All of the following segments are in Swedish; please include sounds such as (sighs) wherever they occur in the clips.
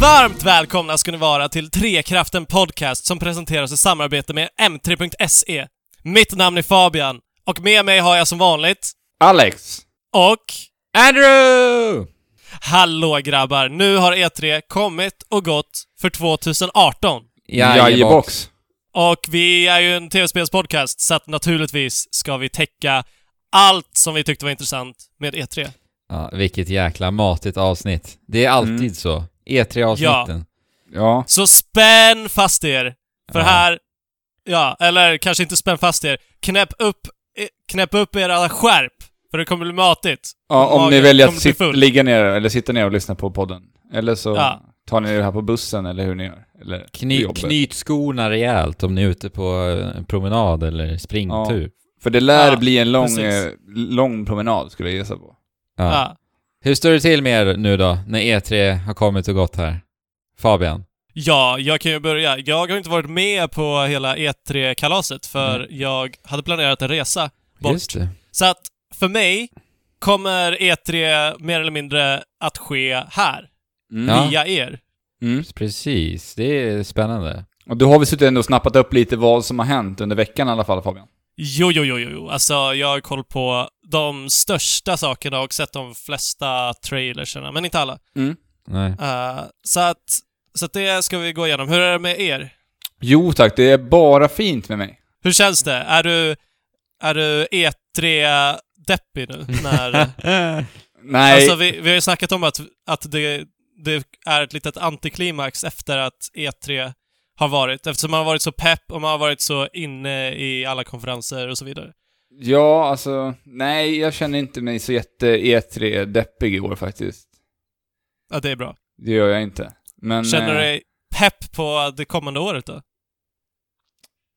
Varmt välkomna ska ni vara till Trekraften Podcast som presenteras i samarbete med M3.se. Mitt namn är Fabian och med mig har jag som vanligt Alex! och Andrew! Hallå grabbar! Nu har E3 kommit och gått för 2018. Jajebox! Och vi är ju en tv-spelspodcast, så att naturligtvis ska vi täcka allt som vi tyckte var intressant med E E3. Ja, vilket jäkla matigt avsnitt. Det är alltid Mm. så. E3-avsnitten. Ja. Så spänn fast er! För Ja. här... Ja, eller kanske inte spänn fast er. Knäpp upp, eh, knäpp upp era skärp! För det kommer bli matigt. ja om Magen ni väljer att sit, ligga ner eller sitta ner och lyssna på podden. Eller så Ja. tar ni det här på bussen eller hur ni gör. Eller Kny, knyt skorna rejält om ni är ute på eh, promenad eller springtur. För det lär Ja, bli en lång, eh, lång promenad skulle jag gissa på. Ja. Hur står det till med er nu då, när E3 har kommit och gått här? Fabian? Ja, jag kan ju börja. Jag har inte varit med på hela E3-kalaset för jag hade planerat en resa bort. Just det. Så att för mig kommer E3 mer eller mindre att ske här, Mm. Via er. Mm. Precis, det är spännande. Och då har vi suttit ändå och snappat upp lite vad som har hänt under veckan i alla fall Fabian. Jo, jo, jo, jo, jo. Alltså, jag har koll på de största sakerna och sett de flesta trailerserna, men inte alla. Mm. Nej. Eh, så att, så att det ska vi gå igenom. Hur är det med er? Jo tack, det är bara fint med mig. Hur känns det? Är du, är du E3-deppig nu? När, (laughs) Nej, alltså, vi, vi har ju snackat om att, att det, det är ett litet antiklimax efter att E3 har varit, eftersom man har varit så pepp och man har varit så inne i alla konferenser och så vidare. ja alltså, nej jag känner inte mig så jätte E3-deppig i år faktiskt. Ja, det är bra. Det gör jag inte. Men... Känner du eh, dig pepp på det kommande året då?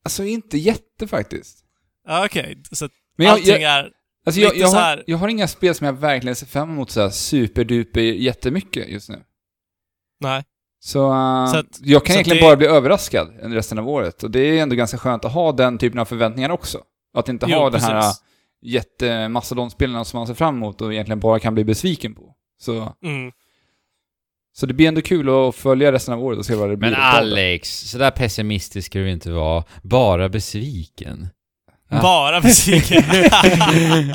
Alltså inte jätte faktiskt. Ja, okej. Så att Men jag, allting jag, är... alltså, jag, jag, så har, här- jag har inga spel som jag verkligen ser fram emot så här superduper jättemycket just nu. Nej. Så, eh, Så att- jag kan så egentligen det- bara bli överraskad resten av året. Och det är ändå ganska skönt att ha den typen av förväntningar också. Att inte Jo, ha den här precis. jättemastodontspelen som man ser fram emot och egentligen bara kan bli besviken på. Så, Mm. så det blir ändå kul att följa resten av året och se vad det blir. Men. Alex, så där pessimistisk ska du inte vara. Bara besviken. Bara besviken. (laughs)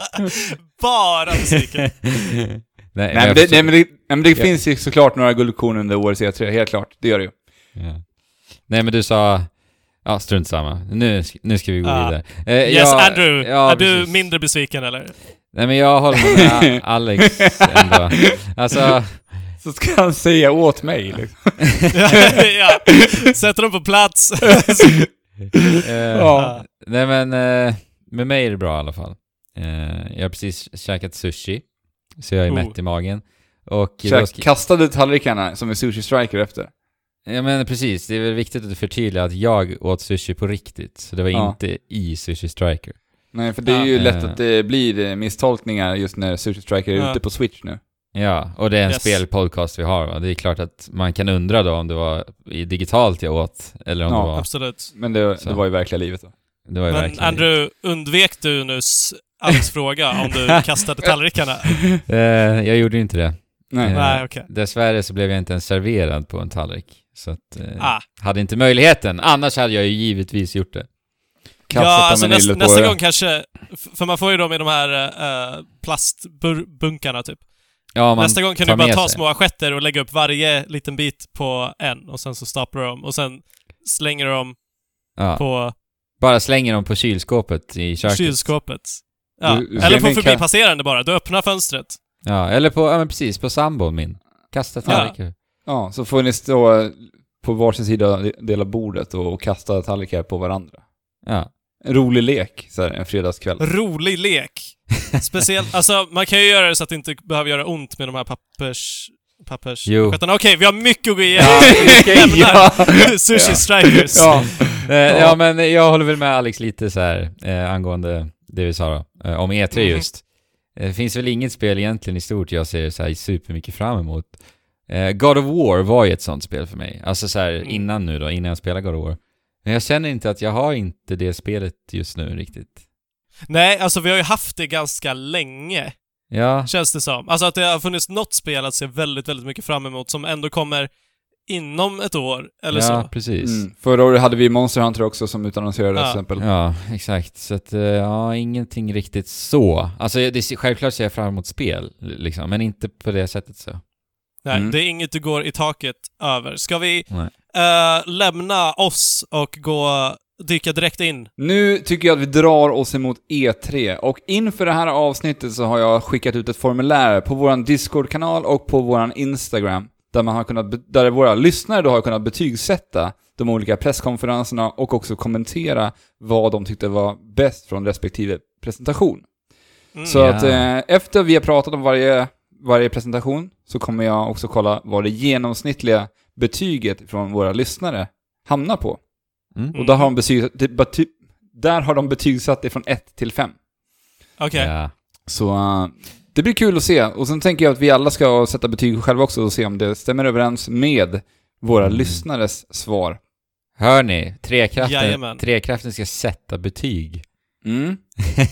Bara besviken. (laughs) nej, Nej, men det, nej, men det, nej, men det Ja. finns ju såklart några guldkorn under årets E3, helt klart. Det gör det ju. Ja. Nej men du sa... Ja, strunt samma. Nu, nu ska vi gå Ja. vidare. Eh, Yes, jag- Andrew. ja, är du precis. mindre besviken eller? Nej men jag håller med (laughs) Alex ändå. Alltså, (laughs) Så ska han säga åt mig liksom. (laughs) ja. Sätter dem på plats. eh, Ja. nej men eh, med mig är det bra i alla fall. Eh, jag har precis käkat sushi, så jag är Oh. mätt i magen. Och Käk, ska, kastade tallrikarna som är sushi striker efter. ja men precis, det är väl viktigt att förtydliga att jag åt sushi på riktigt. Så det var Ja. inte i Sushi Striker. Nej, för det är Ja. ju lätt Eh. att det blir misstolkningar just när Sushi Striker är Ja. ute på Switch nu. Ja, och det är en Yes. spelpodcast vi har va? Det är klart att man kan undra då om det var digitalt jag åt, eller om Ja, det var... Absolut. Men det, Så. det var ju verkliga livet då. Det var ju Men verkligen... Andrew, undvek du nyss Alex fråga om du (laughs) kastade tallrikarna? Eh, jag gjorde inte det. Nej. Eh, Nej, okej. Dessvärre så blev jag inte ens serverad på en tallrik. Så att, eh, Ah. hade inte möjligheten. Annars hade jag ju givetvis gjort det. Kastat Ja, alltså nästa, nästa det. gång kanske... För man får ju dem i de här uh, plastbunkarna typ. Ja, man Nästa gång kan du bara ta sig. små assietter och lägga upp varje liten bit på en och sen så staplar du dem och sen slänger du dem Ja, på bara slänger dem på kylskåpet i köket. kylskåpet. Ja. Du- du Eller på förbipasserande bara. Du öppnar fönstret. Ja, eller på, ja men precis, på sambon min. Kasta tallrikar. Ja, så får ni stå på varsin sida dela bordet och, kasta tallrikar på varandra. Ja. En rolig lek, så här, en fredagskväll. Rolig lek. (laughs) Speciellt, alltså man kan ju göra det så att det inte behöver göra ont med de här pappers... Pappers... Jo. Okej, vi har mycket att gå igenom. ja. (laughs) (laughs) Sushi strikers. ja. Eh, ja, men jag håller väl med Alex lite så här eh, angående det vi sa då, eh, om E3 Mhm. just. Eh, Det finns väl inget spel egentligen i stort jag ser så här supermycket fram emot. Eh, God of War var ju ett sånt spel för mig. Alltså så här Mm. innan nu då, innan jag spelade God of War. Men jag känner inte att jag har inte det spelet just nu riktigt. Nej, alltså vi har ju haft det ganska länge, Ja, känns det som. Alltså att det har funnits något spel att se väldigt, väldigt mycket fram emot som ändå kommer inom ett år, eller ja, så. precis. Mm. Förra året hade vi Monster Hunter också som utannonserades Ja. till exempel. Ja, exakt. Så att, eh, ja, ingenting riktigt så. Alltså, det, är- självklart ser jag fram emot spel, liksom, men inte på det sättet så. Nej, Mm. det är inget du går i taket över. Ska vi eh, lämna oss och gå dyka direkt in? Nu tycker jag att vi drar oss emot E3 och inför det här avsnittet så har jag skickat ut ett formulär på vår Discord-kanal och på vår Instagram där man har kunnat, där våra lyssnare då har kunnat betygsätta de olika presskonferenserna och också kommentera vad de tyckte var bäst från respektive presentation. Mm. Så Ja. att eh, efter vi har pratat om varje, varje presentation så kommer jag också kolla vad det genomsnittliga betyget från våra lyssnare hamnar på. Mm. Och där har de bety, där har de betygsatt det från 1 till 5. Okej. Ja. Så eh, det blir kul att se. Och sen tänker jag att vi alla ska sätta betyg själva också och se om det stämmer överens med våra Mm. lyssnares svar. Hör ni? Trekraften, Jajamän. trekraften ska sätta betyg. Mm.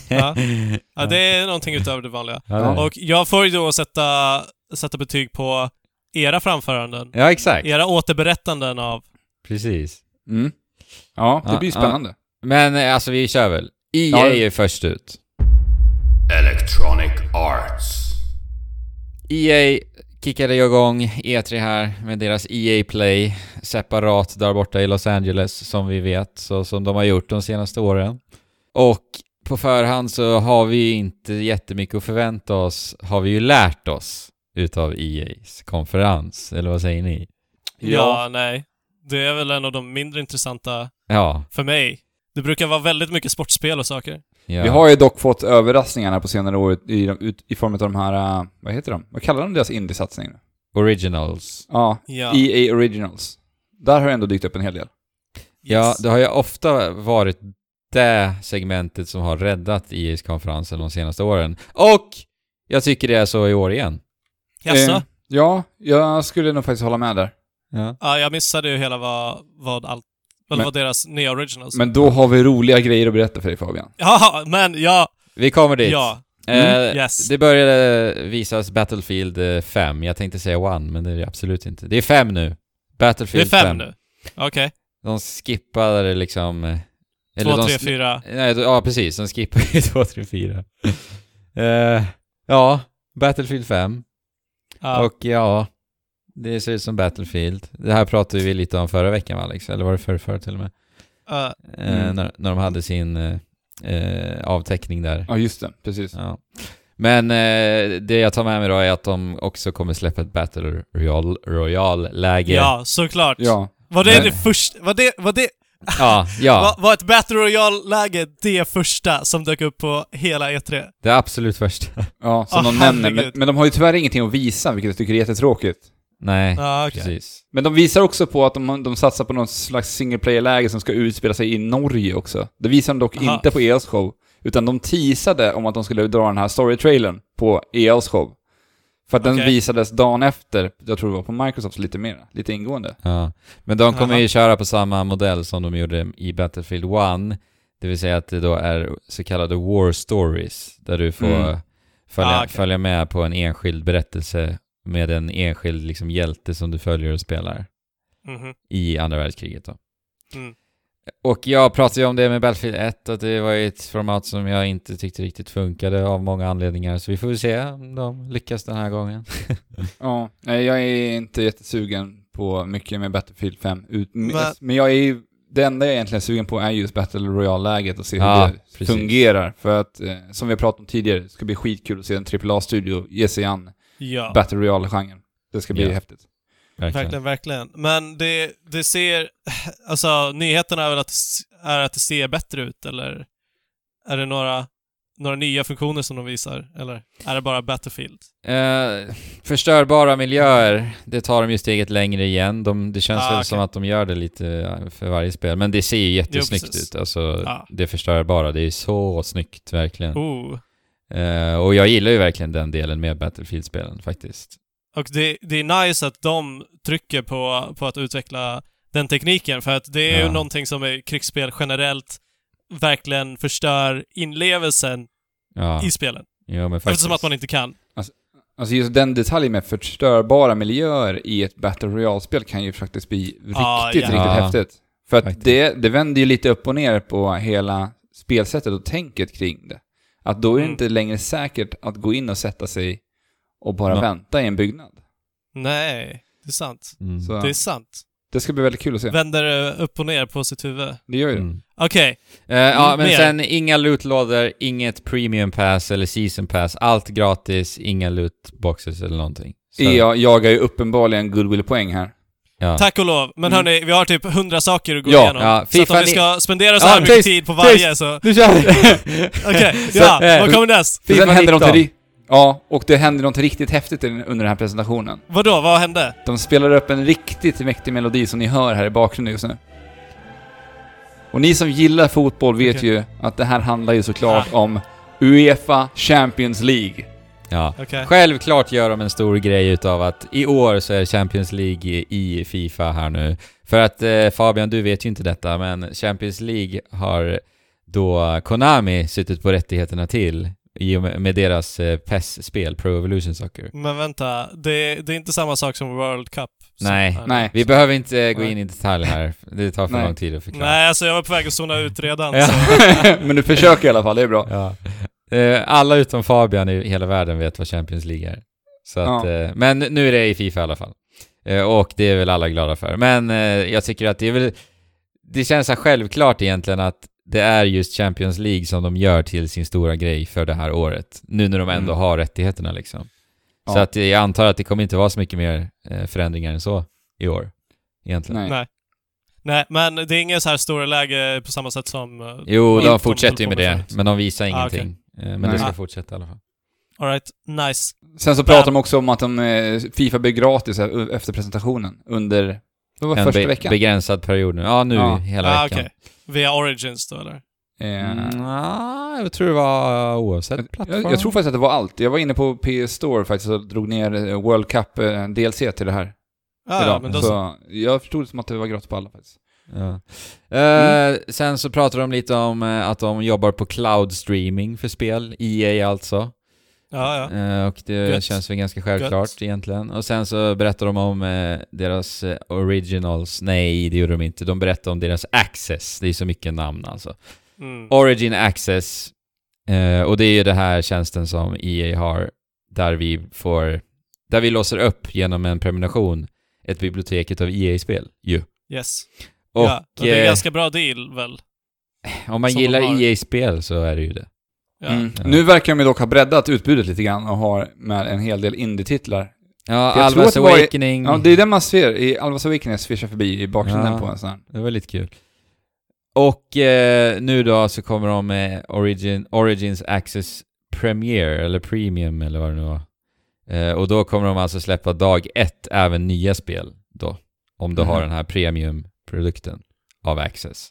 Ja. (laughs) Ja, det är någonting utöver det vanliga. Ja. Och jag får ju då sätta, sätta betyg på era framföranden. ja exakt. Era återberättanden av... Precis. Mm. Ja, det Ja, blir ja. spännande. Men eh, alltså vi kör väl. EA Ja. är först ut. Electronic Arts. EA kickade ju igång E3 här med deras EA Play separat där borta i Los Angeles som vi vet, så som de har gjort de senaste åren. Och på förhand så har vi inte jättemycket att förvänta oss, har vi ju lärt oss utav EA's konferens, eller vad säger ni? Ja, nej. Det är väl en av de mindre intressanta Ja. för mig. Det brukar vara väldigt mycket sportspel och saker. Ja. Vi har ju dock fått överraskningarna på senare år i, ut- i form av de här, eh, vad heter de? Vad kallar de deras indie-satsningar? Originals. Ja, Ja. EA Originals. Där har det ändå dykt upp en hel del. Ja, det har ju ofta varit det segmentet som har räddat EA's konferensen de senaste åren. Och jag tycker det är så i år igen. Jaså? Eh, ja, jag skulle nog faktiskt hålla med där. Ja. Ja, jag missade ju hela vad, vad allt... Vad Men- var deras nya originals. Men då har vi roliga grejer att berätta för dig Fabian. Ja, men ja! Vi kommer dit. Ja. Eh, Yes. Det började visas Battlefield eh, 5. Jag tänkte säga One, men det är det absolut inte. Det är 5 nu. Det är Battlefield fem nu. Okej. De skippade liksom... eh, eller de tre, sl- fyra. Nej, d- ja precis. De skippade ju 2, 3, 4. Eh, ja, Battlefield 5. Ja. Och ja, det ser ut som Battlefield. Det här pratade vi lite om förra veckan Alex? Eller var det förra, förra till och med? Eh, Eh, Mm. när, när de hade sin eh, eh, avteckning där. Ja, just det. Precis. Ja. Men eh, det jag tar med mig då är att de också kommer släppa ett Battle Royale- Royale-läge. ja, såklart. Ja. Var det Men- det första... Var det... Var det... (laughs) ja, ja. Var, var ett Battle Royale-läge det första som dök upp på hela E E3? Det absolut första. Ja, som Ah, de nämner. Men, men de har ju tyvärr ingenting att visa, vilket jag tycker är jättetråkigt. Nej, Ja, okej. precis. Men de visar också på att de, de satsar på någon slags single player-läge som ska utspela sig i Norge också. Det visar de dock Aha. inte på EA's show. Utan de teasade om att de skulle dra den här story-trailern på EA's show. För att den Okej. visades dagen efter, jag tror det var på Microsoft lite mer, lite ingående. Ja. Men de kommer Aha. ju köra på samma modell som de gjorde i Battlefield 1. Det vill säga att det då är så kallade War Stories. Där du får Mm. följa, Ah, okej. följa med på en enskild berättelse med en enskild liksom, hjälte som du följer och spelar Mhm. i andra världskriget då. Mm. Och jag pratade ju om det med Battlefield 1 och det var ett format som jag inte tyckte riktigt funkade av många anledningar. Så vi får väl se om de lyckas den här gången. (laughs) Ja, nej, jag är inte jättesugen på mycket med Battlefield 5. Ut, men, jag är ju, det enda jag egentligen är sugen på är just Battle Royale-läget och se hur Ja, det precis. fungerar. För att, eh, som vi har pratat om tidigare, det ska bli skitkul att se en AAA-studio ge sig an Ja. Battle Royale-genren. Det ska bli Ja. häftigt. Verkligen. Verkligen, verkligen. Men det, det ser... (laughs) Alltså, nyheterna är väl att, är att det ser bättre ut, eller? Är det några, några nya funktioner som de visar? Eller är det bara Battlefield? Eh, förstörbara miljöer, det tar de ju steget längre igen. De, det känns Ah, väl okej. som att de gör det lite eh, för varje spel. Men det ser ju jättesnyggt precis. ut. Alltså, Ja. det förstörbara, det är så snyggt verkligen. Oh. Eh, och jag gillar ju verkligen den delen med Battlefield-spelen faktiskt. Och det, det är nice att de trycker på, på att utveckla den tekniken, för att det är Ja. ju någonting som i krigsspel generellt verkligen förstör inlevelsen Ja, i spelen. jo, men faktiskt. Eftersom att man inte kan. Alltså just den detaljen med förstörbara miljöer i ett Battle Royale-spel kan ju faktiskt bli riktigt, Ja, riktigt ja. häftigt. För att det, det vänder ju lite upp och ner på hela spelsättet och tänket kring det. Att då är det Mm. inte längre säkert att gå in och sätta sig och bara Ja. vänta i en byggnad. Nej, det är sant. Mm. Så Det är sant. det ska bli väldigt kul att se. Vänder upp och ner på sitt huvud. Det gör ju. Mm. Okej, Eh, ja, men mer. sen inga lootlådor, inget premium pass eller season pass. Allt gratis, inga lootboxes eller någonting. Så, EA jagar ju uppenbarligen goodwill-poäng här. Ja. tack och lov. Men Mm. hörni, vi har typ hundra saker att gå Ja, igenom. ja, så att om vi ska spendera så Ja, här mycket tyst, tid på tyst. varje så... Nu kör vi! (laughs) Okej, (laughs) ja, eh, vad kommer näst? FIFA sen händer 19. något Ja, och det händer något riktigt häftigt under den här presentationen. Vadå, vad hände? De spelar upp en riktigt mäktig melodi som ni hör här i bakgrunden just nu. Och ni som gillar fotboll vet Okej. ju att det här handlar ju såklart om Uefa Champions League. Ja. Okej. Självklart gör de en stor grej utav att i år så är Champions League i, Fifa här nu. För att eh, Fabian, du vet ju inte detta, men Champions League har då Konami suttit på rättigheterna till i och med, deras eh, PES-spel, Pro Evolution Soccer. Men vänta, det, det är inte samma sak som World Cup? Nej. Nej. Vi behöver inte gå Nej. in i detalj här, det tar för Nej. lång tid att förklara. Nej, alltså jag var på väg att zona ut redan. (laughs) Men du försöker i alla fall, det är bra. Ja. Eh, alla utom Fabian i hela världen vet vad Champions League är. Så att, Ja. eh, men nu är det i Fifa i alla fall. Eh, och det är väl alla glada för. Men jag tycker att det är väl... Det känns så självklart egentligen att det är just Champions League som de gör till sin stora grej för det här året. Nu när de ändå Mm. har rättigheterna liksom. Så Ja. att jag antar att det kommer inte vara så mycket mer förändringar än så i år. Egentligen. Nej. Nej. Nej, men det är ingen så här stora läge på samma sätt som... Jo, de fortsätter ju med det, men de visar Ah, ingenting. Eh, Men Nej. det ska fortsätta i alla fall. Alright, nice. Sen så pratar de också om att de, eh, Fifa blir gratis eh, efter presentationen under... Vad var En första be- veckan? begränsad period nu. Ja, nu Ja. hela Ah, veckan. okej. Via Origins då eller? Mm, ja, jag tror det var oavsett plattform. jag, jag tror faktiskt att det var allt. Jag var inne på PS Store faktiskt och drog ner World Cup DLC till det här Ah, ja, men då så. så jag förstod det som att det var gratis på alla faktiskt. Ja. Eh, sen så pratar de lite om eh, att de jobbar på cloud streaming för spel, EA alltså. Ja, ja. Eh, och det Gött. känns väl ganska självklart Gött. egentligen. Och sen så berättar de om deras originals, nej det gjorde de inte. De berättar om deras access, det är så mycket namn alltså. Mm. Origin Access. Och det är ju det här tjänsten som EA har där vi får, där vi låser upp genom en prenumeration ett bibliotek utav EA-spel ju. Yes. Och ja, och det är en eh, ganska bra deal väl? om man gillar. EA-spel så är det ju det. Ja. Mm. Ja. Nu verkar de ju dock ha breddat utbudet lite grann och har med en hel del indie-titlar. Ja, För jag tror Alvas det var Awakening. Ja, det är den man ser i Alvas Awakening svischar förbi i bakgrunden Ja. på en sån här. Det var lite kul. Och eh, nu då så kommer de med Origin, Origins Access Premiere, eller Premium eller vad det nu var. Eh, och då kommer de alltså släppa dag ett även nya spel då. Om du Mhm. har den här Premium-produkten av Access.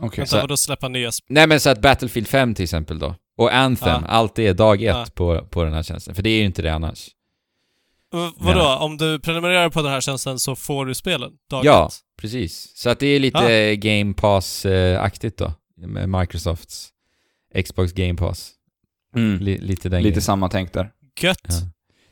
Okej. Vänta, så- vadå släppa nya sp- Nej men så att Battlefield 5 till exempel då. Och Anthem, Ja. allt det är dag ett Ja. på, på den här tjänsten. För det är ju inte det annars. V- Vadå? Ja. Om du prenumererar på den här tjänsten så får du spelen? Dag Ja. ett? Precis. Så att det är lite Ja. Game Pass-aktigt då. Med Microsofts Xbox Game Pass. Mm. Li- lite den Lite grejen. samma tänk där. Gött. Ja.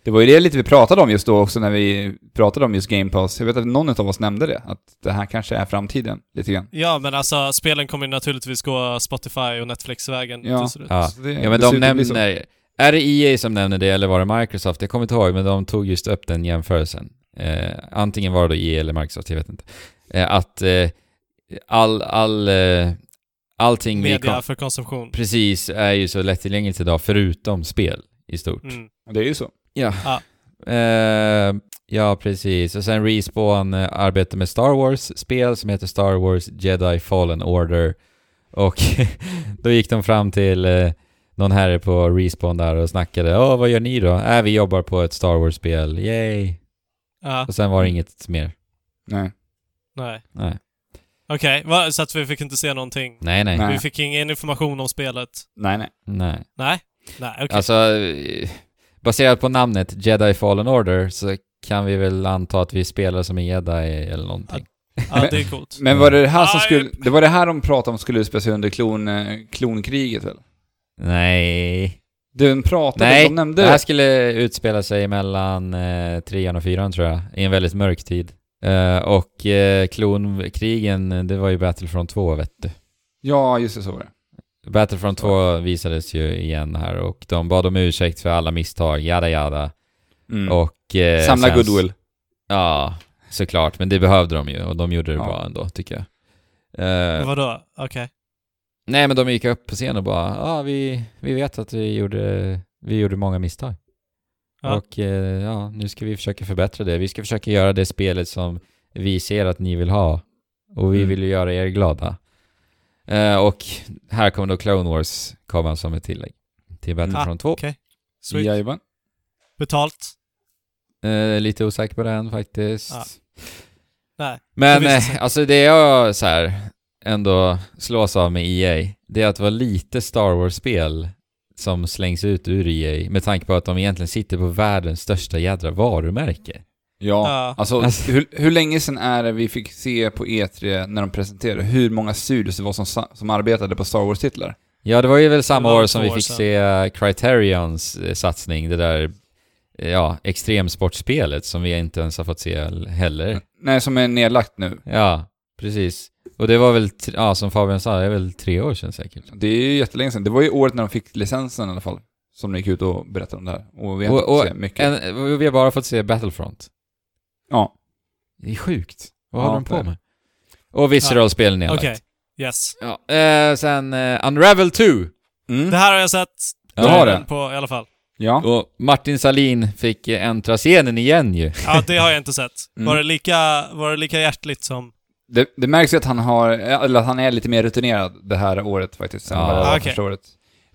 Det var ju det lite vi pratade om just då också när vi pratade om just Game Pass. Jag vet att någon av oss nämnde det, att det här kanske är framtiden, lite grann. Ja, men alltså spelen kommer ju naturligtvis gå Spotify och Netflix-vägen Ja. Ja. Ja, men de nämner... Är det EA som nämner det eller var det Microsoft? Jag kommer inte ihåg, men de tog just upp den jämförelsen. Eh, antingen var det då EA eller Microsoft, jag vet inte. Eh, att eh, all, all, eh, allting Media för konsumtion. Precis, är ju så lättillgängligt idag, förutom spel i stort. Mm. Det är ju så. Ja. Ja. Eh, ja, precis. Och sen Respawn eh, arbetar med Star Wars-spel som heter Star Wars Jedi Fallen Order. Och (laughs) då gick de fram till eh, någon herre på Respawn där och snackade. Åh, vad gör ni då? Äh, vi jobbar på ett Star Wars-spel. Yay! Ja, Och sen var det inget mer. Nej. nej. Nej. Okej, va- så att vi fick inte se någonting? Nej, nej. Vi fick ingen information om spelet? Nej, nej. Nej. Nej? Nej, okej. Alltså, eh, baserat på namnet Jedi Fallen Order så kan vi väl anta att vi spelar som en jedi eller någonting. ja, det är (laughs) coolt. Men var det det här som skulle... Det var det här de pratade om skulle utspela sig under klon, eh, klonkriget väl? Nej. Den pratade, Nej, de nämnde det här skulle utspela sig mellan eh, trean och fyran tror jag, i en väldigt mörk tid. Eh, och eh, klonkrigen, det var ju Battlefront 2 vet du. Ja, just det, så var det. Battlefront 2 visades ju igen här och de bad om ursäkt för alla misstag, jada jada. Mm. Och... Eh, Samla sen- goodwill. Ja, såklart. Men det behövde de ju och de gjorde det Ja. bra ändå, tycker jag. Eh, Vadå? Okej. nej, men de gick upp på scen och bara ja, vi, vi vet att vi gjorde, vi gjorde många misstag. Ja. Och eh, ja, nu ska vi försöka förbättra det. Vi ska försöka göra det spelet som vi ser att ni vill ha. Och vi Mm. vill ju göra er glada. Eh, och här kommer då Clone Wars komma som ett tillägg till Battlefront 2. Okej. Sweet. Jajamän. Betalt? Eh, lite osäker på den faktiskt. Ja. Nej. Men eh, alltså det jag så här ändå slås av med EA, det är att det var lite Star Wars-spel som slängs ut ur EA med tanke på att de egentligen sitter på världens största jädra varumärke. Ja, Ja. alltså, Alltså- hur, hur länge sedan är det vi fick se på E3 när de presenterade hur många studios det var som, som arbetade på Star Wars-titlar? Ja, det var ju väl samma år som två vi år fick sedan. se Criterions eh, satsning, det där eh, ja, extremsportspelet som vi inte ens har fått se heller. Nej, som är nedlagt nu. Ja, precis. Och det var väl, ja som Fabian sa, det är väl tre år sedan säkert. Det är ju jättelänge sedan. Det var ju året när de fick licensen i alla fall. Som de gick ut och berättade om det här. Och vi har inte Och, fått se mycket. en, vi har bara fått se Battlefront. Ja. Det är sjukt. Vad Ja, håller de på med? Och Visceral-spel nedlagt. Okej. Yes. Ja. Eh, sen eh, Unravel 2. Mm. Det här har jag sett. Du har trailern det? På, I alla fall. Ja. Och Martin Salin fick eh, äntra scenen igen ju. Ja, det har jag inte sett. Mm. Var, det lika, var det lika hjärtligt som... Det, det märks ju att han har, eller att han är lite mer rutinerad det här året faktiskt, än Ja. vad det var Okej. första året.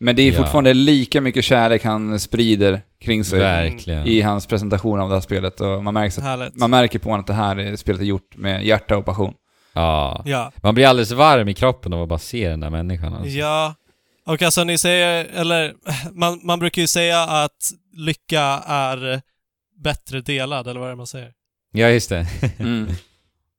Men det är Ja. fortfarande lika mycket kärlek han sprider kring sig Verkligen. i hans presentation av det här spelet och man märker, att, man märker på honom att det här är- spelet är gjort med hjärta och passion. Ja. Ja. Man blir alldeles varm i kroppen av att bara se den där människan alltså. Ja. Och alltså ni säger, eller man, man brukar ju säga att lycka är bättre delad, eller vad är det man säger? Ja, just det. (laughs)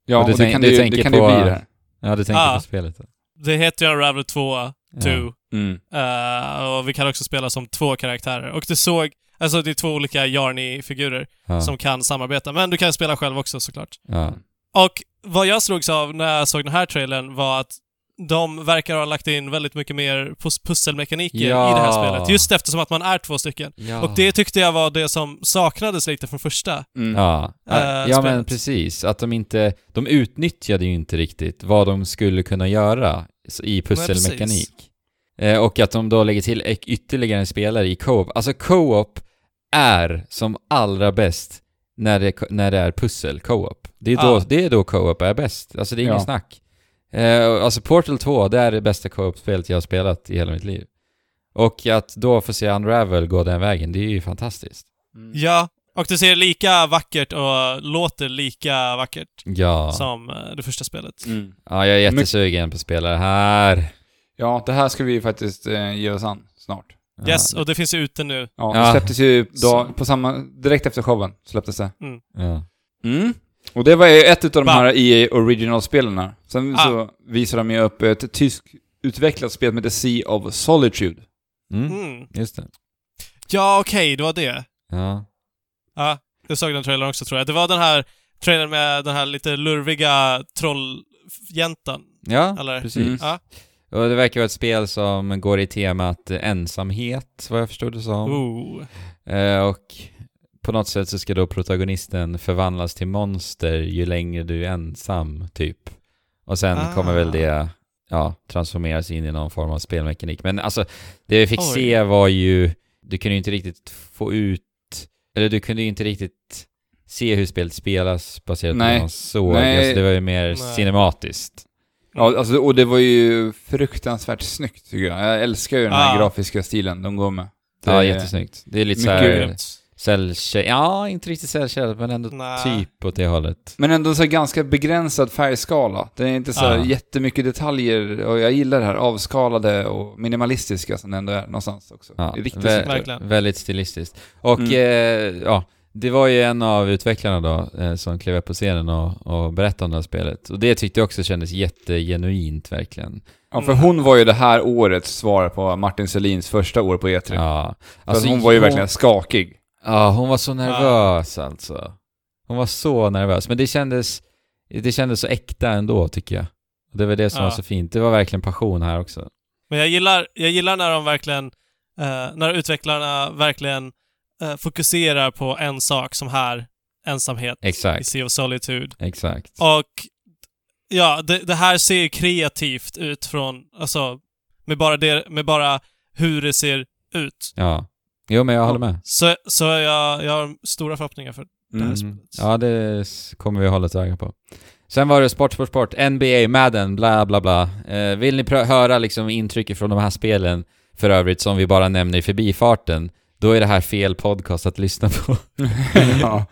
Ja, Och och, du det tänk- kan du det, det kan det ju på- bli det. Ja, du tänker Ah. på spelet. Det heter ju Unravel 2, 2. Ja. Mm. eh, och vi kan också spela som två karaktärer. Och du såg, alltså det är två olika Jarny-figurer Ja. som kan samarbeta. Men du kan spela själv också såklart. ja. Och vad jag slogs av när jag såg den här trailern var att de verkar ha lagt in väldigt mycket mer pus- pusselmekaniker Ja. i det här spelet. Just eftersom att man är två stycken. ja. Och det tyckte jag var det som saknades lite från första. Mm. Ja, Äh, ja men precis. Att de inte... De utnyttjade ju inte riktigt vad de skulle kunna göra i pusselmekanik. Eh, och att de då lägger till ytterligare en spelare i co-op. Alltså co-op är som allra bäst när det, när det är pussel, co-op. Det är då, det är då co-op är bäst. Alltså det är ingen Ja. snack. Eh, alltså Portal 2, det är det bästa co-op-spelet jag har spelat i hela mitt liv. Och att då få se Unravel gå den vägen, det är ju fantastiskt. Mm. Ja, och det ser lika vackert och låter lika vackert Ja. som eh, det första spelet. Mm. Ja, jag är jättesugen på att spela det här. Ja, det här ska vi faktiskt eh, ge oss an snart. Yes, Ja. och det finns ju ute nu. Ja, Ja. det släpptes ju dag, på samma, direkt efter showen släpptes det. Ja. Mm. Och det var ju ett utav de här EA Original-spelarna. Sen Ah. så visade de ju upp ett tyskt utvecklat spel som heter Sea of Solitude. Mm. Mm. Just det. Ja, okej, det var det. Ja. Ja, jag såg den trailern också tror jag. Det var den här trailern med den här lite lurviga trolljäntan. Ja, Eller? precis. Mm. Ja. Och det verkar vara ett spel som går i temat ensamhet, vad jag förstod det som. Ooh. Eh, och på något sätt så ska då protagonisten förvandlas till monster ju längre du är ensam, typ. Och sen Ah. kommer väl det, ja, transformeras in i någon form av spelmekanik. Men alltså, det vi fick Oj. se var ju, du kunde ju inte riktigt få ut, eller du kunde ju inte riktigt se hur spelet spelas baserat på Nej. vad man såg. Nej. Alltså, det var ju mer Nej. cinematiskt. Ja, alltså, och det var ju fruktansvärt snyggt tycker jag. Jag älskar ju den här Ah. grafiska stilen de går med. Det Ja, är- jättesnyggt. Det är lite mycket såhär Grymt. cell Ja, inte riktigt cell men ändå Nej. typ åt det hållet. Men ändå så här ganska begränsad färgskala. Det är inte så här Ja. jättemycket detaljer och jag gillar det här avskalade och minimalistiska som det ändå är någonstans också. Ja, Det är riktigt vä- snyggt. Verkligen. Väldigt stilistiskt. Och Mm. eh, ja, det var ju en av utvecklarna då eh, som klev upp på scenen och, och berättade om det här spelet. Och det tyckte jag också kändes jättegenuint verkligen. Ja, för hon var ju det här årets svar på Martin Selins första år på E3. Ja. Alltså, hon var ju verkligen skakig. Ja, hon var så nervös alltså. Hon var så nervös, men det kändes, det kändes så äkta ändå tycker jag. Och det var det som Ja. var så fint. Det var verkligen passion här också. Men jag gillar, jag gillar när de verkligen, eh, när utvecklarna verkligen eh, fokuserar på en sak som här, ensamhet i Exakt, Sea of Solitude. exakt. Och ja, det, det här ser kreativt ut från, alltså, med bara, det, med bara hur det ser ut. Ja. Jo, men jag håller med. Så, så jag, jag har stora förhoppningar för det här Mm. spelet. Ja, det kommer vi hålla ett öga på. Sen var det sport, sport, sport, NBA, Madden, bla bla bla. Eh, vill ni höra liksom intryck från de här spelen, för övrigt, som vi bara nämner i förbifarten, då är det här fel podcast att lyssna på. (laughs) ja.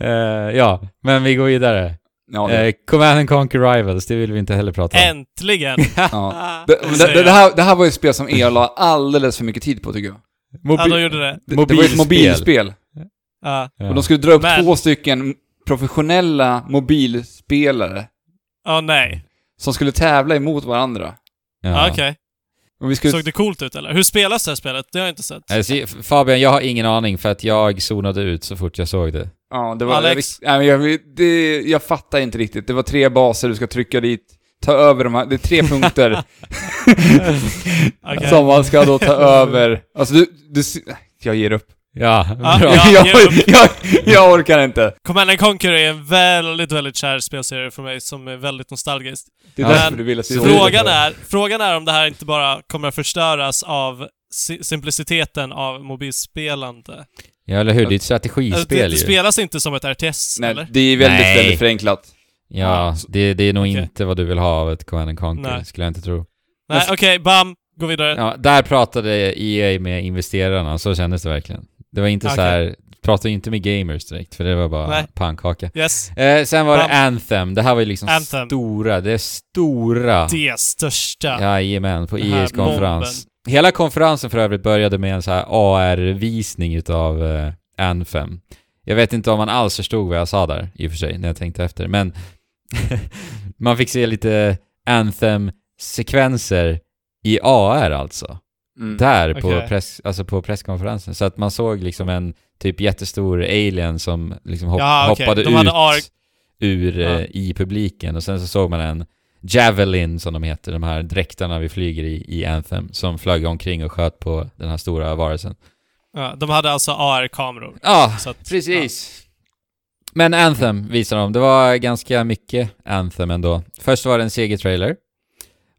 Eh, ja, men vi går vidare. Ja, det, Eh, Command and Conquer Rivals, det vill vi inte heller prata om. Äntligen! (laughs) ja. Det, det, det, det, här, det här var ju ett spel som EA la alldeles för mycket tid på tycker jag. Ja, de gjorde det. Det, det var ju ett mobilspel. Ja. Och de skulle dra upp Men- två stycken professionella mobilspelare Ja, nej. som skulle tävla emot varandra. Ja. Okej. Och vi skulle... Såg det coolt ut eller? Hur spelas det här spelet? Det har jag inte sett. Se- Fabian, jag har ingen aning för att jag zonade ut så fort jag såg det. Ja, det var... Alex? Jag, nej, men jag, det, jag fattar inte riktigt. Det var tre baser, du ska trycka dit, ta över de här... Det är tre (laughs) punkter (laughs) som man ska då ta (laughs) över. Alltså du... du jag ger upp. Ja, Ja, bra. ja. (laughs) jag, jag, jag orkar inte. Command and Conquer är en väldigt, väldigt kär spelserie för mig som är väldigt nostalgisk. Det är därför du vill att Frågan är, frågan är om det här inte bara kommer att förstöras av si- simpliciteten av mobilspelande. Ja, eller hur? Det är ett strategispel det, det ju. spelas inte som ett RTS, Nej, eller? det är väldigt, Nej. väldigt förenklat. Ja, det, det är nog Okej. inte vad du vill ha av ett Command and Conquer, Nej. skulle jag inte tro. Nej, okej, bam! Gå vidare. Ja, där pratade EA med investerarna, så kändes det verkligen. Det var inte Okej. så här, pratade inte med gamers direkt, för det var bara Nej. pannkaka. Yes. Eh, sen var Bam. det Anthem, det här var ju liksom Anthem. stora, det stora. Det största. Jajamän, på EA's konferens. Hela konferensen för övrigt började med en så här AR-visning utav eh, Anthem. Jag vet inte om man alls förstod vad jag sa där, i och för sig, när jag tänkte efter, men (laughs) man fick se lite Anthem-sekvenser i AR alltså. Mm. Där på, Okej. press, alltså på presskonferensen. Så att man såg liksom en typ jättestor alien som liksom hopp, Ja, okej. hoppade ut AR ur Ja. eh, i publiken och sen så såg man en Javelin som de heter, de här dräkterna vi flyger i, i Anthem, som flög omkring och sköt på den här stora varelsen. Ja, de hade alltså AR-kameror. Ja, Så att, precis. Men Anthem visade de. Det var ganska mycket Anthem ändå. Först var det en segertrailer.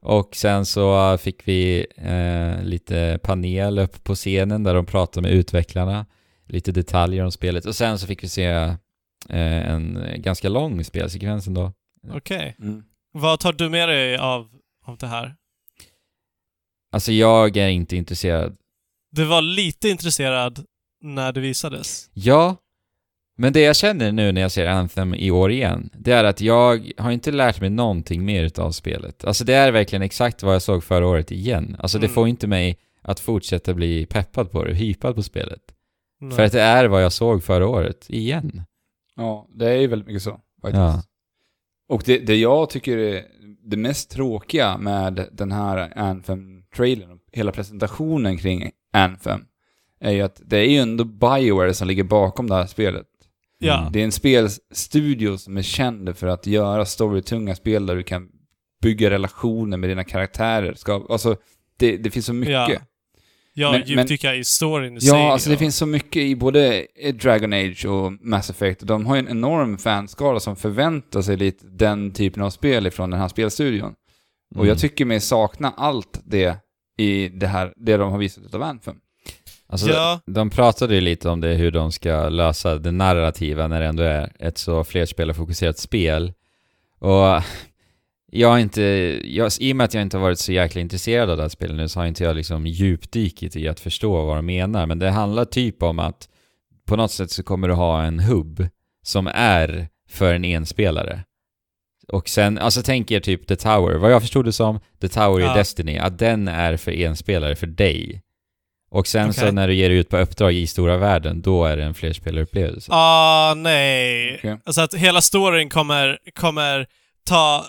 Och sen så fick vi eh, lite panel upp på scenen där de pratade med utvecklarna. Lite detaljer om spelet. Och sen så fick vi se eh, en ganska lång spelsekvens ändå. Okej. Mm. Vad tar du med dig av, av det här? Alltså jag är inte intresserad. Du var lite intresserad när det visades. Ja, men det jag känner nu när jag ser Anthem i år igen, det är att jag har inte lärt mig någonting mer utav spelet. Alltså det är verkligen exakt vad jag såg förra året igen. Alltså det Mm. får inte mig att fortsätta bli peppad på det, hypad på spelet. Nej. För att det är vad jag såg förra året, igen. Ja, det är ju väldigt mycket så. Faktiskt. Ja. Och det, det jag tycker är det mest tråkiga med den här Anthem-trailern, och hela presentationen kring Anthem, är ju att det är ju ändå Bioware som ligger bakom det här spelet. Ja. Mm. Det är en spelstudio som är känd för att göra storytunga spel där du kan bygga relationer med dina karaktärer. Ska, alltså, det, det finns så mycket. Ja. Ja, Jag Men- djupdyka i storyn i sig. alltså det och- finns så mycket i både Dragon Age och Mass Effect. De har ju en enorm fanskara som förväntar sig lite den typen av spel ifrån den här spelstudion. Och Mm. jag tycker mig sakna allt det i det här, det de har visat utav Anthem. Alltså, Ja. de pratade ju lite om det, hur de ska lösa det narrativa när det ändå är ett så flerspelarfokuserat spel. Och jag har inte, jag, i och med att jag inte har varit så jäkla intresserad av det här spelet nu så har inte jag liksom djupdykit i att förstå vad de menar. Men det handlar typ om att på något sätt så kommer du ha en hubb som är för en enspelare. Och sen, alltså tänk er typ The Tower. Vad jag förstod det som, The Tower i Ja. Destiny, att den är för enspelare för dig. Och sen så Okej. när du ger dig ut på uppdrag i stora världen, då är det en flerspelarupplevelse. Ah, nej. Okej. Alltså att hela storyn kommer, kommer ta...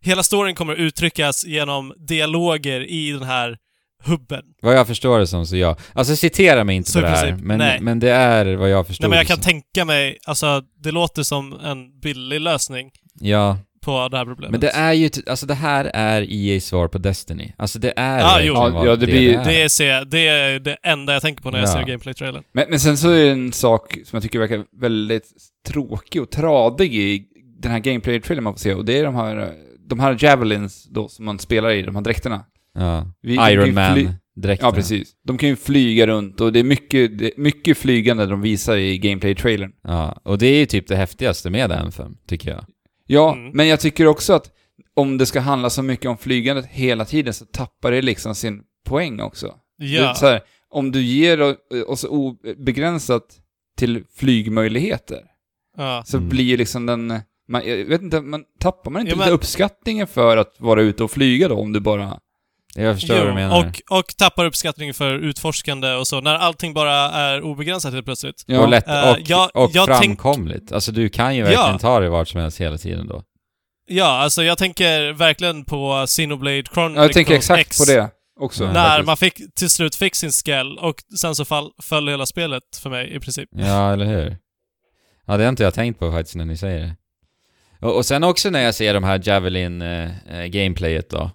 Hela storyn kommer uttryckas genom dialoger i den här hubben. Vad jag förstår det som så ja. Alltså citera mig inte Så på det här, men, nej. men det är vad jag förstår Nej, men jag kan som. tänka mig, alltså det låter som en billig lösning Ja, på det här problemet. men det är ju, alltså det här är EA's svar på Destiny. Alltså det är Ja, verkligen jo. vad Ja, det blir- är. Det är, se- det är det enda jag tänker på när jag Ja. ser gameplay-trailern. Men, men sen så är det en sak som jag tycker verkar väldigt tråkig och tradig i den här gameplay-trailern man får se, och det är de här, de här javelins då som man spelar i, de här dräkterna. Ja. Vi- Iron Man direkt. Ja, precis. De kan ju flyga runt och det är mycket, det är mycket flygande de visar i gameplay-trailern. Ja, och det är ju typ det häftigaste med Anthem, tycker jag. Ja, Mm. men jag tycker också att om det ska handla så mycket om flygandet hela tiden så tappar det liksom sin poäng också. Ja. Så här, om du ger oss obegränsat till flygmöjligheter ja. så Mm. blir ju liksom den... Man, jag vet inte, man, tappar man inte Ja, lite men- uppskattningen för att vara ute och flyga då om du bara... Jag förstår vad du menar. och, och tappar uppskattningen för utforskande och så, när allting bara är obegränsat helt plötsligt. Ja, och lätt, Eh, och, jag- och jag tänk- framkomligt. Alltså du kan ju verkligen Ja. ta dig vart som helst hela tiden då. Ja, alltså jag tänker verkligen på Xenoblade Chronicles ja, jag tänker exakt X, på det också. När faktiskt. man fick, till slut fick sin skell och sen så fall, föll hela spelet för mig i princip. Ja, eller hur? Ja, det har inte jag tänkt på faktiskt när ni säger det. Och, och sen också när jag ser de här Javelin eh, eh, gameplayet då.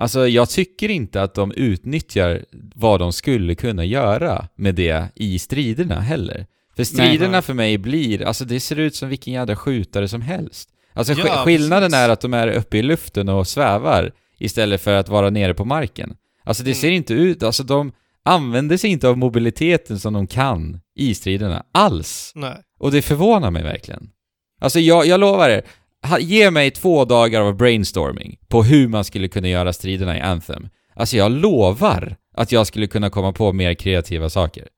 Alltså jag tycker inte att de utnyttjar vad de skulle kunna göra med det i striderna heller. För striderna Nej. för mig blir, alltså det ser ut som vilken jävla skjutare som helst. Alltså sk- Ja, skillnaden precis. är att de är uppe i luften och svävar istället för att vara nere på marken. Alltså det Mm. ser inte ut, alltså de använder sig inte av mobiliteten som de kan i striderna alls. Nej. Och det förvånar mig verkligen. Alltså jag, jag lovar er, ge mig två dagar av brainstorming på hur man skulle kunna göra striderna i Anthem. Alltså jag lovar att jag skulle kunna komma på mer kreativa saker.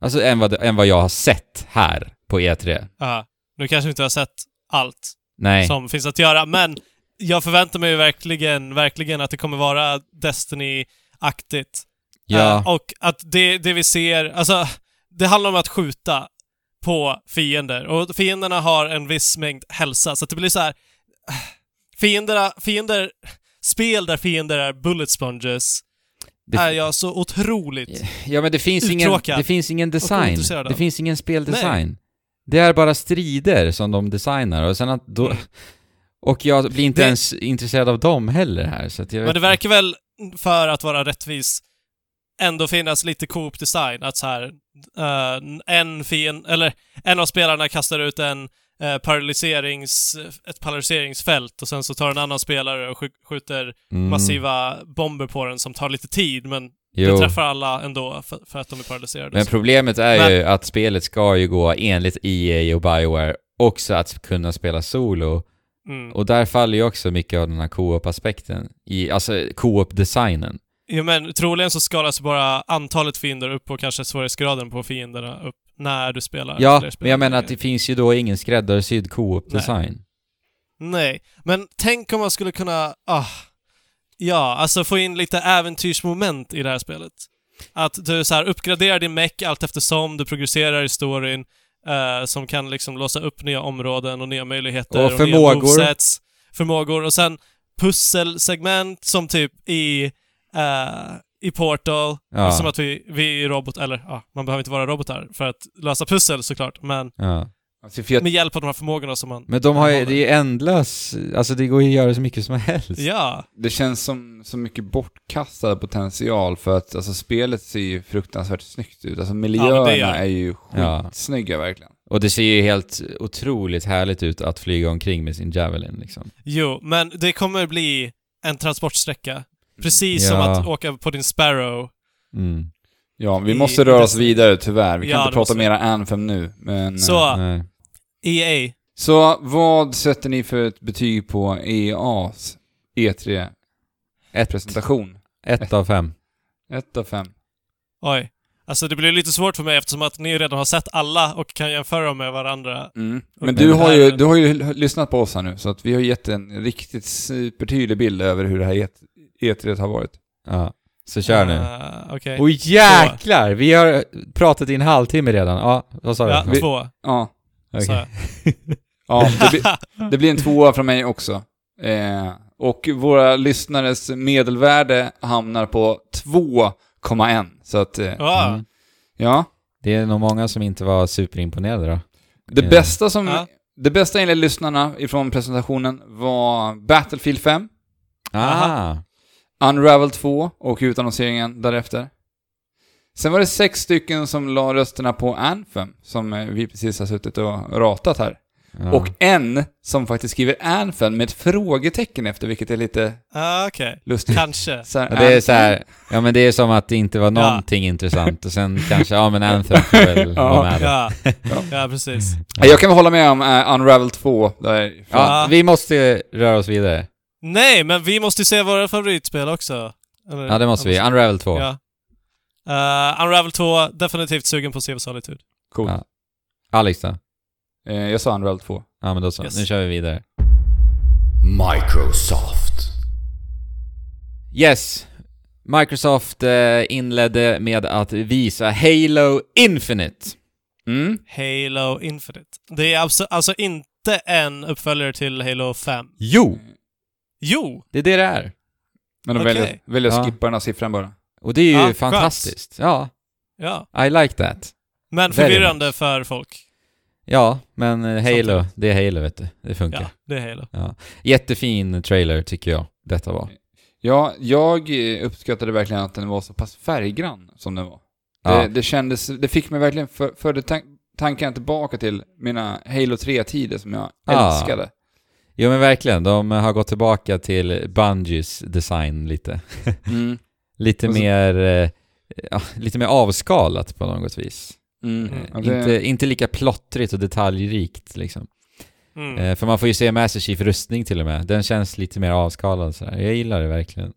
Alltså än vad, än vad jag har sett här på E3. Ja. Nu kanske inte har sett allt Nej. som finns att göra, men jag förväntar mig verkligen, verkligen att det kommer vara Destiny-aktigt. ja. Eh, och att det, det vi ser, alltså, det handlar om att skjuta på fiender. Och fienderna har en viss mängd hälsa, så det blir så här. Fienderna, fiender, spel där fiender är bullet sponges Det- är jag så otroligt... Ja men det finns ingen, det finns ingen design. Det finns ingen speldesign. Det är bara strider som de designar och sen att då... Mm. (laughs) Och jag blir inte Det- ens intresserad av dem heller här så att jag Men det verkar väl, för att vara rättvis, ändå finnas lite coop design. Att så här, eh, en fin, eller en av spelarna kastar ut en eh, paralyserings, ett paralyseringsfält och sen så tar en annan spelare och sk- skjuter Mm. massiva bomber på den som tar lite tid, men Jo. det träffar alla ändå för, för att de är paralyserade. Men problemet är Men- ju att spelet ska ju gå enligt EA och Bioware också att kunna spela solo. mm. Och där faller ju också mycket av den här co-op-aspekten. Alltså co-op-designen. Ja, men troligen så skalas bara antalet fiender upp och kanske svårighetsgraden på fienderna upp när du spelar Ja, men jag menar att det finns ju då ingen skräddarsydd co-op-design. Nej, men tänk om man skulle kunna, ah, ja, alltså få in lite äventyrsmoment i det här spelet. Att du så här uppgraderar din mech allt eftersom du progresserar i storyn, eh, som kan liksom låsa upp nya områden och nya möjligheter Och nya förmågor. movesets, förmågor och sen pusselsegment som typ i, eh, i Portal, Ja. som att vi, vi är robot, eller ja, man behöver inte vara robotar för att lösa pussel såklart, men Ja. Alltså, för jag, med hjälp av de här förmågorna som man... Men de har ju, det är ju ändlös, alltså det går ju att göra så mycket som helst. Ja, det känns som så mycket bortkastad potential för att alltså, spelet ser ju fruktansvärt snyggt ut. Alltså miljöerna gör det. är ju Ja. skitsnygga verkligen. Och det ser ju helt otroligt härligt ut att flyga omkring med sin Javelin liksom. Jo, men det kommer bli en transportsträcka. Precis Ja. som att åka på din Sparrow. Mm. Ja, vi I- måste röra oss vidare tyvärr. Vi kan Ja, inte det prata måste vi. mera Anthem nu, men... Så- eh, Nej. EA. Så vad sätter ni för ett betyg på EA's E3-presentation? Ett, ett av fem. Ett av fem. Oj. Alltså det blir lite svårt för mig eftersom att ni redan har sett alla och kan jämföra dem med varandra. Mm. Men du har, ju, du har ju lyssnat på oss här nu, så att vi har gett en riktigt supertydlig bild över hur det här E3 har varit. Ja. Så kör nu. Uh, Okej. Oj jäklar! Vi har pratat i en halvtimme redan. Ja, vad sa du? Ja, Vi- två. Ja. Jag. (laughs) Ja, det, blir- (laughs) det blir en tvåa från mig också. Eh, och våra lyssnares medelvärde hamnar på 2,1. Så att, eh, Ja. Mm. ja. Det är nog många som inte var superimponerade då. Det Ja. bästa som... Ja. Det bästa enligt lyssnarna ifrån presentationen var Battlefield 5, Ah, Unravel 2 och utannonseringen därefter. Sen var det sex stycken som la rösterna på Anthem, som eh, vi precis har suttit och ratat här. ja. Och en som faktiskt skriver Anthem med ett frågetecken efter, vilket är lite Ah, Okej. lustigt. Kanske. Så här, Ja, det är så här, ja men det är som att det inte var Ja. någonting intressant och sen kanske, ja men Anthem får väl (laughs) Ja. vara med. Ja. ja, precis. Ja, Jag kan väl hålla med om uh, Unravel 2. Där, Ja, Ja. vi måste röra oss vidare. Nej, men vi måste se våra favoritspel också. Eller- Ja, det måste vi. Unravel 2. Ja. Uh, Unravel 2, definitivt sugen på Sea of Solitude. Coolt. Ja. Alex då? Eh, jag sa Unravel 2. Ja men då så, Yes. nu kör vi vidare. Microsoft. Yes! Microsoft eh, inledde med att visa Halo Infinite. Mm. Halo Infinite. Det är alltså, alltså inte en uppföljare till Halo 5. Jo! Jo! Det är det det är. Men de Okej. väljer, väljer att Ja. skippa den här siffran bara. Och det är ju Ja, fantastiskt. Ja, Ja. I like that. Men Very förvirrande för folk. Ja, men eh, Halo, det är Halo vet du. Det funkar. Ja, det är Halo. Ja. Jättefin trailer tycker jag detta var. Ja, jag uppskattade verkligen att den var så pass färggrann som den var. Ja. Det, det kändes, det fick mig verkligen, för, förde tan tankarna tillbaka till mina Halo 3-tider som jag Ja. älskade. Jo men verkligen, de har gått tillbaka till Bungies design lite. Mm. (laughs) Lite så- mer, eh, ja, lite mer avskalat på något vis. Mm. Mm. Ja, det, Inte, inte lika plottrigt och detaljrikt liksom. Mm. Eh, för man får ju se Master Chief rustning till och med. Den känns lite mer avskalad sådär. Jag gillar det verkligen.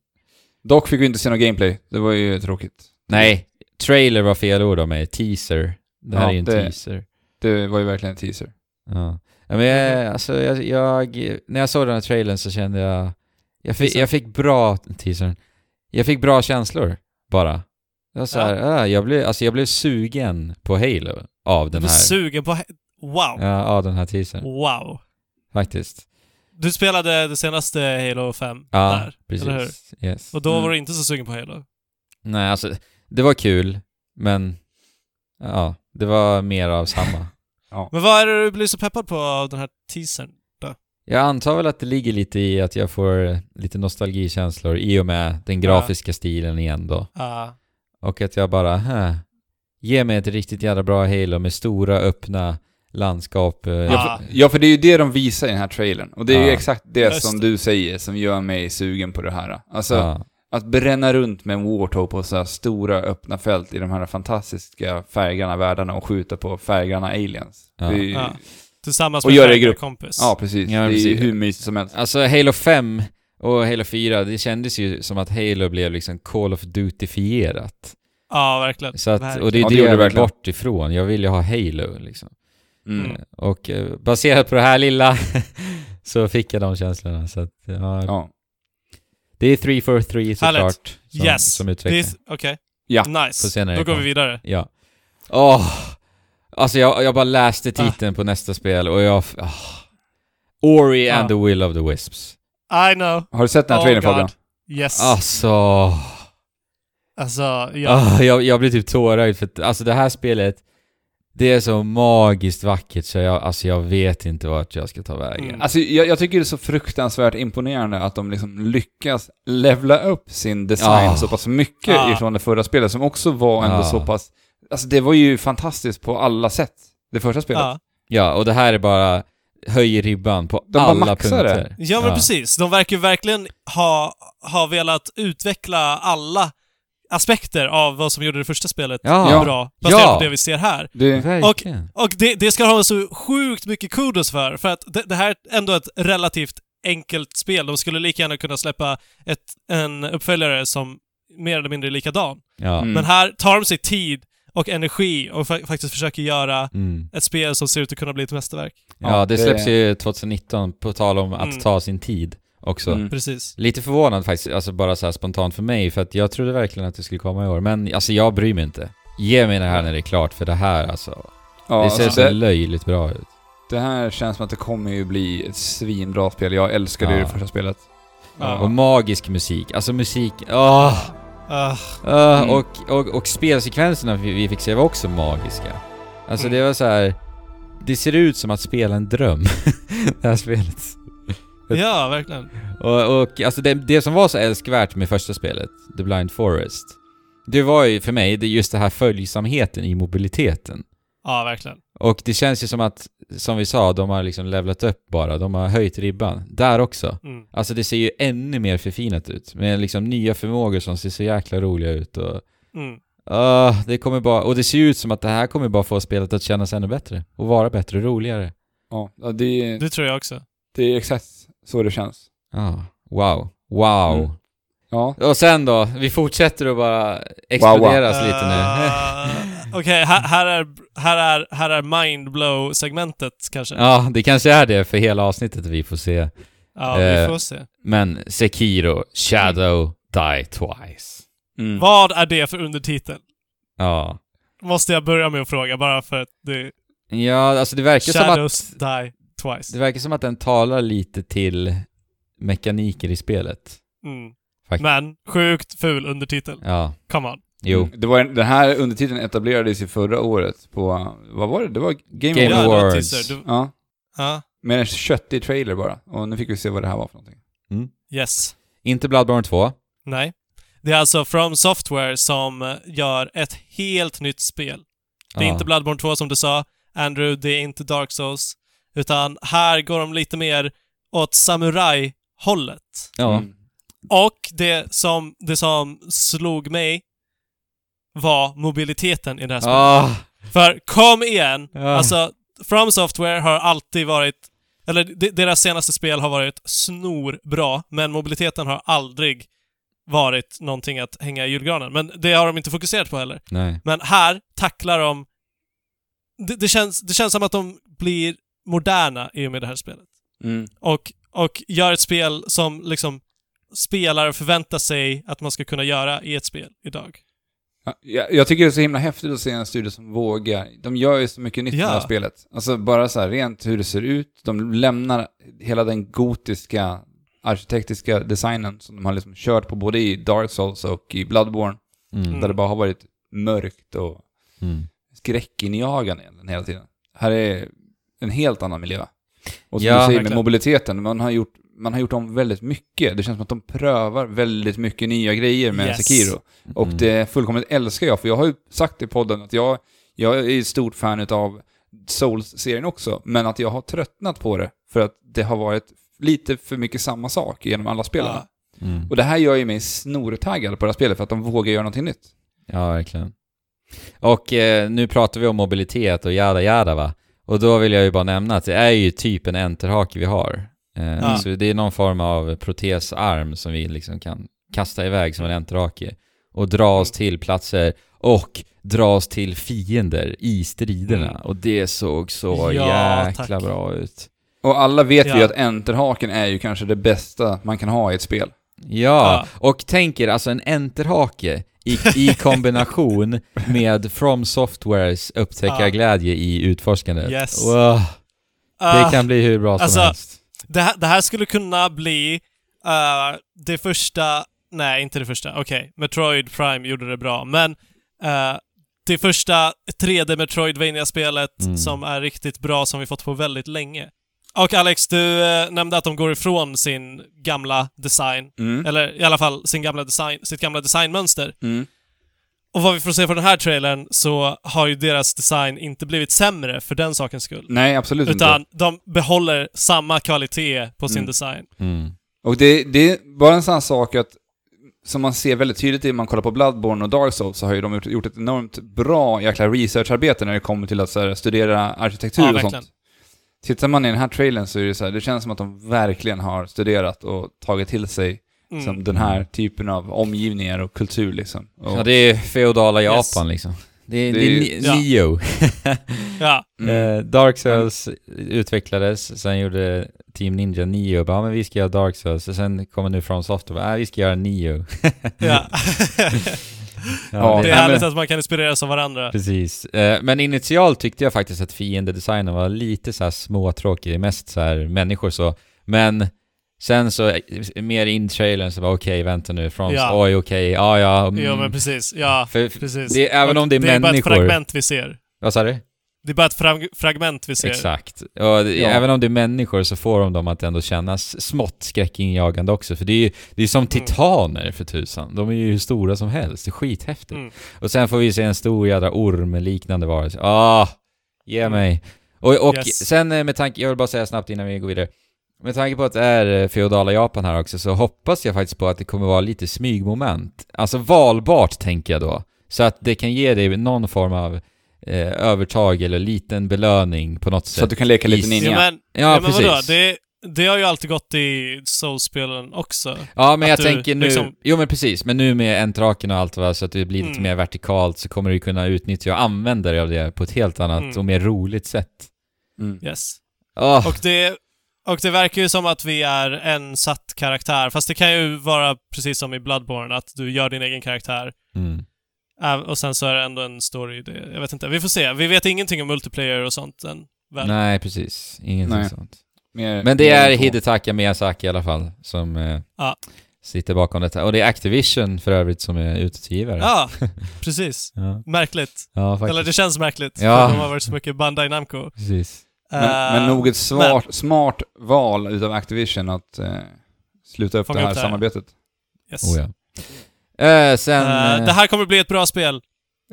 Dock fick vi inte se någon gameplay. Det var ju tråkigt. Nej, trailer var fel ord av mig. Teaser. Det här Ja, är ju en det- teaser. Det var ju verkligen en teaser. Ja. Ja men jag, alltså jag, jag, när jag såg den här trailern så kände jag, jag fick, jag fick bra, teasern, jag fick bra känslor bara. Jag var så här, ah, jag, blev, alltså jag blev sugen på Halo av den här, sugen på... Wow! ja, av den här teasern, Wow! faktiskt. Du spelade det senaste Halo 5 Ja, där, eller hur? precis. Yes. Och då Mm. var du inte så sugen på Halo? Nej, alltså det var kul, men ja, det var mer av samma. Men vad är det du blir så peppad på av den här teasern? Jag antar väl att det ligger lite i att jag får lite nostalgikänslor i och med den grafiska stilen igen då. Ah, Och att jag bara, huh, ge mig ett riktigt jävla bra Halo med stora öppna landskap. eh, Ja. Ja, för, ja, för det är ju det de visar i den här trailern. Och det är ju Ja. exakt det Just som det. du säger som gör mig sugen på det här. Alltså, ja. Att bränna runt med en Warthog på så här stora öppna fält i de här fantastiska färggranna världarna och skjuta på färggranna aliens. Ja. Det är ju, Ja. Tillsammans Och med färgad grupp. kompis. ja, precis. Ja, det är ju precis. hur mysigt som helst. Alltså Halo 5 och Halo 4, det kändes ju som att Halo blev liksom Call of Duty-fierat. Ja, verkligen. Så att, Verkligen. och det är Ja, det det jag vill bort ifrån. Jag vill ju ha Halo liksom. Mm. Mm. Och eh, baserat på det här lilla (laughs) så fick jag de känslorna. Så att, ja, Ja. Det är 343 såklart som, yes! som utvecklar. Okej. Ja. Får Nice. Då går vi vidare. Ja. Åh! Alltså jag, jag bara läste titeln på nästa spel och jag... ah. Ori and Ah. the Will of the Wisps. I know. Har du sett den här Oh trailern. Fabian? Yes. Alltså... Alltså, ja. Ah, jag, jag blir typ tårögd för att, alltså det här spelet Det är så magiskt vackert så jag, alltså jag vet inte vart jag ska ta vägen. Mm. Alltså, jag, jag tycker det är så fruktansvärt imponerande att de liksom lyckas levla upp sin design Ja. så pass mycket Ja. ifrån det förra spelet, som också var ändå Ja. så pass... Alltså det var ju fantastiskt på alla sätt, det första spelet. ja. Ja, och det här är bara höjer ribban på De alla maxar det. punkter. Ja men precis. De verkar ju verkligen ha, ha velat utveckla alla aspekter av vad som gjorde det första spelet Ja. bra, baserat Ja. på det vi ser här. Det, Verkligen. Och det, det ska ha så sjukt mycket kudos för, för att det, det här är ändå ett relativt enkelt spel. De skulle lika gärna kunna släppa ett, en uppföljare som mer eller mindre är likadan. Ja. Mm. Men här tar de sig tid och energi och fa- faktiskt försöker göra Mm. ett spel som ser ut att kunna bli ett mästerverk. Ja, det- släpps ju 2019, på tal om att Mm. ta sin tid. Också. Mm. Precis. Lite förvånad faktiskt, alltså bara så här spontant för mig, för att jag trodde verkligen att det skulle komma i år. Men alltså jag bryr mig inte. Ge mig det här när det är klart, för det här alltså, Ja, det ser alltså, så det, löjligt bra ut. det här känns som att det kommer ju bli ett svinbra spel. Jag älskade ju Ja. det första spelet. Ja. Och magisk musik, alltså musik, åh! Ah, Ah, Mm. och, och, och spelsekvenserna vi, vi fick se var också magiska. Alltså Mm. det var så här. Det ser ut som att spela en dröm, (laughs) det här spelet. Ja, verkligen. Och, och alltså det, det som var så älskvärt med första spelet, The Blind Forest, det var ju för mig det just det här följsamheten i mobiliteten. Ja, verkligen. Och det känns ju som att, som vi sa, de har liksom levlat upp bara, de har höjt ribban. Där också. Mm. Alltså det ser ju ännu mer förfinat ut, med liksom nya förmågor som ser så jäkla roliga ut och Mm. Ah, det kommer bara, och det ser ju ut som att det här kommer bara få spelet att kännas ännu bättre. Och vara bättre och roligare. Ja, ja, det, Det tror jag också. det är exakt så det känns. Ah, wow. Wow. Mm. Ja. Och sen då, vi fortsätter att bara exploderas lite nu. Uh, (laughs) Okej, här, här, är, här, är, här är mindblow-segmentet kanske. ja, det kanske är det för hela avsnittet vi får se. Ja, vi Eh, får se. Men Sekiro, Shadow, Die Twice. Mm. Vad är det för undertitel? Ja. Måste jag börja med att fråga, bara för att det... Ja, alltså det verkar som att... Shadows die twice. Det verkar som att den talar lite till mekaniker i spelet. Mm. Men, sjukt ful undertitel. Ja, Come on. jo. Det var, den här undertiteln etablerades ju förra året på, vad var det? Det var Game, Game ja, Awards. teaser. Du, Ja, ja, med en köttig trailer bara. Och nu fick vi se vad det här var för någonting. yes. Inte Bloodborne 2. Nej. Det är alltså From Software som eh, gör ett helt nytt spel. Det är Ja. inte Bloodborne 2 som du sa, Andrew, det är inte Dark Souls. Utan här går de lite mer åt samurai-hållet. Ja. Mm. Och det som, det som slog mig var mobiliteten i det här spelet. Ah, För kom igen! Ja. Alltså, From Software har alltid varit... Eller de- deras senaste spel har varit snorbra, men mobiliteten har aldrig varit någonting att hänga i julgranen. Men det har de inte fokuserat på heller. nej. Men här tacklar de... Det, det, känns, det känns som att de blir moderna i och med det här spelet. Mm. Och, och gör ett spel som liksom spelare förväntar sig att man ska kunna göra i ett spel idag. Ja, Jag, jag tycker det är så himla häftigt att se en studio som vågar. De gör ju så mycket nytt med Ja. det här spelet. Alltså bara så här rent hur det ser ut. De lämnar hela den gotiska arkitektiska designen som de har liksom kört på både i Dark Souls och i Bloodborne. Mm. Där det bara har varit mörkt och Mm. skräckinjagande hela tiden. Här är en helt annan miljö. Och som Ja, du säger med mobiliteten, man har, gjort, man har gjort om väldigt mycket. Det känns som att de prövar väldigt mycket nya grejer med Yes. Sekiro. Och Mm. det fullkomligt älskar jag, för jag har ju sagt i podden att jag, jag är ett stort fan av Souls-serien också, men att jag har tröttnat på det för att det har varit lite för mycket samma sak genom alla spelen. Ja. Mm. Och det här gör ju mig snortaggad på det här spelet för att de vågar göra någonting nytt. Ja, verkligen. Och eh, nu pratar vi om mobilitet och jada jada va? Och då vill jag ju bara nämna att det är ju typ en enterhake vi har. Eh, Ja. Så det är någon form av protesarm som vi liksom kan kasta iväg som en enterhake och dra oss till platser och dra oss till fiender i striderna. Mm. Och det såg så Ja, jäkla tack. bra ut. Och alla vet Ja. ju att enterhaken är ju kanske det bästa man kan ha i ett spel. Ja, Ja. och tänker alltså en enterhake i, i kombination med From Softwares upptäckarglädje i utforskandet. Yes. Wow, det Ah, kan bli hur bra som alltså, helst. det, här, det här skulle kunna bli eh, det första... Nej, inte det första. Okej, Metroid Prime gjorde det bra, men eh, det första 3D Metroidvania-spelet Mm. som är riktigt bra som vi fått på väldigt länge. Och Alex, du eh, nämnde att de går ifrån sin gamla design, Mm. eller i alla fall sin gamla design, sitt gamla designmönster. Mm. Och vad vi får se från den här trailern så har ju deras design inte blivit sämre för den sakens skull. Nej, absolut Utan inte. de behåller samma kvalitet på sin Mm. design. Mm. Och det, det är bara en sån här sak att, som man ser väldigt tydligt när man kollar på Bloodborne och Dark Souls, så har ju de gjort, gjort ett enormt bra jäkla researcharbete när det kommer till att så här, studera arkitektur Ja, och verkligen. sånt. Tittar man i den här trailern så är det så här, det känns som att de verkligen har studerat och tagit till sig Mm. som den här typen av omgivningar och kultur liksom. Och, Ja, det är feodala Japan Yes. liksom. Det är, Det det är ni- Ja. Neo. Ja, (laughs) mm. Eh, Dark Souls utvecklades, sen gjorde Team Ninja, Nio, bara, ja men vi ska göra Dark Souls, och sen kommer nu från Software, ja vi ska göra Nio. Ja. (laughs) (laughs) Ja, det är härligt men- att man kan inspireras av varandra. Precis. Eh, Men initialt tyckte jag faktiskt att fiendedesignen var lite så här småtråkig, mest så här människor så. Men sen så, eh, mer in trailern så var okej, vänta nu, från Ja. oj okej, ja ja. mm. Ja men precis, ja. För, Precis. det, även om det är det är bara ett människor. fragment vi ser. Vad sa du? Det är bara ett frag fragment vi ser. Exakt. Och Ja. även om det är människor så får de dem att ändå kännas smått skräckinjagande också. För det är ju det är som titaner för tusan. De är ju hur stora som helst. Det är skithäftigt. Mm. Och sen får vi se en stor jädra orm-liknande varelse. Ah! Ge mig. Och, och Yes. sen eh, med tanke, jag vill bara säga snabbt innan vi går vidare. Med tanke på att det är eh, feodala Japan här också så hoppas jag faktiskt på att det kommer vara lite smygmoment. Alltså valbart tänker jag då. Så att det kan ge dig någon form av eh, övertag eller liten belöning på något sätt. Så att du kan leka lite ninja. Ja, men, Ja, ja, men precis. vadå? Det, det har ju alltid gått i Soul-spelen också. Ja, men jag du tänker nu... liksom- Jo, men precis. Men nu med entraken och allt va, så att det blir lite Mm. mer vertikalt så kommer du kunna utnyttja och använda dig av det på ett helt annat Mm. och mer roligt sätt. Mm. Yes. Åh, Och det, och det verkar ju som att vi är en satt karaktär. Fast det kan ju vara precis som i Bloodborne, att du gör din egen karaktär. mm. Äh, Och sen så är det ändå en story det. Jag vet inte. Vi får se. Vi vet ingenting om multiplayer och sånt än. Väl? Nej, precis. Ingenting Nej. sånt. Mer- Men det är. Hidetaka Miyazaki i alla fall som eh, Ja. sitter bakom detta. Och det är Activision för övrigt som är utgivare. Ja, (laughs) precis. Ja, Märkligt. ja. Eller det känns märkligt. Ja. För de har varit så mycket Bandai Namco. Precis. Men, Eh, men nog ett smart, smart val utav Activision att eh, sluta upp Fånga det här upp det här. samarbetet. Yes. Oh, ja. Eh, sen... Eh, det här kommer bli ett bra spel.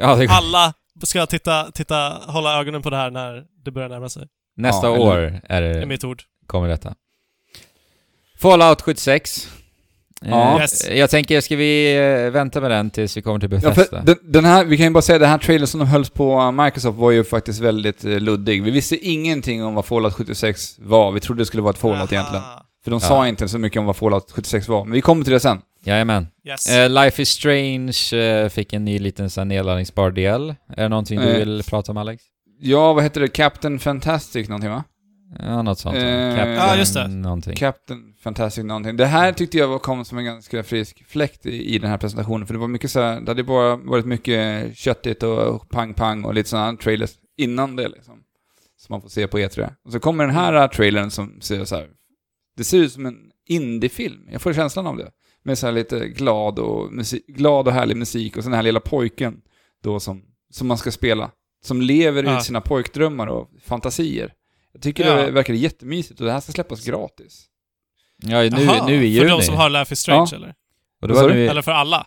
ja, det, Alla ska titta, titta, hålla ögonen på det här när det börjar närma sig. nästa Ja, år är Det är mitt ord. kommer detta. Fallout 76. Ja. Yes. Jag tänker, ska vi vänta med den tills vi kommer till Ja, Bethesda? för den, den här, vi kan ju bara säga, den här trailern som de hölls på Microsoft var ju faktiskt väldigt luddig. Vi visste ingenting om vad Fallout 76 var. Vi trodde det skulle vara ett Fallout Aha. egentligen. För de Ja. sa inte så mycket om vad Fallout 76 var. Men vi kommer till det sen. Jajamän. Yes. Eh, Life is Strange eh, fick en ny liten sån här nedladdningsbar del. Är det någonting du Eh. vill prata om Alex? Ja, vad heter det? Captain Fantastic någonting va? Ja, något sånt. Captain Ja, just det. Någonting. Captain Fantastic någonting. Det här tyckte jag var- kom som en ganska frisk fläkt i, i den här presentationen, för det var mycket så här, det hade bara varit mycket köttigt och pang-pang och lite sådana trailers innan det liksom. Som man får se på E3. Och så kommer den här äh, trailern som ser så här. det ser ut som en indiefilm. Jag får känslan av det. Med så här lite glad och, musik, glad och härlig musik och så den här lilla pojken då som, som man ska spela. Som lever Ja. ut sina pojkdrömmar och fantasier. Jag tycker Ja. det verkar jättemysigt och det här ska släppas gratis. Ja, nu, Aha, nu i För juni. de som har Life is Strange, Ja. eller? Och det var nu i... Eller för alla?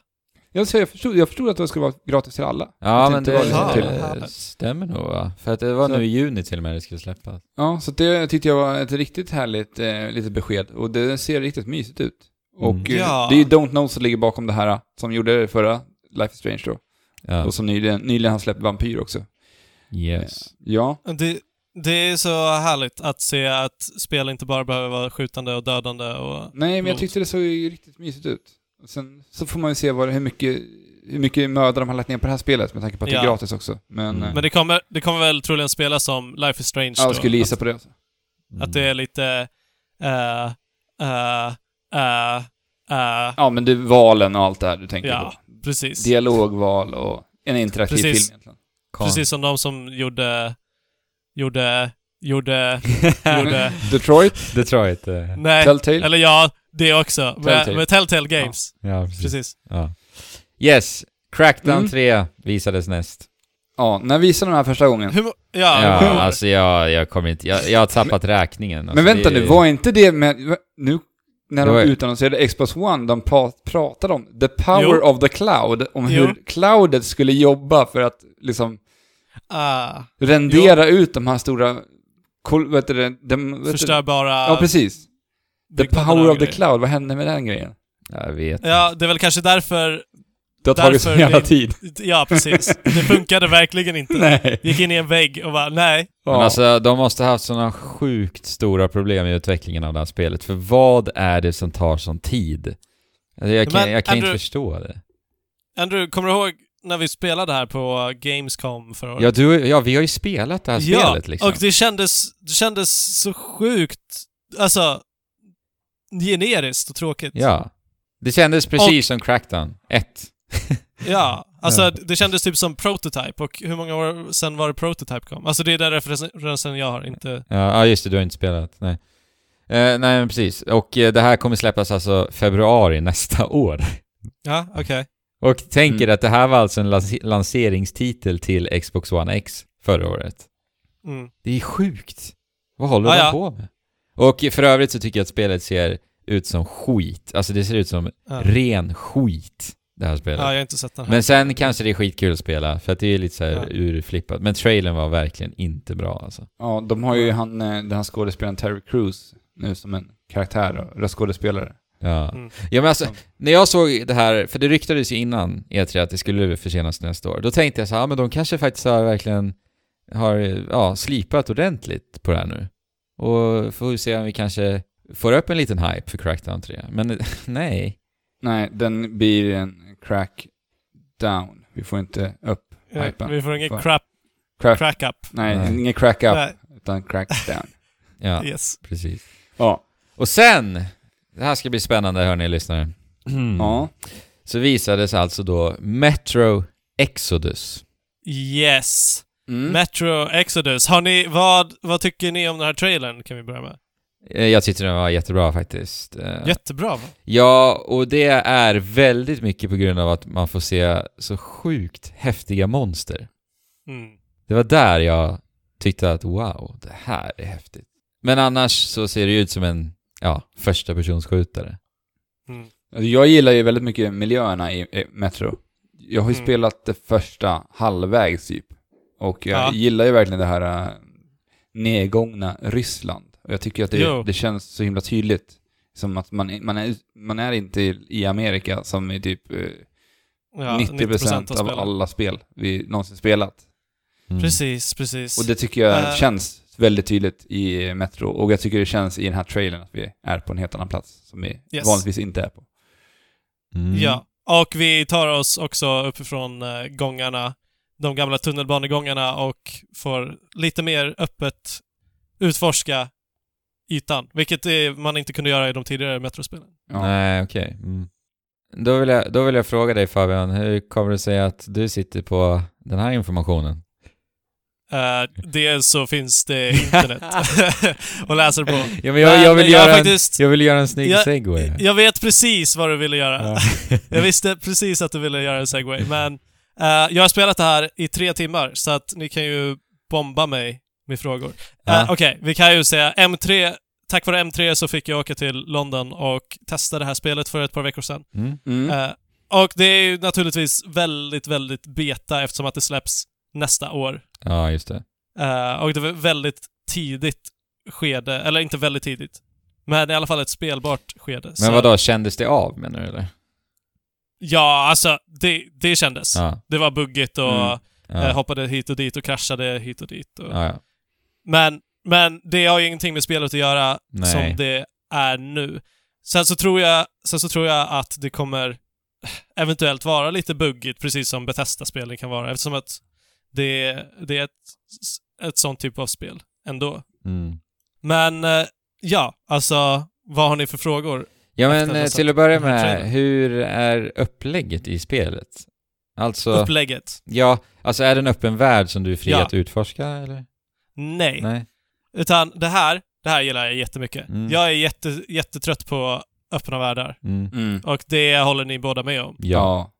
Jag, så jag, förstod, jag förstod att det skulle vara gratis till alla. Ja, men det var liksom till. stämmer nog va? För att det var Så- nu i juni till och med det skulle släppas. Ja, så det tyckte jag var ett riktigt härligt eh, litet besked. Och det ser riktigt mysigt ut. Och Mm. eh, Ja. det är ju Don't Know som ligger bakom det här, som gjorde det förra Life is Strange då. Ja. Och som nyligen, nyligen har släppt Vampyr också. Yes. Ja, Det, det är så härligt att se att spel inte bara behöver vara skjutande och dödande och... nej men jag tyckte det såg ju riktigt mysigt ut. Sen så får man ju se vad, hur, mycket, hur mycket möda de har lagt ner på det här spelet med tanke på att det Ja. är gratis också. Men, Mm. eh, Men det kommer, det kommer väl troligen spelas som Life is Strange ja, då? jag skulle gissa på det. Alltså. att det är lite... Uh, uh, uh, uh, Ja, men du, valen och allt det här du tänker ja, på. precis. Dialogval och en interaktiv Precis. film egentligen. Kon- Precis som de som gjorde... Gjorde... Gjorde... (laughs) gjorde... Detroit, Detroit. eh, Nej, Telltale. eller ja, det också. Med Telltale. Telltale, med Telltale Games. Ja, precis. Precis. Ja. Yes. Crackdown Mm. 3 visades näst. Ja, när visade de här första gången? Hur, ja, Ja, hur- alltså jag, jag kommer inte... Jag, jag har tappat räkningen. Alltså, Men vänta det- nu, var inte det med... Nu när de utannonserade Xbox One, de pra- pratade om the power Jo. of the cloud, om Jo. hur cloudet skulle jobba för att liksom ah, rendera ut de här stora... Vet du? De, förstörbara ja, precis. The power of the grejer. cloud, vad hände med den grejen? Jag vet Ja, det är väl kanske därför... Det har tagit så jävla tid. Ja, precis. Det funkade verkligen inte. (laughs) Nej. Gick in i en vägg och bara, nej. Men Ja. alltså, de måste ha haft sådana sjukt stora problem i utvecklingen av det här spelet. För vad är det som tar sån tid? Alltså, jag kan, Men, jag kan inte Andrew- förstå det. Andrew, kommer du ihåg när vi spelade här på Gamescom förra året? Ja, du, ja, vi har ju spelat det här ja, spelet liksom. och det kändes, det kändes så sjukt alltså, generiskt och tråkigt. Ja. Det kändes precis som Crackdown 1. (laughs) Ja, alltså det kändes typ som Prototype och hur många år sen var det Prototype kom? Alltså det är den referensen jag har, inte... Ja, just det, du har inte spelat. Nej. Eh, nej, men precis. Och eh, det här kommer släppas alltså februari nästa (laughs) år. Ja, okej. Och tänk er Mm. att det här var alltså en lans- lanseringstitel till Xbox One X förra året. Mm. Det är sjukt. Vad håller Ja, de ja. på med? Och för övrigt så tycker jag att spelet ser ut som skit. Alltså det ser ut som Ja. ren skit, det här spelet. ja, jag har inte sett den här. Men sen kanske det är skitkul att spela, för att det är lite så här Ja. urflippat. Men trailern var verkligen inte bra alltså. Ja, de har ju han, eh, den här skådespelaren Terry Crews nu som en karaktär röstskådespelare. Ja. Mm. ja men alltså, när jag såg det här, för det ryktades ju innan E3 att det skulle försenas nästa år. Då tänkte jag så här, ja men de kanske faktiskt har verkligen har, ja, slipat ordentligt på det här nu. Och får vi se om vi kanske får upp en liten hype för Crackdown 3. Men (laughs) nej. Nej, den blir en crackdown. Vi får inte upp Ja, hypen. vi får ingen crap, Crack, crack up. nej, Nej. ingen crack up, Nej, utan crackdown. (laughs) Ja, yes. precis. Ja. Och sen, det här ska bli spännande hörni lyssnare. (clears throat) Ja. Så visades alltså då Metro Exodus. Yes. Mm. Metro Exodus. Har ni, vad, vad tycker ni om den här trailern kan vi börja med? Eh, Jag tyckte den var jättebra faktiskt. Eh, Jättebra va? Ja, och det är väldigt mycket på grund av att man får se så sjukt häftiga monster. Mm. Det var där jag tyckte att wow, det här är häftigt. Men annars så ser det ut som en, ja, första persons skjutare. Mm. Alltså, Jag gillar ju väldigt mycket miljöerna i, i Metro. Jag har ju Mm. spelat det första halvvägs typ. Och jag Ja. gillar ju verkligen det här äh, nedgångna Ryssland. Och jag tycker att det, Jo. det känns så himla tydligt. Som att man, man, är, man är inte i- Amerika som i typ eh, Ja, 90% av spelen. alla spel vi någonsin spelat. Mm. Precis, precis. Och det tycker jag Eh. känns väldigt tydligt i Metro. Och jag tycker det känns i den här trailern att vi är på en helt annan plats. Som vi Yes. vanligtvis inte är på. Mm. Ja, och vi tar oss också uppifrån eh, gångarna, de gamla tunnelbanegångarna och får lite mer öppet utforska ytan, vilket eh, man inte kunde göra i de tidigare Metrospelen. Ja. Nej, okej. Mm. Då, vill jag, då vill jag fråga dig Fabian, hur kommer det sig att du sitter på den här informationen? Uh, dels så finns det internet (laughs) att läsa på. Ja, men jag, jag, vill, Men jag göra faktiskt- en, jag vill göra en snygg Jag- segway. Jag vet precis vad du ville göra. Ja. Jag visste precis att du ville göra en segway, men eh, jag har spelat det här i tre timmar, så att ni kan ju bomba mig med frågor. Ja. Eh, Okej, vi kan ju säga M3, tack vare M3 så fick jag åka till London och testa det här spelet för ett par veckor sedan. Mm. Mm. Eh, och det är ju naturligtvis väldigt, väldigt beta eftersom att det släpps nästa år. ja, just det. Eh, och det var väldigt tidigt skede, eller inte väldigt tidigt, men i alla fall ett spelbart skede. Men Så- vad då kändes det av menar du eller? Ja, alltså det, det kändes. Ja. Det var buggigt och Mm. Ja. hoppade hit och dit och kraschade hit och dit. Och... ja, ja. Men, men det har ju ingenting med spelet att göra Nej. som det är nu. Sen så, tror jag, sen så tror jag att det kommer eventuellt vara lite buggigt, precis som Bethesda-spelen kan vara, eftersom att det, det är ett, ett sånt typ av spel ändå. Mm. Men eh, ja, alltså vad har ni för frågor? Ja men eh, till att börja med, hur är upplägget i spelet? Alltså, Upplägget? ja, alltså är det en öppen värld som du är fri Ja. att utforska eller? Nej. Nej? Utan det här, det här gillar jag jättemycket. Mm. Jag är jätte, jättetrött på öppna världar. Mm. Mm. Och det håller ni båda med om. Ja.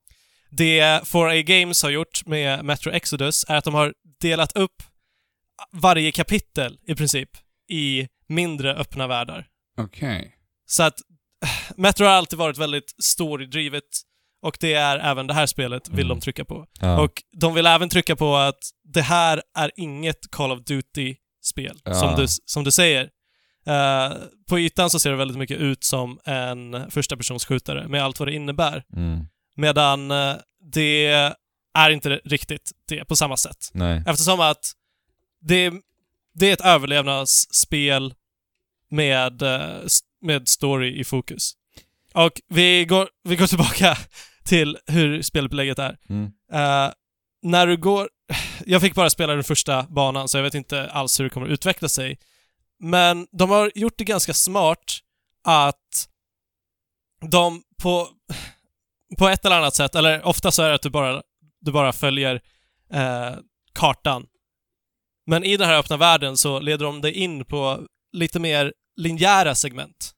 Det 4A Games har gjort med Metro Exodus är att de har delat upp varje kapitel i princip i mindre öppna världar. Okej. Så att Metro har alltid varit väldigt storydrivet och det är även det här spelet vill Mm. de trycka på. Ja. Och de vill även trycka på att det här är inget Call of Duty-spel, Ja. som, du, som du säger. Eh, på ytan så ser det väldigt mycket ut som en första persons skjutare med allt vad det innebär. Mm. Medan eh, det är inte riktigt det på samma sätt. Nej. Eftersom att det, det är ett överlevnadsspel med, eh, med story i fokus. Och vi går, vi går tillbaka till hur spelupplägget är. Mm. Eh, när du går... (sighs) Jag fick bara spela den första banan, så jag vet inte alls hur det kommer att utveckla sig. men de har gjort det ganska smart att de på, (sighs) på ett eller annat sätt, eller ofta så är det att du bara, du bara följer eh, kartan. Men i den här öppna världen så leder de dig in på lite mer linjära segment.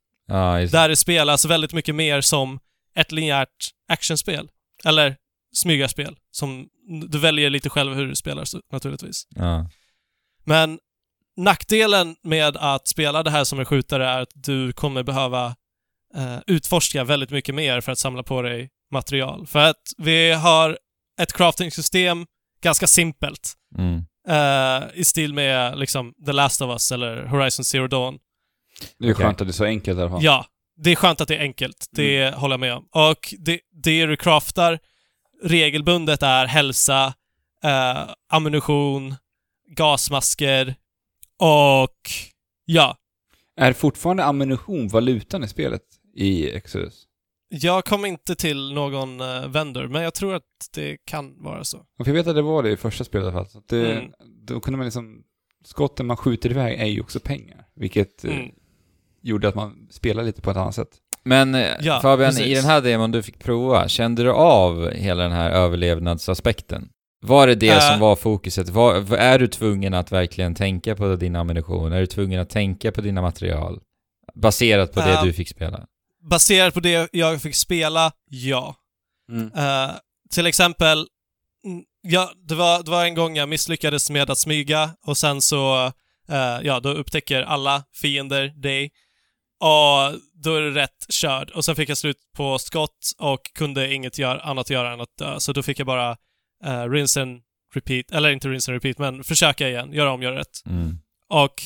Just Där det spelas väldigt mycket mer som ett linjärt actionspel. Eller smygarspel. Som du väljer lite själv hur du spelar så- naturligtvis. ja. Men nackdelen med att spela det här som en skjutare är att du kommer behöva eh, utforska väldigt mycket mer för att samla på dig material. För att vi har ett crafting-system, ganska simpelt, Mm. eh, i stil med liksom The Last of Us eller Horizon Zero Dawn. Det är skönt att det är så enkelt i alla fall. Ja, det är skönt att det är enkelt. Det håller jag med om. Och det, det du craftar regelbundet är hälsa, eh, ammunition, gasmasker och ja. Är fortfarande ammunition valutan i spelet i Exodus? Jag kom inte till någon uh, vendor, men jag tror att det kan vara så. Och jag vet att det var det i första spelet i alla fall. Det, Mm. Då kunde man liksom... Skotten man skjuter iväg är ju också pengar. Vilket eh, Mm. Gjorde att man spelade lite på ett annat sätt. Men eh, Ja, Fabian, i precis. den här demon du fick prova, kände du av hela den här överlevnadsaspekten? Var det det Äh. som var fokuset? Var, är du tvungen att verkligen tänka på din ammunition? Är du tvungen att tänka på dina material? Baserat på det Äh. du fick spela? Baserat på det jag fick spela, ja. Eh, till exempel, mm, ja, det, var, det var en gång jag misslyckades med att smyga och sen så, eh, ja, då upptäcker alla fiender dig. Och då är det rätt körd. Och sen fick jag slut på skott och kunde inget gör, annat göra än att dö. Så då fick jag bara uh, rinse and repeat, eller inte rinse and repeat, men försöka igen, göra om, göra rätt. Mm. Och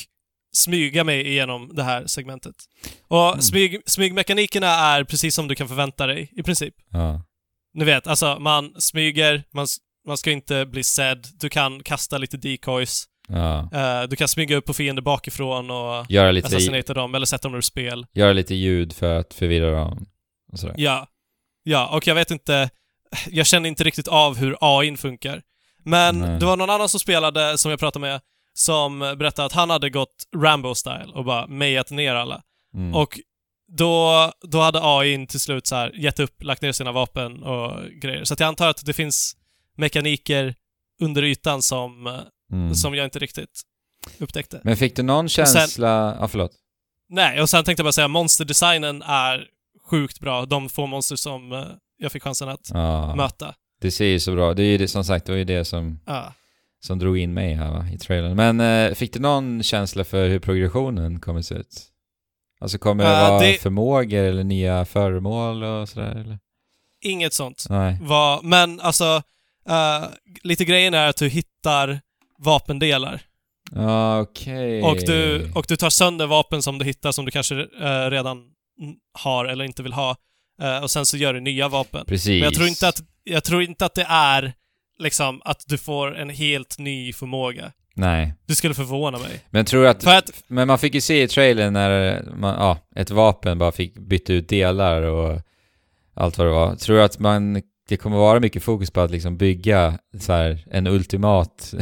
smyga mig igenom det här segmentet. Och Mm. smyg, smygmekanikerna är precis som du kan förvänta dig, i princip. Ja. Ni vet, alltså man smyger, man, man ska inte bli sedd, du kan kasta lite decoys, ja. eh, du kan smyga upp på fiender bakifrån och Göra lite, assassinata dem eller sätta dem ur spel. göra lite ljud för att förvirra dem. Och sådär. Ja. Ja, och jag vet inte, jag känner inte riktigt av hur AI funkar. Men Nej. det var någon annan som spelade, som jag pratade med, som berättade att han hade gått Rambo-style och bara mejat ner alla. Mm. Och då, då hade AI till slut så här gett upp, lagt ner sina vapen och grejer. Så jag antar att det finns mekaniker under ytan som, eh, mm. som jag inte riktigt upptäckte. Men fick du någon sen- känsla... Ja, förlåt. Nej, och sen tänkte jag bara säga monsterdesignen är sjukt bra. De få monster som eh, jag fick chansen att Ja. möta. Det ser ju så bra Det är ju det, som sagt, det var ju det som, Ja. som drog in mig här va, i trailern. Men eh, fick du någon känsla för hur progressionen kommer se ut? Alltså kommer det vara det- förmågor eller nya föremål och sådär eller? Inget sånt. Nej. Var, men alltså, eh, lite grejen är att du hittar vapendelar. Ja, okej. Och, du, och du tar sönder vapen som du hittar som du kanske eh, redan har eller inte vill ha. Eh, och sen så gör du nya vapen. Precis. Men jag tror inte att, jag tror inte att det är liksom att du får en helt ny förmåga. Nej. Du skulle förvåna mig. Men tror att... Att, Men man fick ju se i trailern när man, ja, ett vapen bara fick byta ut delar och allt vad det var. Tror du att man, det kommer vara mycket fokus på att liksom bygga så här, en ultimat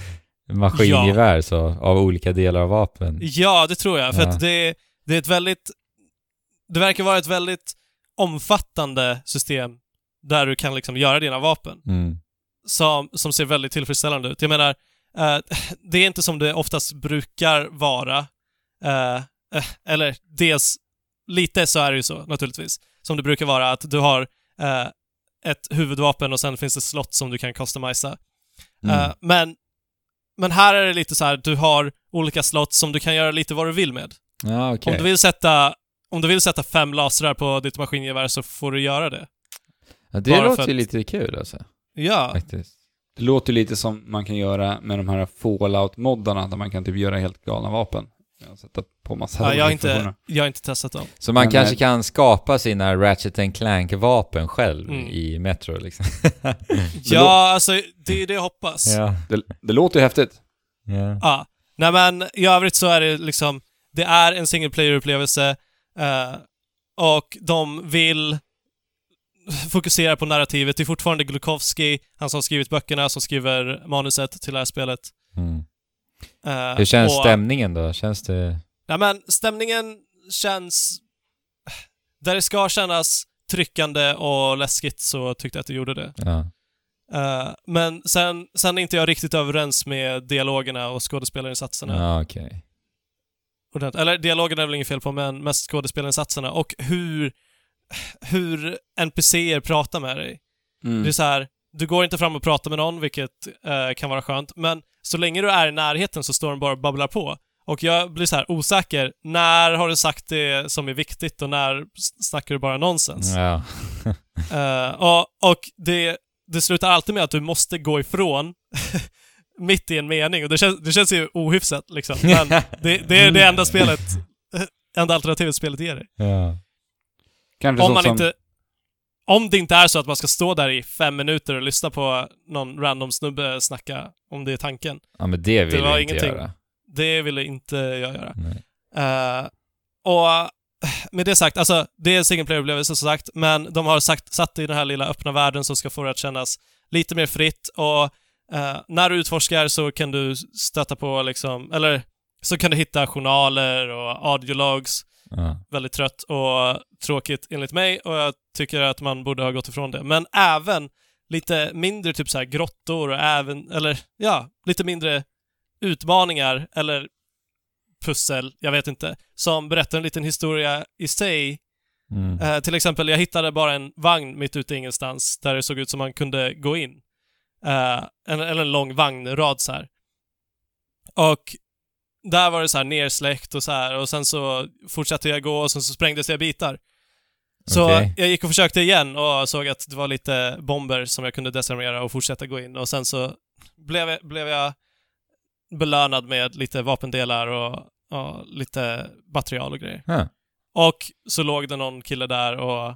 (laughs) maskingevär så, av olika delar av vapen? ja, det tror jag. För Ja. att det, det är ett väldigt... Det verkar vara ett väldigt omfattande system där du kan liksom göra dina vapen. Mm. som, som ser väldigt tillfredsställande ut. Jag menar, eh, (laughs) det är inte som det oftast brukar vara. Eh, eh, eller dels, lite så är det ju så naturligtvis. Som det brukar vara att du har eh, ett huvudvapen och sen finns det slott som du kan customisa. Mm. Eh, men, men här är det lite så här, du har olika slott som du kan göra lite vad du vill med. Ja, okej. Om du vill sätta om du vill sätta fem lasrar på ditt maskingevär så får du göra det. ja, det bara låter för ju att- lite kul alltså, Ja. faktiskt. Det låter lite som man kan göra med de här Fallout-moddarna, där man kan typ göra helt galna vapen. Ja, Sätta på massa ja jag, har inte, jag har inte testat dem. Så man Men, kanske eh, kan skapa sina Ratchet and Clank-vapen själv Mm. i Metro liksom? (laughs) Ja, alltså det är det jag hoppas. Ja. Det, det låter ju häftigt. ja. Nej men i övrigt så är det liksom, det är en single player-upplevelse eh, och de vill fokusera på narrativet. Det är fortfarande Glukowski, han som har skrivit böckerna, som skriver manuset till det här spelet. Mm. Eh, Hur känns och- stämningen då? Känns det... Nej men stämningen känns... Där det ska kännas tryckande och läskigt så tyckte jag att det gjorde det. Ja. Eh, men sen, sen är inte jag riktigt överens med dialogerna och skådespelarinsatserna. Ja, okej. ordentligt. Eller dialogen är väl inget fel på, men mest skådespelarinsatserna och hur, hur NPCer pratar med dig. Mm. Det är så här, du går inte fram och pratar med någon, vilket eh, kan vara skönt, men så länge du är i närheten så står de bara och babblar på. Och jag blir så här osäker. När har du sagt det som är viktigt och när snackar du bara nonsens? Ja. (laughs) Eh, och och det, det slutar alltid med att du måste gå ifrån (laughs) mitt i en mening och det känns, det känns ju ohyfsat liksom. Men (laughs) det, det är det enda spelet, enda alternativet spelet ger dig. ja. Om man som, inte... Om det inte är så att man ska stå där i fem minuter och lyssna på någon random snubbe snacka, om det är tanken. ja, men det vill var jag inte ingenting. göra. Det ville inte jag göra. Eh, och med det sagt, alltså det är en single player-upplevelse som sagt, men de har sagt, satt i den här lilla öppna världen som ska få det att kännas lite mer fritt och eh, när du utforskar så kan du stöta på liksom, eller så kan du hitta journaler och audiologs. Ja. Väldigt trött och tråkigt enligt mig och jag tycker att man borde ha gått ifrån det. Men även lite mindre typ så här grottor och även, eller ja, lite mindre utmaningar eller pussel, jag vet inte, som berättar en liten historia i sig. Mm. Eh, till exempel, jag hittade bara en vagn mitt ute i ingenstans där det såg ut som man kunde gå in. Eh, en, eller en lång vagnrad så här. Och där var det så här nersläckt och så här och sen så fortsatte jag gå och sen så sprängdes jag i bitar. Så Okej. jag gick och försökte igen och såg att det var lite bomber som jag kunde desarmera och fortsätta gå in och sen så blev jag, blev jag belönad med lite vapendelar och, och lite material och grejer. Ja. Och så låg det någon kille där och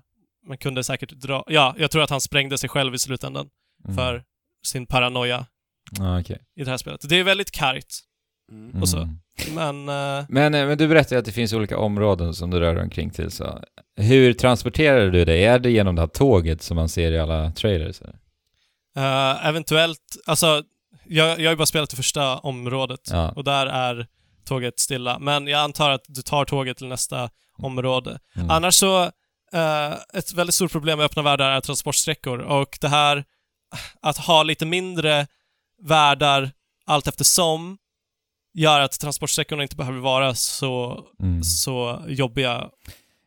man kunde säkert dra... Ja, jag tror att han sprängde sig själv i slutändan Mm. för sin paranoia Ja, okej. i det här spelet. Det är väldigt kargt, Mm. och så. Mm. men... eh, Men, eh, men du berättade att det finns olika områden som du rör dig omkring till, så hur transporterar du dig? Är det genom det här tåget som man ser i alla trailers? eh, eventuellt, alltså, jag, jag har ju bara spelat det första området Ja. och där är tåget stilla. Men jag antar att du tar tåget till nästa område. Mm. Annars så, eh, ett väldigt stort problem med öppna världar är transportsträckor och det här att ha lite mindre världar allt eftersom gör att transportsträckorna inte behöver vara så, Mm. så jobbiga.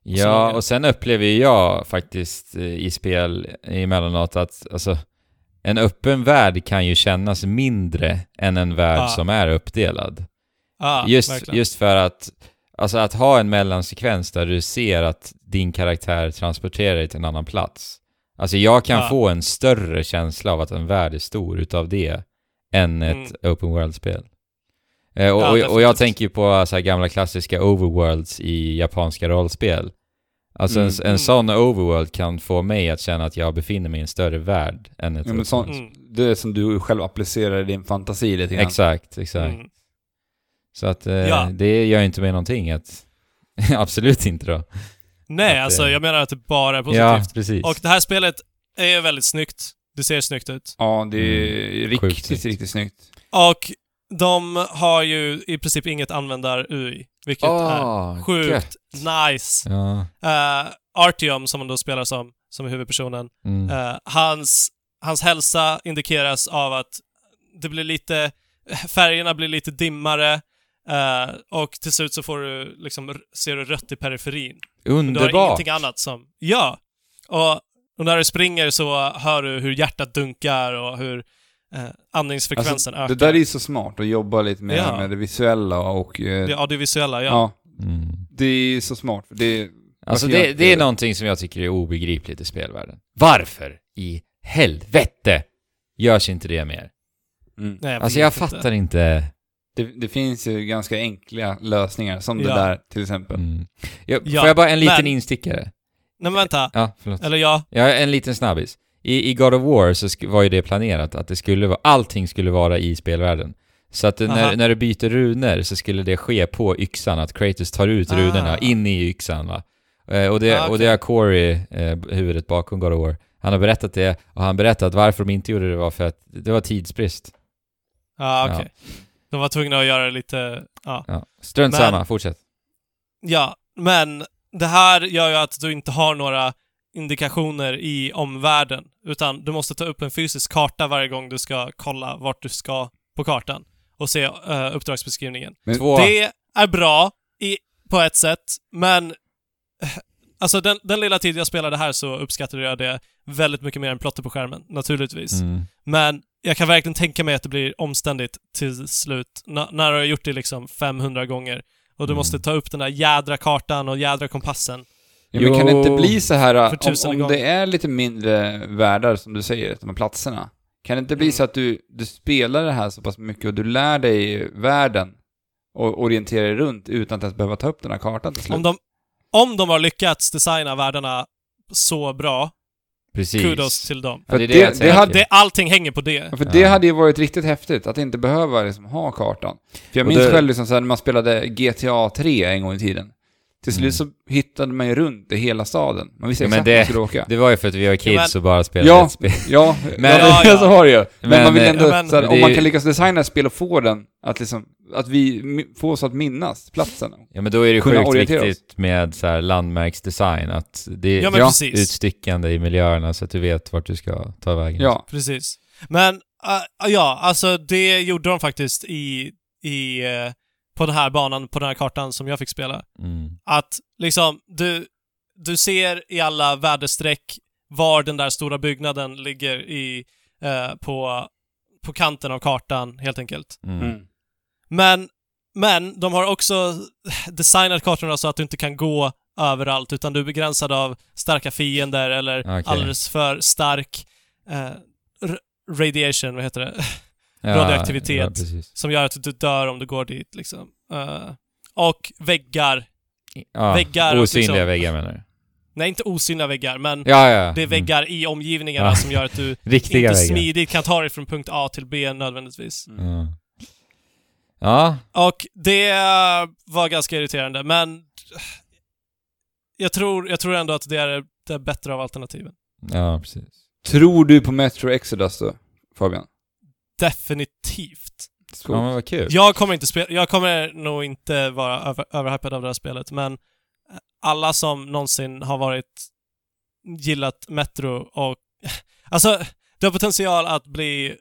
Ja, och sen upplever jag faktiskt eh, i spel emellanåt att alltså, en öppen värld kan ju kännas mindre än en värld Ja. som är uppdelad. Ah, just, verkligen. just för att, alltså att ha en mellansekvens där du ser att din karaktär transporterar dig till en annan plats. Alltså jag kan Ja. få en större känsla av att en värld är stor utav det än ett Mm. open world-spel. Eh, och, Ja, och, och jag tänker ju på så här gamla klassiska overworlds i japanska rollspel. Alltså Mm. en, en Mm. sån overworld kan få mig att känna att jag befinner mig i en större värld än ett Ja, men sånt. Mm. Det är som du själv applicerar i din fantasi lite grann. Exakt, exakt. Mm. Så att eh, Ja. det gör ju inte mig någonting att... (laughs) Absolut inte då. Nej, Att, alltså eh, jag menar att det bara är positivt. Ja, precis. Och det här spelet är väldigt snyggt. Det ser snyggt ut. Ja, det är Mm. Riktigt, riktigt snyggt. Och de har ju i princip inget användar-UI, vilket är sjukt gött. nice. Ja. Uh, Artyom, som man då spelar som, som är huvudpersonen, Mm. eh, hans, hans hälsa indikeras av att det blir lite, färgerna blir lite dimmare eh, och till slut så får du liksom, ser du rött i periferin. Men du har Underbart! ingenting annat som... Ja! Och, och när du springer så hör du hur hjärtat dunkar och hur eh, andningsfrekvensen ökar. Det där är ju så smart att jobba lite mer Ja. med det visuella och... eh, Det audiovisuella, ja. ja. Mm. Det är så smart. för Det, Alltså det, jag- det är någonting som jag tycker är obegripligt i spelvärlden. Varför i helvete görs inte det mer? mm. Nej, Alltså vet jag inte. fattar inte. det, det finns ju ganska enkla lösningar, som det Ja. där till exempel. Mm. Jag, Ja, får jag bara en liten men- instickare? Nej men vänta. Ja, förlåt. Eller ja. Ja, en liten snabbis. I, I God of War så var ju det planerat att det skulle vara, allting skulle vara i spelvärlden. Så att Aha. när, när du byter runor så skulle det ske på yxan, att Kratos tar ut Ah. runorna in i yxan va. Eh, och, det, Ah, och det har Corey, eh, huvudet bakom God of War, han har berättat det och han berättat varför de inte gjorde det var för att det var tidsbrist. Ja, okej. De var tvungna att göra lite... Ja. Ja. Strunt samma, fortsätt. Ja, men det här gör ju att du inte har några indikationer i omvärlden, utan du måste ta upp en fysisk karta varje gång du ska kolla vart du ska på kartan och se uh, uppdragsbeskrivningen. Men- Två. Det är bra i, på ett sätt, men eh, alltså den, den lilla tid jag spelade här så uppskattade jag det väldigt mycket mer än plotter på skärmen, naturligtvis. Mm. Men jag kan verkligen tänka mig att det blir omständigt till slut, N- när du har gjort det liksom 500 gånger och du Mm. måste ta upp den där jädra kartan och jädra kompassen. Ja, men kan det inte Jo. bli så här För om, om gång. det är lite mindre världar som du säger, de här platserna? Kan det inte bli Mm. så att du, du spelar det här så pass mycket och du lär dig världen och orienterar dig runt utan att ens behöva ta upp den här kartan till slut? Om de, om de har lyckats designa världarna så bra, Precis. kudos till dem. Ja, det det För det- det hade- Det, allting hänger på det. Ja, för Ja. det hade ju varit riktigt häftigt, att inte behöva liksom ha kartan. För jag Och minns det- själv liksom så här, när man spelade GTA 3 en gång i tiden. Till slut Mm. så hittade man ju runt i hela staden. Man visste Ja, men exakt det- man skulle åka. Det var ju för att vi var kids Ja, men- och bara spelade Ja, ett spel. ja, (laughs) Men- ja, Ja, (laughs) så har det ju. Men, Men, man vill ändå, men- så här, det om man kan lyckas designa ett spel och få den, att liksom, att vi får oss att minnas platsen. Ja men då är det sjukt oss. viktigt med så här landmärksdesign, att det är Ja, utstickande i miljöerna så att du vet vart du ska ta vägen. Ja. Precis. Men, äh, ja, alltså det gjorde de faktiskt i, i, eh, på den här banan, på den här kartan som jag fick spela. Mm. Att liksom, du, du ser i alla väderstreck var den där stora byggnaden ligger i, eh, på, på kanten av kartan, helt enkelt. Mm. Men, men de har också designat kartorna så att du inte kan gå överallt, utan du är begränsad av starka fiender eller Okej. alldeles för stark eh, radiation, vad heter det? Ja, Radioaktivitet. Ja. Som gör att du dör om du går dit liksom. Eh, och väggar. Ja, Väggar Osynliga liksom- väggar menar du? Nej, inte osynliga väggar, men Ja, ja. det är väggar i omgivningarna Ja. som gör att du (laughs) Mm. Inte väggar. smidigt kan ta dig från punkt A till B nödvändigtvis. Ja. ja, Och det var ganska irriterande, men jag tror, jag tror ändå att det är det bättre av alternativen. ja, precis. Tror du på Metro Exodus då, Fabian? Definitivt. Ja, men vad kul. Jag kommer inte spela, jag kommer nog inte vara över, överhypad av det här spelet, men alla som någonsin har varit gillat Metro och... (laughs) Alltså, det har potential att bli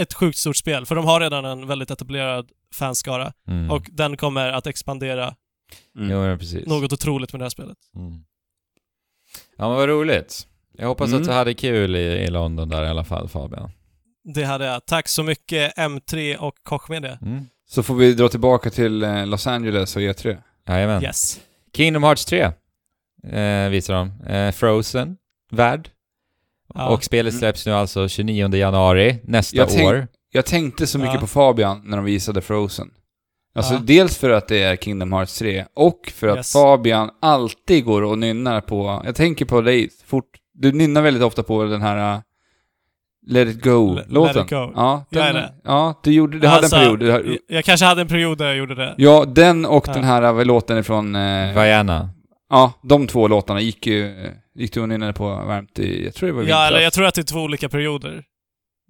ett sjukt stort spel, för de har redan en väldigt etablerad fanskara Mm. och den kommer att expandera Mm. Något otroligt med det här spelet. Mm. Ja, men vad roligt. Jag hoppas Mm. att du hade kul i, i London där i alla fall, Fabian. Det hade jag. Tack så mycket M3 och Koch Media. Mm. Så får vi dra tillbaka till eh, Los Angeles och E E3. Jajamän. Yes. Kingdom Hearts 3 eh, visar de. Eh, Frozen, värld. Ja. Och spelet släpps nu alltså 29 januari nästa Jag tänk- år. Jag tänkte så mycket Ja. på Fabian när de visade Frozen. Alltså Ja. dels för att det är Kingdom Hearts 3 och för att Yes. Fabian alltid går och nynnar på, jag tänker på dig fort, du nynnar väldigt ofta på den här uh, Let it Let go-låten. it go. Ja, Jag är den, det. ja, du gjorde, du hade Alltså, en period. Du, Jag, jag kanske hade en period där jag gjorde det. ja, den och Ja. den här låten ifrån, uh, Vajana. ja, de två låtarna gick ju, gick du nynnade på varmt i, jag tror det var i Ja, vintras. eller jag tror att det är två olika perioder.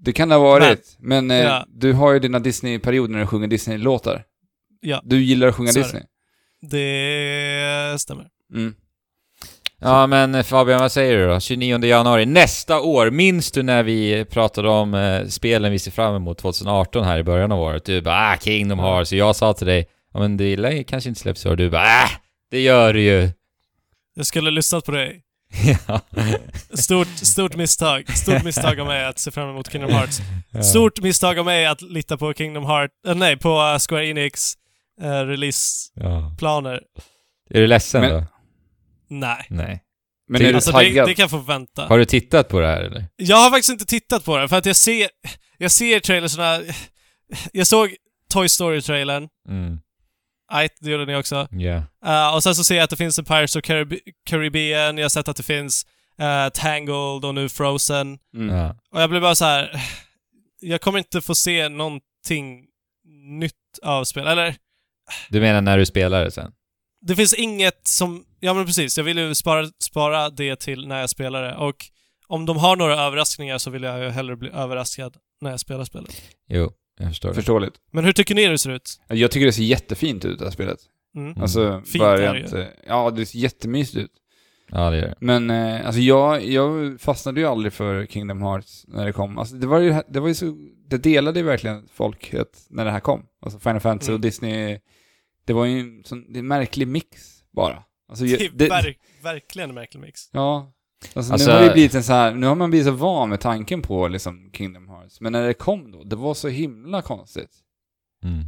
Det kan det ha varit, men, eh, Ja. du har ju dina Disney-perioder när du sjunger Disney-låtar. Ja. Du gillar att sjunga det. Disney. Det stämmer. Mm. Ja men eh, Fabian, vad säger du då? 29 januari nästa år. Minns du när vi pratade om eh, spelen vi ser fram emot 2018 här i början av året? Du bara ah, Kingdom. Hearts. Och jag sa till dig, ja men det lär- kanske inte släpps i år. Du bara ah, det gör det ju. Jag skulle ha lyssnat på dig. (laughs) ja. Stort, stort misstag. Stort misstag av mig att se fram emot Kingdom Hearts. Stort misstag av mig att lita på Kingdom Hearts, äh, nej, på Square Enix uh, releaseplaner. Ja. Är du ledsen Men- då? Nej. Nej. Men är du Alltså det, taggad? det kan få vänta. Har du tittat på det här eller? Jag har faktiskt inte tittat på den, för att jag ser, jag ser trailersna, jag såg Toy Story-trailern, Mm. Nej, det gjorde ni också. Ja. Uh, och sen så ser jag att det finns en Pirates of Carib- Caribbean, jag har sett att det finns uh, Tangled och nu Frozen. Mm. Ja. Och jag blir bara så här. jag kommer inte få se någonting nytt av spel. Eller, Du menar när du spelar det sen? Det finns inget som... Ja men precis, jag vill ju spara, spara det till när jag spelar det. Och om de har några överraskningar så vill jag ju hellre bli överraskad när jag spelar spelet. Jo, jag förstår. Förståeligt. Men hur tycker ni det ser ut? Jag tycker det ser jättefint ut det här spelet. Mm. Alltså, Fint är det eh, Ja, det ser jättemysigt ut. Ja, det gör det. Men eh, alltså jag, jag fastnade ju aldrig för Kingdom Hearts när det kom. Alltså det var ju, det var ju så, det delade ju verkligen folket när det här kom. Alltså Final Fantasy Mm. och Disney, det var ju en sån, det är en märklig mix bara. Alltså, Det är det, verk, verkligen en märklig mix. ja. Alltså, Alltså- nu har det blivit en så här, nu har man blivit så van med tanken på liksom Kingdom Hearts. Men när det kom då, det var så himla konstigt. Mm.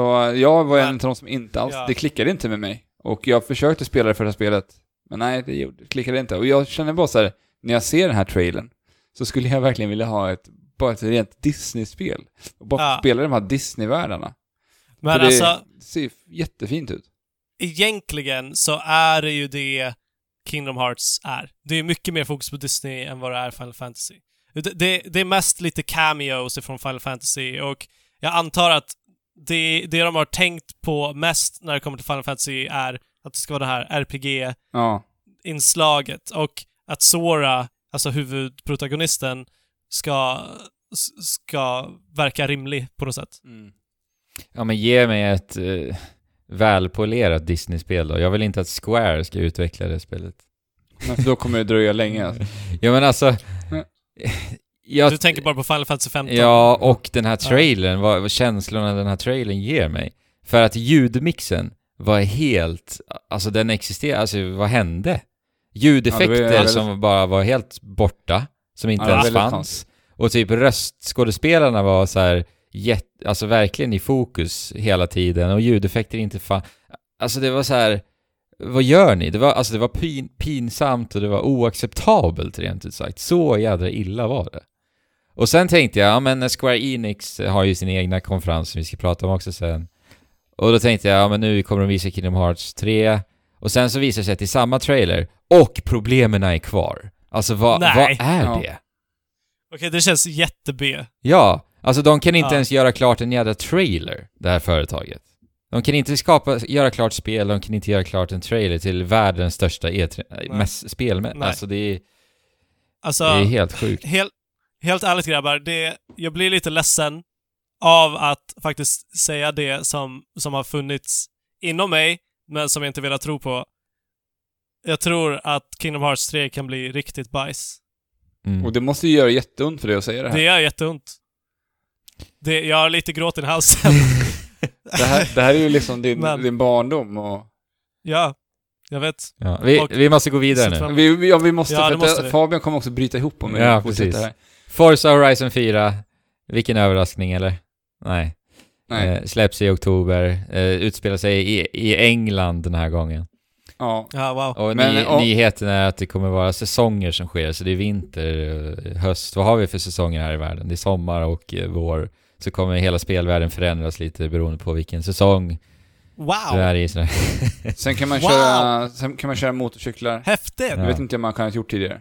Och jag var en Men- av de som inte alls, Ja. det klickade inte med mig. Och jag försökte spela det första spelet, men nej, det gjorde- klickade inte. Och jag känner bara så här, när jag ser den här trailern, så skulle jag verkligen vilja ha ett, bara ett rent Disney-spel. Och bara Ja. spela de här Disney-världarna. Men För det alltså, ser jättefint ut. egentligen så är det ju det Kingdom Hearts är. Det är mycket mer fokus på Disney än vad det är Final Fantasy. Det, det, det är mest lite cameos från Final Fantasy och jag antar att det, det de har tänkt på mest när det kommer till Final Fantasy är att det ska vara det här RPG-inslaget och att Sora, alltså huvudprotagonisten, ska, ska verka rimlig på något sätt. Mm. Ja, men ge mig ett eh, välpolerat Disney-spel då. Jag vill inte att Square ska utveckla det spelet. Men då kommer det dröja länge. Alltså. (laughs) Ja, men alltså... (laughs) Jag, Du tänker bara på Final Fantasy 15? Ja, och den här trailern, vad, vad känslorna den här trailern ger mig. För att ljudmixen var helt, alltså den existerar, alltså vad hände? Ljudeffekter Ja, ja, väldigt- som bara var helt borta, som inte Ja, ens fanns. Och typ röstskådespelarna var så här, jätt, alltså verkligen i fokus hela tiden och ljudeffekter inte fan... Alltså det var så här, vad gör ni? Det var, alltså det var pin, pinsamt och det var oacceptabelt rent ut sagt. Så jädra illa var det. Och sen tänkte jag, ja men Square Enix har ju sin egna konferens som vi ska prata om också sen. Och då tänkte jag, ja men nu kommer de visa Kingdom Hearts 3. Och sen så visar det sig att det är samma trailer, och problemen är kvar. Alltså vad, vad är Ja. det? Okej, det känns jätte-B. Ja, alltså de kan inte Ja. ens göra klart en jävla trailer, det här företaget. De kan inte skapa, göra klart spel, de kan inte göra klart en trailer till världens största E3, mest spelmätt. Nej. Alltså det är, Alltså, det är helt sjukt. helt, helt ärligt grabbar, det, jag blir lite ledsen av att faktiskt säga det som, som har funnits inom mig, men som jag inte velat tro på. Jag tror att Kingdom Hearts 3 kan bli riktigt bajs. Mm. Och det måste ju göra jätteont för dig att säga det här. Det gör jätteont. Det, jag har lite gråt i halsen. (laughs) Det här, det här är ju liksom din, Men- din barndom och... ja, jag vet. Ja, vi, Och- vi måste gå vidare nu. Vi, ja, vi måste, Ja, för måste det- vi. Fabian kommer också bryta ihop om vi Ja, fortsätter precis. här. Forza Horizon 4, vilken överraskning eller? Nej. Nej. Eh, släpps i oktober, eh, utspelar sig i, i England den här gången. Ja. Ja, wow. Och Men, ny, och- nyheten är att det kommer vara säsonger som sker, så det är vinter, eh, höst. Vad har vi för säsonger här i världen? Det är sommar och eh, vår. Så kommer hela spelvärlden förändras lite beroende på vilken säsong Wow! du är i. Sådär. (laughs) Sen kan man Wow. köra, sen kan man köra motorcyklar. Häftigt! Jag Ja. vet inte om man kan ha gjort tidigare.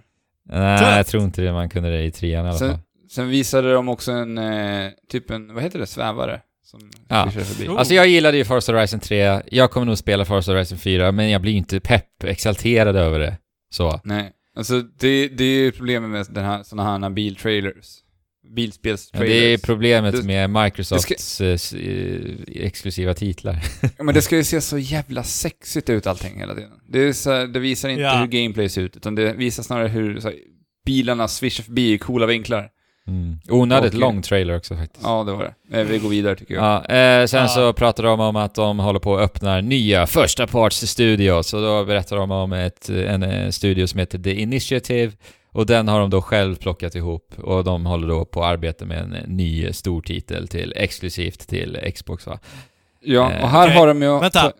Nej, Tufft. jag tror inte det. Man kunde det i trean i alla Sen- fall. Sen visade de också en, eh, typ en, vad heter det, svävare? Som Ja. vi kör förbi. Oh. Alltså jag gillade ju Forza Horizon 3. Jag kommer nog spela Forza Horizon 4, men jag blir inte pepp, exalterad över det. Så. Nej. Alltså det, det är ju problemet med den här, såna här biltrailers. Ja, Bilspelstrailers. det är problemet Det- med Microsofts eh, s- eh, exklusiva titlar. Ja, men det ska ju se så jävla sexigt ut allting hela tiden. Det, är så det visar inte Ja. hur gameplay ser ut, utan det visar snarare hur så bilarna svischar förbi i coola vinklar. Mm. Onödigt Och- lång trailer också faktiskt. Ja, det var det. Eh, Vi går vidare tycker jag. Ja, eh, sen Ja. så pratar de om att de håller på att öppna nya första parts studios och då berättar de om ett, en eh, studio som heter The Initiative och den har de då själv plockat ihop och de håller då på att arbeta med en eh, ny stor titel till exklusivt till Xbox va? Ja, och här okej. har de ju... Vänta.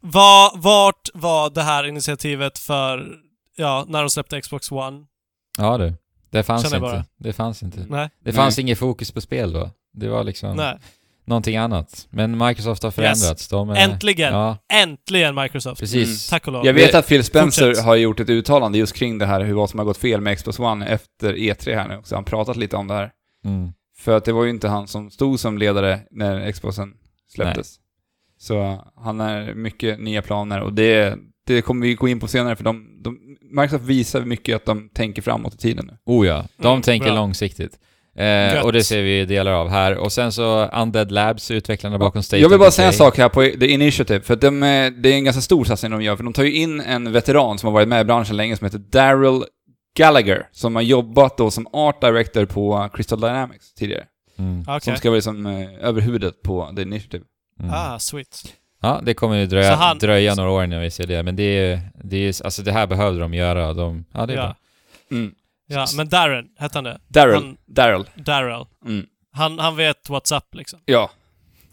Var, vart var det här initiativet för, ja, när de släppte Xbox One? Ja du. Det fanns Känner inte. bara. Det fanns inte. Nej. Det fanns inget fokus på spel då. Det var liksom Nej. någonting annat. Men Microsoft har förändrats. De är, Äntligen! Ja, Äntligen Microsoft. precis. Tack och lov. Jag vet att Phil Spencer Fortsätt. har gjort ett uttalande just kring det här, hur vad som har gått fel med Xbox One efter E3 här nu också. Han har pratat lite om det här. Mm. För att det var ju inte han som stod som ledare när Xboxen släpptes. Så han har mycket nya planer och det, det kommer vi gå in på senare för de, de, Microsoft visar mycket att de tänker framåt i tiden nu. Oh ja, de Mm, tänker bra. långsiktigt. Eh, och det ser vi delar av här. Och sen så Undead Labs, utvecklarna bakom State Jag vill bara säga en sak här på The Initiative, för de, är- det är en ganska stor satsning de gör, för de tar ju in en veteran som har varit med i branschen länge som heter Daryl Gallagher, som har jobbat då som Art Director på Crystal Dynamics tidigare. Mm. Okej. Som ska vara liksom eh, överhuvudet på The Initiative. Mm. Ah, sweet. Ja, det kommer ju dröja, han- dröja några år innan vi ser det, men det är, det är alltså det här behövde de göra. De, ja, det är Ja. bra. Mm. ja, men Darren, hette han det? Daryl. Daryl. Daryl. Mm. Han, han vet what's up liksom. Ja.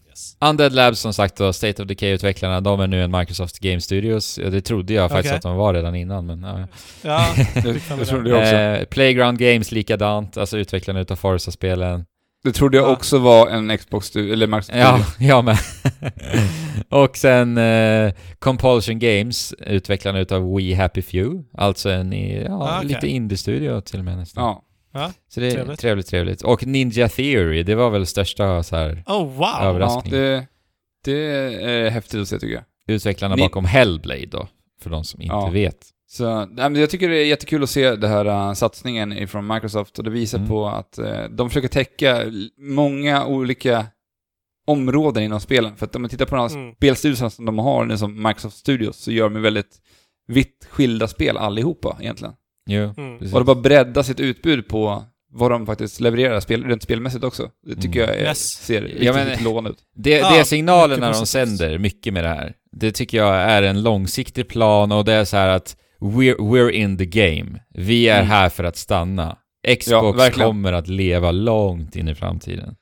Yes. Undead Labs som sagt då, State of Decay-utvecklarna, de är nu en Microsoft Game Studios. Det trodde jag faktiskt Okej. att de var redan innan, men ja. Ja, Det, (laughs) det trodde jag också. Eh, Playground Games likadant, alltså utvecklarna utav Forza-spelen. Det trodde jag Ja. också var en Xbox, eller Microsoft Ja, Studio. (laughs) jag med. (laughs) och sen eh, Compulsion Games, utvecklarna utav We Happy Few. Alltså en ja, Ah, okej. lite indie-studio till och med nästan. Ja. Så det är Trevligt. trevligt. trevligt, Och Ninja Theory, det var väl största så här oh wow. Över- ja det, det är häftigt att se tycker jag. utvecklarna Ni- bakom Hellblade då, för de som inte Ja. vet. Så, jag tycker det är jättekul att se den här uh, satsningen ifrån Microsoft och det visar Mm. på att eh, de försöker täcka många olika områden inom spelen. För att om man tittar på de här Mm. spelstudierna som de har nu som Microsoft Studios så gör de väldigt vitt skilda spel allihopa egentligen. Jo, Mm. Och de bara bredda sitt utbud på vad de faktiskt levererar spel, rent spelmässigt också. Det tycker Mm. jag är, Yes. ser riktigt, Ja, men- lovande ut. Det, Ja, det är signalerna de sänder mycket med det här. Det tycker jag är en långsiktig plan och det är så här att we're, we're in the game. Vi är Mm. här för att stanna. Ja, Xbox verkligen. kommer att leva långt in i framtiden.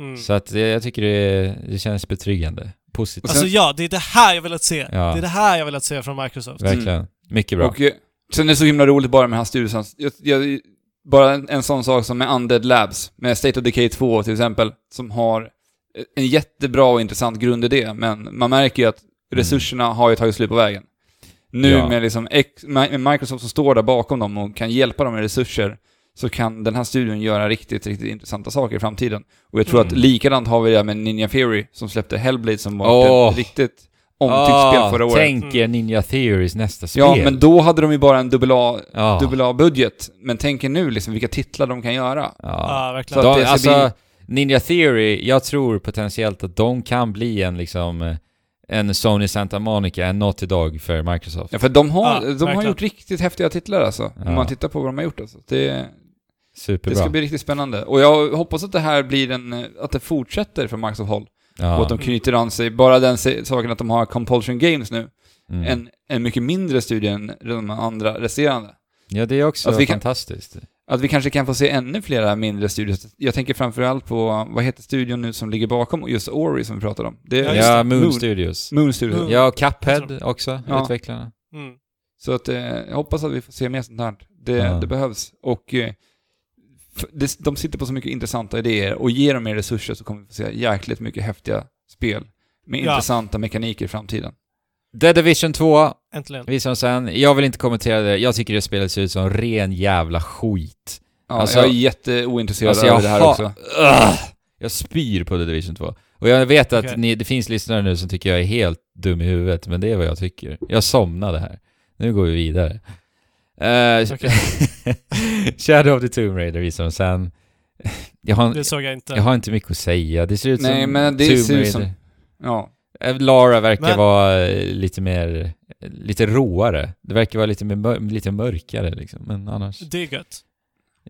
Mm. Så att det, jag tycker det, det känns betryggande. Positivt. Alltså ja, det är det här jag velat se. Ja. Det är det här jag velat se från Microsoft. Verkligen. Mycket bra. Och eh, sen är det så himla roligt bara med den här jag, bara en, en sån sak som med Undead Labs, med State of Decay 2 till exempel, som har en jättebra och intressant grundidé, men man märker ju att resurserna har ju tagit slut på vägen. Nu Ja. med liksom ex, med Microsoft som står där bakom dem och kan hjälpa dem med resurser, så kan den här studion göra riktigt, riktigt intressanta saker i framtiden. Och jag tror Mm. att likadant har vi det med Ninja Theory, som släppte Hellblade som var Åh. ett riktigt omtyckt spel förra året. Tänk er Ninja Theories nästa spel. Ja, men då hade de ju bara en dubbel A ja. dubbel A-budget. Men tänk er nu liksom vilka titlar de kan göra. Ja. Så verkligen. att De, alltså, Ninja Theory, jag tror potentiellt att de kan bli en liksom eh, en Sony Santa Monica, en Naughty Dog för Microsoft. Ja, för de har, Ja, de har gjort riktigt häftiga titlar alltså. Ja. Om man tittar på vad de har gjort alltså. Det, det Superbra. ska bli riktigt spännande. Och jag hoppas att det här blir en, att det fortsätter för Microsoft håll. Och ja. att de knyter an sig, bara den saken att de har Compulsion Games nu, Mm. en, en mycket mindre studie än de andra resterande. ja, det är också att vi kan- fantastiskt. Att vi kanske kan få se ännu flera mindre studios. Jag tänker framförallt på, vad heter studion nu som ligger bakom just Ori som vi pratade om? Det Ja, Ja. Moon, Moon. Studios. Moon Studio. Moon. Ja, och Cuphead också, Ja. utvecklarna. Mm. Så att, eh, jag hoppas att vi får se mer sånt här. Det, Ja. det behövs. Och eh, det, de sitter på så mycket intressanta idéer och ger dem mer resurser så kommer vi få se jäkligt mycket häftiga spel med Ja. intressanta mekaniker i framtiden. The Division 2 Äntligen. visar de sen. Jag vill inte kommentera det. Jag tycker det spelet ser ut som ren jävla skit. Ja, Alltså- jag är jätteointresserad Alltså, jag det här ha- också. Ugh! Jag spyr på The Division 2. Och jag vet att Okej. ni, det finns lyssnare nu som tycker jag är helt dum i huvudet, men det är vad jag tycker. Jag somnade här. Nu går vi vidare. Eh, Okej. (laughs) Shadow of the Tomb Raider visar de sen. Jag har, Det såg jag inte. jag har inte mycket att säga. Det ser ut Nej, som men det Tomb ser ut Raider. som- Ja. Eh, Lara verkar Men- vara eh, lite mer, eh, lite råare. Det verkar vara lite, mer, lite mörkare liksom, men annars... Det är gött.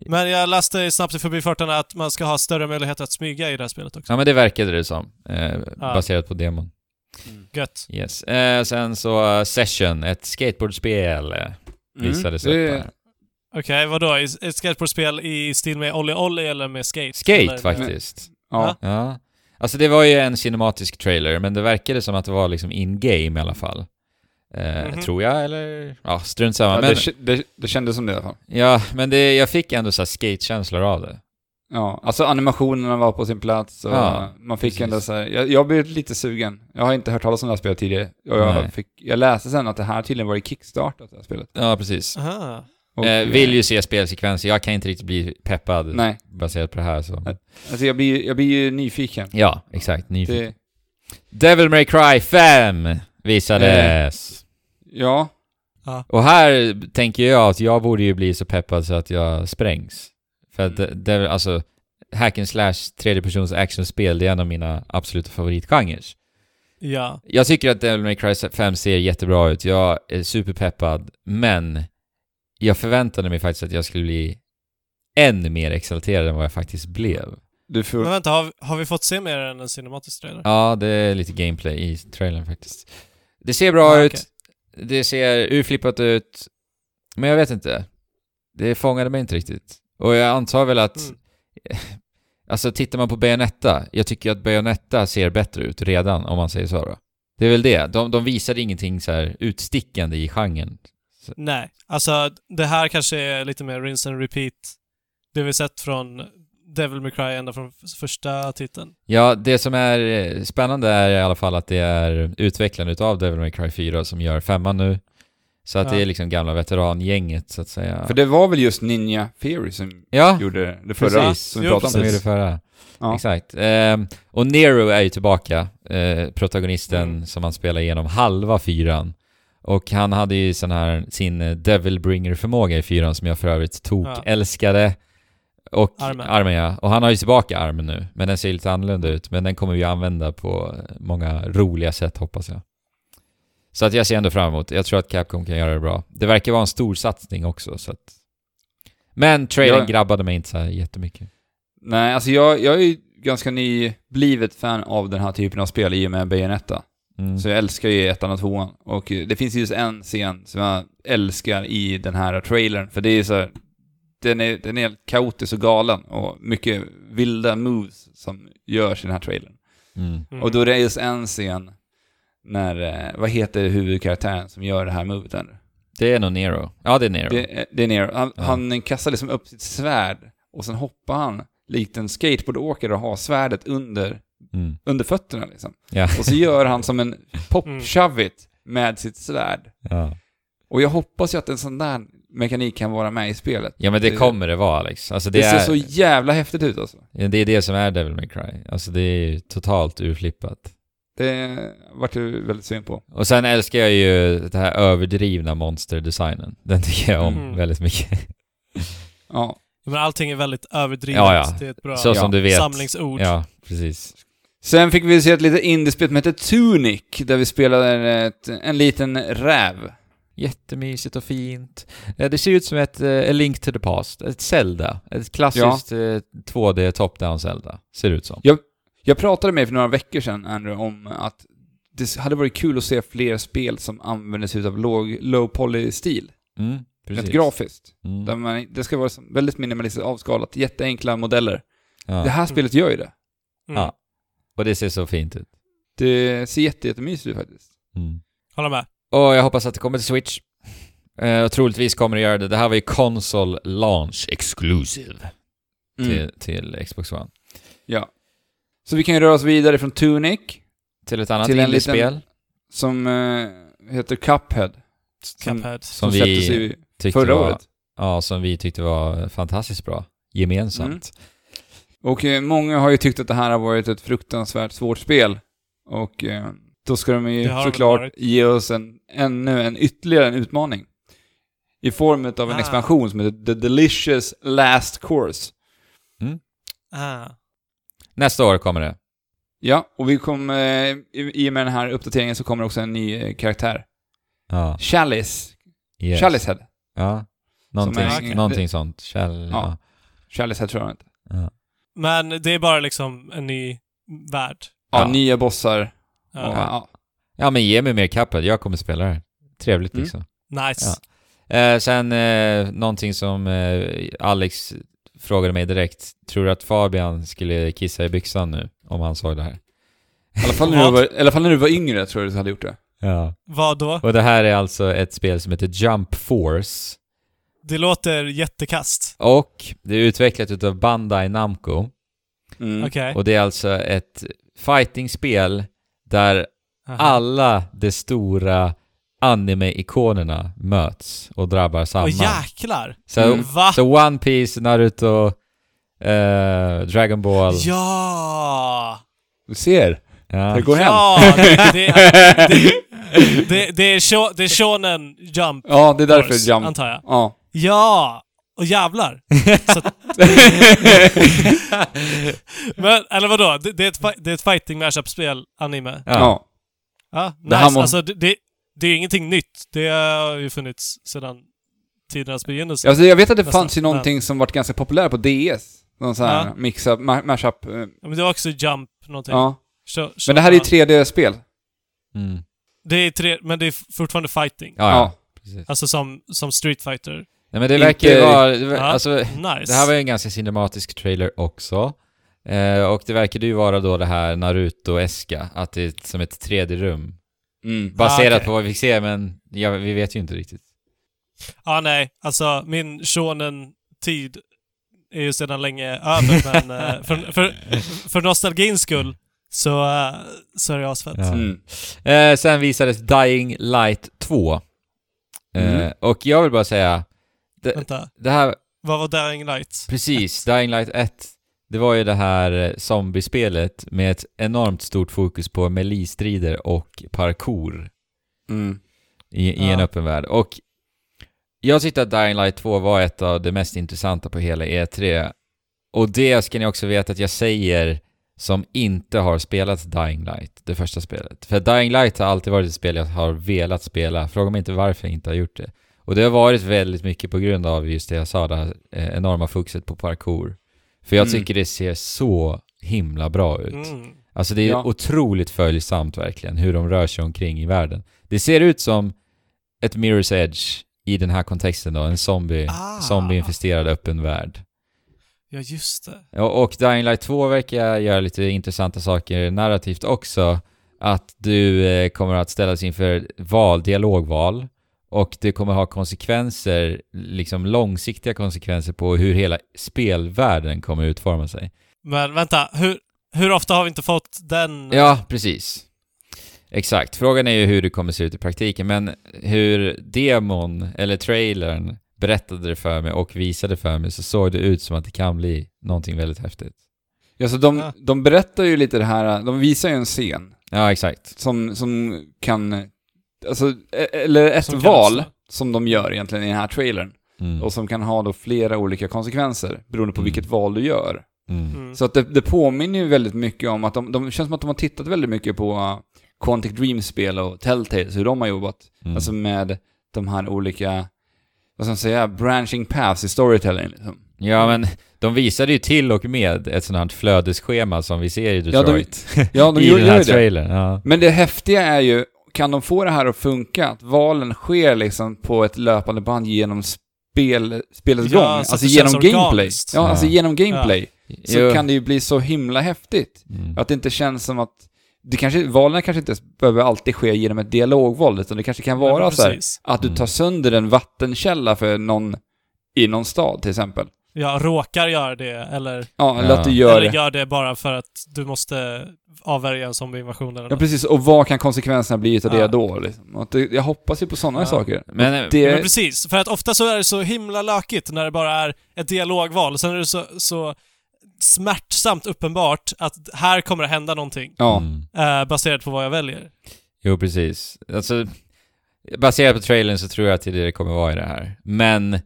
Men jag läste snabbt i förbifarten att man ska ha större möjlighet att smyga i det här spelet också. Ja men det verkade det som, eh, baserat på demon. Gött. Yes. Eh, sen så Session, ett skateboardspel, eh, visades Mm, upp här. Okej, vadå? Är Ett skateboardspel i stil med Olli Olli eller med skate? Skate eller? faktiskt. Ja. Ja. Alltså det var ju en cinematisk trailer, men det verkade som att det var liksom in-game i alla fall. Eh, Mhm. Tror jag, eller? Ja, strunt samma. Ja, men, det, det, det kändes som det i alla fall. ja, men det, jag fick ändå så här skate-känslor av det. Ja, alltså animationerna var på sin plats och Ja, man fick precis. ändå så här, jag, jag blev lite sugen. Jag har inte hört talas om det här spelet tidigare. Och jag, Nej. fick, jag läste sen att det här tydligen var i kickstartat, det här spelet. Ja, precis. Aha. Och, eh, vill ju se spelsekvenser, jag kan inte riktigt bli peppad Nej, baserat på det här så. Nej. alltså jag blir, jag blir ju nyfiken. Ja, exakt. Nyfiken. Det, Devil May Cry 5 visades. ja, Och här tänker jag att jag borde ju bli så peppad så att jag sprängs. För att det, det är väl, alltså, hack and slash tredjepersons actionspel, det är en av mina absoluta favoritgenrer. Ja. Jag tycker att Devil May Cry 5 ser jättebra ut, jag är superpeppad, men jag förväntade mig faktiskt att jag skulle bli än mer exalterad än vad jag faktiskt blev. Du får... Men vänta, har, har vi fått se mer än en cinematisk trailer? Ja, det är lite gameplay i trailern faktiskt. Det ser bra Ja, ut, okej. det ser urflippat ut, men jag vet inte. Det fångade mig inte riktigt. Och jag antar väl att, Mm. (laughs) alltså tittar man på Bayonetta, jag tycker att Bayonetta ser bättre ut redan, om man säger så då. Det är väl det, de, de visade ingenting så här utstickande i genren. Nej, alltså det här kanske är lite mer rinse and repeat. Det vi sett från Devil May Cry ända från första titeln. Ja, det som är eh, spännande är i alla fall att det är utvecklaren utav Devil May Cry 4 som gör femman nu. Så att Ja. det är liksom gamla veterangänget så att säga. För det var väl just Ninja Theory som ja, gjorde det förra, precis. som vi Jo, pratade om gjorde precis. förra. Ja. Exakt. Ehm, och Nero är ju tillbaka, eh, protagonisten Mm. som han spelar igenom halva fyran. Och han hade ju sån här, sin eh, Devil Bringer-förmåga i fyran som jag för övrigt tog, Ja. älskade. Och Armen. ja. Och han har ju tillbaka armen nu, men den ser lite annorlunda ut. Men den kommer vi använda på eh, många roliga sätt hoppas jag. Så att jag ser ändå fram emot. Jag tror att Capcom kan göra det bra. Det verkar vara en stor satsning också, så att... Men trailern Jag- grabbade mig inte så här jättemycket. Nej, alltså jag, jag är ju ganska nyblivet fan av den här typen av spel i och med Bayonetta. Mm. Så jag älskar ju ettan och tvåan. Och det finns just en scen som jag älskar i den här trailern. För det är så här, den är, den är helt kaotisk och galen och mycket vilda moves som görs i den här trailern. Mm. Mm. Och då är det just en scen när, eh, vad heter huvudkaraktären som gör det här movet ännu? Det är nog Nero. Ja, det är Nero. Det, det är Nero. Han, Ja. han kastar liksom upp sitt svärd och sen hoppar han likt en skateboardåkare och har svärdet under, Mm. under fötterna liksom. Ja. Och så gör han som en (laughs) pop-shove-it med sitt svärd. ja. Och jag hoppas ju att en sån där mekanik kan vara med i spelet. Ja men det kommer det vara Alex. Alltså det, Det, ser är, så jävla häftigt ut alltså. Ja, det är det som är Devil May Cry. Alltså det är ju totalt urflippat. Det vart du väldigt synd på. Och sen älskar jag ju det här överdrivna monsterdesignen. Den tycker jag om Mm. väldigt mycket. Ja. Men allting är väldigt överdrivet. Ja, ja. Det är ett bra Så Ja. som du vet. samlingsord. Ja, precis. Sen fick vi se ett litet indiespel som heter Tunic, där vi spelade ett, en liten räv. Jättemysigt och fint. Eh, Det ser ut som ett eh, A Link to the Past. Ett Zelda. Ett klassiskt eh, 2D top-down Zelda. Ser det ut som. Jag pratade med dig för några veckor sedan, Andrew, om att det hade varit kul att se fler spel som använder sig av låg, low poly-stil. Mm, precis. Rent grafiskt. Mm. Där man, det ska vara väldigt minimalistiskt avskalat, jätteenkla modeller. Ja. Det här spelet gör ju det. Mm. Ja. Och det ser så fint ut. Det ser jätte, jättemysigt ut faktiskt. Mm. Håller med. Och jag hoppas att det kommer till Switch. Eh, och troligtvis kommer det göra det. Det här var ju console launch exclusive Mm. till, till Xbox One. Ja. Så vi kan ju röra oss vidare från Tunic, Till ett annat Till en indiespel som eh, heter Cuphead. Som, Cuphead. som Som vi tyckte förra var, året. Ja, som vi tyckte var fantastiskt bra. Gemensamt. Och eh, många har ju tyckt att det här har varit ett fruktansvärt svårt spel. Och eh, då ska de ju såklart varit. ge oss en, ännu en ytterligare en utmaning. I form av en Ah. expansion som heter The Delicious Last Course. Ah. Nästa år kommer det. Ja, och vi kommer, eh, i, och med den här uppdateringen så kommer också en ny karaktär. Ja. Chalice. Yes. Chalicehead. Ja. Någonting, är- någonting sånt. Kjell, ja. Chalicehead tror jag inte. Ja. Men det är bara liksom en ny värld. Ja, Ja. nya bossar. Ja. Ja. ja, men ge mig mer Cuphead. Jag kommer spela det. Trevligt Mm. liksom. Nice. Ja. Eh, sen eh, någonting som eh, Alex frågade mig direkt. Tror du att Fabian skulle kissa i byxan nu? Om han såg det här. I alla fall när du var, i alla fall när du var yngre tror jag du hade gjort det. Ja. Vad då? Och det här är alltså ett spel som heter Jump Force. Det låter jättekast. Och det är utvecklat utav Bandai Namco. Mm. Okej. Och det är alltså ett fightingspel där Aha. alla de stora anime-ikonerna möts och drabbar samman. Åh jäklar! så, Mm. Va? så One Piece, Naruto, eh, Dragon Ball. Ja! Du ser. Ja. Det går hem. Ja! Det, det, det, (laughs) det, det, är det är shonen jump Ja, det är därför Force, Jump... antar jag. Ja. Ja! Och jävlar! (laughs) Så att, (laughs) Men, eller vadå? Det, det, är ett, det är ett fighting mashup-spel, anime. Ja. Ja. Det nice. må- Alltså, det, det, det är ingenting nytt. Det har ju funnits sedan tidernas begynnelse. Alltså jag vet att det Nästan, fanns ju någonting som varit ganska populärt på DS. Någon sån här Ja. mix-up, ma- mashup. eh, Ja, men det var också Jump någonting. Ja. Kör- Men det här är ju kör- 3D-spel. Mm. Det är tre, men det är fortfarande fighting. Ja, Ja. ja. Precis. Alltså som, som Street Fighter. Nej, men det verkar ju vara... Ja. Alltså, Nice. det här var ju en ganska cinematisk trailer också. Eh, och det verkade ju vara då det här Naruto-eska, att det är som ett 3D-rum. Mm. Baserat Ah, okej. på vad vi fick se, men ja, vi vet ju inte riktigt. Ja, nej. Alltså, min shonen-tid är ju sedan länge över, (laughs) men eh, för, för, för nostalgins skull så, eh, så är det asfett. Ja. Mm. Eh, sen visades Dying Light 2. Eh, Mm. Och jag vill bara säga, Vänta, det här, vad var Dying Light? precis, Dying Light 1, det var ju det här eh, zombiespelet med ett enormt stort fokus på melee-strider och parkour Mm. i, i en Ja. öppen värld. Och jag tyckte att Dying Light 2 var ett av det mest intressanta på hela E3. Och det ska ni också veta att jag säger som inte har spelat Dying Light, det första spelet. För Dying Light har alltid varit ett spel jag har velat spela. Fråga mig inte varför jag inte har gjort det. Och det har varit väldigt mycket på grund av just det jag sa, det här eh, enorma fokuset på parkour. För jag Mm. tycker det ser så himla bra ut. Mm. Alltså det är Ja. otroligt följsamt verkligen, hur de rör sig omkring i världen. Det ser ut som ett Mirror's Edge i den här kontexten då, en zombie, Ah. zombie-infesterad öppen värld. Ja, just det. Och, och Dying Light 2 verkar göra lite intressanta saker narrativt också. Att du eh, kommer att ställas inför val, dialogval. Och det kommer ha konsekvenser, liksom långsiktiga konsekvenser på hur hela spelvärlden kommer utforma sig. Men vänta, hur, hur ofta har vi inte fått den? Ja, precis. Exakt. Frågan är ju hur det kommer se ut i praktiken, men hur demon, eller trailern, berättade det för mig och visade för mig så såg det ut som att det kan bli någonting väldigt häftigt. Ja, så de, Ja. de berättar ju lite det här, de visar ju en scen Ja, exakt. som, som kan, alltså, e- eller ett Som kan val också. som de gör egentligen i den här trailern. Mm. Och som kan ha då flera olika konsekvenser beroende på Mm. vilket val du gör. Mm. Mm. Så att det, det påminner ju väldigt mycket om att de, de känns som att de har tittat väldigt mycket på uh, Quantic Dream-spel och Telltales, hur de har jobbat. Mm. Alltså med de här olika, vad ska man säga, branching paths i storytelling liksom. Ja, men de visade ju till och med ett sånt här flödesschema som vi ser i Ja, de- Detroit. Ja, (laughs) de I gör den här ju det. trailern. Ja. Men det häftiga är ju, kan de få det här att funka? Att valen sker liksom på ett löpande band genom spel, spelets Ja, gång. Alltså genom gameplay. Ja, Ja. alltså genom gameplay. Så Jo. kan det ju bli så himla häftigt. Mm. Att det inte känns som att det kanske, valen kanske inte behöver alltid ske genom ett dialogval, utan det kanske kan vara Ja, så här, att du Mm. tar sönder en vattenkälla för någon i någon stad till exempel. Ja, råkar göra det, eller, Ja, eller Ja. att du gör eller det. gör det bara för att du måste avvärja en zombieinvasion eller Ja, något. precis. Och vad kan konsekvenserna bli utav Ja. det då? Liksom? Och Att det, jag hoppas ju på sådana Ja. saker. Men- Och det, men precis, för att ofta så är det så himla lökigt när det bara är ett dialogval. Sen är det så, så smärtsamt uppenbart att här kommer det hända någonting. ja. Mm. eh, baserat på vad jag väljer. Jo, precis. Alltså, baserat på trailern så tror jag att det är det det kommer vara i det här. Men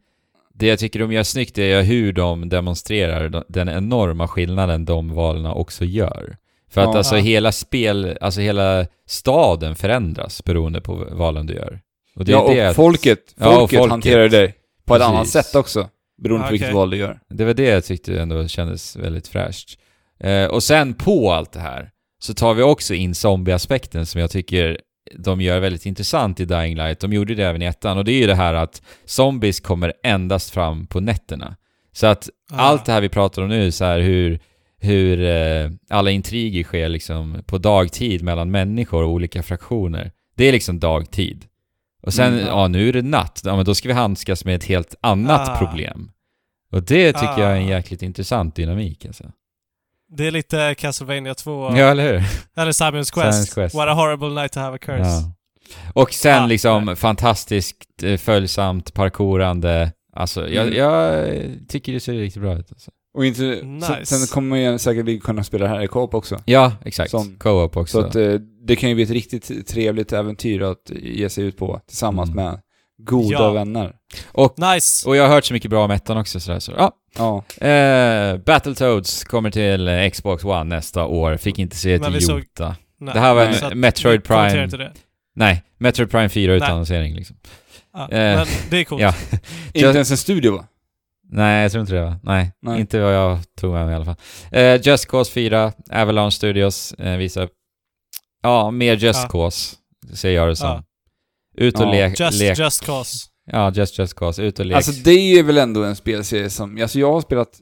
det jag tycker de gör snyggt är hur de demonstrerar de- den enorma skillnaden de valen också gör. För att Ja. alltså Ja. hela spel, alltså hela staden förändras beroende på valen du gör. Och det ja, och det att- folket, Ja, och folket, folket. hanterar det på ett annat sätt också. Beroende Ja, på vilket val du gör. Det var det jag tyckte ändå kändes väldigt fräscht. Eh, och sen på allt det här så tar vi också in zombie-aspekten som jag tycker de gör väldigt intressant i Dying Light. De gjorde det även i ettan och det är ju det här att zombies kommer endast fram på nätterna. Så att Ah. allt det här vi pratar om nu, så här hur, hur eh, alla intriger sker liksom på dagtid mellan människor och olika fraktioner. Det är liksom dagtid. Och sen, Mm, ja. nu är det natt, ja men då ska vi handskas med ett helt annat Ah. problem. Och det tycker jag är en Ah. jäkligt intressant dynamik alltså. Det är lite Castlevania 2, Ja, eller hur? eller Simon's Quest. Quest. What a horrible night to have a curse. Ja. Och sen Ah, liksom fantastiskt eh, följsamt, parkourande. Alltså, jag, Mm. jag tycker det ser riktigt bra ut alltså. Och inte, Nice. sen, sen kommer ju säkert vi kunna spela det här i co-op också. Ja, exakt. Som- Co-op också. Så att eh, det kan ju bli ett riktigt trevligt äventyr att ge sig ut på tillsammans Mm. med goda Ja. vänner. Nice! Och jag har hört så mycket bra om ettan också sådär, så ja. Ja. Eh, Battletoads kommer till eh, Xbox One nästa år, fick inte se ett såg- jota. Det här var en Metroid Prime... Nej, Metroid Prime 4 utan Nej. annonsering liksom. Ja, Eh, men det är coolt. ja. Inte ens en studio va? Nej, jag tror inte det va? Nej, Nej. inte vad jag tog med mig i alla fall. Eh, Just Cause 4, Avalanche Studios eh, visar... Ja, mer Just Ja. Cause, ser jag det som. Ja. Ut och Ja. lek... Just, lek. just cause. Ja, Just Just Cause, ut och lek. Alltså det är väl ändå en spelserie som, alltså jag har spelat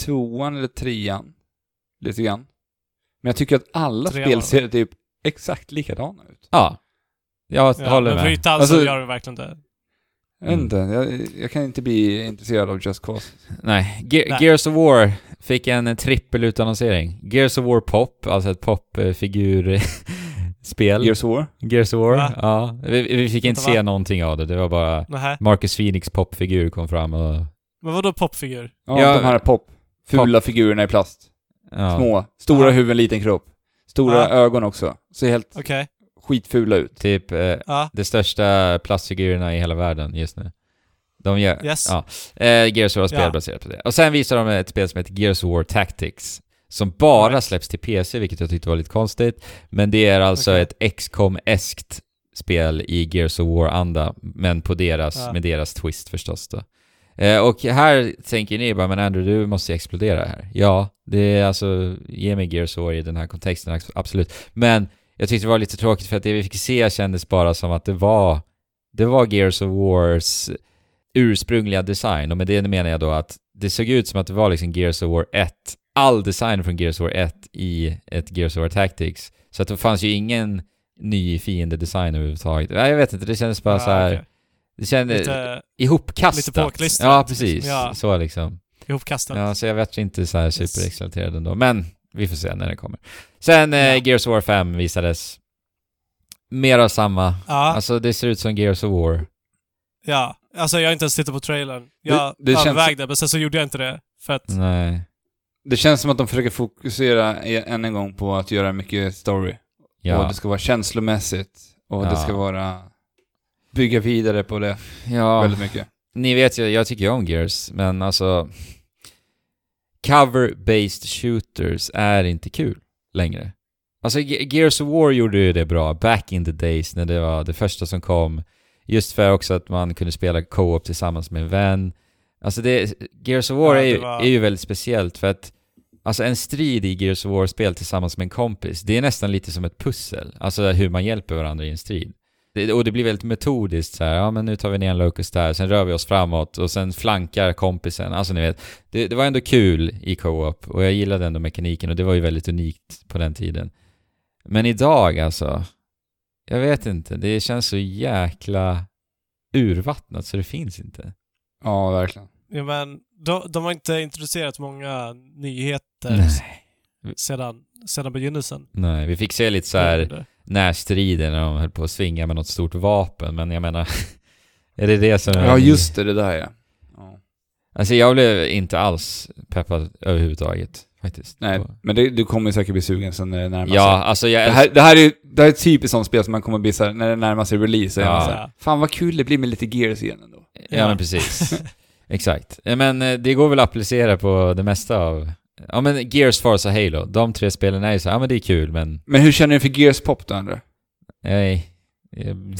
tvåan eller trean, lite grann. Men jag tycker att alla Trean spelserier typ exakt likadana ut. Ja. Jag Ja, håller men med. bryta alls Alltså- så gör det verkligen det. Mm. inte, jag, jag kan inte bli intresserad av Just Cause. Nej. Ge- Nej. Gears of War fick en trippelutannonsering. Gears of War Pop, alltså ett popfigurspel. (laughs) Gears of War? Gears of War, Va? ja. Vi, vi fick inte se va? någonting av det, det var bara Nähä. Marcus Phoenix popfigur kom fram och... Men vadå popfigur? Ja, Ja, de här pop. Fula figurerna i plast. Ja. Små. Stora Ja. huvuden, liten kropp. Stora Ja. ögon också. Ser helt Okej. Skitfula ut. Typ eh, Ja. de största plastfigurerna i hela världen just nu. De gör... Yes. Ja. Eh, Gears of War spel Ja. baserat på det. Och sen visar de ett spel som heter Gears of War Tactics. Som bara Right. släpps till PC, vilket jag tyckte var lite konstigt. Men det är alltså Okej. ett XCOM-eskt spel i Gears of War-anda, men på deras, Ja. med deras twist förstås då. Eh, och här tänker ni bara, men Andrew, du måste explodera här. Ja, det är alltså, ge mig Gears of War i den här kontexten, absolut. Men jag tyckte det var lite tråkigt för att det vi fick se kändes bara som att det var, det var Gears of Wars ursprungliga design. Och med det menar jag då att det såg ut som att det var liksom Gears of War 1, all design från Gears of War 1 i ett Gears of War Tactics. Så att det fanns ju ingen ny fiendedesign överhuvudtaget. Nej, jag vet inte, det kändes bara Ja, så här. okej. Det kändes Lite ihopkastat. lite påklistrat, Ja, precis. liksom. Ja. Så liksom. ihopkastat. Ja, så jag vet inte så här superexalterad ändå. Men vi får se när det kommer. Sen eh, Ja. Gears of War 5 visades. Mer av samma. Ja, Alltså det ser ut som Gears of War. ja. Alltså jag har inte ens tittat på trailern. Jag Det- det känns- övervägde, men sen så gjorde jag inte det. För att, Nej. Det känns som att de försöker fokusera e- än en gång på att göra mycket story. Och Ja. det ska vara känslomässigt. Och Ja. det ska vara... Bygga vidare på det ja. väldigt mycket. Ni vet ju, jag tycker ju om Gears, men alltså... Cover-based shooters är inte kul längre. Alltså Ge- Gears of War gjorde ju det bra back in the days när det var det första som kom. Just för också att man kunde spela co-op tillsammans med en vän. Alltså det, Gears of War Ja, är, ju, var- är ju väldigt speciellt för att Alltså en strid i Gears of War-spel tillsammans med en kompis, det är nästan lite som ett pussel. Alltså hur man hjälper varandra i en strid. Det, och det blir väldigt metodiskt så här. ja men nu tar vi ner en locus där, sen rör vi oss framåt och sen flankar kompisen. Alltså ni vet, det, det var ändå kul i co-op och jag gillade ändå mekaniken och det var ju väldigt unikt på den tiden. Men idag alltså, jag vet inte, det känns så jäkla urvattnat så det finns inte. Ja, verkligen. ja, men de, de har inte introducerat många nyheter Nej. sedan, sedan begynnelsen. Nej, vi fick se lite så här närstrider när de höll på att svinga med något stort vapen, men jag menar, (laughs) är det det som... Ja, just det, det där ja. ja. Alltså jag blev inte alls peppad överhuvudtaget, faktiskt. Nej, På- men det, du kommer säkert bli sugen sen när det närmar Ja, sig. alltså jag Det här, det här är det här är ett typiskt sånt spel som man kommer bli såhär, när det närmar sig release, så är Ja. man såhär, Fan vad kul det blir med lite Gears igen ändå. Ja, Ja. men precis. (laughs) Exakt. Ja, Men eh, det går väl att applicera på det mesta av... Ja men Gears, Forza, Halo. De tre spelen är ju så ja men det är kul men... Men hur känner du för Gears Pop då, Andra? Nej. Jag,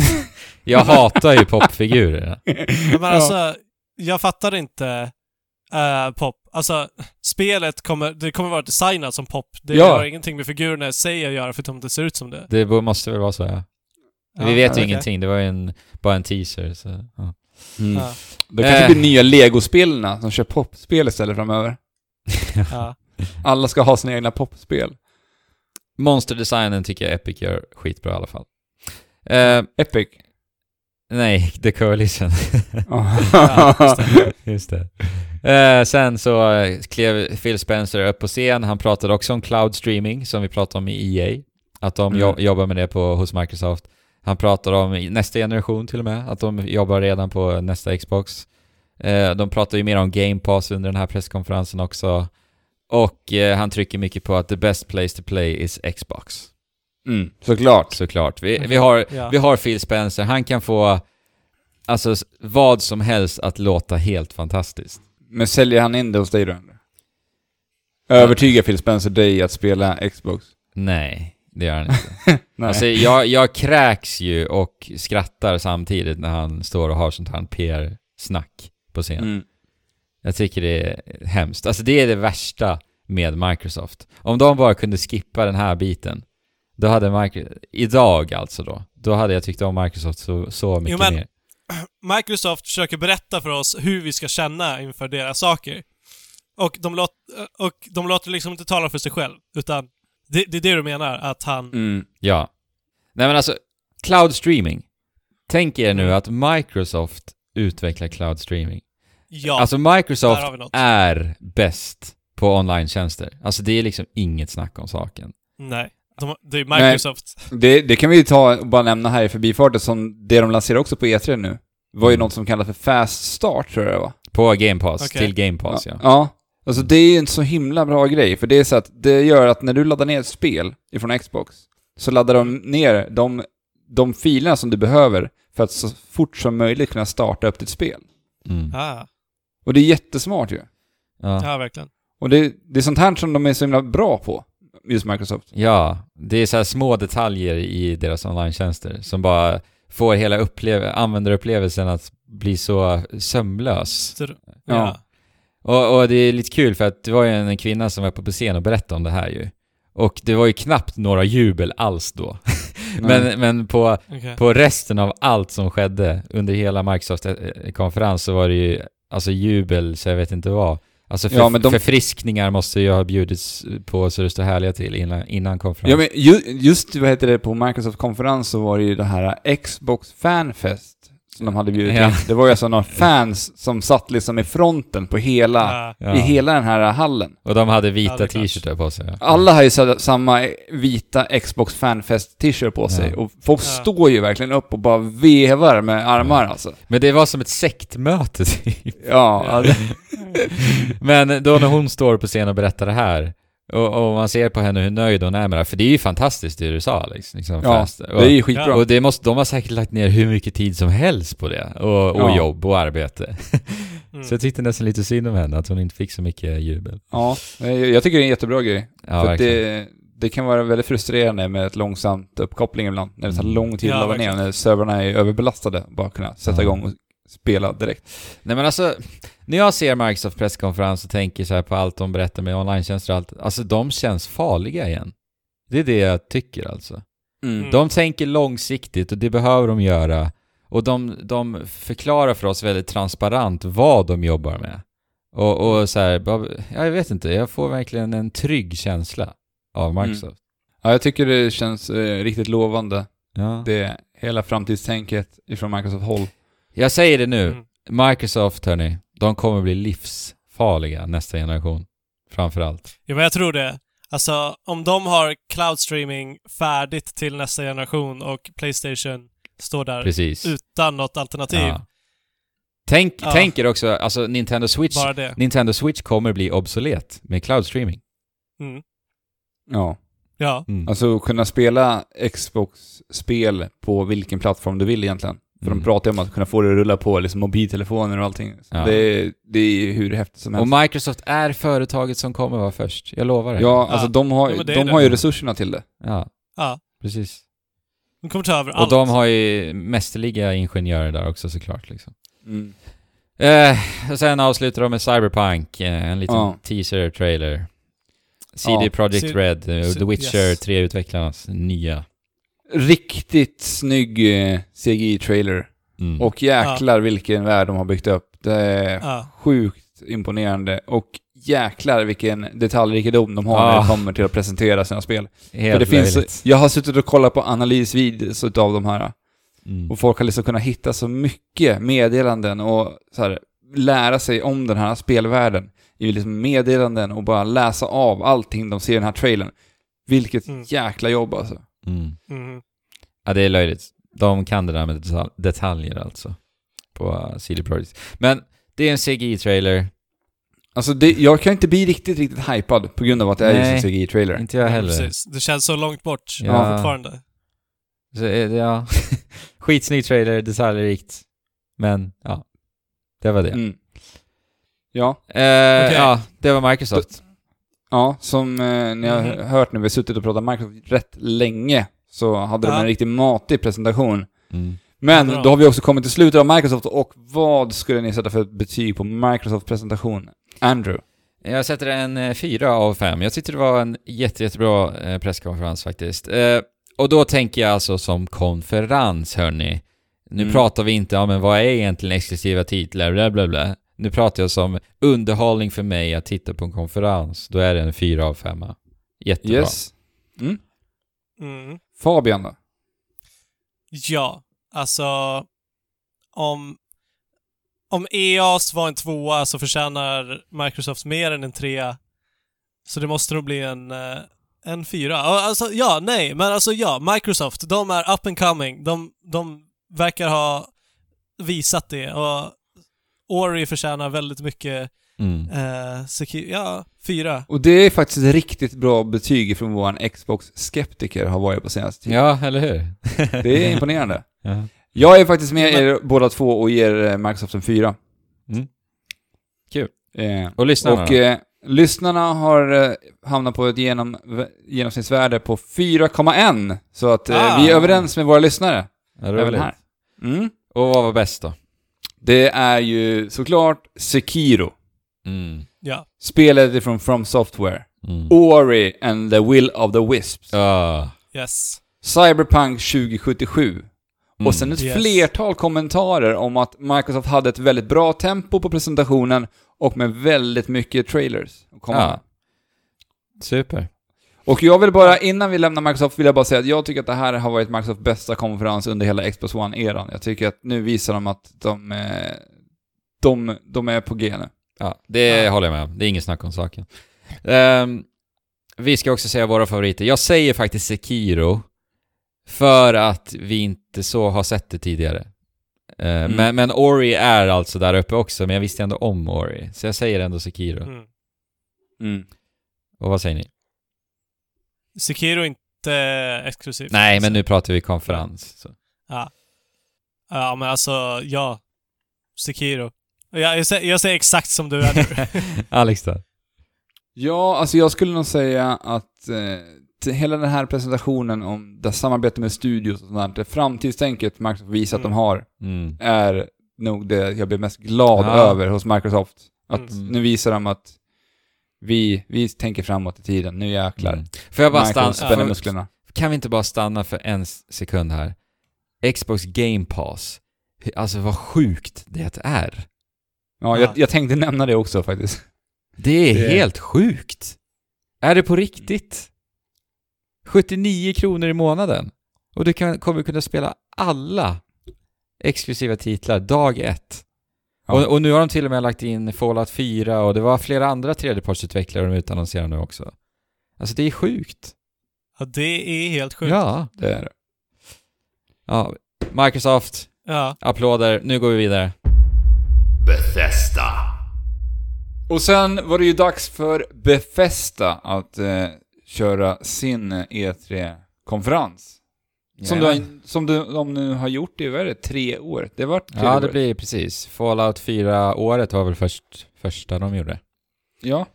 jag hatar ju popfigurer. (laughs) Ja, men alltså, jag fattar inte eh, pop. Alltså, spelet kommer, det kommer vara designat som pop. Det Ja. har ingenting med figurerna i sig att göra förutom att det ser ut som det. Det måste väl vara så ja. Ja, Vi vet ju okej. ingenting, det var ju en, bara en teaser så... Ja. Mm. Ja, Det kanske Eh. blir nya Lego-spelarna som kör popspel istället framöver. Ja. (laughs) Alla ska ha sina egna popspel. Monsterdesignen tycker jag Epic gör skitbra i alla fall. Eh, Epic. nej, The Coalition. (laughs) Ja, just det. Just det. Eh, sen så eh, klev Phil Spencer upp på scen. Han pratade också om cloud streaming, som vi pratade om i EA. Att de Mm. jo- jobbar med det på, hos Microsoft. Han pratade om nästa generation till och med, att de jobbar redan på nästa Xbox. Eh, de pratar ju mer om Game Pass under den här presskonferensen också. Och eh, han trycker mycket på att the best place to play is Xbox. Mm, såklart. Såklart. Vi, vi, har, Ja. vi har Phil Spencer, han kan få alltså vad som helst att låta helt fantastiskt. Men säljer han in det hos dig då? Övertygar Phil Spencer dig att spela Xbox? Nej, det gör han inte. (laughs) Nej. Alltså jag, jag kräks ju och skrattar samtidigt när han står och har sånt här PR-snack på scen. mm. Jag tycker det är hemskt. Alltså det är det värsta med Microsoft. Om de bara kunde skippa den här biten, då hade Microsoft, idag alltså då, då hade jag tyckt om Microsoft så, så mycket men- mer. (clears throat) Microsoft försöker berätta för oss hur vi ska känna inför deras saker. Och de, låt, och de låter liksom inte tala för sig själv, utan det, det är det du menar, att han... Mm. Ja. Nej men alltså, cloud streaming. Tänk er nu Mm. att Microsoft utvecklar cloud streaming. Ja, Alltså Microsoft är bäst på online-tjänster. Alltså det är liksom inget snack om saken. Nej. De, det är Microsoft. Det, det kan vi ju ta och bara nämna här i förbifarten som det de lanserar också på E3 nu. var ju Mm. något som kallas för Fast Start tror jag det var. På Game Pass, Okej. till Game Pass ja. Ja. Alltså det är ju en så himla bra grej, för det är så att det gör att när du laddar ner ett spel ifrån Xbox, så laddar de ner de, de filerna som du behöver för att så fort som möjligt kunna starta upp ditt spel. Mm. Ah, Och det är jättesmart ju. Ja. ja, verkligen. Och det, det är sånt här som de är så himla bra på, just Microsoft. ja, det är så här små detaljer i deras online-tjänster som bara får hela upplev- användarupplevelsen att bli så sömlös. Så, Ja. ja. Och, och det är lite kul för att det var ju en kvinna som var på scen och berättade om det här ju. Och det var ju knappt några jubel alls då. Men, men på, Okej. på resten av allt som skedde under hela Microsoft-konferens så var det ju alltså jubel så jag vet inte vad. Alltså för, Ja, men de- förfriskningar måste ju ha bjudits på så det står härliga till innan, innan konferens. Ja men ju, just, vad heter det, på Microsoft-konferens så var det ju det här Xbox Fanfest som de hade bjudit Ja. in. Det var ju alltså några fans som satt liksom i fronten på hela, Ja. i hela den här hallen. Och de hade vita t-shirtar på sig. Alla har ju samma vita Xbox Fanfest t-shirt på sig Ja. och folk Ja. står ju verkligen upp och bara vevar med armar alltså. Men det var som ett sektmöte typ. Ja, (laughs) Men då när hon står på scen och berättar det här och, och man ser på henne hur nöjd hon är med det, för det är ju fantastiskt det du sa liksom. liksom ja fast. det Och, är ju skitbra. och det måste, de har säkert lagt ner hur mycket tid som helst på det. Och, och Ja. jobb och arbete. (laughs) mm. Så jag tyckte nästan lite synd om henne, att hon inte fick så mycket jubel. Ja, jag jag tycker det är en jättebra grej. Ja, för det, det kan vara väldigt frustrerande med ett långsamt uppkoppling ibland. När det tar Mm. lång tid att ladda ner, när servrarna är överbelastade. Bara kunna sätta Ja. igång och spela direkt. Nej men alltså, när jag ser Microsoft presskonferens och tänker så här på allt de berättar med online-tjänster och allt, alltså de känns farliga igen. Det är det jag tycker alltså. Mm. De tänker långsiktigt och det behöver de göra. Och de, de förklarar för oss väldigt transparent vad de jobbar med. Och, och så här, jag vet inte, jag får verkligen en trygg känsla av Microsoft. Ja, jag tycker det känns eh, riktigt lovande. Ja. Det hela framtidstänket ifrån Microsoft håll. Jag säger det nu, Mm. Microsoft hörni, de kommer bli livsfarliga nästa generation. Framförallt. Ja, men jag tror det. Alltså, om de har cloud streaming färdigt till nästa generation och Playstation står där Precis. utan något alternativ. Ja. Tänk, Ja. tänk er också, alltså Nintendo Switch. Nintendo Switch kommer bli obsolet med cloud streaming. Mm. Ja. Ja. Mm. Alltså kunna spela Xbox-spel på vilken plattform du vill egentligen. För Mm. de pratar ju om att kunna få det att rulla på liksom mobiltelefoner och allting. Så Ja. det, är- det är ju hur häftigt som Och helst. Microsoft är företaget som kommer vara först. Jag lovar det. Ja, alltså de har, Ja, men det är de det. har ju resurserna till det. Ja, Ja. precis. De kommer ta över Och allt. de har ju mästerliga ingenjörer där också såklart liksom. Mm. Eh, och sen avslutar de med Cyberpunk, eh, en liten Ja. teaser-trailer. CD Ja. Projekt C- Red, eh, C- The Witcher yes. 3-utvecklarnas nya. Riktigt snygg eh, CGI-trailer. Mm. Och jäklar vilken värld de har byggt upp. Det är Ja. sjukt imponerande. Och jäklar vilken detaljrikedom de har när Ah. det kommer till att presentera sina spel. Helt För det finns, löjligt. jag har suttit och kollat på analysvideos utav de här. Mm. Och folk har liksom kunnat hitta så mycket meddelanden och så här, lära sig om den här spelvärlden i liksom meddelanden och bara läsa av allting de ser i den här trailern. Vilket Mm. jäkla jobb alltså. Mm. Mm. Ja, det är löjligt. De kan det där med detal- detaljer alltså. På uh, CD Projekt. Men det är en CGI-trailer. Alltså det, jag kan inte bli riktigt, riktigt hypad på grund av att det är Nej. just en CGI-trailer. Inte jag heller. Precis. Det känns så långt bort Ja. fortfarande. Så, är det- ja. (laughs) Skitsnygg trailer, detaljrikt. Men, ja. Det var det. Mm. Ja, Eh, Okej. Ja, det var Microsoft. Ja, som eh, ni har Mhm. hört nu, vi har suttit och pratat Microsoft rätt länge, så hade de Ja. en riktigt matig presentation. Mm. Men då har vi också kommit till slutet av Microsoft och vad skulle ni sätta för betyg på Microsoft presentation? Andrew? Jag sätter en eh, fyra av fem. Jag tyckte det var en jätte, jättebra eh, presskonferens faktiskt. Eh, och då tänker jag alltså som konferens, hörni. Nu Mm. pratar vi inte om men vad är egentligen exklusiva titlar, bla bla bla. Nu pratar jag som underhållning för mig att titta på en konferens. Då är det en fyra av femma. Jättebra. Yes. Mm. Mm. Fabian då? Ja, alltså om, om EAS var en tvåa så förtjänar Microsoft mer än en trea. Så det måste nog bli en, eh, en fyra. Alltså, ja, nej, men alltså ja, Microsoft, de är up and coming. De, de verkar ha visat det och Ori förtjänar väldigt mycket Mm. eh, ja, fyra. Och det är faktiskt ett riktigt bra betyg från vår Xbox-skeptiker har varit på senaste tiden. Ja, eller hur? (laughs) Det är imponerande. (laughs) ja. Jag är faktiskt med er båda två och ger eh, Microsoft en fyra. Mm. Kul. Eh, Och lyssnarna och eh, lyssnarna har eh, hamnat på ett genom, genomsnittsvärde på 4,1. Så att eh, Ah. vi är överens med våra lyssnare. Ja, Även här. Mm. Och vad var bäst då? Det är ju såklart Sekiro. Mm. Ja. Spelet är från From Software. Mm. Ori and the Will of the Wisps. Ja. Yes. Cyberpunk 2077. Mm. Och sen ett Yes. flertal kommentarer om att Microsoft hade ett väldigt bra tempo på presentationen och med väldigt mycket trailers. att komma Ja. med. Super. Och jag vill bara, innan vi lämnar Microsoft, vill jag bara säga att jag tycker att det här har varit Microsofts bästa konferens under hela Xbox One-eran. Jag tycker att nu visar de att de, eh, de, de är på G nu. Ja, det Ja. håller jag med om. Det är inget snack om saken. Ehm, vi ska också säga våra favoriter. Jag säger faktiskt Sekiro för att vi inte så har sett det tidigare. Eh, Mm. men, men Ori är alltså där uppe också, men jag visste ändå om Ori. Så jag säger ändå Sekiro. Mm. Mm. Och vad säger ni? Sekiro är inte exklusivt. Nej, men nu pratar vi konferens. Så. Ja. Ja, men alltså, ja. Sekiro. Jag, jag, säger, jag säger exakt som du är nu. (laughs) Alex då? Ja, alltså jag skulle nog säga att eh, hela den här presentationen om det samarbete med studios och sånt där, det framtidstänket Microsoft visar att de Mm. har, Mm. är nog det jag blir mest glad Ja. över hos Microsoft. Att Mm. nu visar de att vi, vi tänker framåt i tiden, nu jäklar. Mm. Får jag bara stanna? Spänner musklerna. Kan vi inte bara stanna för en sekund här? Xbox Game Pass. Alltså vad sjukt det är. Ja, Ja. jag, jag tänkte nämna det också faktiskt. Det är Det- helt sjukt. Är det på riktigt? 79 kronor i månaden. Och du kan, kommer kunna spela alla exklusiva titlar dag ett. Ja. Och, och nu har de till och med lagt in Fallout 4 och det var flera andra tredjepartsutvecklare de utannonserar nu också. Alltså det är sjukt. Ja, det är helt sjukt. Ja. Det är det. ja. Microsoft, Ja. applåder. Nu går vi vidare. Bethesda. Och sen var det ju dags för Bethesda att eh, köra sin E3-konferens. Som, du, har- som du, de nu har gjort i, vad är det, tre år? Det var tredje Ja, det året. blir precis. Fallout 4-året var väl först, första de gjorde. Ja.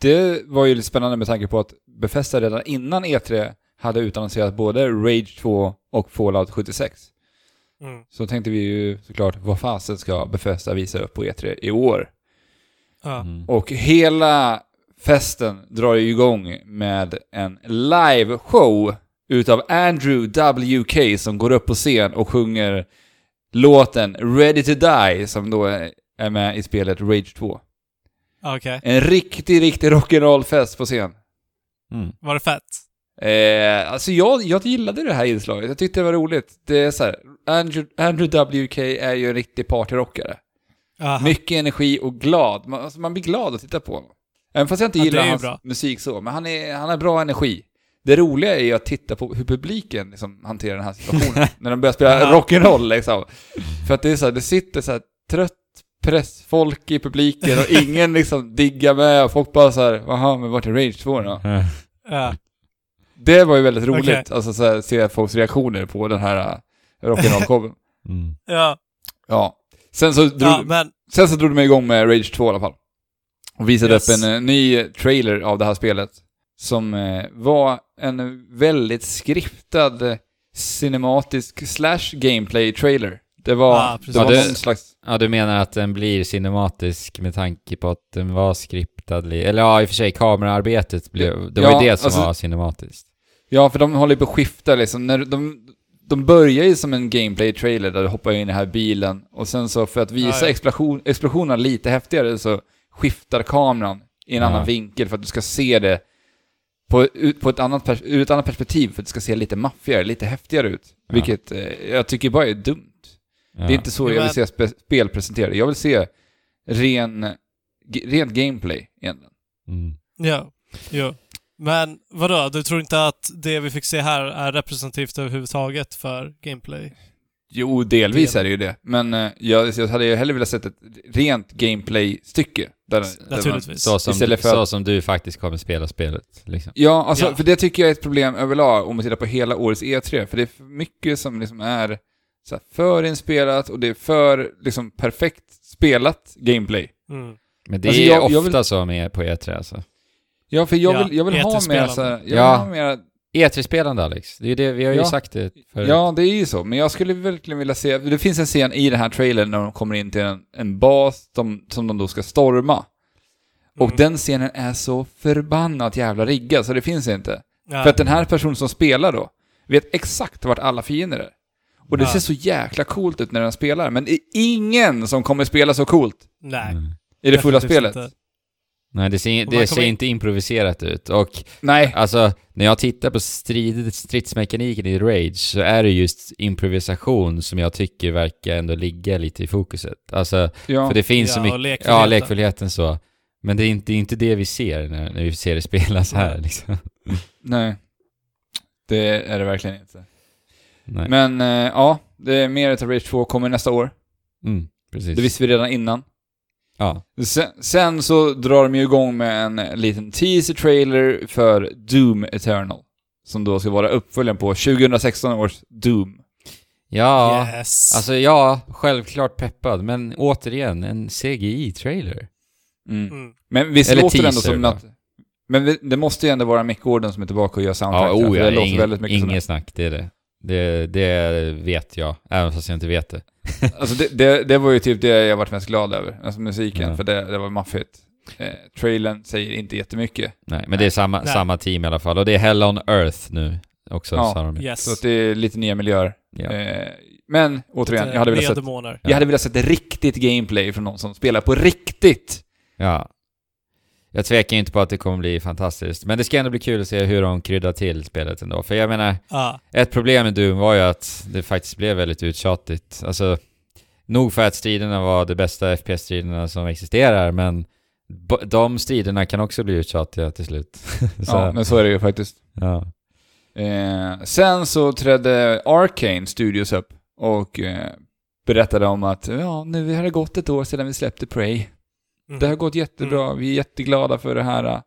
Det var ju lite spännande med tanke på att Bethesda redan innan E3 hade utannonserat både Rage 2 och Fallout 76. Mm. Så tänkte vi ju såklart, vad fasen ska Bethesda visa upp på E3 i år? Ja. Mm. Och hela festen drar ju igång med en live-show utav Andrew WK som går upp på scen och sjunger låten Ready to Die som då är med i spelet Rage 2. Okej. En riktig, riktig rock'n'roll-fest på scen. Mm. Var det fett? Eh, alltså jag, jag gillade det här inslaget, jag tyckte det var roligt. Det är så här, Andrew, Andrew WK är ju en riktig partyrockare. Aha. Mycket energi och glad. Man, alltså man blir glad att titta på honom. Även fast jag inte Ja, gillar hans bra. musik så, men han, är, han har bra energi. Det roliga är ju att titta på hur publiken liksom hanterar den här situationen. (laughs) när de börjar spela rock'n'roll liksom. För att det är så här, det sitter så här trött pressfolk i publiken och ingen liksom diggar med. Och folk bara så här, jaha, men vart är Rage 2 då? Ja. Det var ju väldigt roligt, Okej. alltså så här, se folks reaktioner på den här äh, rock'n'roll-showen. (laughs) Mm. Ja. Ja. Sen så drog, Ja, men sen så drog de igång med Rage 2 i alla fall. Och visade Yes. upp en eh, ny trailer av det här spelet. Som eh, var en väldigt skriptad cinematisk slash gameplay trailer. Det var, Ja, det var precis. någon slags... Ja, du menar att den blir cinematisk med tanke på att den var skriptad? Eller ja, i och för sig, kameraarbetet blev... Det var Ja, ju det som alltså- var cinematiskt. Ja, för de håller ju på att skifta liksom. När de, de börjar ju som en gameplay-trailer där du hoppar in i den här bilen och sen så för att visa ja. explosion, explosionerna lite häftigare så skiftar kameran i en Ja. annan vinkel för att du ska se det på, ut- på ett annat pers- ur ett annat perspektiv för att det ska se lite maffigare, lite häftigare ut. Ja. Vilket eh, jag tycker bara är dumt. Ja. Det är inte så jag vill se spe- spel presenterade. Jag vill se ren, rent gameplay egentligen. Mm. Ja, jo. Men vadå, du tror inte att det vi fick se här är representativt överhuvudtaget för gameplay? Jo, delvis Del. är det ju det. Men eh, jag, jag hade ju hellre velat sett ett rent gameplay-stycke. Där, där man. Så, som, Istället för så att- som du faktiskt kommer spela spelet, liksom. ja, alltså, Ja. för det tycker jag är ett problem överlag om man tittar på hela årets E3. För det är för mycket som liksom är så här, förinspelat och det är för liksom, perfekt spelat gameplay. Mm. Men det Alltså, är jag- ofta jag vill- så med på E3 alltså. Ja, för jag Ja, vill, jag vill ha mer E3-spelande. så här, jag vill Ja. ha mer E3-spelande Alex, det är det, vi har ju Ja. sagt det förut. Ja, det är ju så. Men jag skulle verkligen vilja se... Det finns en scen i den här trailern när de kommer in till en, en bas de, som de då ska storma. Och Mm. den scenen är så förbannat jävla riggad, så det finns inte. Ja. För att den här personen som spelar då, vet exakt vart alla fiender är. Och det Ja. ser så jäkla coolt ut när den spelar, men det är ingen som kommer spela så coolt Nej. Mm. i det fulla spelet. inte. Nej, det ser, det ser in- inte improviserat ut. Och Nej, alltså, när jag tittar på strid, stridsmekaniken i Rage så är det just improvisation som jag tycker verkar ändå ligga lite i fokuset. Alltså, ja. för det finns så Ja, och mycket... lekfullheten. Ja, lekfullheten så. Men det är inte, det är inte det vi ser när, när vi ser det spelas här Nej. liksom. (laughs) Nej. Det är det verkligen inte. Nej. Men eh, ja, det är mer utav Rage 2 kommer nästa år. Mm, precis. Det visste vi redan innan. Ja. Sen, sen så drar de ju igång med en liten teaser-trailer för Doom Eternal. Som då ska vara uppföljaren på 2016 års Doom. Ja, Yes. alltså ja, självklart peppad, men återigen, en CGI-trailer. Mm. Mm. Men visst Eller låter det ändå som att... Men det måste ju ändå vara Mick Gordon som är tillbaka och gör soundtrack. Ja, oh ja, det låter inget, väldigt mycket inget snack, det är det. Det. Det vet jag, även fast jag inte vet det. (laughs) Alltså det, det, det var ju typ det jag varit mest glad över. Alltså musiken, Ja. för det, det var maffigt. Eh, trailern säger inte jättemycket. Nej, men det är samma, Nej. samma team i alla fall. Och det är Hell on Earth nu också, Ja. Yes. Så att det är lite nya miljöer. Ja. Eh, men återigen, jag hade velat sett. Jag hade velat sett riktigt gameplay från någon som spelar på riktigt. ja. Jag tvekar inte på att det kommer bli fantastiskt. Men det ska ändå bli kul att se hur de kryddar till spelet ändå. För jag menar, Ja. ett problem med Doom var ju att det faktiskt blev väldigt uttjatigt. Alltså, nog för att striderna var de bästa FPS-striderna som existerar, men de striderna kan också bli uttjatiga till slut. (laughs) så, Ja, men så är det ju faktiskt. ja. Eh, sen så trädde Arcane Studios upp och eh, berättade om att ja, nu har det gått ett år sedan vi släppte Prey. Mm. Det har gått jättebra, vi är jätteglada för det här.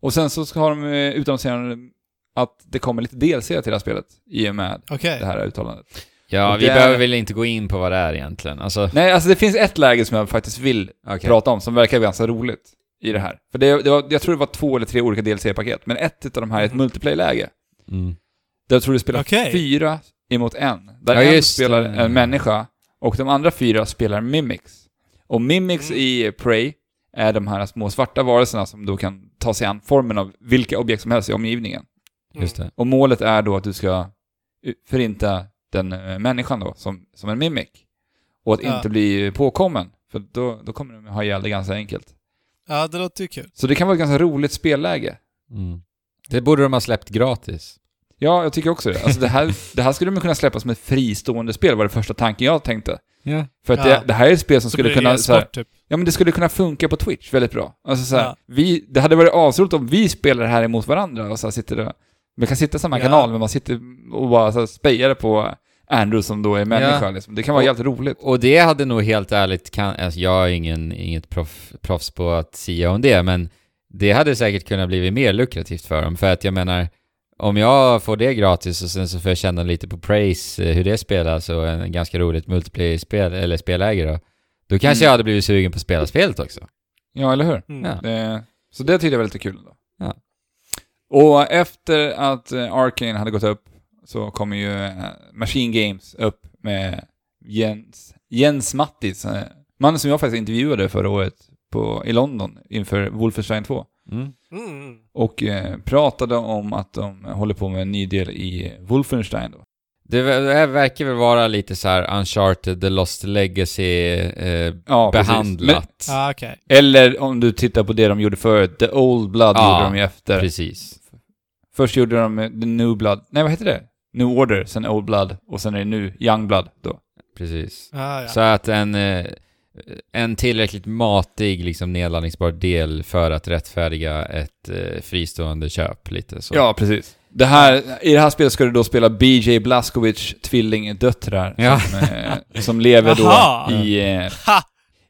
Och sen så har de eh, utannonserat att det kommer lite DLC till det här spelet i och med Okej. det här uttalandet. Ja, Och vi det är- behöver väl inte gå in på vad det är egentligen. Alltså, Nej, alltså det finns ett läge som jag faktiskt vill okej. prata om som verkar ganska roligt i det här. För det, det var, jag tror det var två eller tre olika DLC-paket, men ett av de här är ett Mhm. multiplayer-läge. Mm. Där jag tror du spelar Okej. fyra emot en. Där Ja, en spelar det. en människa och de andra fyra spelar mimics. Och mimics Mm. i Prey är de här små svarta varelserna som då kan ta sig an formen av vilka objekt som helst i omgivningen. Just det. Och målet är då att du ska förinta den eh, människan då, som, som en mimic. Och att Ja. inte bli påkommen, för då, då kommer de ha ihjäl det ganska enkelt. Ja, det låter ju kul. Så det kan vara ett ganska roligt spelläge. Mm. Det borde de ha släppt gratis. Ja, jag tycker också det. Alltså det här, (laughs) det här skulle man kunna släppa som ett fristående spel, var det första tanken jag tänkte. Ja. För att Ja. det, det här är ett spel som Så skulle kunna... Så här, typ. ja, men det skulle kunna funka på Twitch väldigt bra. Alltså så här, Ja. vi, det hade varit asroligt om vi spelar här emot varandra och så sitter det... Man kan sitta i samma Ja. kanal, men man sitter och bara så spejar på Andrew som då är människa. Liksom. Det kan vara Och- jävligt roligt. Och det hade nog helt ärligt, kan, alltså jag är ingen, inget proff, proffs på att sia om det, men det hade säkert kunnat bli mer lukrativt för dem. För att jag menar, om jag får det gratis och sen så får jag känna lite på Praise, eh, hur det spelas och en ganska roligt multiplayer-spel, eller spelläge då. Då kanske Mm. jag hade blivit sugen på att spela spelet också. Ja, eller hur? Mm. Ja. Det, så det tyckte jag var lite kul. Då. Ja. Och efter att eh, Arcane hade gått upp så kommer ju eh, Machine Games upp med Jens, Jens Mattis, mannen som jag faktiskt intervjuade förra året på, i London inför Wolfenstein 2. Mm. Mm. Och eh, pratade om att de håller på med en ny del i Wolfenstein då. Det, det här verkar väl vara lite så här Uncharted, The Lost Legacy eh, Ja, behandlat. Ah, okej. Men, eller om du tittar på det de gjorde förut, The Old Blood Ja, gjorde de ju efter. Precis. Först gjorde de eh, The New Blood, nej vad heter det? New Order, sen Old Blood och sen är det nu Young Blood då. Precis. Ah, ja. Så att en, eh, en tillräckligt matig, liksom nedladdningsbar del för att rättfärdiga ett eh, fristående köp lite så. Ja, precis. Det här, I det här spelet ska du då spela BJ Blazkowicz tvillingdöttrar Ja. som, eh, som lever då i, eh,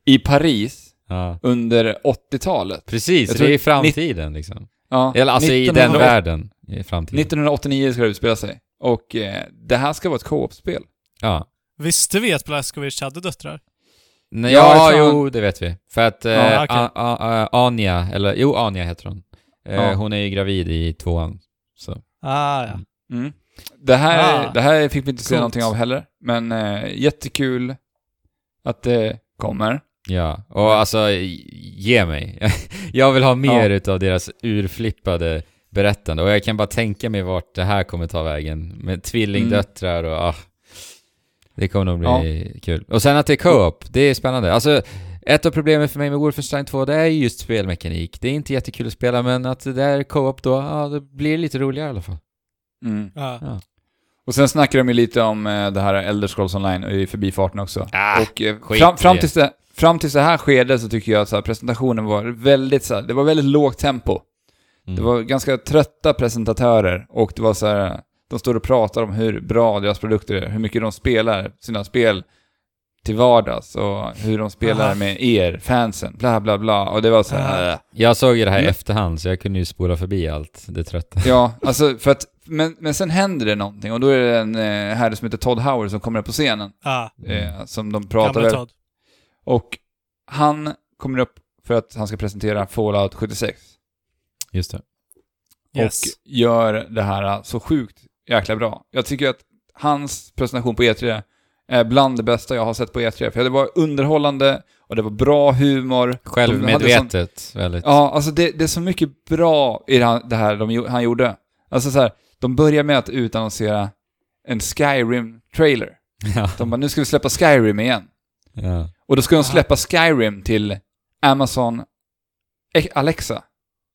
i Paris Ja. under 80-talet. Precis, Jag det är i framtiden liksom. Ja, Eller alltså i den 1980 världen. I framtiden. 1989 ska det utspela sig. Och eh, det här ska vara ett co-op-spel. Ja. Visste vi att Blaskovic hade döttrar? Nej, Ja, ja, tror jo, det vet vi. För att eh, Ja, okej. A- A- A- Anja, eller jo, Anja heter hon. Eh, Ja. Hon är ju gravid i tvåan. Så. Ah, ja. Mm. Det, här, Ah. det här fick vi inte se Coolt. någonting av heller, men eh, jättekul att det kommer. Ja, och alltså, ge mig. (laughs) jag vill ha mer utav deras urflippade berättande. Och jag kan bara tänka mig vart det här kommer ta vägen. Med tvillingdöttrar och ah, Det kommer nog bli kul. Och sen att det är co-op, det är spännande. Alltså, ett av problemen för mig med Wolfenstein 2, det är ju just spelmekanik. Det är inte jättekul att spela, men att det är co-op då, ja, det blir lite roligare i alla fall. Mm. Ja. Ja. Och sen snackar de ju lite om eh, det här Elder Scrolls Online i förbifarten också. Ah, och eh, fram, fram, tills det, fram tills det här skedet så tycker jag att så här, presentationen var väldigt så här, det var väldigt lågt tempo. Mm. Det var ganska trötta presentatörer och det var så här, de står och pratar om hur bra deras produkter är, hur mycket de spelar sina spel till vardags och hur de spelar Aha. med er, fansen, bla bla bla. Och det var så här, äh. Jag såg ju det här i Men- efterhand, så jag kunde ju spola förbi allt det trötta. Ja, alltså för att, men, men sen händer det någonting och då är det en eh, herre som heter Todd Howard som kommer upp på scenen. Ah, Eh, som de pratar. Todd. Och han kommer upp för att han ska presentera Fallout 76. Just det. Yes. Och gör det här så sjukt jäkla bra. Jag tycker att hans presentation på E3 är bland det bästa jag har sett på E3. För det var underhållande och det var bra humor. Självmedvetet, väldigt. Ja, alltså det, det är så mycket bra i det här, de, han gjorde. Alltså så här, de börjar med att utannonsera en Skyrim-trailer. (laughs) Ja. De bara, nu ska vi släppa Skyrim igen. ja. Och då ska de släppa Skyrim till Amazon E- Alexa.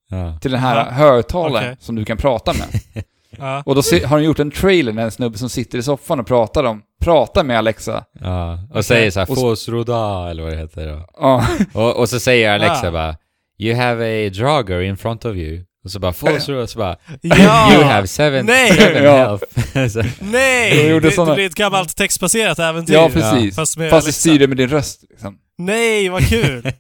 ja. Till den här Aha. högtalaren Okej. som du kan prata med. (laughs) Ja. Och då har de gjort en trailer när en snubbe som sitter i soffan och pratar om, pratar med Alexa. ja. Och säger såhär, Fosroda, eller vad det heter då. Ja, Och, och så säger Alexa Ah. bara You have a drager in front of you. Och så bara Fosroda, så bara (laughs) Ja! You have seven, Nej! seven Ja. health. (laughs) så, Nej! Det, såna- det blir ett gammalt textbaserat äventyr. ja precis. Fast med Fast du styr det med din röst. Liksom. Nej, vad kul!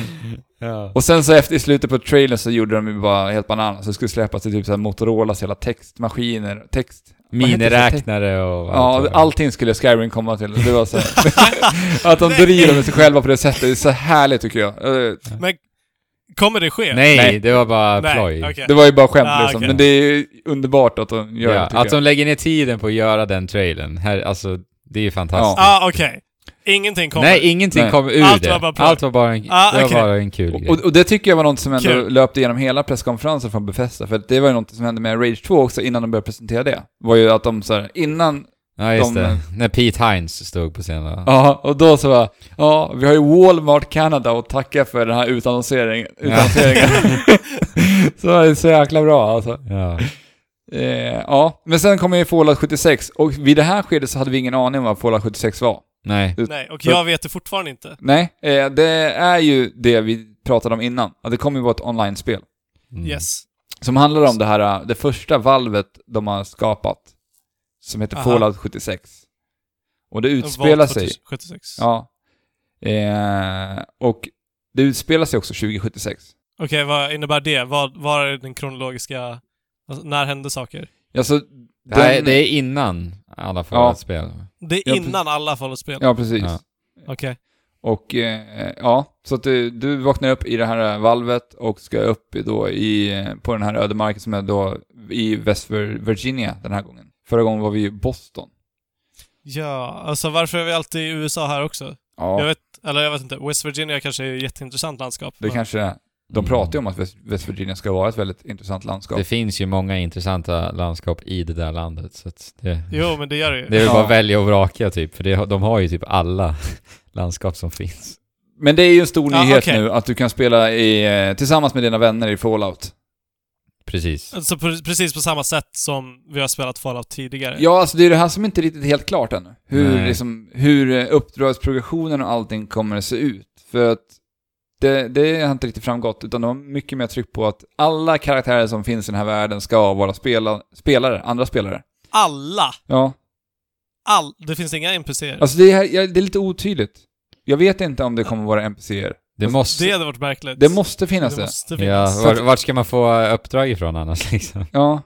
(laughs) ja. Och sen så efter i slutet på trailern så gjorde de ju bara helt bananas. Så det skulle släppas till typ så här Motorolas hela textmaskiner, text... Miniräknare och Ja, allt. allting skulle Skyrim komma till. Det var så. (laughs) Att de driver med sig själva på det sättet, det är så härligt tycker jag. Eh, Men kommer det ske? Nej, Nej. det var bara Nej, ploj. okej. Det var ju bara skämt Ah, liksom. okej. Men det är underbart att de gör Ja, det att de jag. lägger ner tiden på att göra den trailern. Här, alltså, det är ju fantastiskt. Ah, okej. Ingenting kommer. Nej, ingenting Nej. kom ur Allt det. var bara. Allt var bara en, Ah, det var bara en kul grej. Och, och det tycker jag var något som ändå Kul. löpte igenom hela presskonferensen från Bethesda, för att det var ju något som hände med Rage 2 också innan de började presentera det. var ju att de så här, innan, ja, just de- det. När Pete Hines stod på scenen. ja, och då så var ja, vi har ju Walmart Canada och tacka för den här utannonseringen. utannonseringen. (laughs) så det är så jäkla bra alltså. Ja. Eh, ja, men sen kom ju Fallout 76, och vid det här skedet så hade vi ingen aning om vad Fallout 76 var. Nej. Nej, och jag vet det fortfarande inte. Nej, eh, det är ju det vi pratade om innan, det kommer ju vara ett online-spel. Mm. Yes. Som handlar om det här, äh, det första valvet de har skapat. Som heter Aha. Fallout 76. Och det utspelar sig... 76. Ja. Eh, och det utspelar sig också 2076. Okej, vad innebär det? Vad, vad är den kronologiska... Alltså, när hände saker? Alltså, Nej, den- det är innan alla får Ja. Det är Ja, innan alla Fallout-spel? Ja, precis. Ja. Okej. Och eh, ja, så att du, du vaknar upp i det här valvet och ska upp i- då i, på den här ödemarken som är då i West Vir- Virginia den här gången. Förra gången var vi i Boston. Ja, alltså varför är vi alltid i USA här också? Jag Ja, vet, eller jag vet inte. West Virginia kanske är ett jätteintressant landskap. det men- kanske är. De Mm. pratar ju om att West, West Virginia ska vara ett väldigt intressant landskap. Det finns ju många intressanta landskap i det där landet, så att det, Jo, men det gör det ju. det är väl Ja. bara att välja och vraka typ, för det, de har ju typ alla (laughs) landskap som finns. Men det är ju en stor Ja, nyhet okej. nu att du kan spela i, eh, tillsammans med dina vänner i Fallout. Precis. Alltså pre- precis på samma sätt som vi har spelat Fallout tidigare. Ja, alltså det är det här som inte är riktigt helt klart ännu. Hur, Nej. liksom, hur eh, uppdragsprogressionen och allting kommer att se ut. För att det, det har inte riktigt framgått, utan de har mycket mer tryck på att alla karaktärer som finns i den här världen ska vara spela, spelare, andra spelare. Alla! Ja, All, det finns inga NPCer. alltså det är, ja, det är lite otydligt. Jag vet inte om det kommer vara NPCer. Det måste... det hade varit märkligt. Det måste finnas det måste ja, finnas. var, vart ska man få uppdrag ifrån annars (laughs) liksom? Ja.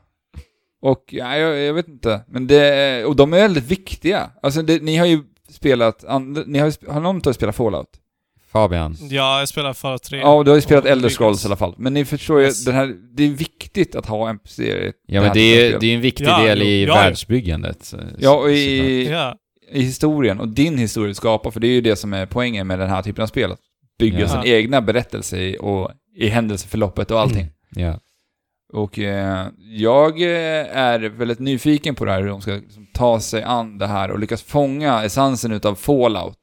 Och, ja, jag, jag vet inte. Men det, och de är väldigt viktiga. Alltså det, ni har ju spelat, and, ni har, har någon av spelat Fallout? Fabian? Ja, jag spelar Fallout 3. Ja, och du har ju spelat Elder. Scrolls i alla fall. Men ni förstår ju, Yes. den här, det är viktigt att ha NPC i Ja men det är, det är en viktig Ja, del i ja, ja. världsbyggandet. så- Ja, och i, Ja. i historien, och din historia skapar, för det är ju det som är poängen med den här typen av spel. Att bygga Ja. sin egna berättelse i, och i händelseförloppet och allting. Ja. Och eh, jag eh, är väldigt nyfiken på det här, hur de ska liksom, ta sig an det här och lyckas fånga essensen utav Fallout.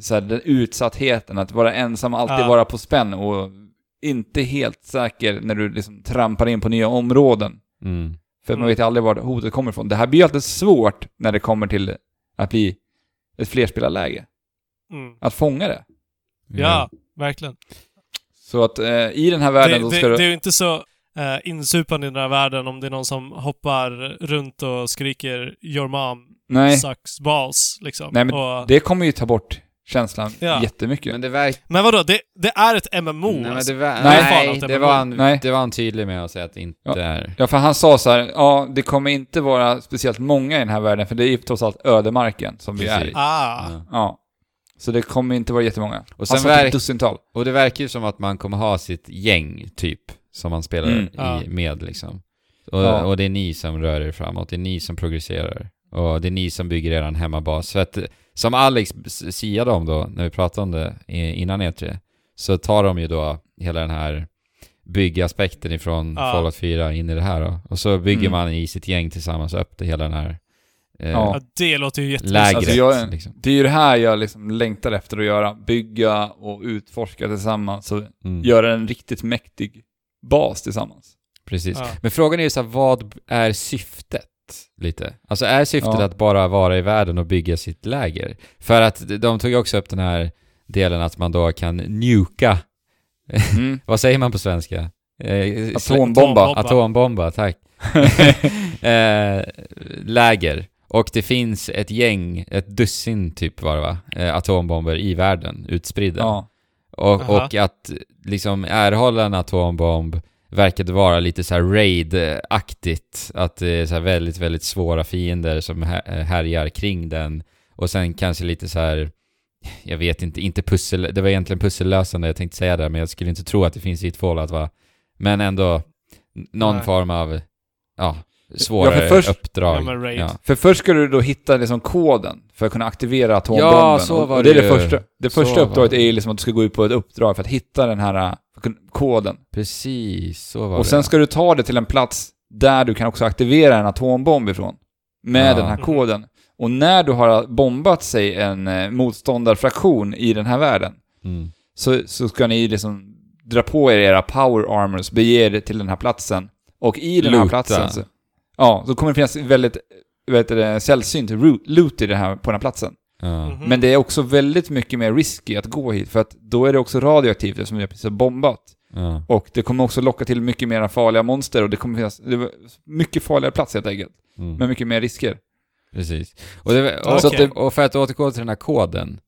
Så här, den utsattheten, att vara ensam, alltid Ja. vara på spänn och inte helt säker när du liksom trampar in på nya områden. Mm. För man Mm. vet ju aldrig var hotet kommer ifrån. Det här blir ju alltid svårt när det kommer till att bli ett flerspelarläge. Mm. Att fånga det. ja, verkligen. Så att eh, i den här Det, världen då det, ska det du... är ju inte så uh, insupande i den här världen om det är någon som hoppar runt och skriker “Your mom Nej, sucks balls” liksom. Nej, men och, det kommer ju ta bort känslan Ja. jättemycket. Men det verkar... men vadå, det, det är ett MMO Nej, men alltså. det, var, Nej. nej, det, MMO. var han, Nej. det var han tydlig med att säga att det inte Ja. är. Ja, för han sa så här, ja, det kommer inte vara speciellt många i den här världen, för det är ju trots allt ödemarken som vi är i. Precis. Ah. Ja. Ja. Så det kommer inte vara jättemånga. Och sen sa typ verk- dussintal. Och det verkar ju som att man kommer ha sitt gäng, typ, som man spelar Mm. i, Ja. med liksom. Och, Ja. och det är ni som rör er framåt, det är ni som progresserar. Och det är ni som bygger er hemmabas. För att, som Alex siade om då, när vi pratade om det innan E3, så tar de ju då hela den här byggaspekten ifrån Ja. Fallout 4 in i det här då. Och så bygger Mm. man i sitt gäng tillsammans upp till hela den här eh, Ja. Det låter ju lägret. Alltså, jag- liksom. Det är ju det här jag liksom längtar efter att göra. Bygga och utforska tillsammans och Mm. göra en riktigt mäktig bas tillsammans. Precis. Ja. Men frågan är ju så här, vad är syftet? Lite. Alltså är syftet Ja. att bara vara i världen och bygga sitt läger? För att de tog ju också upp den här delen att man då kan nuka, Mm. (laughs) vad säger man på svenska? Eh, Atombomba. Atombomba. Tack. (laughs) eh, läger. Och det finns ett gäng, ett dussin typ var det va? Eh, atombomber i världen, utspridda. Ja. Och, och att liksom erhålla en atombomb verkade vara lite så här raid-aktigt. Att det är så här väldigt, väldigt svåra fiender som här- härjar kring den. Och sen kanske lite så här jag vet inte, inte pussel, det var egentligen pussellösande jag tänkte säga där, men jag skulle inte tro att det finns i ett Fallout va? Men ändå, någon Nej. form av, ja, svårare Ja, för först- uppdrag. Ja. För först ska du då hitta liksom koden för att kunna aktivera atombomben. Ja, så Och- var och det är det det ju. första. Det första uppdraget det. är liksom att du ska gå ut på ett uppdrag för att hitta den här äh, koden. Precis, så var Och det. sen ska du ta det till en plats där du kan också aktivera en atombomb ifrån. Med Ja. den här koden. Och när du har bombat sig en eh, motståndarfraktion i den här världen, Mm. så, så ska ni liksom dra på er era power armors, bege er till den här platsen. Och i den här Loota. platsen så, Ja, så kommer det finnas väldigt, vet du, det, sällsynt loot i det här, på den här platsen. Ja. Mhm. Men det är också väldigt mycket mer risky att gå hit, för att då är det också radioaktivt eftersom har precis har bombat. Ja. Och det kommer också locka till mycket mer farliga monster och det kommer finnas det mycket farligare plats helt enkelt. Mm. Med mycket mer risker. Precis. Och, det, och, att det, och för att återgå till den här koden,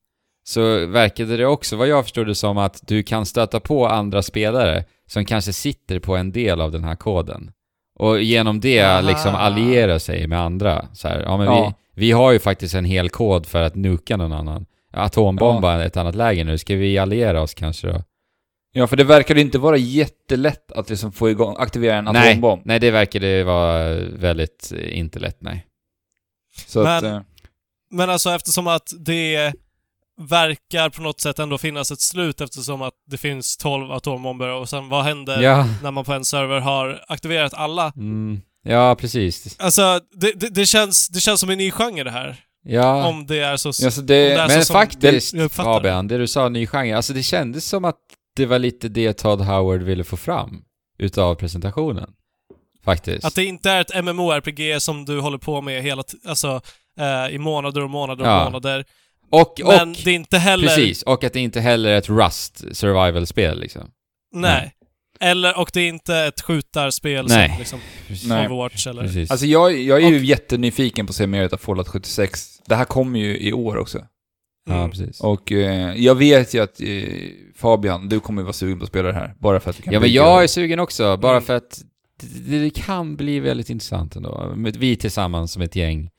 så verkade det också, vad jag förstod det som, att du kan stöta på andra spelare som kanske sitter på en del av den här koden. Och genom det Aha. liksom alliera sig med andra. Så här, ja men Ja. Vi, vi har ju faktiskt en hel kod för att nuka någon annan. Atombomba ett annat läge nu. Ska vi alliera oss kanske då? Ja, för det verkar inte vara jättelätt att liksom få igång, aktivera en Nej, atombomb. nej, det verkar det vara väldigt eh, inte lätt, nej. Så att, Men- eh, Men alltså eftersom att det verkar på något sätt ändå finnas ett slut eftersom att det finns 12 atombomber och sen vad händer Ja, när man på en server har aktiverat alla? mm, ja precis. Alltså, det, det, det, känns, det känns som en ny genre det här. Ja, Om det är så... ja, så det, det men så faktiskt. Fabian, det du sa, ny genre, alltså det kändes som att det var lite det Todd Howard ville få fram utav presentationen. Faktiskt. Att det inte är ett MMORPG som du håller på med hela alltså, eh, i månader och månader och Ja. månader. Och, och, Men det är inte heller... precis, och att det inte heller är ett Rust survival-spel liksom. Nej. Eller, och det är inte ett skjutarspel Nej. som liksom Nej. Overwatch eller... Precis. Alltså jag, jag är ju jättenyfiken på att se mer av Fallout 76. Det här kommer ju i år också. ja, Mm. precis. Och eh, jag vet ju att eh, Fabian, du kommer ju vara sugen på att spela det här. Bara för att du kan Ja men jag är sugen också, bara Mm. för att det, det kan bli väldigt intressant ändå. Vi tillsammans som ett gäng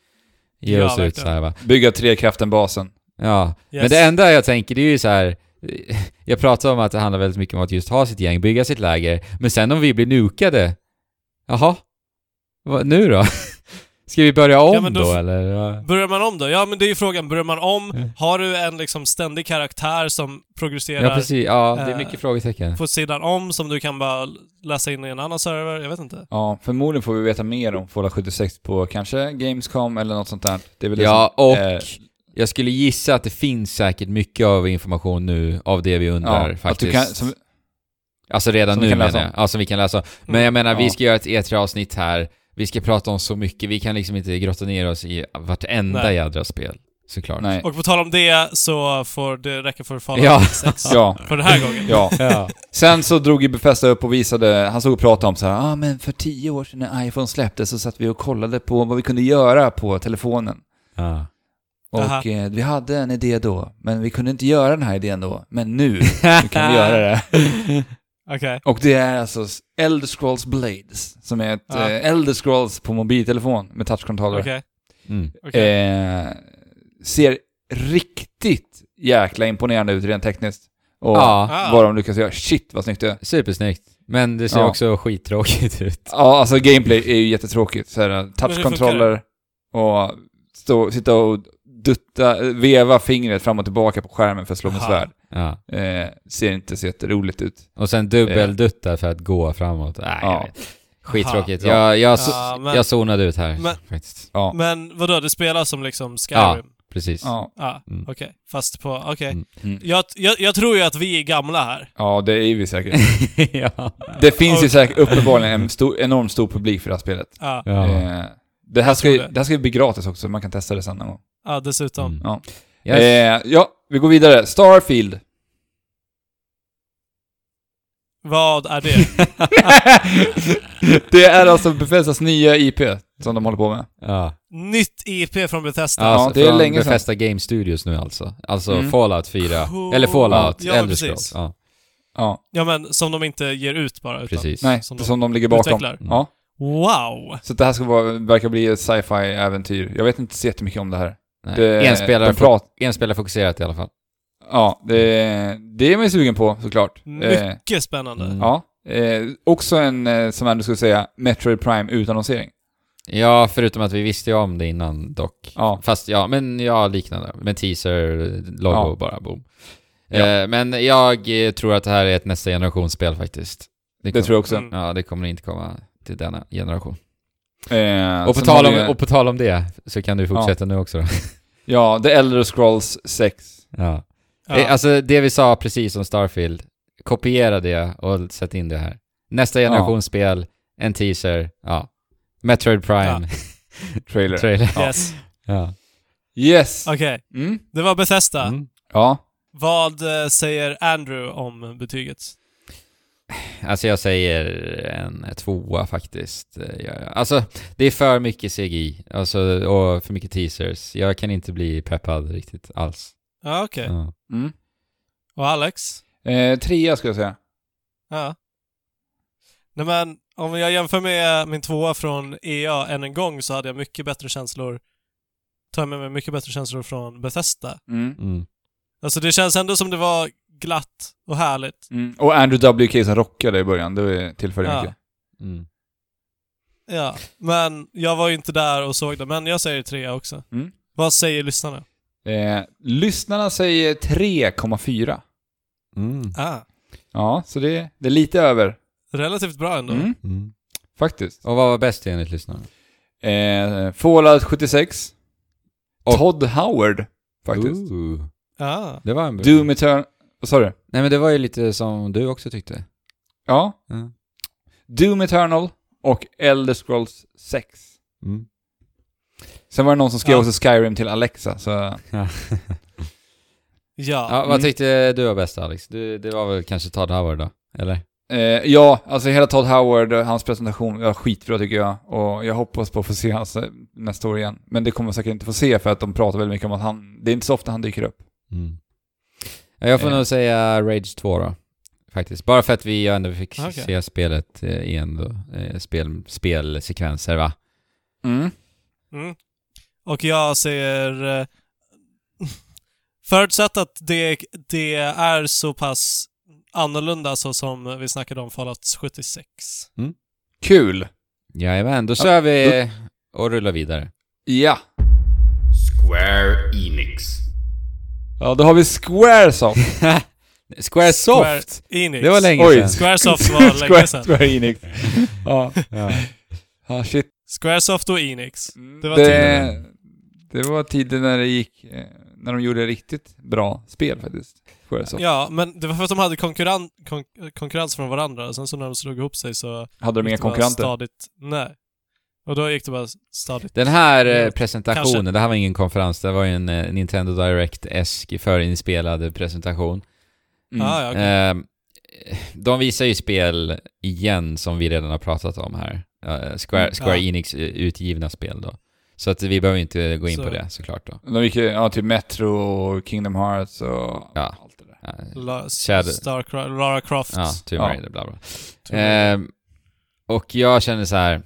ger Ja, oss ut verkligen. så här va. Bygga trekraften-basen. Ja, Yes. men det enda jag tänker det är ju så här. (laughs) Jag pratar om att det handlar väldigt mycket om att just ha sitt gäng, bygga sitt läger, men sen om vi blir nukade, jaha? Vad, nu då? (laughs) Ska vi börja om Ja, då då, eller? Ja. Börjar man om då? Ja, men det är ju frågan. Börjar man om? Mm. Har du en liksom ständig karaktär som progresserar Ja precis, ja det är eh, mycket frågetecken. på sidan om som du kan bara läsa in i en annan server? Jag vet inte. Ja, förmodligen får vi veta mer om Fallout 76 på kanske Gamescom eller något sånt där. Det är väl Ja, och eh, jag skulle gissa att det finns säkert mycket av information nu av det vi undrar ja, att faktiskt. du kan, som, Alltså redan Som vi nu kan läsa menar jag. Ja, som vi kan läsa om. Men jag menar, vi Ja. ska göra ett E3-avsnitt här. Vi ska prata om så mycket. Vi kan liksom inte grotta ner oss i vartenda Nej. jädra spel. Såklart. nej. Och på tal om det så får det räcka för Fallout Ja. 6. Ja, För den här gången. ja. (laughs) Ja. Sen så drog ju Bethesda upp och visade, han såg och pratade om så här, ah, men för tio år sedan när iPhone släpptes så satt vi och kollade på vad vi kunde göra på telefonen. ja. Och Aha. eh, vi hade en idé då, men vi kunde inte göra den här idén då. Men nu, nu kan vi (laughs) göra det. Okej. Och det är alltså Elder Scrolls Blades, som är ett eh, Elder Scrolls på mobiltelefon med touchcontroller. Okej. Mm. Okej. Eh, ser riktigt jäkla imponerande ut rent tekniskt. Och Ja. Ah. vad de lyckas göra. Shit vad snyggt det är. Supersnyggt. Men det ser Ja. också skittråkigt ut. Ja, alltså gameplay är ju jättetråkigt. Touchcontroller och stå, sitta och dutta, veva fingret fram och tillbaka på skärmen för att slå med svärd. Ja. Eh, ser inte så jätteroligt ut. Och sen dubbeldutta för att gå framåt. Nej, Ja. Skittråkigt. Aha. Jag, jag, Ja, men- jag zonade ut här Men- faktiskt. Ja. Men vadå, det spelas som liksom Skyrim? Precis. Ja, Ja, Mm. okej. Fast på, okej. Mm. Mm. Jag, jag, jag tror ju att vi är gamla här. ja, det är vi säkert. (laughs) ja. Det finns ju Okej. säkert uppenbarligen en stor, enormt stor publik för det här spelet. Ja, Ja. Eh, det, här ska, ju- det. det här ska ju bli gratis också, man kan testa det sen någon gång. Ja dessutom. Mm. Ja. Yes. Eh, ja, vi går vidare. Starfield. Vad är det? (laughs) det är alltså Bethesdas nya IP som de håller på med. ja. Nytt IP från Bethesda. Alltså, Ja, det är länge sedan. Bethesda Game Studios nu alltså. Alltså Mm. Fallout 4. Cool. Eller Fallout, Ja, Elder. Scrolls. Ja, Ja, Ja men som de inte ger ut bara. Utan precis. nej, Som som de de, ligger bakom. utvecklar. Ja. Wow! Så det här ska vara, verkar bli ett sci-fi-äventyr. Jag vet inte så jättemycket om det här. Det, Enspelare, de prat, Enspelarfokuserat i alla fall. Ja, det, det är man ju sugen på såklart. Eh, Mycket spännande. Mm. ja. Eh, också en, eh, som ändå skulle säga, Metroid Prime utannonsering. Ja, förutom att vi visste ju om det innan dock. Ja. Fast ja, men ja, liknande. Men teaser, logo Ja. bara, boom. Ja. Eh, men jag eh, tror att det här är ett nästa generationsspel faktiskt. Det kommer- tror jag också. Mm. Ja, det kommer inte komma till denna generation. Eh, och, på tal om, vi- och på tal om det, så kan du fortsätta nu också då. (laughs) Ja, The Elder Scrolls 6. ja. Ja. Eh, Alltså det vi sa precis om Starfield, kopiera det och sätt in det här. Nästa generations spel, en teaser, ja. Metroid Prime, (laughs) Trailer. trailer. Ja. Yes. Ja. Yes. Okej, Mm. det var Bethesda. Mm. Ja. Vad eh, säger Andrew om betyget? Alltså jag säger en tvåa faktiskt. Alltså det är för mycket CGI, alltså, och för mycket teasers. Jag kan inte bli peppad riktigt alls. Ja, okej. Ja. Mm. Och Alex? Eh, trea skulle jag säga. Ja. Nej men, om jag jämför med min tvåa från EA än en gång så hade jag mycket bättre känslor, tar jag med mig mycket bättre känslor från Bethesda. Mm. Mm. Alltså det känns ändå som det var glatt och härligt. Mm. Och Andrew WK som rockade i början, det tillförde Ja. mycket. Mm. Ja, men jag var ju inte där och såg det, men jag säger trea också. Mm. Vad säger lyssnarna? Eh, lyssnarna säger 3,4. Mm. Ah, Ja, så det, det är lite över. relativt bra ändå. Mm. Mm. Faktiskt. Och vad var bäst enligt lyssnarna? Eh, Fallout 76. Och- Todd Howard, faktiskt. Ooh. Ah. Det var en bra. Doom Eternal... Vad sa du? Nej men det var ju lite som du också tyckte. Ja. Ja. Doom Eternal och Elder Scrolls 6. Mm. Sen var det någon som skrev Ja. också Skyrim till Alexa, så... (laughs) Ja. Ja. vad Mm. tyckte du var bäst Alex? Du, det var väl kanske Todd Howard då? Eller? Eh, ja, alltså hela Todd Howard, hans presentation var skitbra tycker jag. Och jag hoppas på att få se hans eh, nästa år igen. Men det kommer jag säkert inte få se för att de pratar väldigt mycket om att han... Det är inte så ofta han dyker upp. Mm. Ja, Jag får Eh. nog säga Rage 2 då. Faktiskt. Bara för att vi ändå fick Okej. se spelet eh, igen då. Eh, spel, spelsekvenser va? Mm. Mm. Och jag säger... Eh, förutsatt att det, det är så pass annorlunda så som vi snackade om Fallout 76. Kul! Jajamän, då kör vi och rullar vidare. Ja. Square Enix. Ja, då har vi Squaresoft. Squaresoft! Square (laughs) Enix. Det var länge Oj. sedan. Squaresoft var (laughs) länge sedan. Square Enix. ja. Ja. ja, shit. Squaresoft och Enix. Det var det, tiden. det var tiden när det gick... eh, När de gjorde riktigt bra spel faktiskt. Squaresoft. Ja, men det var för att de hade konkurren kon konkurrens från varandra. Sen så när de slog ihop sig så Hade de inga konkurrenter? Stadigt. Nej. Och då gick det bara stadigt. Den här eh, Ja, presentationen, kanske. det här var ingen konferens, det var ju en eh, Nintendo Direct-esk förinspelad presentation. Mm. Ah, ja, okej. Ehm, de visar ju spel igen som vi redan har pratat om här. Eh, Square, Mm, Square ja. Enix eh, utgivna spel då. Så att vi behöver inte gå in Så. på det såklart då. De gick ja, typ Metro och Kingdom Hearts och Ja. allt det där. Eh, La Shadow- Star Lara Croft. Ja, Tomb Ja. Raider, bla bla. Raider. Ehm, och jag känner så här.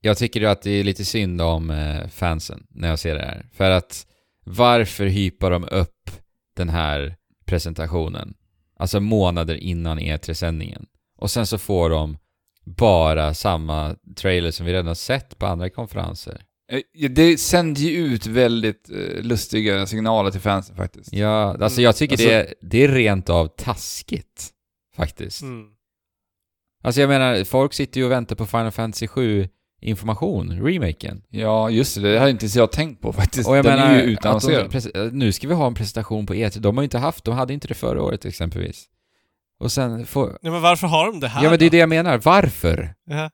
Jag tycker ju att det är lite synd om eh, fansen när jag ser det här. För att varför hypar de upp den här presentationen? Alltså månader innan E3-sändningen. Och sen så får de bara samma trailer som vi redan sett på andra konferenser. Eh, Det sänder ju ut väldigt eh, lustiga signaler till fansen faktiskt. Ja, alltså Mm. jag tycker Alltså- det, det är rent av taskigt. Faktiskt. Mm. Alltså jag menar, folk sitter ju och väntar på Final Fantasy 7 information, remaken. Ja, just det. Det hade inte jag tänkt på faktiskt. Och jag Den menar, är ju utannonserad. prese- nu ska vi ha en presentation på E3. De har ju inte haft, de hade inte det förra året exempelvis. Och sen får... Ja, men varför har de det här Ja men det är då? det jag menar, varför? Ja.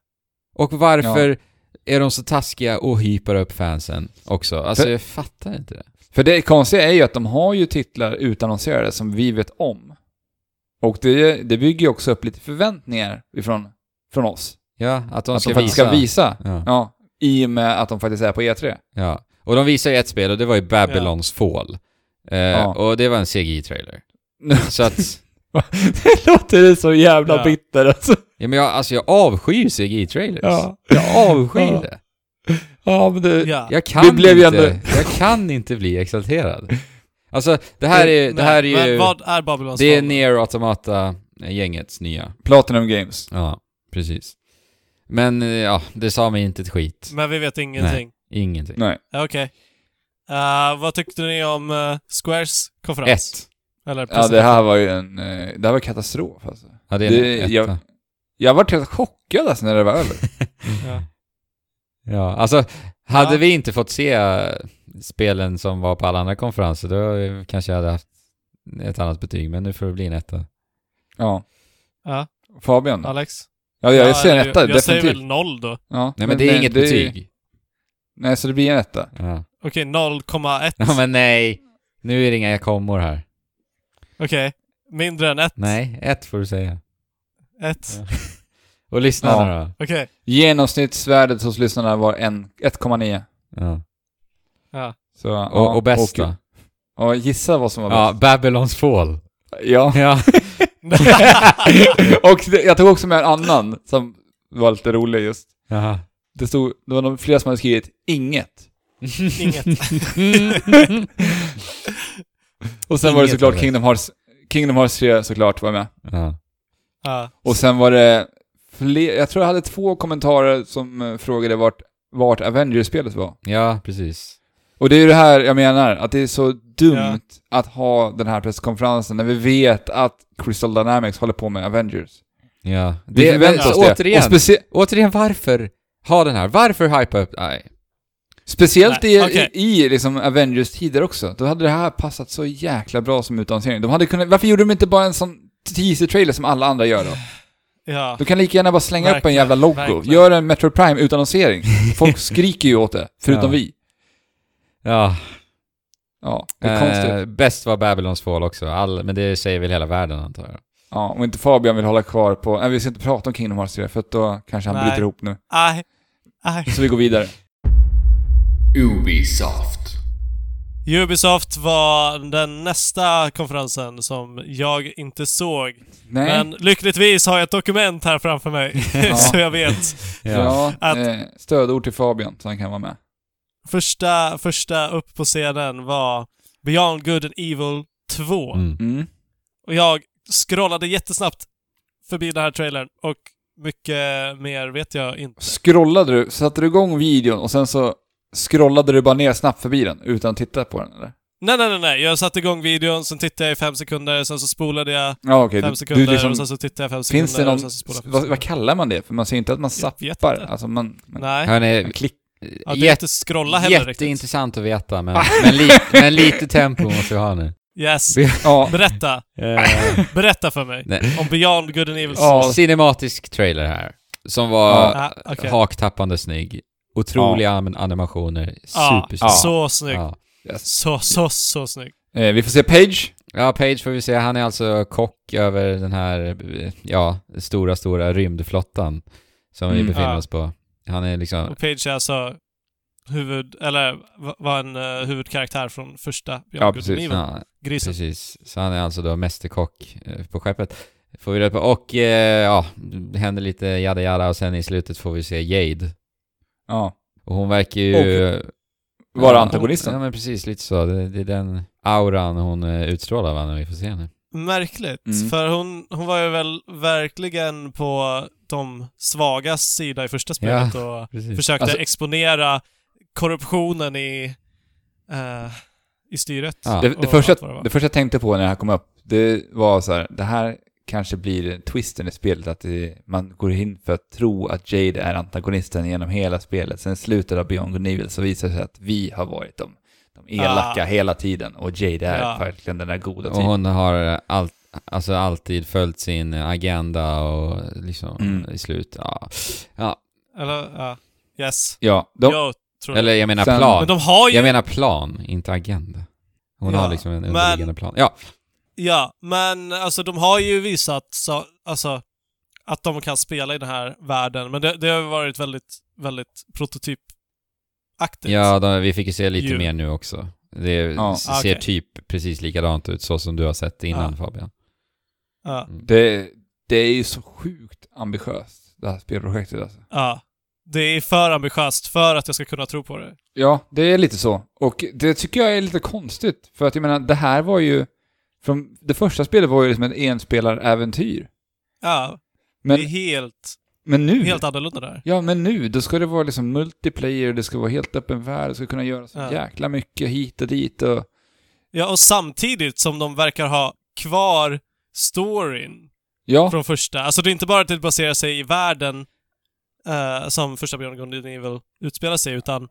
Och varför är de så taskiga och hypar upp fansen också? Alltså För- jag fattar inte det. För det konstiga är ju att de har ju titlar utannonserade som vi vet om. Och det, det bygger ju också upp lite förväntningar ifrån, från oss. Ja, att de att ska de faktiskt visa. ska visa. Ja. Ja. I och med att de faktiskt är på E E3. ja. Och de visar ju ett spel och det var ju Babylons Fall. Eh, Ja. Och det var en CGI-trailer. (laughs) Så att... det låter så jävla Ja. bitter alltså. Ja men jag, alltså jag avskyr CGI-trailers. Ja. Jag avskyr Ja. det. Ja, men det... Ja. Jag kan Det blev inte, ändå- jag kan inte bli exalterad. Alltså, det här är, det här är ju... Men vad är Babylons det är? Nier Automata-gängets nya. Platinum Games. Ja, precis. Men eh, ja, det sa mig inte ett skit. Men vi vet ingenting. Ingenting. Nej. Okej. Eh, vad tyckte ni om eh, Squares konferens? Ett. Eller Ja, det här var ju en... eh, Det här var katastrof alltså. Ja, det är Det- en jag- Jag var helt chockad alltså när det var över. (laughs) Ja. Ja, alltså, hade Ja. vi inte fått se spelen som var på alla andra konferenser, då kanske jag hade haft ett annat betyg, men nu får det bli en etta. Ja. Ja. Fabian då? Alex? Ja, jag ser en etta, Jag säger definitivt. väl noll då. Ja, Nej men, det är inget det betyg. Nej, så det blir en etta. Ja. Okej, 0,1. ja, men nej. Nu är det inga kommor här. Okej. Mindre än 1. Nej, ett får du säga. 1. Ja. Och lyssnarna Ja. då? Okej. Genomsnittsvärdet hos lyssnarna var en- 1,9. Ja. Ja. Så, ja, Och, och bäst och, då? Ja, gissa vad som var Ja, bäst. Babylons Fall. Ja. Ja. (laughs) (laughs) och det, jag tog också med en annan som var lite roligt just. Jaha. Det stod, det var nog flera som hade skrivit inget. Inget. (laughs) Och sen var det Inget såklart det. Kingdom Hearts, Kingdom Hearts 3 såklart var med. ja. Ja. Och sen var det fler, jag tror jag hade två kommentarer som eh, frågade vart, vart Avengers-spelet var. ja, precis. Och det är ju det här jag menar, att det är så dumt Ja. att ha den här presskonferensen när vi vet att Crystal Dynamics håller på med Avengers. Ja. Vi förväntar oss det. återigen, återigen, varför ha den här? Varför hypa upp? Nej. speciellt Nej, i, okej. i, i liksom Avengers-tider också. Då hade det här passat så jäkla bra som utannonsering. De hade kunnat, varför gjorde de inte bara en sån teaser-trailer som alla andra gör då? ja. Du kan lika gärna bara slänga upp en Verkligen, jävla logo. verkligen. Gör en Metro Prime-utannonsering. Folk (laughs) skriker ju åt det, förutom Ja. vi. Ja. Ja, det är konstigt. Eh, bäst var Babylons Fall också, All, men det säger väl hela världen antar jag. Ja, om inte Fabian vill hålla kvar på... Nej, vi ska inte prata om Kingdom Hearts 3, för att då kanske han Nej. bryter ihop nu. Aj. Aj. Så vi går vidare. Ubisoft. Ubisoft var den nästa konferensen som jag inte såg. Nej. Men lyckligtvis har jag ett dokument här framför mig, Ja. (laughs) så jag vet. ja, Att- eh, stödord till Fabian, så han kan vara med. Första, första upp på scenen var Beyond Good and Evil 2. Mm. Mm. Och jag scrollade jättesnabbt förbi den här trailern och mycket mer vet jag inte. Scrollade du, satte du igång videon och sen så scrollade du bara ner snabbt förbi den utan att titta på den eller? Nej, nej, nej, nej. Jag satte igång videon, sen tittade jag i fem sekunder, sen så spolade jag Ja, okej. fem Du, sekunder du liksom, och sen så tittade jag fem sekunder finns det någon... och sen så spolade jag fem Vad, sekunder. vad kallar man det? För man säger inte att man Jag zappar. Alltså man... man Nej. Hörni, man klick, Ja, det är jätte- inte scrolla heller riktigt. jätteintressant att veta, men, men, li, (laughs) men lite tempo måste vi ha nu. Yes. ja, Berätta. Eh, Berätta för mig. nej. Om Beyond Good and Evil 2. Ja. Cinematisk trailer här. Som var Ja, okej. haktappande snygg. Otroliga an- animationer. Ja, Supersnygg. så snygg. Ja. Så, så, så snygg. eh, vi får se Page. ja, Page får vi se. Han är alltså kock över den här, eh, ja, stora, stora rymdflottan som vi Mm. befinner Ja. oss på. Han är liksom, Och Page är alltså huvud, eller va- var en uh, huvudkaraktär från första Beyond Ja, precis. Ja, Grisen. precis. Så han är alltså då mästerkock eh, på skeppet. Får vi reda på. Och eh, ja, det händer lite jada jada och sen i slutet får vi se Jade. Ja. Och hon verkar ju... Vara Ja, antagonisten. Ja men precis, lite så. Det, det är den auran hon utstrålar va, när vi får se henne. Märkligt, Mm. för hon, hon var ju väl verkligen på de svagas sida i första spelet och Precis. försökte Alltså- exponera korruptionen i, eh, i styret. Ja. Det, det, första, det det första jag tänkte på när det här kom upp, det var så här, det här kanske blir twisten i spelet, att det, man går in för att tro att Jade är antagonisten genom hela spelet. Sen i slutet av Beyond Good and Evil så visar det sig att vi har varit de, de elaka Ah. hela tiden och Jade är Ja. verkligen den där goda Och typen. hon har allt, alltså alltid följt sin agenda och liksom Mm. i slut, ja. ja. Eller, ja. Yes. Ja, de, Jag tror Eller jag menar Sen- plan. Men de har ju... Jag menar plan, inte agenda. Hon Ja, har liksom en men- underliggande plan. Ja, Ja, men alltså de har ju visat så, alltså, att de kan spela i den här världen, men det, det har ju varit väldigt, väldigt prototypaktigt. ja de, vi fick ju se lite Ju. mer nu också. Det Ja. Ah, ser okej. typ precis likadant ut, så som du har sett innan Ja. Fabian. Ja, det, det är ju så sjukt ambitiöst, det här spelprojektet alltså. ja. Det är för ambitiöst för att jag ska kunna tro på det. Ja, det är lite så. Och det tycker jag är lite konstigt. För att jag menar, det här var ju... Från, det första spelet var ju liksom ett enspelaräventyr. Ja, Men, det är helt, men nu... helt annorlunda där. Ja, men nu, då ska det vara liksom multiplayer, det ska vara helt öppen värld, det ska kunna göra så Ja. jäkla mycket hit och dit och... Ja, och samtidigt som de verkar ha kvar storyn Ja, från första. Alltså det är inte bara att det baserar sig i världen eh, som första Beyond Good and Evil utspelar sig, utan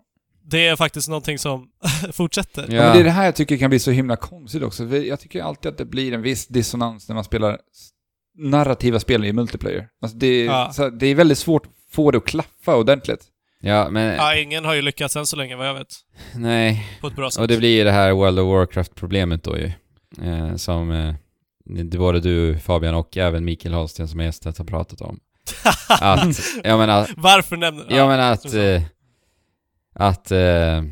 det är faktiskt någonting som (laughs) fortsätter. ja. men det är det här jag tycker kan bli så himla konstigt också. Jag tycker alltid att det blir en viss dissonans när man spelar narrativa spel i multiplayer. Alltså det, är, Ja. så, det är väldigt svårt att få det att klaffa ordentligt. Ja, men Ja, ingen har ju lyckats än så länge vad jag vet. nej. På ett bra sätt. Och det blir ju det här World of Warcraft-problemet då ju. Eh, som eh, det både du Fabian och även Mikael Holsten som är gästet har pratat om. (laughs) Att, jag menar, Varför nämner... jag menar att, eh, att eh,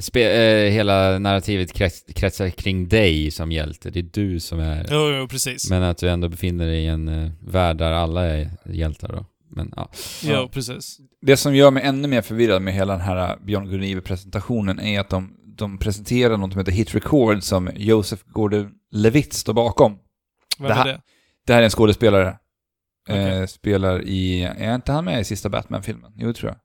spe, eh, hela narrativet krets, kretsar kring dig som hjälte. Det är du som är... Jo, jo, precis. Men att du ändå befinner dig i en eh, värld där alla är hjältar då. Men ja. Jo, Ja. precis. Det som gör mig ännu mer förvirrad med hela den här Beyond Good and Evil-presentationen är att de, de presenterar något som heter Hit Record som Joseph Gordon-Levitt står bakom. Vem Det här- är det? Det här är en skådespelare. Okej. Eh, spelar i... Är inte han med i sista Batman-filmen? Jo, tror jag.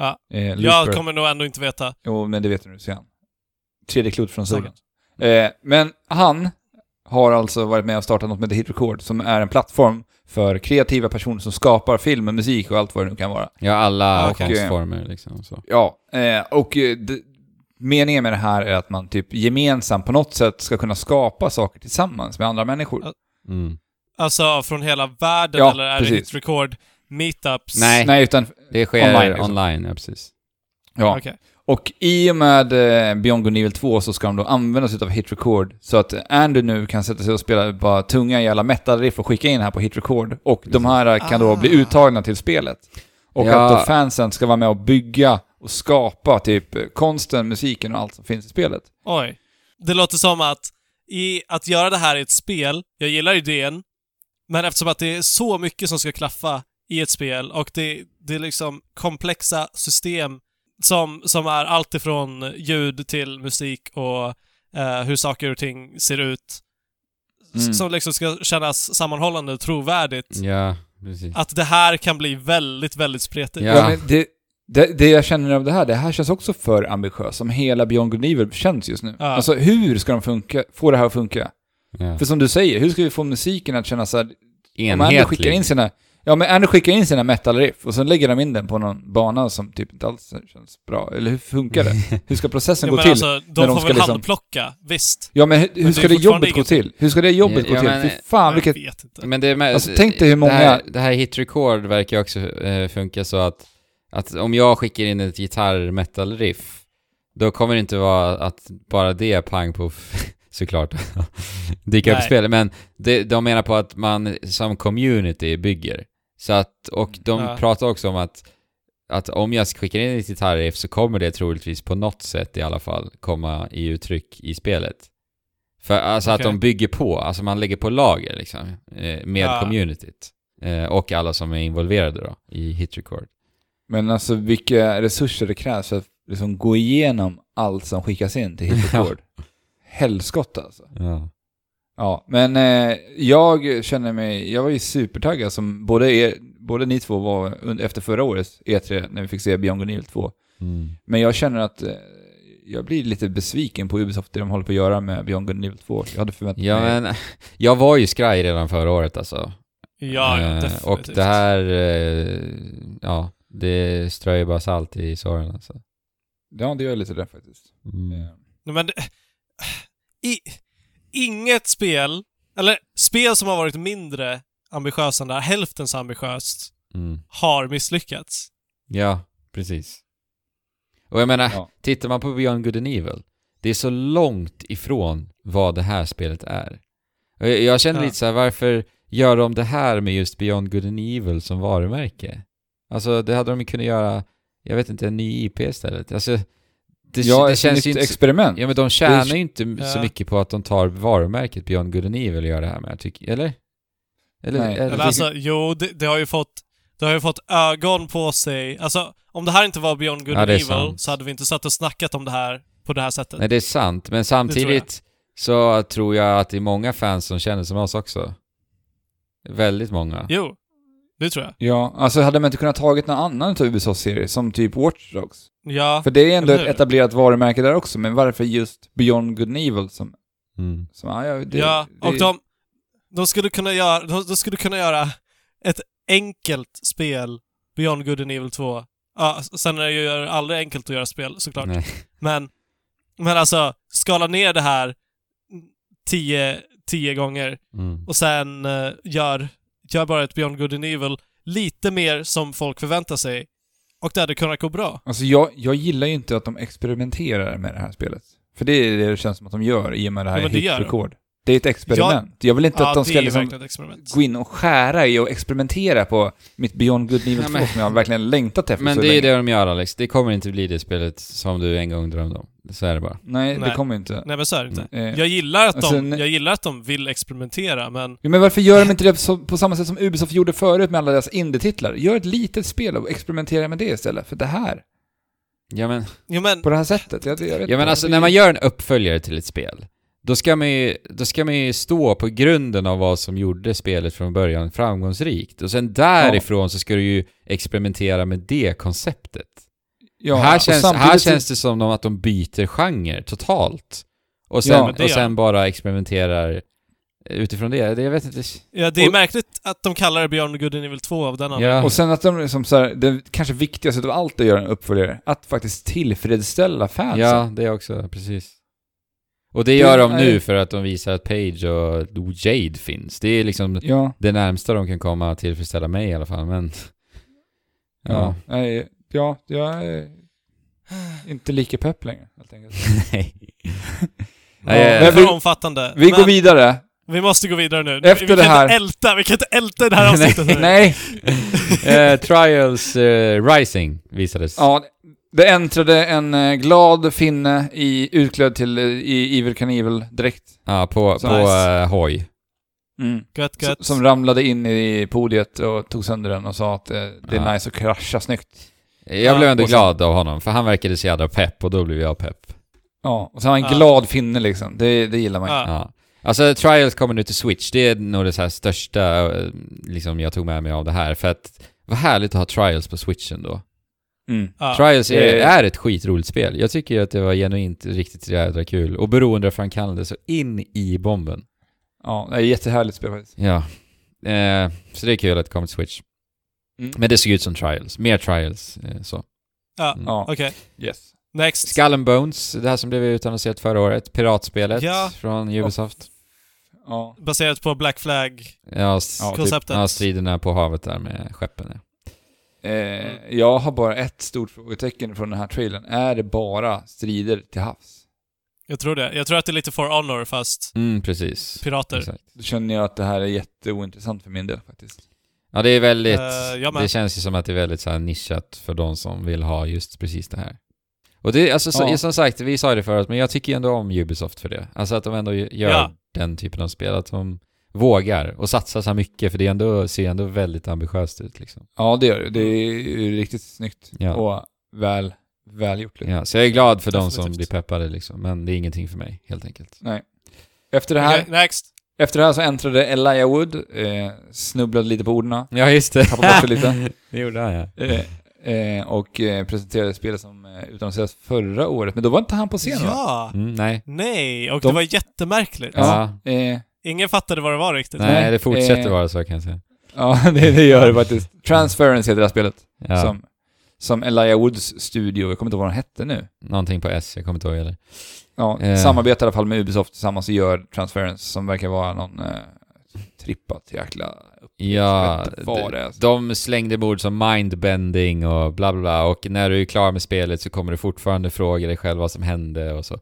Ja. Eh, Jag kommer nog ändå inte veta. Jo, men det vet du nu sen. Tredje klot från Samma. sugen. Eh, men han har alltså varit med och startat något med The Hit Record som är en plattform för kreativa personer som skapar film och musik och allt vad det nu kan vara. Ja, alla Och, eh, konstformer liksom. Så. Ja, eh, och eh, meningen med det här är att man typ gemensamt på något sätt ska kunna skapa saker tillsammans med andra människor. Mm. Alltså från hela världen Ja, eller är precis. det hit record meetups? Nej. Nej, utan... Det sker Online, online, liksom. ja precis. Ja. Okej. Och i och med eh, Beyond Good Evil 2 så ska de då använda sig av Hit Record så att Andy nu kan sätta sig och spela bara tunga jävla metal-riff och skicka in här på Hit Record. Och de här kan då Ah. bli uttagna till spelet. Och Ja. att då fansen ska vara med och bygga och skapa typ eh, konsten, musiken och allt som finns i spelet. Oj. Det låter som att i att göra det här i ett spel, jag gillar idén, men eftersom att det är så mycket som ska klaffa i ett spel och det, det är liksom komplexa system som, som är allt ifrån ljud till musik och eh, hur saker och ting ser ut. Mm. Som liksom ska kännas sammanhållande och trovärdigt. Ja, precis. Att det här kan bli väldigt, väldigt spretigt. Ja. Ja, men det, det, det jag känner av det här, det här känns också för ambitiöst, som hela Beyond Good Evil känns just nu. Ja. Alltså hur ska de funka, få det här att funka? Ja. För som du säger, hur ska vi få musiken att kännas så här, Om Andy skickar Enhetlig. in sina... Ja, men Andy skickar in sina metal-riff och sen lägger de in den på någon bana som typ inte alls känns bra. Eller hur funkar det? (laughs) Hur ska processen Ja, gå men till? alltså, när de de får ska väl liksom- handplocka, visst. Ja, men hur, hur det ska det jobbet gå till? Hur ska det jobbet Ja, gå till? men- Fy fan, vilket... Jag vet inte. Men det är med, Alltså, tänk dig hur många- Det här, det här hit record verkar också eh, funka så att, att om jag skickar in ett gitarr metal riff då kommer det inte vara att bara det är pang poff (laughs) såklart (laughs) dyka upp i spelet. Men det, de menar på att man som community bygger. Så att, och de Ja. pratar också om att, att om jag skickar in ett gitarriff så kommer det troligtvis på något sätt i alla fall komma i uttryck i spelet. För alltså att Okej. de bygger på, alltså man lägger på lager liksom, eh, med Ja. communityt. Eh, och alla som är involverade då i hit record. Men alltså vilka resurser det krävs för att liksom gå igenom allt som skickas in till Hit (laughs) Record. Helskotta alltså. Ja. Ja, men eh, jag känner mig... Jag var ju supertaggad som både, er, både ni två var under, efter förra årets E3 när vi fick se Beyond Good and Evil 2. Mm. Men jag känner att eh, jag blir lite besviken på Ubisoft, det de håller på att göra med Beyond Good and Evil 2. Jag hade förväntat Ja mig... men, (laughs) jag var ju skraj redan förra året alltså. Ja, Eh, definitivt. och det här, eh, ja, det ströjar bara salt i såren alltså. Ja, det gör lite det faktiskt. Mm. Men det, i, inget spel, eller spel som har varit mindre ambitiösa än det här, hälften så ambitiöst, Mm. har misslyckats. Ja, precis. Och jag menar, Ja. tittar man på Beyond Good and Evil, det är så långt ifrån vad det här spelet är. Och jag, jag känner Ja. lite så här, varför gör de det här med just Beyond Good and Evil som varumärke? Alltså, det hade de kunnat göra, jag vet inte, en ny IP istället. Alltså, det, ja, det ett känns nytt ju inte... experiment. Ja men de tjänar ju inte Ja. så mycket på att de tar varumärket Beyond Good and Evil och gör det här med, tycker, eller? Eller? Nej. eller Eller alltså, jo, det, det har ju fått det har ju fått ögon på sig. Alltså, om det här inte var Beyond Good Ja, and Evil sant. så hade vi inte satt och snackat om det här på det här sättet. Nej det är sant, men samtidigt så tror jag att det är många fans som känner som oss också. Väldigt många. Jo, det tror jag. Ja, alltså hade man inte kunnat tagit någon annan av Ubisofts serie, som typ Watch Dogs? Ja, För det är ändå ett etablerat varumärke där också, men varför just Beyond Good and Evil som... Mm. som ja, ja, det, ja. det, och de, de skulle kunna göra, de, de skulle kunna göra ett enkelt spel, Beyond Good and Evil 2. Ja, sen är det ju aldrig enkelt att göra spel såklart. Nej. Men, men alltså, skala ner det här tio, tio gånger Mm. och sen eh, gör, gör bara ett Beyond Good and Evil lite mer som folk förväntar sig. Och det hade kunnat gå bra. Alltså jag, jag gillar ju inte att de experimenterar med det här spelet. För det är det det känns som att de gör i och med det här Ja, men det. Det är ett experiment. jag vill inte Ja, att de det ska är liksom gå in och skära i och experimentera på mitt Beyond Good Evil Ja, 2 men- som jag verkligen längtat efter Men så det är länge. det de gör Alex. Det kommer inte bli det spelet som du en gång drömde om. Så är det bara. Nej, det Nej. kommer inte. Nej men så är det inte. Eh, Jag gillar, att Alltså, de, jag gillar att de vill experimentera, men Ja, men varför gör de inte det på samma sätt som Ubisoft gjorde förut med alla deras indie-titlar? Gör ett litet spel och experimentera med det istället för det här. Ja men, Jo men, På det här sättet. Jag, jag vet ja, men alltså Det- när man gör en uppföljare till ett spel, då ska man ju, då ska man ju stå på grunden av vad som gjorde spelet från början framgångsrikt. Och sen därifrån så ska du ju experimentera med det konceptet. ja, här, känns, här känns det som att de byter genre totalt. Och sen, Ja, och sen bara experimenterar utifrån det. det. Jag vet inte. ja, det är Och- märkligt att de kallar det Beyond Good and Evil 2 av den anledningen. Ja. Och sen att de liksom så här, det kanske viktigaste av allt att göra en uppföljare, att faktiskt tillfredsställa fansen. Ja, det också, precis. Och det gör de nu för att de visar att Page och Jade finns. Det är liksom Ja, det närmsta de kan komma att tillfredsställa mig i alla fall, men... ja. Ja. Nej, ja, jag är inte lika pepp längre, helt enkelt. (laughs) Nej. (laughs) Ja, Nej, men för vi- omfattande. Vi men går vidare. vi måste gå vidare nu. Efter vi det kan här- Inte älta, vi kan inte älta det här (laughs) avsnittet nu. Nej, Eh, Trials eh, Rising visades. ja, det äntrade en eh, glad finne i, utklädd till eh, i Evil Knievel direkt. Ja, på, Så på nice. eh, hoj. Mm. Gött, gött. Som ramlade in i podiet och tog sönder den och sa att det är Ja. nice att krascha snyggt. Jag Ja, blev ändå sen- glad av honom, för han verkade så jävla pepp och då blev jag pepp. Ja, och så har han en Ja. glad finne liksom. Det, det gillar man ju. Ja. Ja. Alltså Trials kommer nu till Switch, det är nog det så här största liksom jag tog med mig av det här, för att vad härligt att ha Trials på Switchen då. Mm. Ja. Trials är, Det- är ett skitroligt spel. Jag tycker att det var genuint riktigt jädra kul. Och beroendeframkallande så in i bomben. Ja, det är ett jättehärligt spel faktiskt. Ja. Eh, så det är kul att det kommer till Switch. Mm. Men det såg ut som Trials. Mer Trials. Eh, så. Ja, Mm. Ja, okej. yes. Next. Skull and Bones, det här som blev utannonserat förra året. Piratspelet Ja. från Ubisoft. Ja. Baserat på Black Flag. Ja, Ja, typ. Konceptet. ja, striderna på havet där med skeppen. Ja. Eh, jag har bara ett stort frågetecken från den här trailern. Är det bara strider till havs? Jag tror det. Jag tror att det är lite For Honor fast Mm, precis. pirater. Exakt. Då känner jag att det här är jätteointressant för min del faktiskt. Ja, det är väldigt... Eh, jag med. det känns ju som att det är väldigt så här nischat för de som vill ha just precis det här. Och det, alltså så, Ja. som sagt, vi sa det förut, men jag tycker ju ändå om Ubisoft för det. Alltså att de ändå gör Ja. den typen av spel, att de vågar och satsar så här mycket, för det är ändå, ser ändå väldigt ambitiöst ut liksom. Ja, det gör det. Det är ju riktigt snyggt. Ja. Och väl, välgjort. Liksom. Ja, så jag är glad för de som blir peppade liksom, men det är ingenting för mig, helt enkelt. Nej. Efter det här, Okej, next. efter det här så äntrade Elijah Wood, eh, snubblade lite på orden, Ja, just det. tappade bort sig lite. (laughs) det gjorde han, ja. Eh, eh, och eh, presenterade spelet som eh, utannonserades förra året. Men då var inte han på scen va? Ja. Mm, nej. Nej, och De- det var jättemärkligt. Ja. Eh, Ingen fattade vad det var riktigt. Nej, det fortsätter eh, vara så kan jag säga. ja, (laughs) det, det gör det faktiskt. (laughs) Transference heter det här spelet. Ja, Som, som Elijah Woods studio, jag kommer inte ihåg vad den hette nu. någonting på S, jag kommer inte ihåg heller. Ja, Eh. samarbetar i alla fall med Ubisoft tillsammans och gör Transference som verkar vara någon eh, trippat jäkla. Ja, är. de slängde ord som mindbending och bla bla bla och när du är klar med spelet så kommer du fortfarande fråga dig själv vad som hände och så.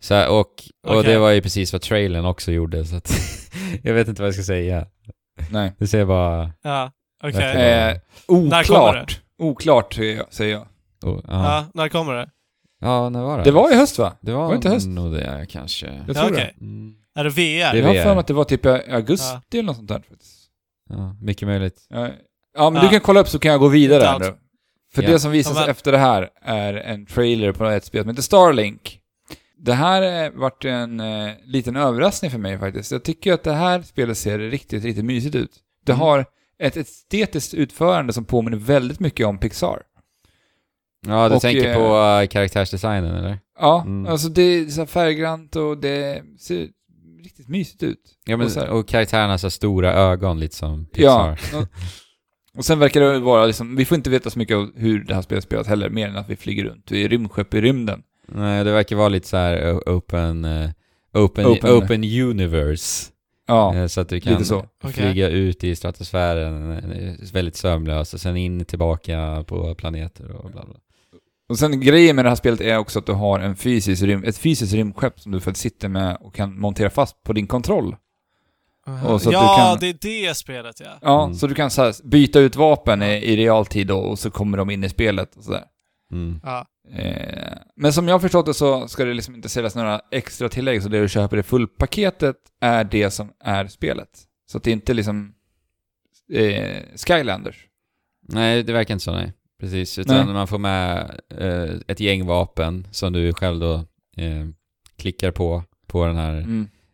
Så här, och, och det var ju precis vad trailern också gjorde så att (laughs) jag vet inte vad jag ska säga. Nej. Det ser bara... Ja, okej. Verkar- Eh, det? oklart. Oklart säger jag. Oh, Ja. när kommer det? ja, när var det? Det var i höst va? det var, var inte höst? nog det kanske. Jag Ja, tror okej. Mm. Är det VR? Det det. Jag har VR. för mig att det var typ i augusti Ja. eller något sånt där. faktiskt. Ja, mycket möjligt. Ja, ja men Ja. du kan kolla upp så kan jag gå vidare. För Ja. det som visas Ja, men- efter det här är en trailer på ett spel som heter Starlink. Det här eh, vart en eh, liten överraskning för mig faktiskt. Jag tycker att det här spelet ser riktigt, riktigt mysigt ut. Det Mm. har ett estetiskt utförande som påminner väldigt mycket om Pixar. Ja, du Och, tänker eh, på uh, karaktärsdesignen eller? Ja, Mm. alltså det är så färggrant och det ser riktigt mysigt ut. Ja, men, och och karaktärerna så stora ögon lite som Ja. Pixar. Och, och sen verkar det vara liksom, vi får inte veta så mycket om hur det här spelet spelas heller, mer än att vi flyger runt. Vi är rymdskepp i rymden. Nej, det verkar vara lite så här open, eh, open, Open. open, universe. Ja, Eh, Så att du kan lite så. flyga ut i stratosfären eh, väldigt sömlöst och sen in tillbaka på planeter och bla bla. Och sen grejen med det här spelet är också att du har en fysisk rym, ett fysiskt rymdskepp som du faktiskt sitter med och kan montera fast på din kontroll. Och så att ja, du kan- det är det spelet ja. Ja, Mm. så du kan så här, byta ut vapen i, i realtid då, och så kommer de in i spelet och sådär. Mm. ja. Eh, men som jag har förstått det så ska det liksom inte säljas några extra tillägg, så det du köper i fullpaketet är det som är spelet. Så att det inte är liksom eh, Skylanders. Nej, det verkar inte så, nej. Precis, utan Nej. man får med eh, ett gäng vapen som du själv då eh, klickar på, på den här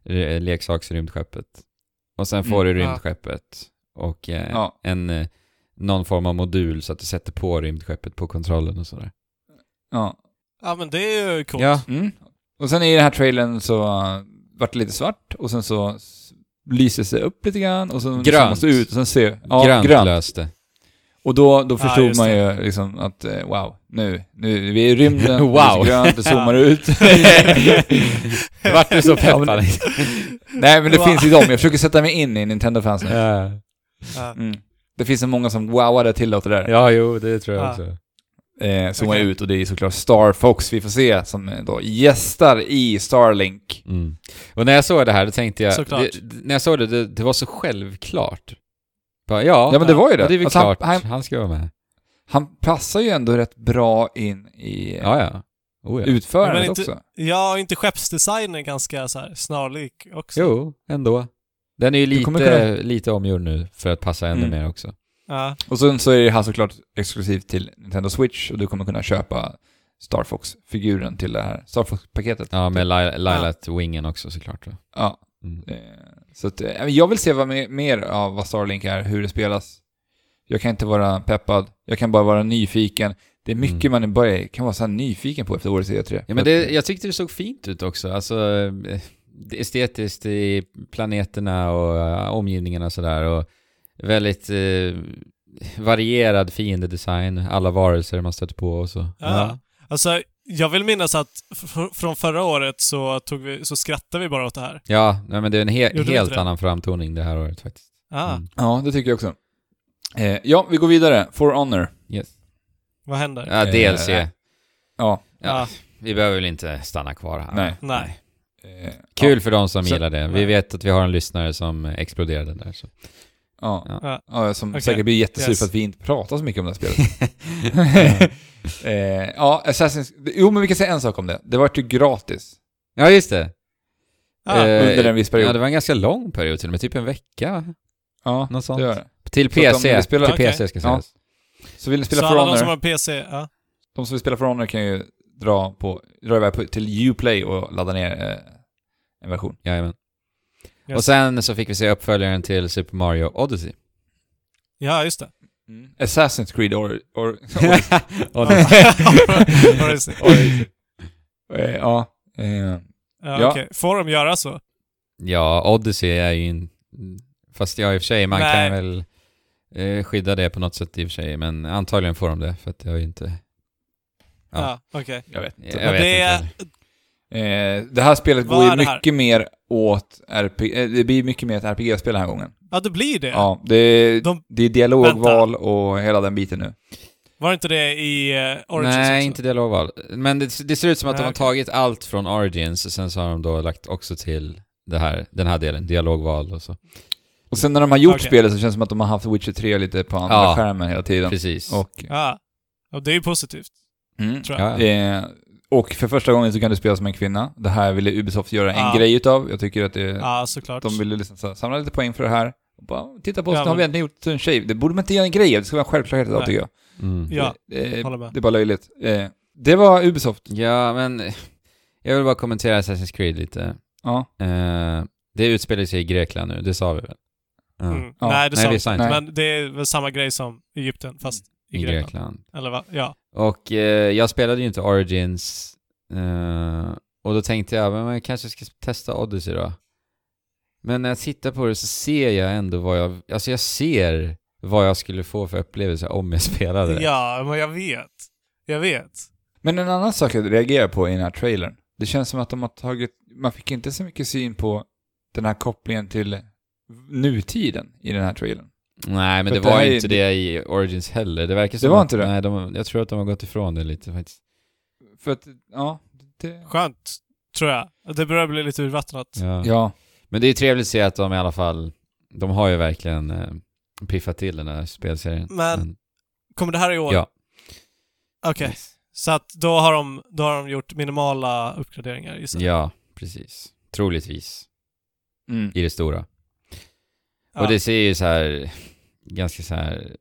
Mm. leksaksrymdskeppet. Och sen får Mm, du rymdskeppet och eh, Ja. en, eh, någon form av modul så att du sätter på rymdskeppet på kontrollen och sådär. Ja. Ja men det är ju coolt. Ja, Mm. Och sen i den här trailern så uh, vart det lite svart och sen så lyser det upp lite grann och sen Grönt. så måste ut och sen se... Ja, grönt, grönt. löste. Och då, då förstod just man det. ju liksom att eh, wow, nu, nu vi är i rymden, (laughs) Wow. det är så grönt, det zoomar ut. (laughs) Vart du så (laughs) Ja, peppad? men- Nej men det Wow. finns ju dem, jag försöker sätta mig in i Nintendo-fansen. Ja. Mm. Det finns så många som wowade till det där. ja, jo, det tror jag Ja. också. Eh, zoomar Okej. ut och det är såklart Star Fox vi får se som eh, då gästar i Starlink. Mm. Och när jag såg det här, då tänkte jag... Det, när jag såg det, det, det var så självklart. Bara, ja, Ja men det var ju det. ja, det är väl Alltså, han- klart. han, Han, ska vara med. han passar ju ändå rätt bra in i Ja, ja. Oh, ja. utförandet Men inte- också. Ja, inte skeppsdesignen ganska så här snarlik också? Jo, ändå. Den är ju lite, kunna- lite omgjord nu för att passa ännu Mm. mer också. Ja. Och sen så är det här såklart exklusivt till Nintendo Switch och du kommer kunna köpa Star Fox-figuren till det här Star Fox-paketet. Ja, med Li- Lilat-wingen också såklart. Ja. Mm. Eh, Så att, eh, jag vill se vad mer, mer av vad Starlink är, hur det spelas. Jag kan inte vara peppad, jag kan bara vara nyfiken. Det är mycket Mm. man bara kan vara så här nyfiken på efter årets E3. Ja, men det, jag tyckte det såg fint ut också. Alltså, eh, estetiskt i planeterna och omgivningarna och sådär. Och väldigt eh, varierad fiendedesign, alla varelser man stöter på och så. Ja. Alltså, jag vill minnas att från förra året så, tog vi, så skrattade vi bara åt det här. Ja, nej, men det är en he- Gjorde helt annan framtoning det här året faktiskt. Ah, Mm. Ja, det tycker jag också. Eh, ja, vi går vidare. For Honor. Yes. Vad händer? Ja, Eh, DLC. ja. Ja, Ja. vi behöver väl inte stanna kvar här. Nej. Nej. Eh, Kul för de som Så- gillar det. Vi nej. vet att vi har en lyssnare som exploderade där. Så. Ja. Ja. ja. ja som Okej. säkert blir jättesur Yes. för att vi inte pratar så mycket om det här spelet. (laughs) eh, ja, Assassin's... Jo, men vi kan säga en sak om det. Det var ju gratis. ja, just det. Ah, Eh, under en viss period. Ja, det var en ganska lång period till och med. Typ en vecka. Ja, Något sånt. det gör det. Till Så att de PC. spela- Till Okej. PC ska Ja. sägas. Så vill ni spela så For alla Honor, de som har PC, ja. de som vill spela For Honor kan ju dra, på, dra iväg på, till Uplay och ladda ner eh, en version. Jajamän. Yes. Och sen så fick vi se uppföljaren till Super Mario Odyssey. Ja, just det. Assassin's Creed or... or (laughs) det. (laughs) eh, ja. Ja, okej. Får de göra så? ja, Odyssey är ju en... Fast ja, i och för sig, man Nej. kan väl eh, skydda det på något sätt i och för sig. Men antagligen får de det, för att jag är ju inte... Ja, Ja. okej. jag vet Jag inte. Men vet det är- inte. Eh, det här spelet Vad går ju är det här? mycket mer åt RPG... Eh, det blir mycket mer ett RPG-spel den här gången. Ja, det blir det. Ja, det, De- det är dialogval och hela den biten nu. Var det inte det i uh, Origins Nej, också? inte dialogval. Men det, det ser ut som att Nej, de har okej. tagit allt från Origins och sen så har de då lagt också till det här, den här delen, dialogval och så. Och sen när de har gjort Okej. spelet så känns det som att de har haft Witcher 3 lite på andra Ja. skärmen hela tiden. Precis. Och, Ja. Och det är ju positivt, mm, tror jag. Ja, ja. Eh, och för första gången så kan du spela som en kvinna. Det här ville Ubisoft göra en Ja. grej utav. Jag tycker att det, Ja, såklart. de ville liksom så här, samla lite poäng för det här. Och bara, titta på oss, Ja, nu har vi men- äntligen gjort en tjej. Det borde man inte göra en grej. Det ska vara en självklarhet idag tycker jag. Mm. Ja, det, håller med. det är bara löjligt. Eh, det var Ubisoft. Ja, men jag vill bara kommentera Assassin's Creed lite. Ja. Eh, det utspelar sig i Grekland nu, det sa vi väl? Mm. Ja. Nej, det sa vi inte. Men det är väl samma grej som Egypten, fast i, Grekland. Grekland. Eller va? Ja. Och eh, jag spelade ju inte Origins. Eh, och då tänkte jag, men man kanske ska testa Odyssey då. Men när jag tittar på det så ser jag ändå vad jag... Alltså jag ser vad jag skulle få för upplevelse om jag (laughs) spelade det. Ja, men jag vet. Jag vet. Men en annan sak jag reagerar på i den här trailern. Det känns som att de har tagit... Man fick inte så mycket syn på den här kopplingen till nutiden i den här trailern. Nej, men det det var är- inte det i Origins heller. Det verkar som var att, inte det? Nej, de, jag tror att de har gått ifrån det lite faktiskt. För att, ja, det... Skönt, tror jag. Det börjar bli lite urvattnat. Ja. Ja. Men det är trevligt att se att de i alla fall, de har ju verkligen eh, piffat till den här spelserien. Men- Kommer det här i år? Ja. Okej. Så att då har, de, då har de gjort minimala uppgraderingar gissar. Ja, precis. Troligtvis. Mm. I det stora. Ja. Och det ser ju så här ganska så här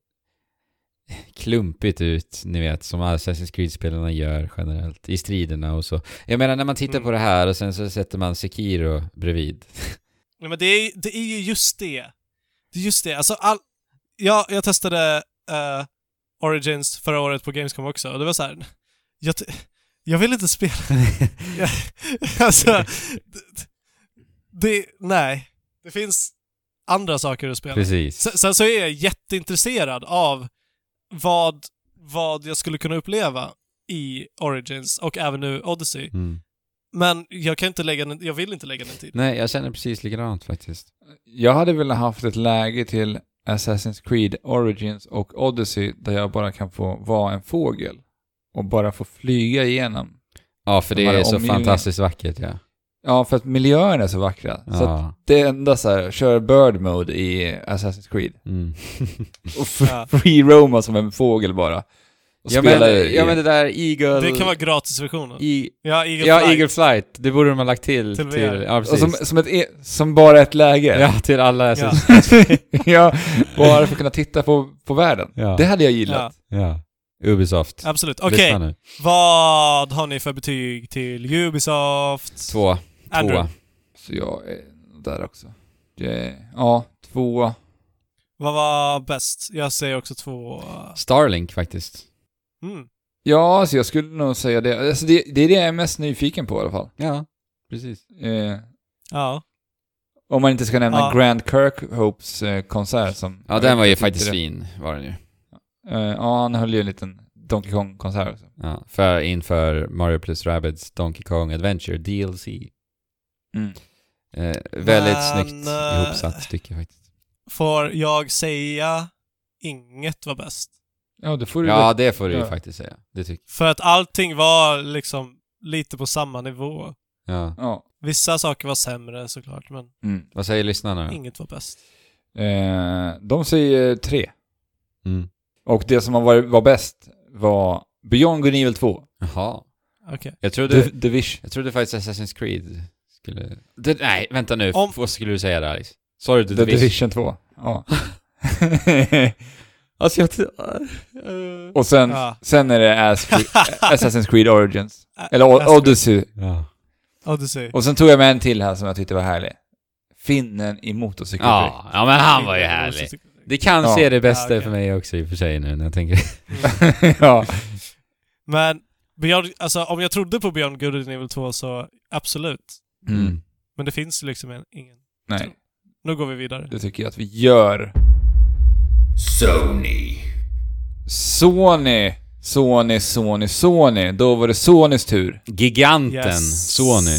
klumpigt ut, ni vet, som Assassin's Creed-spelarna gör generellt i striderna och så. Jag menar när man tittar Mm. på det här och sen så sätter man Sekiro bredvid. (laughs) Nej, men det är, det är ju just det. Det är just det. Alltså, all... ja, jag testade eh, Origins förra året på Gamescom också och det var så här. Jag, jag vill inte spela. (laughs) Jag- alltså, det, det... Nej. Det finns andra saker att spela. Precis. Sen, sen så är jag jätteintresserad av vad, vad jag skulle kunna uppleva i Origins och även nu Odyssey. Mm. Men jag kan inte lägga den, jag vill inte lägga den tid. Nej, jag känner precis likadant faktiskt. Jag hade velat haft ett läge till Assassin's Creed Origins och Odyssey där jag bara kan få vara en fågel och bara få flyga igenom. Ja, för De det här är så fantastiskt vackert ja. Ja, för att miljöerna är så vackra. Så att Ja. det enda så här, kör bird mode i Assassin's Creed. Mm. (laughs) Och Ja. free roama som en fågel bara. Och ja, men, spela i- ja men det där Eagle... Det kan vara gratisversionen. I, Ja, Eagle ja, Flight. Eagle Flight. Det borde de ha lagt till. Till Till, ja, och precis. som, som, ett, e- som bara ett läge. Ja, till alla Ja. Assassin's (laughs) ja, bara för att kunna titta på, på världen. Ja. Det hade jag gillat. Ja. Ubisoft. Absolut. Okej, nu. vad har ni för betyg till Ubisoft? Två. Andrew, Tvåa. Så jag är där också. Det, ja, två. vad var bäst? Jag säger också två. Starlink faktiskt. Mm. Ja, alltså jag skulle nog säga det. Alltså det, det är det jag är mest nyfiken på i alla fall. Ja, precis. Eh, Ja. om man inte ska nämna Ja. Grand Kirkhopes eh, konsert som... Ja, den var ju faktiskt det. fin, var den ju. Eh, ja, han höll ju en liten Donkey Kong-konsert också. Ja, för inför Mario plus Rabbids Donkey Kong Adventure DLC. Mm. Eh, väldigt Men, snyggt eh, ihopsatt stycke faktiskt. Får jag säga inget var bäst? Ja, det får du Ja, det får du ju Ja. faktiskt säga. Det tycker För att allting var liksom lite på samma nivå. Ja. Ja. Vissa saker var sämre såklart, men Mm. Vad säger lyssnarna inget var bäst. Eh, de säger tre. Mm. Och det som varit, var bäst var Beyond Good and Evil 2. Jaha. Okej. Jag trodde, The, Division. jag trodde faktiskt Assassin's Creed skulle... Det, nej, vänta nu. Om- Vad skulle du säga där Alex? Sorry, The, The Division. Division 2. Ja. (laughs) Alltså jag... (laughs) Och sen, Ja. sen är det As- (laughs) Assassin's Creed Origins. Ä- Eller O- Odyssey. Ja. Odyssey. Och sen tog jag med en till här som jag tyckte var härlig. Finnen i motorcykeltrick. Ja, ja, men han var ju härlig. Det kan Ja. se det bästa Ja, okej. för mig också i och för sig nu när jag tänker... ja. Men Beyond, alltså om jag trodde på Beyond Good and Evil 2 så absolut. Mm. Men det finns liksom en, ingen. Nej, Nu går vi vidare. det tycker jag att vi gör. Sony. Sony. Sony, Sony, Sony. Då var det Sonys tur. Giganten Yes. Sony.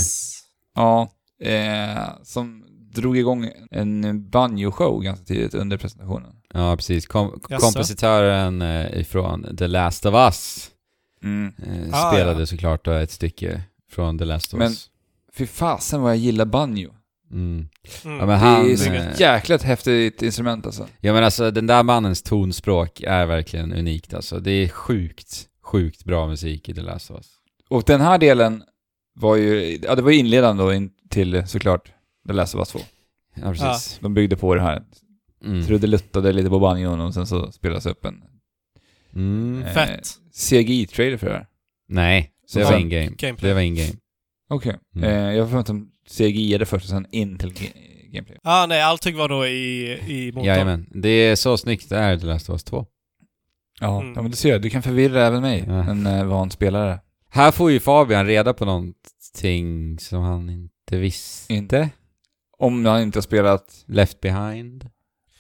Ja. Eh, som drog igång en banjo-show ganska tidigt under presentationen. Ja, precis. Kom Jaså? kompositören eh, ifrån The Last of Us Mm. eh, Ah, spelade ja. såklart då ett stycke från The Last of Men- Us. Fy fasen vad jag gillar banjo. Mm. Mm. Ja, men han... det är så eh, jäkla häftigt instrument alltså. Ja men alltså den där mannens tonspråk är verkligen unikt alltså. Det är sjukt, sjukt bra musik i The Last of Us. Och den här delen var ju, ja det var inledande då in till såklart The Last of Us 2. Ja precis. De byggde på det här. Mm. Trudeluttade lite på banjon och sen så spelades upp en Mm. eh, Fett. CGI-trailer för det här. Nej, Så det var in-game. Det var in-game. Okej. Mm. Eh, jag får att de CGI-ade först och sen in till gameplay. Ah, nej, allting var då i, i motorn. Jajamän. Det är så snyggt det är i The Last of Us 2. Ja, Mm. ja men du ser, du kan förvirra även mig, Ja. en eh, van spelare. Här får ju Fabian reda på någonting som han inte visste. Inte? Om han inte har spelat, Left behind.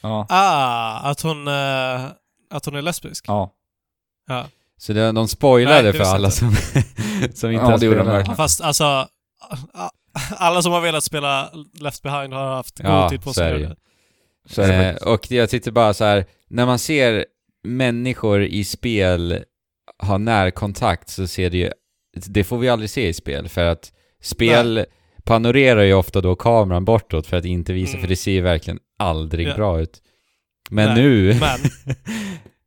ja. Ah, att hon, eh, att hon är lesbisk? Ja. Ja. Så det, de spoilade Nej, för alla som, (laughs) som inte Ja, har spelat. verkligen. Fast alltså, alla som har velat spela Left Behind har haft god Ja, tid på sig. Så Eh, och jag tyckte bara så här, när man ser människor i spel ha närkontakt så ser det ju, det får vi aldrig se i spel för att spel panorerar ju ofta då kameran bortåt för att inte visa, Mm. för det ser ju verkligen aldrig Ja. bra ut. Men Nej, nu, Men, (laughs)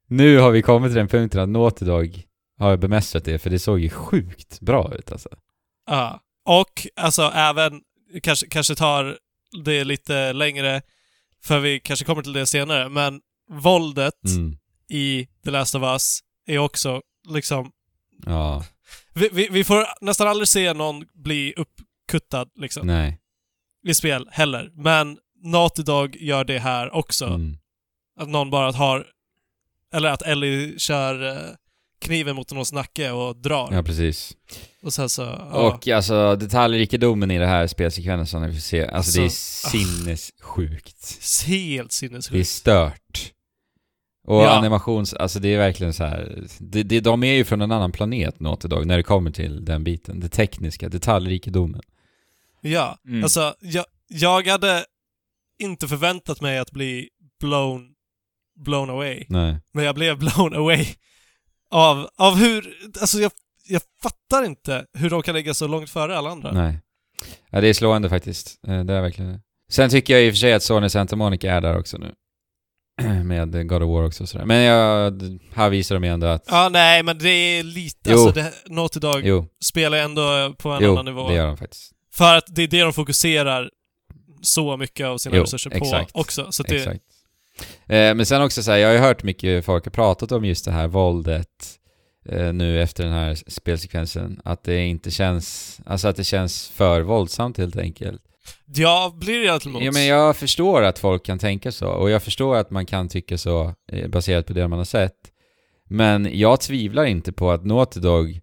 nu har vi kommit till den punkten att Naughty Dog har bemästrat det, för det såg ju sjukt bra ut alltså. ja. Och alltså även, kanske, kanske tar det lite längre, för vi kanske kommer till det senare, men våldet Mm. i The Last of Us är också liksom... Ja, Vi, vi, vi får nästan aldrig se någon bli uppkuttad liksom, nej. i spel heller. Men Naughty Dog gör det här också. Mm. Att någon bara har... Eller att Ellie kör eh, kniven mot någons nacke och drar. Ja, precis. Och sen så... Ja. Och alltså detaljrikedomen i det här spelsekvensen, vi får se, alltså, det är Alltså, sinnessjukt. Helt Det är sinnessjukt. stört. Och Ja. animations, alltså det är verkligen så här. Det, det, de är ju från en annan planet Naughty Dog när det kommer till den biten. Det tekniska, detaljrikedomen. Ja. Mm. Alltså, jag, jag hade inte förväntat mig att bli blown, blown away. Nej. Men jag blev blown away av, av hur... Alltså jag, jag fattar inte hur de kan ligga så långt före alla andra. Nej. Ja, det är slående faktiskt. Eh, Det är verkligen det. Sen tycker jag i och för sig att Sony Santa Monica är där också nu. (clears throat) Med God of War också och sådär. Men jag, här visar de ju ändå att... Ja, nej, men det är lite... Jo. Alltså, det, Naughty Dog Jo, spelar ändå på en jo, annan nivå. det gör de faktiskt. För att det är det de fokuserar så mycket av sina Jo, resurser exakt. på också. Så det, Exakt. Eh, men sen också så här, jag har ju hört mycket folk har pratat om just det här våldet eh, nu efter den här spelsekvensen. Att det inte känns, alltså att det känns för våldsamt helt enkelt. Jag blir jag till mots. Ja men jag förstår att folk kan tänka så, och jag förstår att man kan tycka så eh, baserat på det man har sett. Men jag tvivlar inte på att Naughty Dog,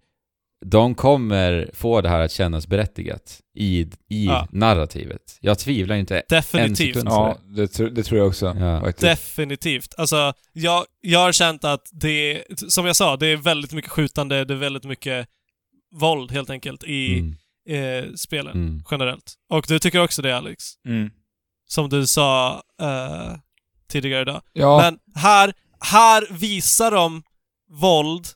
de kommer få det här att kännas berättigat i, i Ja. narrativet. Jag tvivlar inte en Definitivt. sekund. Ja, det, tr- det tror jag också. Ja. Definitivt. Alltså, jag, jag har känt att det, som jag sa, det är väldigt mycket skjutande, det är väldigt mycket våld helt enkelt i Mm, eh, spelen mm. generellt. Och du tycker också det Alex? Mm. Som du sa eh, tidigare idag. Ja, Men här, här visar de våld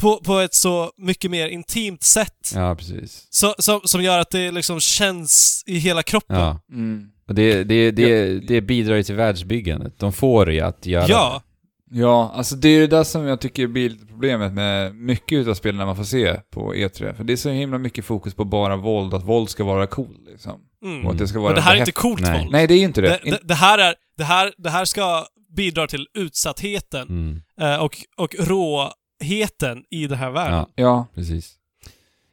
på, på ett så mycket mer intimt sätt. Ja, precis. Så, som, som gör att det liksom känns i hela kroppen. Ja. mm. Och det, det, det, det bidrar ju till världsbyggandet. De får ju att göra Ja. ja, alltså det är det där som jag tycker blir lite problemet med mycket utav spelen man får se på E3. För det är så himla mycket fokus på bara våld, att våld ska vara cool liksom. Mm. Och att det ska vara Men det här är inte coolt Nej. våld. Nej, det är ju inte det. Det, det, det, här är, det, här, det här ska bidra till utsattheten Mm. eh, och, och råheten i den här världen. Ja, Ja, precis.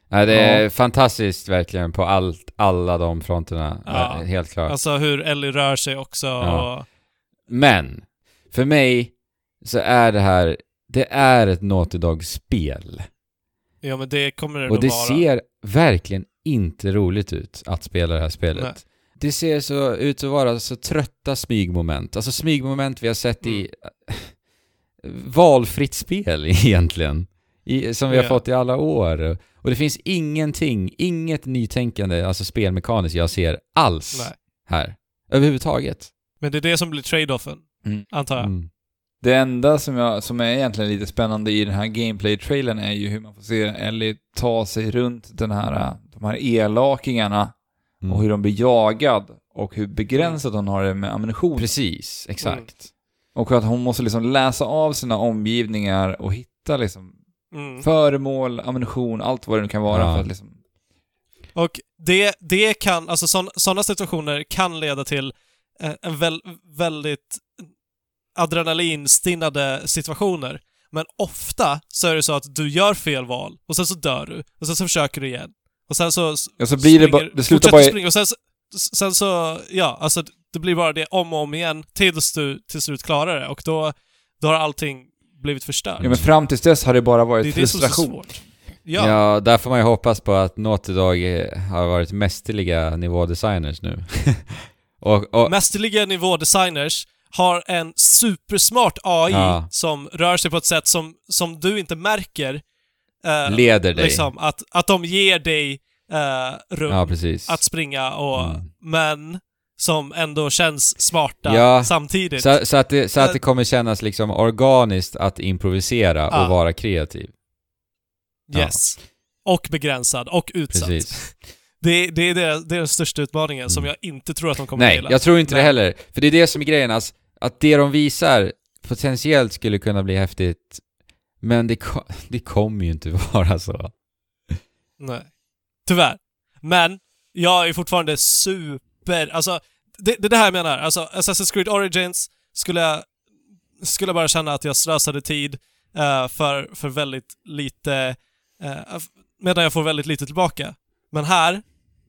Ja, det är Ja. fantastiskt verkligen på allt, alla de fronterna. Ja. Eh, Helt klart. Alltså hur Ellie rör sig också Ja. och... Men, för mig så är det här, det är ett Naughty Dog-spel. Ja men det kommer det Och det vara. ser verkligen inte roligt ut att spela det här spelet. Nej. Det ser så ut att vara så trötta smygmoment. Alltså smygmoment vi har sett i valfritt spel (laughs) egentligen. I, som vi har fått i alla år. Och det finns ingenting, inget nytänkande, alltså spelmekaniskt jag ser alls Nej. här. Överhuvudtaget. Men det är det som blir trade-offen, Mm. antar jag. Mm. Det enda som, jag, som är egentligen lite spännande i den här gameplay-trailern är ju hur man får se Ellie ta sig runt den här, de här elakingarna Mm. och hur de blir jagad och hur begränsat hon har det med ammunition. Precis, exakt. Och att hon måste liksom läsa av sina omgivningar och hitta liksom Mm. föremål, ammunition, allt vad det nu kan vara Ja. för att liksom... Och det, det kan, alltså sådana situationer kan leda till eh, en väl, väldigt adrenalinstinnade situationer. Men ofta så är det så att du gör fel val och sen så dör du och sen så försöker du igen. Och sen så... Ja, så blir det springer- bara- det slutar bara i- och sen, så- sen så, ja, alltså det blir bara det om och om igen tills du till slut klarar det och då, då har allting blivit förstört. Ja men fram tills dess har det bara det varit är det som är så frustration. svårt. Ja. Ja. där får man ju hoppas på att Naughty Dog eh, har varit mästerliga nivådesigners nu. (laughs) och, och, Mästerliga nivådesigners har en supersmart AI Ja. som rör sig på ett sätt som, som du inte märker. eh, leder dig. liksom, att, att de ger dig eh, rum Ja, att springa och... Mm. Men som ändå känns smarta Ja, samtidigt. Så, så, att det, så att det kommer kännas liksom organiskt att improvisera och vara kreativ. ja. yes. Och begränsad och utsatt. Precis. (laughs) Det, det, är det, det är den största utmaningen som Mm. jag inte tror att de kommer Nej, gilla. jag tror inte det Nej. heller. För det är det som är grejen, alltså, att det de visar potentiellt skulle kunna bli häftigt, men det, (laughs) det kommer ju inte (laughs) vara så. Nej. Tyvärr. Men, jag är fortfarande super... Alltså, det, det är det här jag menar. Alltså, Assassin's Creed Origins skulle jag, skulle jag bara känna att jag slösade tid eh, för, för väldigt lite... eh, medan jag får väldigt lite tillbaka. Men här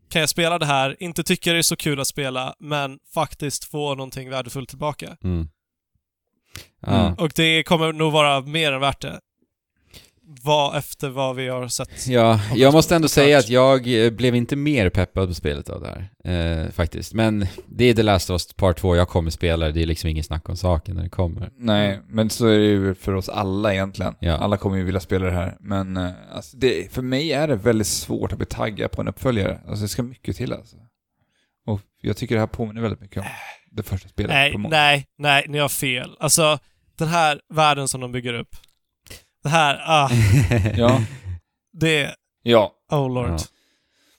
kan jag spela det här, inte tycka det är så kul att spela, men faktiskt få någonting värdefullt tillbaka. Mm. Mm. Och det kommer nog vara mer än värt det. Vad efter vad vi har sett. Ja, jag måste ändå säga att jag eh, blev inte mer peppad på spelet av det här. Eh, faktiskt. Men det är The Last of Us Part 2, jag kommer spela det, det är liksom ingen snack om saken när det kommer. Nej, men så är det ju för oss alla egentligen. Ja. Alla kommer ju vilja spela det här. Men eh, alltså, det, för mig är det väldigt svårt att bli taggad på en uppföljare. Alltså det ska mycket till alltså. Och jag tycker det här påminner väldigt mycket om det första spelet. Nej, på många- nej, nej, ni har fel. Alltså, den här världen som de bygger upp. Det här, ah, (laughs) Ja, det, ja. oh lord. Ja.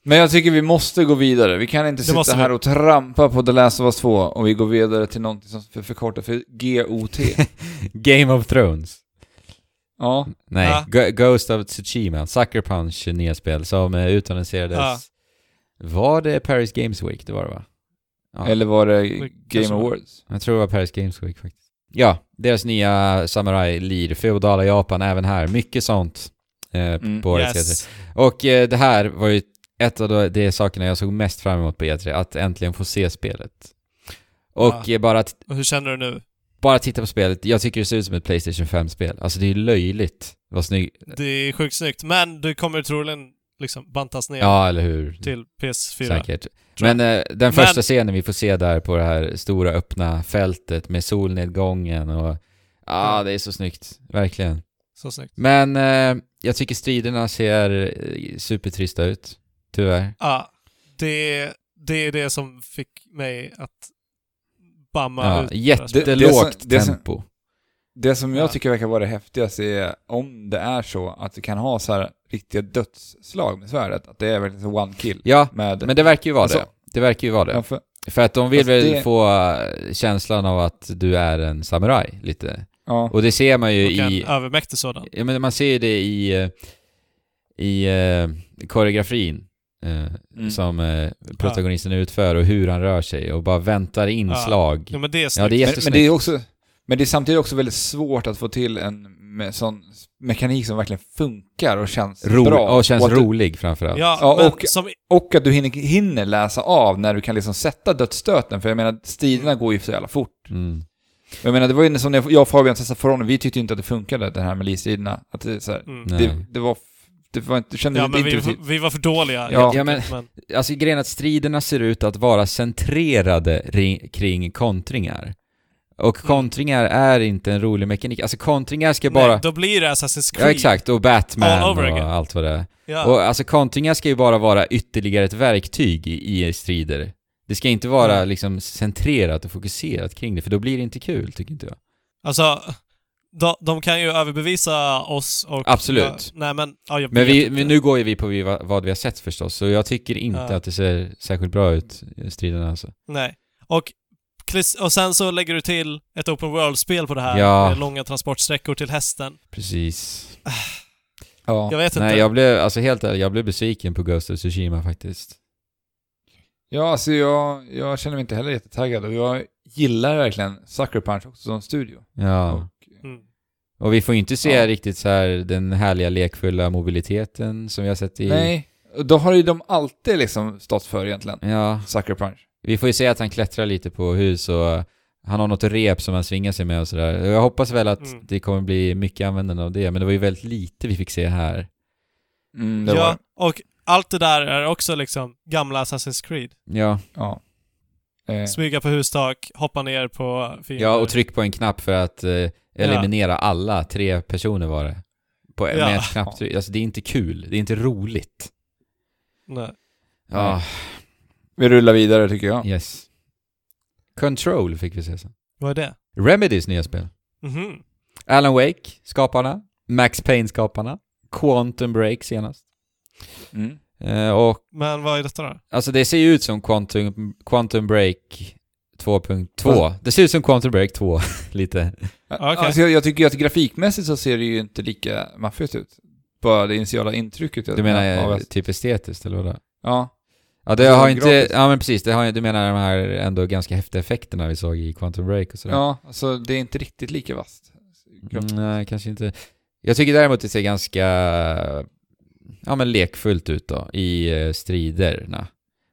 Men jag tycker vi måste gå vidare. Vi kan inte Det sitta vi. här och trampa på The Last of Us 2 och vi går vidare till någonting som för- förkortar för GOT. (laughs) Game of Thrones. ja, Nej, Ja. Go- Ghost of Tsushima, Sucker Punch nya spel som eh, utannonserades. Ja. Var det Paris Games Week? Det var det va? Ja. eller var det Game. Awards? Jag tror det var Paris Games Week faktiskt. Ja, deras nya Samurai Lir, feodala Japan även här. Mycket sånt eh, Mm. på årets Yes. E3. Och eh, det här var ju ett av de, sakerna jag såg mest fram emot på E3, att äntligen få se spelet. Och Ja. eh, bara, att, Och hur känner du nu? bara titta på spelet, jag tycker det ser ut som ett Playstation 5-spel. Alltså det är ju löjligt vad snygg... Det är sjukt snyggt, men det kommer troligen liksom bantas ner Ja, eller hur? till PS4. Säkert. Men eh, den Men- första scenen vi får se där på det här stora öppna fältet med solnedgången och... Ja, Mm. det är så snyggt. Verkligen. Så snyggt. Men eh, jag tycker striderna ser eh, supertrista ut. Tyvärr. Ja, det, det är det som fick mig att bamma Ja, ut. jättelågt det som- tempo. Det som jag Ja. tycker verkar vara det häftigaste är om det är så att du kan ha så här riktiga dödsslag med svärdet. Att det är verkligen så one kill. Ja, Med, men det verkar ju vara Alltså- det. Det verkar ju vara det. Ja, för, För att de vill väl det- få eh, känslan av att du är en samuraj, lite. ja. Och det ser man ju Och en i... övermäktig sådan. Ja, men man ser ju det i, eh, i eh, koreografin Mm. som protagonisten utför och hur han rör sig och bara väntar in Ja. slag. Ja, men det är Ja, snyggt. det är Men, men det är också men det är samtidigt också väldigt svårt att få till en me sån mekanik som verkligen funkar och känns Ro- bra. och känns du, rolig framförallt. Ja, Ja, men och- som, och att du hinner, hinner läsa av när du kan liksom sätta dödsstöten. För jag menar, striderna går ju så jävla fort. Mm. Jag menar, det var ju som när jag och Fabian testade For Honor, vi tyckte ju inte att det funkade, det här med livstriderna. Att det, så här, mm. Det, det var... Det var inte... Ja, inte men vi, intuitivt. vi var för dåliga. Ja. Ja, men- Alltså grejen att striderna ser ut att vara centrerade ri- kring kontringar. Och Mm. kontringar är inte en rolig mekanik. Alltså kontringar ska bara... Nej, då blir det Assassin's Creed. Ja exakt, och Batman All och allt vad det är. Ja. Och alltså kontringar ska ju bara vara ytterligare ett verktyg i, i strider. Det ska inte vara Mm. liksom centrerat och fokuserat kring det, för då blir det inte kul, tycker inte jag. Alltså, de, de kan ju överbevisa oss och... Absolut. Ja, nej men, ja, jag Men vi, men nu går ju vi på vi, vad vi har sett förstås, så jag tycker inte Ja. att det ser särskilt bra ut, striderna alltså. Nej. Och, och sen så lägger du till ett open world-spel på det här. Ja. Med långa transportsträckor till hästen. Precis. Ja. Jag vet inte. Nej, jag blev, alltså helt ärligt, jag blev besviken på Ghost of Tsushima faktiskt. Ja, alltså jag, jag känner mig inte heller jättetaggad och jag gillar verkligen Sucker Punch också som studio. Ja. Och, Mm. Och vi får ju inte se Ja. riktigt så här den härliga lekfulla mobiliteten som vi har sett i... Nej, och då har ju de alltid liksom stått för egentligen. Ja, Sucker Punch. Vi får ju se att han klättrar lite på hus och han har något rep som han svingar sig med och sådär. Jag hoppas väl att Mm. det kommer bli mycket användande av det, men det var ju väldigt lite vi fick se här. Mm, var Ja, och allt det där är också liksom gamla Assassin's Creed. Ja, Ja. Eh, Smyga på hustak, hoppa ner på fiender. ja och tryck på en knapp för att eh, eliminera alla, tre personer var det. På, Ja. Med ett knapptryck. Alltså det är inte kul, det är inte roligt. Nej. Ja, vi rullar vidare tycker jag. yes. Control fick vi se sen. Vad är det? Remedys nya spel. Mhm. Alan Wake, skaparna. Max Payne-skaparna. Quantum Break senast. Mm. Eh, och Men vad är detta då? alltså det ser ju ut som Quantum, Quantum Break 2.2. Fast- Det ser ut som Quantum Break 2, (laughs) lite. Okej. Alltså jag, jag tycker ju att grafikmässigt så ser det ju inte lika maffigt ut. Bara det initiala intrycket. jag- Du menar av eh, att- typ estetiskt eller vadå? Ja. Ja, det har inte... Ja men precis, det har, du menar de här ändå ganska häftiga effekterna vi såg i Quantum Break och sådär? Ja, alltså det är inte riktigt lika vasst. Mm, nej, kanske inte. Jag tycker däremot det ser ganska, ja men lekfullt ut då, i eh, striderna.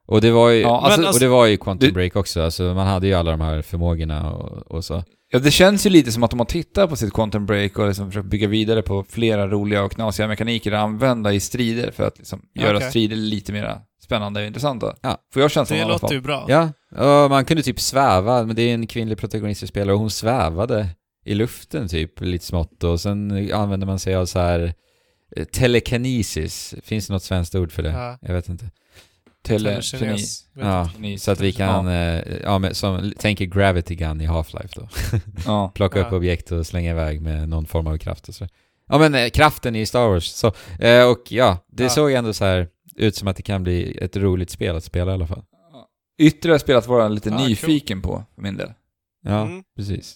Och det var ju, Ja, alltså- och det var ju Quantum det- Break också, alltså man hade ju alla de här förmågorna och, och så. Ja, det känns ju lite som att de har tittat på sitt Quantum Break och liksom försökt bygga vidare på flera roliga och knasiga mekaniker att använda i strider för att liksom göra Okej. strider lite mer spännande och intressanta. Ja. Får jag känslan Det låter ju bra. Ja, och man kunde typ sväva, men det är en kvinnlig protagonist som spelar och hon svävade i luften typ, lite smått och sen använder man sig av så här eh, telekinesis. Finns det något svenskt ord för det? Ja. Jag vet inte. Telekines. Ja, så att vi kan, ja, ja men som, tänker Gravity Gun i Half-Life då. (laughs) Ja. Plocka Ja. upp objekt och slänga iväg med någon form av kraft och så. Ja men eh, kraften i Star Wars. Så, eh, och ja, det Ja. såg ändå så här ut som att det kan bli ett roligt spel att spela i alla fall. Ytterligare spel att vara lite Ja, cool. nyfiken på, för min del. Ja, Mm. precis.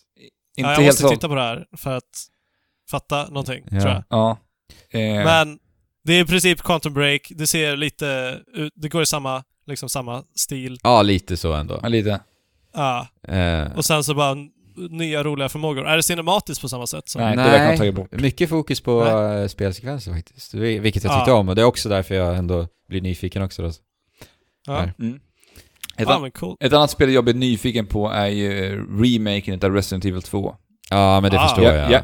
Inte ja, jag helt måste titta på det här för att fatta någonting, Ja. tror jag. Ja. Eh, Men det är i princip Quantum Break, det ser lite ut, det går i samma, liksom samma stil. Ja, lite så ändå. ja, lite. Ja. Eh, Och sen så bara nya roliga förmågor. Är det cinematiskt på samma sätt? Som, Nej, det verkar de tagit bort. mycket fokus på Nej. eh, spelsekvenser faktiskt. Vi- Vilket jag Ja. tyckte om och det är också därför jag ändå blir nyfiken också då. Ja. Mm. Ett, Ja, men cool. ett annat spel jag blir nyfiken på är ju remaken av Resident Evil 2. Ja, men det Ah. förstår Ja, jag. ja.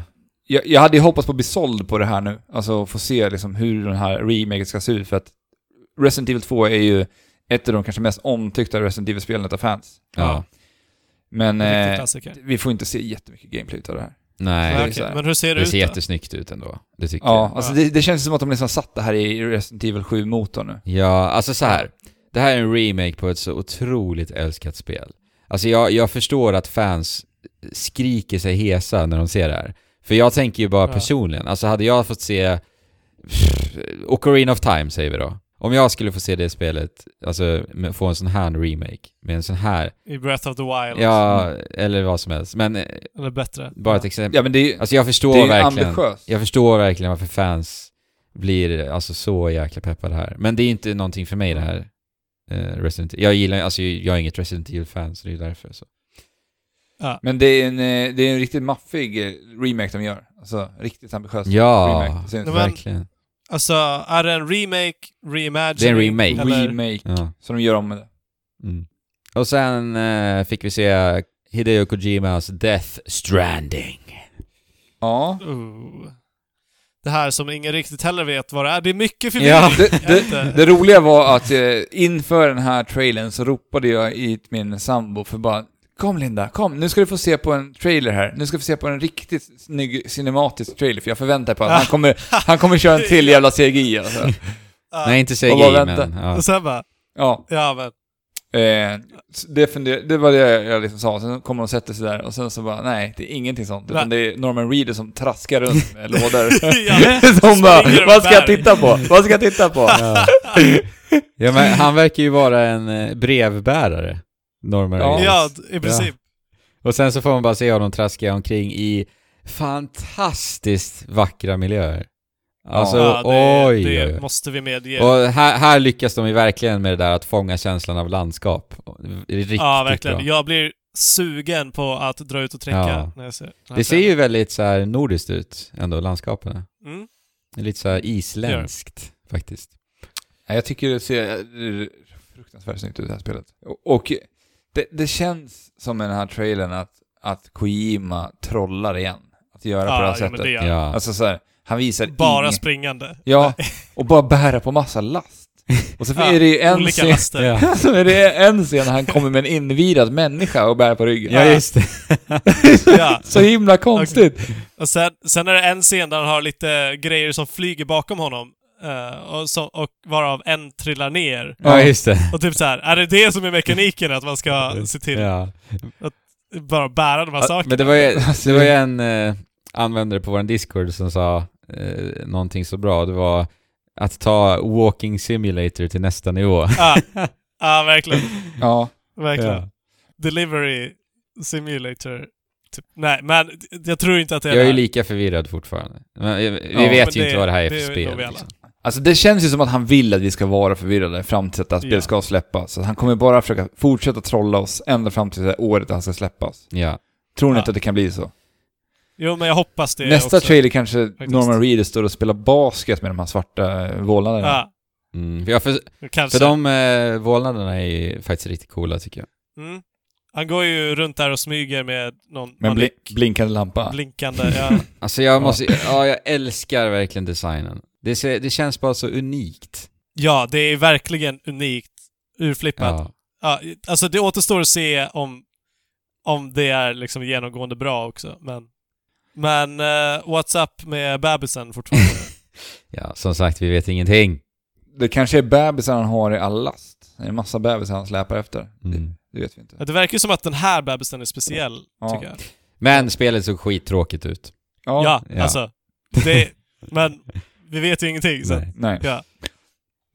Jag, jag hade ju hoppats på att bli såld på det här nu. Alltså få se liksom hur den här remaken ska se ut. För att Resident Evil 2 är ju ett av de kanske mest omtyckta Resident Evil-spelen av fans. Ja. Men eh, vi får inte se jättemycket gameplay av det här. Nej, det här. Men hur ser det, det ut ser då? jättesnyggt ut ändå. Det tycker Ja, jag. alltså Ja. det, det känns som att de liksom satt det här i Resident Evil 7-motorn nu. Ja, alltså så här. Det här är en remake på ett så otroligt älskat spel. Alltså jag, jag förstår att fans skriker sig hesa när de ser det här. För jag tänker ju bara Ja. personligen, alltså hade jag fått se pff, Ocarina of Time säger vi då. Om jag skulle få se det spelet, alltså få en sån här remake, med en sån här, I Breath of the Wild? ja, eller vad som helst. Men eh, Eller bättre? bara ett ja. exempel. Ja men det är ju Alltså jag förstår det är verkligen. ambitiöst. Jag förstår verkligen varför fans blir alltså så jäkla peppade här. Men det är inte någonting för mig det här. Eh, Resident Jag gillar, alltså jag är inget Resident Evil-fan så det är därför så. Men det är en, eh, det är en riktigt maffig remake de gör. Alltså riktigt ambitiös Ja, remake. Som verkligen. Alltså, är det en remake, reimagining? Det är en remake. Eller? remake. Ja. Så de gör om med det. Mm. Och sen eh, fick vi se Hideo Kojimas Death Stranding. Ja. Ooh. Det här som ingen riktigt heller vet vad det är. Det är mycket Ja. förvirring. Det, vet inte. det, det roliga var att eh, inför den här trailern så ropade jag i min sambo för bara Kom Linda, kom, nu ska du få se på en trailer här. Nu ska du få se på en riktigt snygg cinematisk trailer, för jag förväntar mig på att han kommer, (laughs) han kommer köra en till jävla CGI alltså. Ja. Nej, inte bara CGI vänta. men... Ja. Och sen bara, Ja, ja men. eh, det, funder, det var det jag liksom sa. Sen kommer de och sätter sig där och sen så bara, nej, det är ingenting sånt. Utan det är Norman Reedus som traskar runt med lådor. (laughs) (laughs) Som bara, vad ska jag berg." titta på? Vad ska jag titta på? Ja. ja men han verkar ju vara en eh, brevbärare. Norman Ja. Reedus. Ja, i princip. Och sen så får man bara se honom traska omkring i fantastiskt vackra miljöer. Alltså, ja, det, oj, det oj, oj. måste vi medge. Och här, här lyckas de ju verkligen med det där att fånga känslan av landskap. Riktigt ja, verkligen. bra. Jag blir sugen på att dra ut och träcka Ja. när jag ser den här Det ser ju väldigt så här nordiskt ut, ändå, landskapen. Mm. Det är lite så här isländskt, faktiskt. Ja, Jag tycker det ser eh, fruktansvärt snyggt ut det här spelet. Och, och det, det känns som i den här trailern att, att Kojima trollar igen. Att göra på det här Ja, ja, sättet. men det Ja. Alltså så här, han visar Bara ing- springande. Ja, och bara bära på massa last. Och så (laughs) Ja, är det ju en scen, laster. (laughs) Ja. så är det en scen när han kommer med en invirad människa och bär på ryggen. ja, just det. (laughs) Ja. Så himla konstigt. Och sen, sen är det en scen där han har lite grejer som flyger bakom honom. Eh, och, så, och varav en trillar ner. Ja, just det. Och typ så här, är det det som är mekaniken? Att man ska (laughs) se till Ja. bara bära de här Ja, sakerna? Men det var ju, (laughs) det var ju en eh, användare på vår Discord som sa eh, någonting så bra. Det var att ta Walking Simulator till nästa nivå. Ja, (laughs) ja verkligen. Ja. Verkligen. Ja. Delivery Simulator. Typ. Nej, men jag tror inte att det är Jag är ju lika förvirrad fortfarande. Men, vi vi Ja, vet men ju det- inte vad det här är för spel. Liksom. Alltså det känns ju som att han vill att vi ska vara förvirrade fram till att det här spelet Ja. ska släppas. Så han kommer bara försöka fortsätta trolla oss ända fram till det här året det här ska släppas. Ja. Tror ni Ja. inte att det kan bli så? Jo, men jag hoppas det Nästa också. trailer kanske Faktiskt. Norman Reedus står och spelar basket med de här svarta eh, vålnaderna. Ja, Mm. Ja, för, kanske. för de eh, vålnaderna är ju faktiskt riktigt coola tycker jag. Mm. Han går ju runt där och smyger med någon Med en bli- blinkande lampa. blinkande... Ja. (laughs) Alltså jag Ja. måste, ja jag älskar verkligen designen. Det, ser, det känns bara så unikt. ja, det är verkligen unikt. Urflippat. Ja. Ja, alltså det återstår att se om, om det är liksom genomgående bra också, men... Men uh, what's up med bebisen fortfarande? (laughs) ja, som sagt, vi vet ingenting. Det kanske är bebisar han har i all last. Det är en massa bebisar han släpar efter. Mm. Det, det vet vi inte. Ja, det verkar ju som att den här bebisen är speciell, Ja. tycker jag. Men spelet såg skittråkigt ut. Ja, Ja. alltså. Det, men vi vet ju ingenting, så... Nej. Nej. Ja.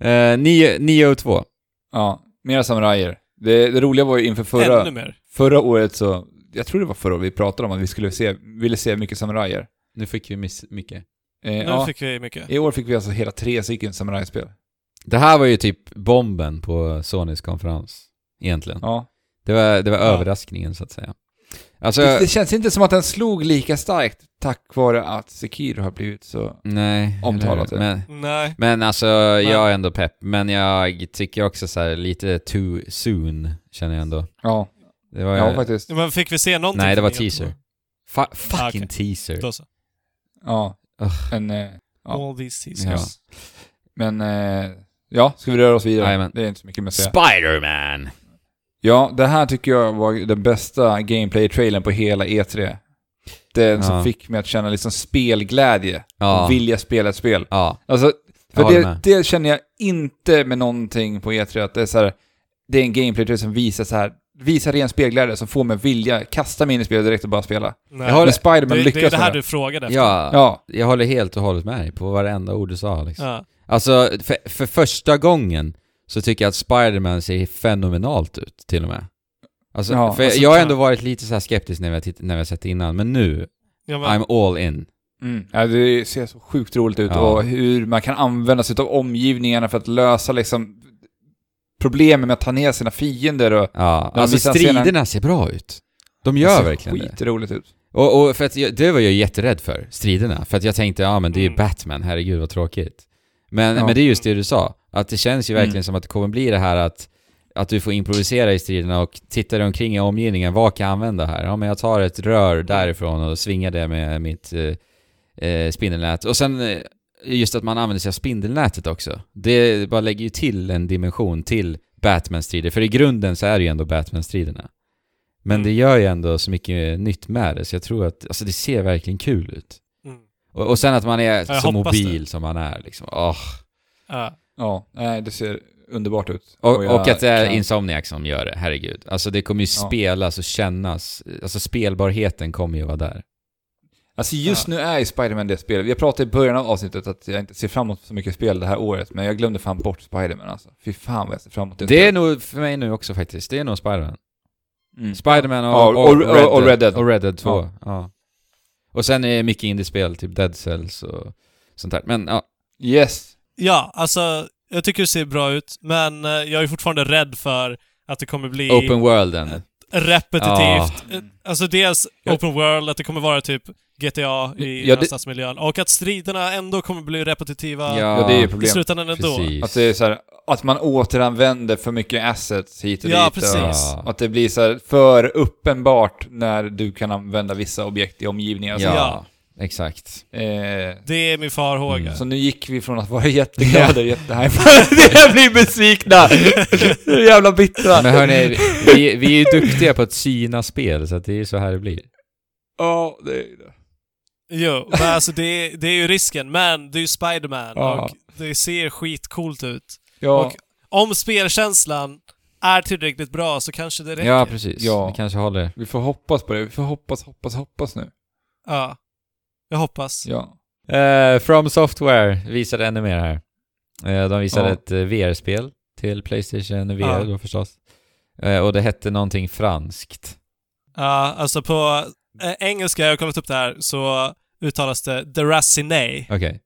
Eh, 9, 9 och 2. Ja, mera samurajer. Det, det roliga var ju inför Ännu förra, mer. förra året så... Jag tror det var förra året vi pratade om att vi skulle se, ville se mycket samurajer. Nu fick vi miss mycket. Eh, Nu ja, fick vi mycket. I år fick vi alltså hela tre stycken samurajspel. Det här var ju typ bomben på Sonys konferens. Egentligen. Ja. Det var, det var Ja. överraskningen så att säga. Alltså, Det, det känns inte som att den slog lika starkt tack vare att Sekiro har blivit så... nej. Omtalat eller-. Men, Nej. men alltså, jag är ändå pepp. Men jag tycker också så här lite too soon, känner jag ändå. Ja, Det var ja faktiskt. Men fick vi se någonting? Nej, det var E3? teaser. Fa- fucking Ah, okej. teaser. Då så. Ja. Ugh. En, eh, Ja. All these teasers. Ja. men... Eh, ja, ska vi röra oss vidare? Jajamän. Det är inte så mycket mer att säga. Spider-Man! Ja, det här tycker jag var den bästa gameplay-trailern på hela E3. Den som Ja. fick mig att känna liksom spelglädje. Ja. Och vilja spela ett spel. Ja. Alltså, Jag för håller det, med. det känner jag inte med någonting på E3, att det är så här, det är en gameplay-trailer som visar så här, visar ren spelglädje som får mig vilja kasta mig in i spelet direkt och bara spela. Nej. Jag har- Men Spiderman det, det är det här med du det. frågade efter. Ja, Ja, jag håller helt och hållet med dig på varenda ord du sa liksom. Ja. Alltså, för, för första gången så tycker jag att Spider-Man ser fenomenalt ut till och med. Alltså, Ja, för alltså, jag har ändå varit lite så här skeptisk när vi har, titt- när vi har sett det innan, men nu, Ja, men, I'm all in. mm. ja, det ser så sjukt roligt ut Ja. och hur man kan använda sig av omgivningarna för att lösa liksom problemen med att ta ner sina fiender och... Ja, alltså striderna ser bra ut. De gör ser verkligen det. skitroligt ut. Och, och för att jag, det var jag jätterädd för, striderna. För att jag tänkte, ja men det är ju Mm. Batman, herregud vad tråkigt. Men, Ja. men det är just det du sa, att det känns ju verkligen Mm. som att det kommer bli det här att att du får improvisera i striderna och titta dig omkring i omgivningen, vad kan jag använda här? Ja men jag tar ett rör därifrån och svingar det med mitt eh, eh, spindelnät. Och sen eh, just att man använder sig av spindelnätet också. Det bara lägger ju till en dimension till Batman-strider, för i grunden så är det ju ändå Batman-striderna. Men Mm. det gör ju ändå så mycket nytt med det, så jag tror att, alltså det ser verkligen kul ut. mm. Och, och sen att man är jag så mobil som man är liksom. Åh. ja. Ja, nej, det ser underbart ut. Och, jag och att det är kan- Insomniac som gör det, herregud. Alltså det kommer ju Ja. spelas och kännas, alltså spelbarheten kommer ju vara där. Alltså just Ja. nu är ju Spider-Man det spelet. Vi pratade i början av avsnittet att jag inte ser fram emot så mycket spel det här året, men jag glömde fan bort Spider-Man alltså. Fy fan vad jag ser fram emot det. Det är nog för mig nu också faktiskt, det är nog Spiderman. Mm. Spiderman och, Ja, och- och- och Red Dead. Och Red Dead 2, Ja. ja. Och sen är det mycket indiespel, typ Dead Cells och sånt där. Men ja, Yes. Ja, alltså jag tycker det ser bra ut, men eh, jag är fortfarande rädd för att det kommer bli Open Worlden. repetitivt. Eh, Alltså dels Ja. Open World, att det kommer vara typ GTA i Ja, det- stadsmiljön, och att striderna ändå kommer bli repetitiva Ja, det är ju i problemet. slutändan ändå. precis. Att det är så här, att man återanvänder för mycket assets hit och Ja, dit. precis. Och Ja. att det blir så här för uppenbart när du kan använda vissa objekt i omgivningen. Ja, Ja. Exakt. Eh, Det är min farhåga. Mm. så nu gick vi från att vara jätteglada och (laughs) jättehypade till att bli besvikna! (laughs) Så jävla bittra! Men hörni, vi, vi är ju (laughs) duktiga på att syna spel, så att det är ju så här det blir. Ja, det är det. Jo, men alltså det, det är ju risken. Men det är ju Spiderman Ja. och det ser skitcoolt ut. Ja, Och om spelkänslan är tillräckligt bra så kanske det räcker. Ja, precis. Ja. Vi kanske håller. vi får hoppas på det. Vi får hoppas, hoppas, hoppas nu. Ja. Jag hoppas. Ja. Eh, From Software visade ännu mer här. Eh, de visade Ja. ett eh, VR-spel till Playstation VR Ja. då förstås. Eh, och det hette någonting franskt. Ja, alltså på engelska, jag har kollat upp det här, så uttalas det Deraciné. Okej.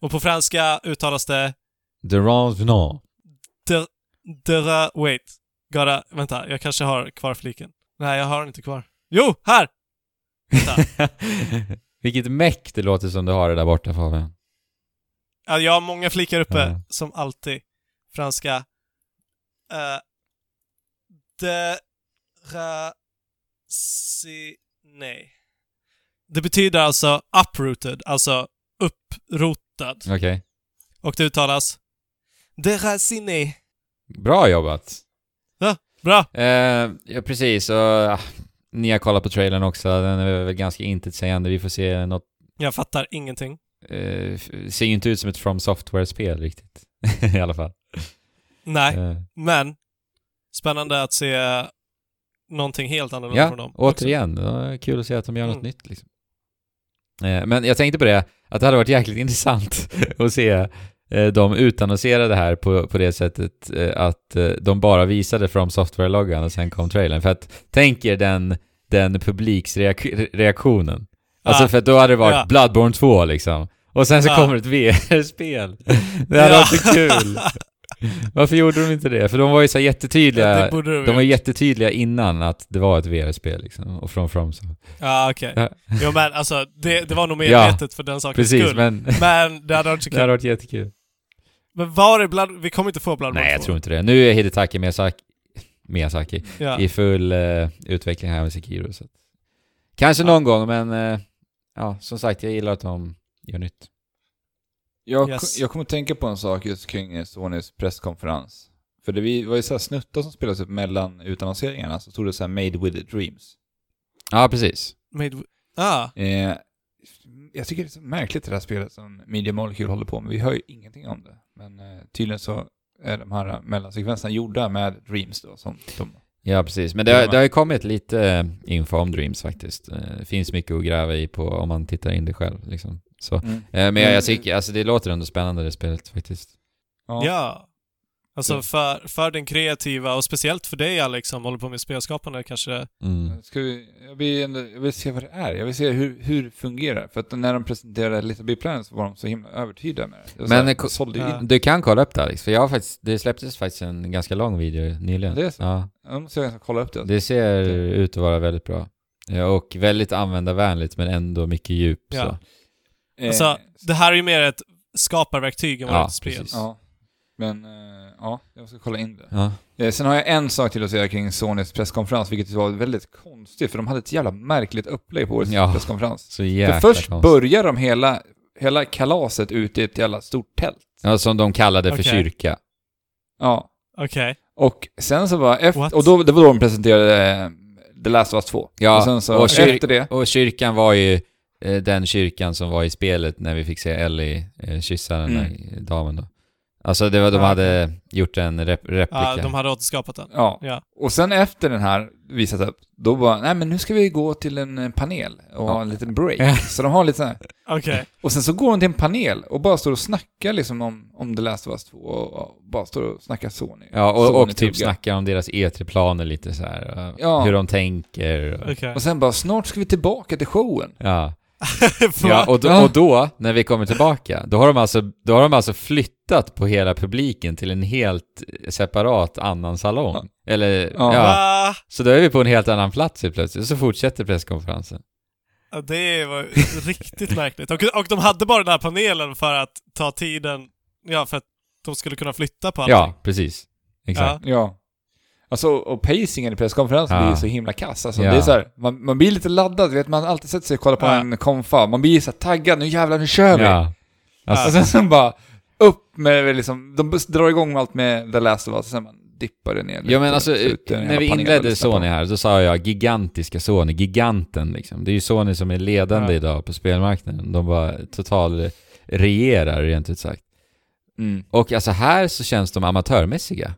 Och på franska uttalas det The Revenant. Der, Dera... Wait. Gotta... Vänta, jag kanske har kvar fliken. Nej, jag har den inte kvar. Jo, här! (laughs) Vilket meck det låter som du har det där borta Fabian. Ja, jag har många flikar uppe, Ja. som alltid. Franska. Uh, Deraciné. Det betyder alltså uprooted, alltså upprotad. Okej. Och det uttalas Deraciné. Bra jobbat. Bra! Eh, ja, precis. Och, ah, ni har kollat på trailern också. Den är väl ganska intetsägande. Vi får se något... Jag fattar ingenting. F- ser ju inte ut som ett From Software-spel riktigt. (laughs) I alla fall. Nej, Eh, men spännande att se någonting helt annorlunda ja, från dem. återigen. Det var kul att se att de gör något Mm. nytt liksom. Eh, men jag tänkte på det, att det hade varit jäkligt (laughs) intressant att se de utannonserade det här på, på det sättet eh, att eh, de bara visade From Software-loggan och sen kom trailern. För att tänk er den, den publiksreaktionen. Alltså Ja. för att då hade det varit Ja. Bloodborne 2 liksom. Och sen så Ja. kommer ett VR-spel. (laughs) Det hade Ja. varit så kul. (laughs) Varför gjorde de inte det? För de var ju så jättetydliga. Ja, de de var jättetydliga innan att det var ett VR-spel liksom. Och från From så. Ja, okej. Ja. Jo, men alltså, det, det var nog Ja, medvetet för den sakens Precis, skull. Men, men det hade varit så (laughs) det hade kul. varit jättekul. Men var är Blood... Vi kommer inte få Bloodborne Nej, jag 2. tror inte det. Nu är Hidetaki Miyazaki, Miyazaki Ja. i full eh, utveckling här med Sekiro. Så. Kanske någon gång, men eh, ja, som sagt, jag gillar att de gör nytt. Jag, Yes. jag kommer att tänka på en sak just kring Sonys presskonferens. För det vi- var ju så här snuttar som spelades upp mellan utannonseringarna, så stod det så här 'Made with dreams'. Ja, precis. Made... Ah, Eh, jag tycker det är så märkligt det här spelet som Media Molecule håller på med. Vi hör ju ingenting om det. Men eh, tydligen så är de här mellansekvenserna gjorda med Dreams då, som de... Ja, precis. Men det, har- det har ju kommit lite eh, info om Dreams faktiskt. Eh, Det finns mycket att gräva i på om man tittar in det själv. Liksom. Så. Mm. Eh, Men jag, jag tycker, alltså det låter ändå spännande det spelet faktiskt. ja. Alltså Ja. för, för den kreativa och speciellt för dig Alex som håller på med spelskapande kanske... Mm. Ska vi, jag, vill, ändå- jag vill se vad det är. Jag vill se hur, hur det fungerar. För att när de presenterade Little Big Planet så var de så himla övertygade med det. Men, här, ja. Du kan kolla upp det Alex, för jag har faktiskt, det släpptes faktiskt en ganska lång video nyligen. Det är så? Ja. Jag måste jag kolla upp det. Det ser ut att vara väldigt bra. Ja, och väldigt användarvänligt men ändå mycket djup. Ja. Så. Eh, Alltså, det här är ju mer ett skaparverktyg än vad Ja, ett spel. precis. Ja. Men, eh, ja, jag ska kolla in det. Ja. Eh, sen har jag en sak till att säga kring Sonys presskonferens, vilket var väldigt konstigt, för de hade ett jävla märkligt upplägg på årets Ja. presskonferens. Så jäkla För först konstigt. börjar de hela, hela kalaset ute i ett jävla stort tält. Ja, som de kallade för Okej. kyrka. Ja. Okej. Och sen så var efter, What? och då, det var då de presenterade eh, The Last of Us 2. Ja, och sen så och kyr- efter det, Och kyrkan var ju eh, den kyrkan som var i spelet när vi fick se Ellie kyssa den där Mm. damen då. Alltså det var, de Ja, hade gjort en rep replika. Ja, de hade återskapat den. ja. Ja. Och sen efter den här visat upp, då bara, nej men nu ska vi gå till en eh, panel och ha en liten break. Ja. Så de har lite så här, Okej. Och sen så går de till en panel och bara står och snackar liksom om, om The Last of Us 2 och, och bara står och snackar Sony. Ja, och, Sony och typ snackar om deras E3-planer lite så här. eh, Ja. Hur de tänker. Och, Okej. Och sen bara, snart ska vi tillbaka till showen. ja. (laughs) Ja, och då, Ja. och då, när vi kommer tillbaka, då har, de alltså, då har de alltså flyttat på hela publiken till en helt separat annan salong. Eller, Ja. ja. Så då är vi på en helt annan plats helt plötsligt, så fortsätter presskonferensen. Ja, det var riktigt märkligt. Och, och de hade bara den här panelen för att ta tiden, ja, för att de skulle kunna flytta på allting. Ja, precis. Exakt. Ja. Alltså, och pacingen i presskonferensen Ja. blir så himla kass. Alltså, Ja. det är så här, man, man blir lite laddad, vet man har alltid sett sig och kolla på Ja. en konfa. Man blir så här taggad, nu jävlar, nu kör vi! Ja. Alltså, Och sen så bara, upp med liksom, de drar igång med allt med The Last of Us, och sen bara, dippade ner lite. Ja men alltså, Så en när vi inledde. Sony här, då sa jag gigantiska Sony, giganten liksom. Det är ju Sony som är ledande Ja. idag på spelmarknaden. De bara total regerar rent ut sagt. Mm. Och alltså här så känns de amatörmässiga.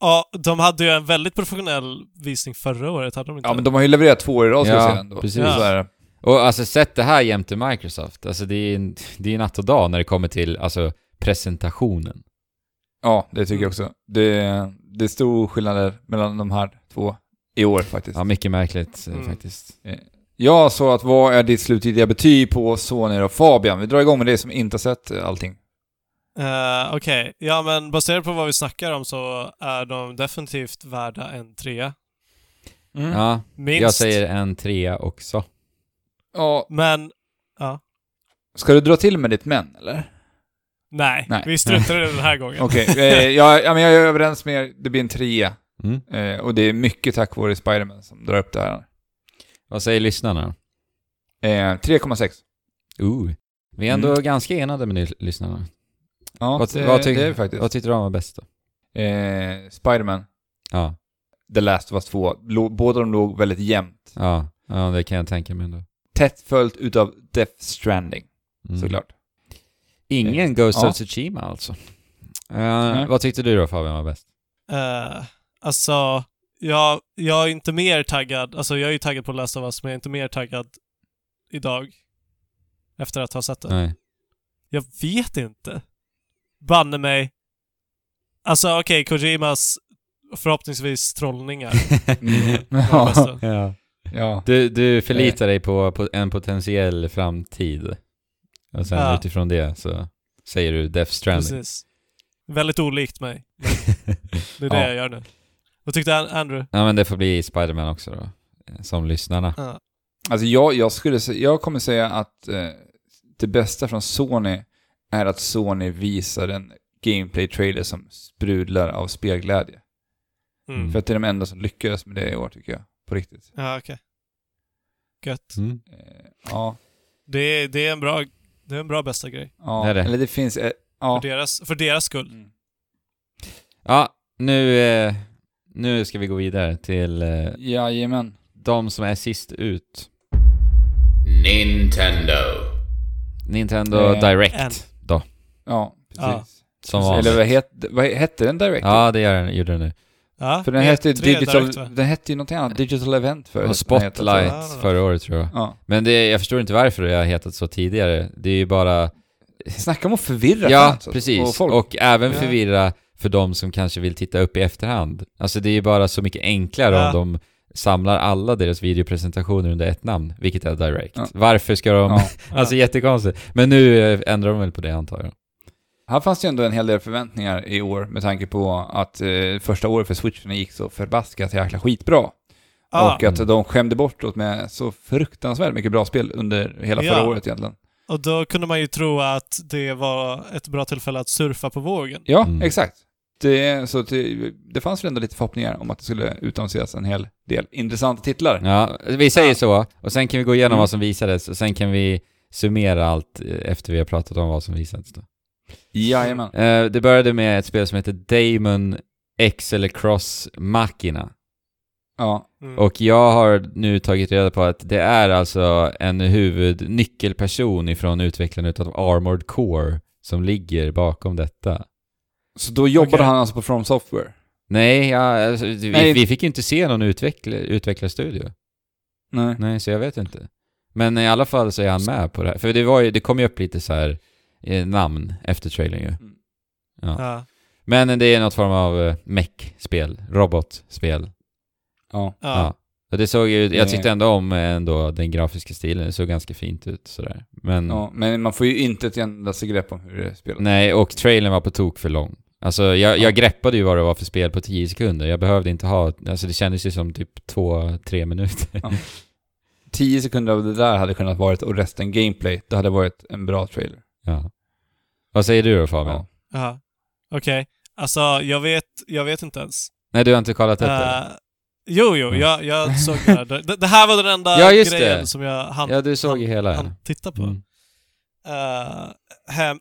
Ja, de hade ju en väldigt professionell visning förra året, hade de inte? Ja men de har ju levererat två år i rad ska Ja, jag säga ändå. precis. Så det. Och alltså sätt det här jämte Microsoft. Alltså det är en- det är natt och dag när det kommer till alltså presentationen. Ja, det tycker Mm. jag också. Det, det är stor skillnader mellan de här två i år faktiskt. Ja, mycket märkligt eh, Mm. faktiskt. Jag sa att vad är ditt slutgiltiga betyg på Sony och Fabian? Vi drar igång med det som inte har sett eh, allting. Eh, Okej, ja men baserat på vad vi snackar om så är de definitivt värda en trea. Ja, Minst. jag säger en trea också. Ja, Men, ja. ska du dra till med ditt men, eller? Nej, Nej. vi struntar i det den här gången. (laughs) Okej, eh, jag, ja, men jag är överens med er. Det blir en trea. Mm. Eh, och det är mycket tack vare Spiderman som drar upp det här. Vad säger lyssnarna? Eh, 3,6. Ooh. Vi är ändå Mm. ganska enade med lyssnarna. Ja, Vad- det, vad tycker- det är det faktiskt. Vad tyckte du om var bäst då? Eh, Spiderman, Ja, The Last of Us 2. Lå- båda de låg väldigt jämnt. ja, ja det kan jag tänka mig ändå. Tätt följt utav Death Stranding, Mm. såklart. Ingen Ghost Ja. of Tsushima alltså. Eh, Nej. vad tyckte du då Fabian var bäst? Eh, alltså, jag, jag är inte mer taggad, alltså jag är ju taggad på Last of Us, men jag är inte mer taggad idag. Efter att ha sett det. Nej. Jag vet inte. Banne mig. Alltså okej, Kojimas förhoppningsvis trollningar. det (laughs) ja. ja. ja. Du, du förlitar dig på, på en potentiell framtid. Och sen Ja. utifrån det så säger du Death Stranding. Precis. Väldigt olikt mig. (laughs) Det är det Ja. jag gör nu. Vad tyckte An- Andrew? ja men det får bli Spiderman också då. eh, Som lyssnarna. Ja. Alltså jag, jag skulle jag kommer säga att eh, det bästa från Sony är att Sony visar en gameplay-trailer som sprudlar av spelglädje. Mm. För att det är de enda som lyckades med det i år tycker jag. På riktigt. Ja, okej. Gött. Mm. Eh, ja. Det är, det är en bra, det är en bra bästa grej. ja. Det är det. Eller det finns... Eh, ja. För, deras, för deras skull. Mm. Ja, nu, eh, nu ska vi gå vidare till eh, Jajamän. de som är sist ut. Nintendo. Nintendo Eh, Direct en. då, Ja, precis. Ja. som Eller vanligt. vad, het, vad hette den direkt? Ja, det gör den, gjorde den nu. Ja, För den E3 hette ju Digital... direkt, den hette ju någonting annat. Digital Event förut. Och Spotlight. Ja. förra året tror jag. Ja. Men det, jag förstår inte varför det har hetat så tidigare. Det är ju bara... Snacka om att förvirra Ja, alltså. precis. Och folk. Och även Ja. förvirra för de som kanske vill titta upp i efterhand. Alltså det är ju bara så mycket enklare Ja. om de samlar alla deras videopresentationer under ett namn, vilket är Direct. Ja. Varför ska de... Ja. (laughs) Alltså jättekonstigt. Men nu eh, ändrar de väl på det antar jag. Här fanns det ju ändå en hel del förväntningar i år med tanke på att eh, första året för Switchen gick så förbaskat jäkla skitbra. Ja, Och att de skämde bort oss med så fruktansvärt mycket bra spel under hela Ja. förra året egentligen. och då kunde man ju tro att det var ett bra tillfälle att surfa på vågen. Ja, Mm. exakt. Det, så det, det fanns väl ändå lite förhoppningar om att det skulle utannonseras en hel del intressanta titlar. Ja, vi säger Ja. så. Och sen kan vi gå igenom Mm. vad som visades och sen kan vi summera allt eh, efter vi har pratat om vad som visades då. Jajamän. Eh, det började med ett spel som heter Damon X eller Cross Machina. Ja. Mm. Och jag har nu tagit reda på att det är alltså en huvudnyckelperson ifrån utvecklaren utav Armored Core som ligger bakom detta. Så då jobbade Okej. han alltså på From Software? Nej, ja, alltså, vi, Nej. vi fick ju inte se någon utveckla, utvecklarstudio. Nej. Nej, så jag vet inte. Men i alla fall så är han med på det här. För det var ju, det kom ju upp lite så här namn efter trailern ju. Ja. Ja. Men det är något form av eh, mech-spel, robotspel. Ja. Ja. Ja. Och det såg ju, jag tyckte ändå om eh, ändå den grafiska stilen, det såg ganska fint ut sådär. Men, ja. Men man får ju inte ett endaste grepp om hur det spelas. nej, och trailern var på tok för lång. Alltså jag, Ja. jag greppade ju vad det var för spel på 10 sekunder, jag behövde inte ha, alltså det kändes ju som typ två, tre minuter. Ja. 10 sekunder av det där hade kunnat varit och resten gameplay. Det hade varit en bra trailer. Ja. Vad säger du då Fabian? Ja. Okej. Alltså, jag vet, jag vet inte ens. Nej, du har inte kollat upp det? Eh, jo, jo, Mm. jag, jag såg det här. Det, det här var den enda (laughs) Ja, just grejen det. som jag hann, Ja, du såg ju hela. hann titta på. Mm. Eh, hem,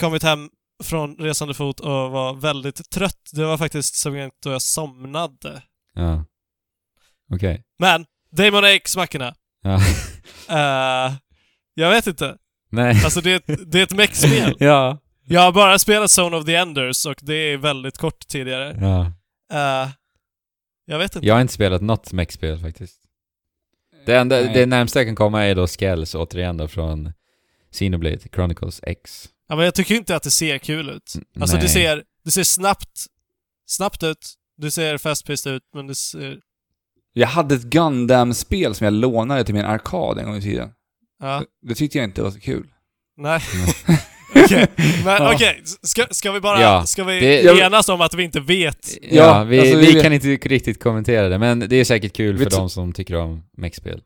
kommit hem från resande fot och var väldigt trött. Det var faktiskt så då jag somnade. Ja. Okej. Men, Damon X-mackorna. Ja. (laughs) Eh, jag vet inte. Nej. Alltså det är ett, det är ett mech-spel. (laughs) ja. Jag har bara spelat Zone of the Enders och det är väldigt kort tidigare. Ja. Eh, jag vet inte. Jag har inte spelat något mech-spel faktiskt. Det, enda, Nej. det närmsta jag kan komma är då Skells återigen då från Xenoblade Chronicles X. Ja, men jag tycker inte att det ser kul ut. Alltså det ser, det ser snabbt, snabbt ut. Det ser fast-paced ut, men det ser... Jag hade ett Gundam-spel som jag lånade till min arkad en gång i tiden. Ja, Det tyckte jag inte var så kul. nej. (laughs) Okej, men okej. Ska, ska vi bara, Ja, ska vi det- enas om att vi inte vet? Ja, Ja, vi, alltså, vi vi- kan inte riktigt kommentera det, men det är säkert kul för de som tycker om mech-spel.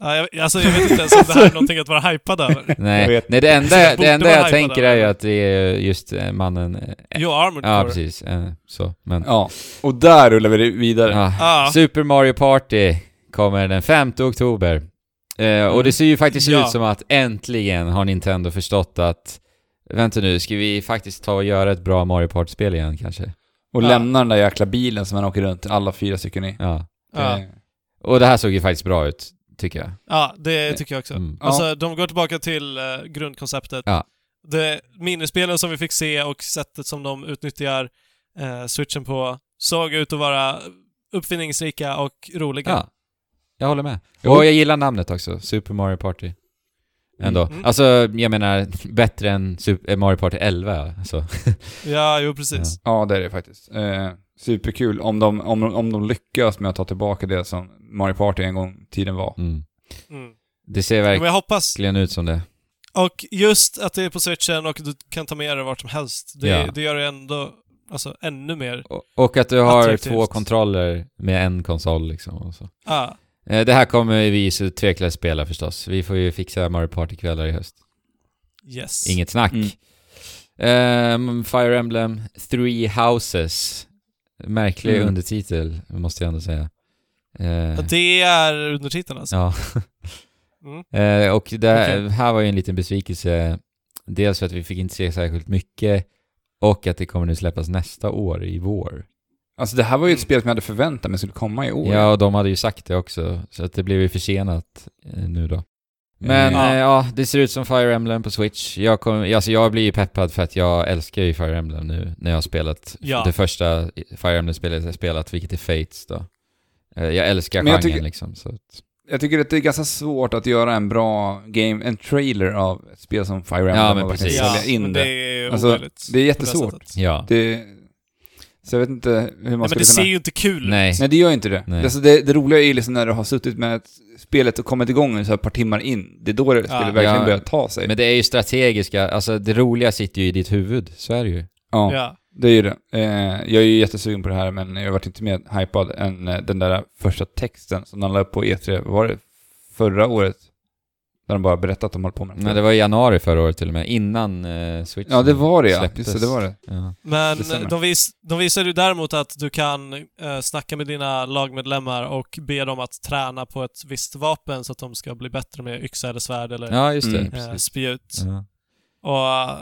Ja, jag, alltså jag vet inte ens om det här är någonting att vara hypad över. (laughs) Jag Nej, vet. nej det enda, Jag borde det enda vara jag hypad tänker är ju att det är just eh, mannen... eh, Jo, Armored Ja, Core. precis. eh, Så, men... Ja. Och där rullar vi vidare. Ja. Ja. Super Mario Party kommer den 5 oktober. Eh, och det ser ju faktiskt Ja. ut som att äntligen har Nintendo förstått att Vänta nu, ska vi faktiskt ta och göra ett bra Mario Party-spel igen kanske? Och Ja. lämna den där jäkla bilen som man åker runt alla fyra stycken i. Ja. Ja. Eh, Och det här såg ju faktiskt bra ut, tycker jag. ja, det tycker jag också. Mm. Ja. Alltså, de går tillbaka till eh, grundkonceptet. Ja. Det minispelen som vi fick se och sättet som de utnyttjar eh, switchen på såg ut att vara uppfinningsrika och roliga. Ja. Jag håller med. Jo. Och jag gillar namnet också, Super Mario Party. Ändå. Mm. Alltså, jag menar, bättre än Super eh, Mario Party 11, alltså. (laughs) Ja, jo precis. Ja, det är det faktiskt. Eh, superkul om de, om, om de lyckas med att ta tillbaka det som Mario Party en gång i tiden var. Mm. Mm. Det ser jag hoppas. verkligen ut som det. Och just att det är på switchen och du kan ta med det vart som helst. Det, Ja. det gör det ändå alltså, ännu mer. Och, och att du har Attraktivt. två kontroller med en konsol liksom. Och så. Ja. Eh, Det här kommer vi så tveklöst spela förstås. Vi får ju fixa Mario Party-kvällar i höst. Yes. Inget snack. Mm. Ehm, Fire Emblem Three Houses. Märklig Mm. undertitel, måste jag ändå säga. Eh, Ja, Det är undertiteln alltså. ja. Mm. (laughs) Eh, och det Okej. här var ju en liten besvikelse. Dels för att vi fick inte se särskilt mycket och att det kommer nu släppas nästa år i vår. Alltså det här var ju ett Mm. spel som jag hade förväntat mig skulle komma i år. Ja, och de hade ju sagt det också, så att det blev ju försenat eh, nu då. Men Mm. eh, ja, det ser ut som Fire Emblem på Switch. Jag, kom, alltså jag blir ju peppad för att jag älskar ju Fire Emblem nu när jag har spelat Ja. det första Fire Emblem-spelet jag spelat, vilket är Fates då. Eh, Jag älskar Men jag genren tycker- liksom. Så att, Jag tycker att det är ganska svårt att göra en bra game, en trailer av ett spel som Fire Emblem Ja, men precis. Ja, sälja in men det. det är Alltså, det är jättesvårt. sättet. ja. det. Så jag vet inte hur man Nej, men skulle det ser kunna... ju inte kul ut. Nej. Nej, det gör inte det. Nej. Alltså det, det roliga är ju liksom när du har suttit med spelet och kommit igång så här ett par timmar in. Det är då det spelet verkligen Ja. börjar ta sig. Men det är ju strategiska, alltså det roliga sitter ju i ditt huvud, så är det ju. ja, Ja. det är ju det. Eh, jag är ju jättesugen på det här, men jag har varit inte mer hypad än eh, den där första texten som de la upp på E3. Var det förra året? Där de bara berättat att de håller på med Men det var i januari förra året till och med, innan eh, Switch Ja, det var det ja. Just det, det var det. Ja. Men Det de, vis, de visar ju däremot att du kan eh, snacka med dina lagmedlemmar och be dem att träna på ett visst vapen så att de ska bli bättre med yxa eller svärd eller ja, just det. Mm. eh, spjut. Ja. Och,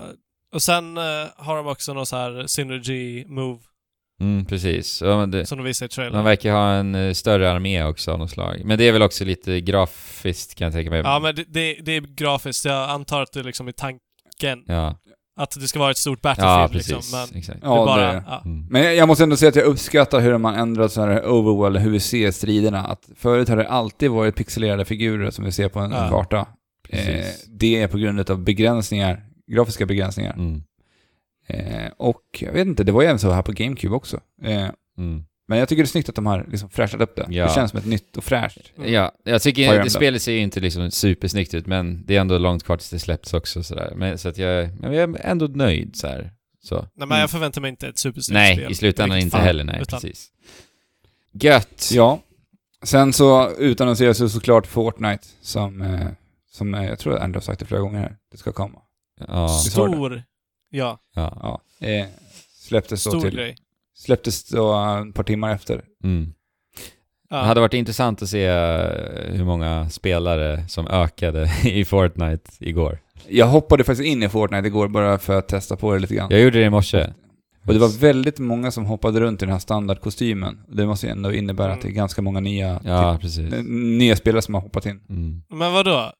och sen eh, har de också någon så här synergy move Mm, precis. Ja, det, som de visar i man trailern. verkar ha en eh, större armé också av något slag. Men det är väl också lite grafiskt kan jag tänka mig. Ja, men det, det, det är grafiskt. Jag antar att det liksom är tanken Ja, att det ska vara ett stort ja Battlefield precis. liksom. Men Exakt. det Ja, bara... det. Ja. Mm. Men jag- måste ändå säga att jag uppskattar hur de har ändrat så här overworld, hur vi ser striderna. Att förut har det alltid varit pixelerade figurer som vi ser på en, Ja. karta. Eh, det är på grund av begränsningar, grafiska begränsningar. Mm. Eh, och jag vet inte, det var ju även så här på GameCube också. Eh, Mm. men jag tycker det är snyggt att de har liksom fräschat upp det. Ja. Det känns som ett nytt och fräscht. Mm. Ja, jag Fire tycker Emblem. det spelet ser ju inte liksom supersnyggt ut, men det är ändå långt kvar tills det släpps också sådär. Men, så att jag, men jag är ändå nöjd så här. Så. Nej, men Mm. jag förväntar mig inte ett supersnyggt Nej, spel. i slutändan inte fan. heller, nej Utan- precis. Gött! Ja. Sen så utannonseras ju såklart Fortnite som, eh, som eh, jag tror att ändå har sagt det flera gånger här, det ska komma. Ja? Stor. Ja, ja. Ja. Eh, släpptes då stor till, grej. släpptes då eh, ett par timmar efter. Mm. Ja. Det hade varit intressant att se eh, hur många spelare som ökade (laughs) i Fortnite igår. Jag hoppade faktiskt in i Fortnite igår bara för att testa på det lite grann. Jag gjorde det i morse. Och det var väldigt många som hoppade runt i den här standardkostymen. Det måste ju ändå innebära att det är ganska många nya, Ja, typ, nya spelare som har hoppat in. Mm. Men vadå?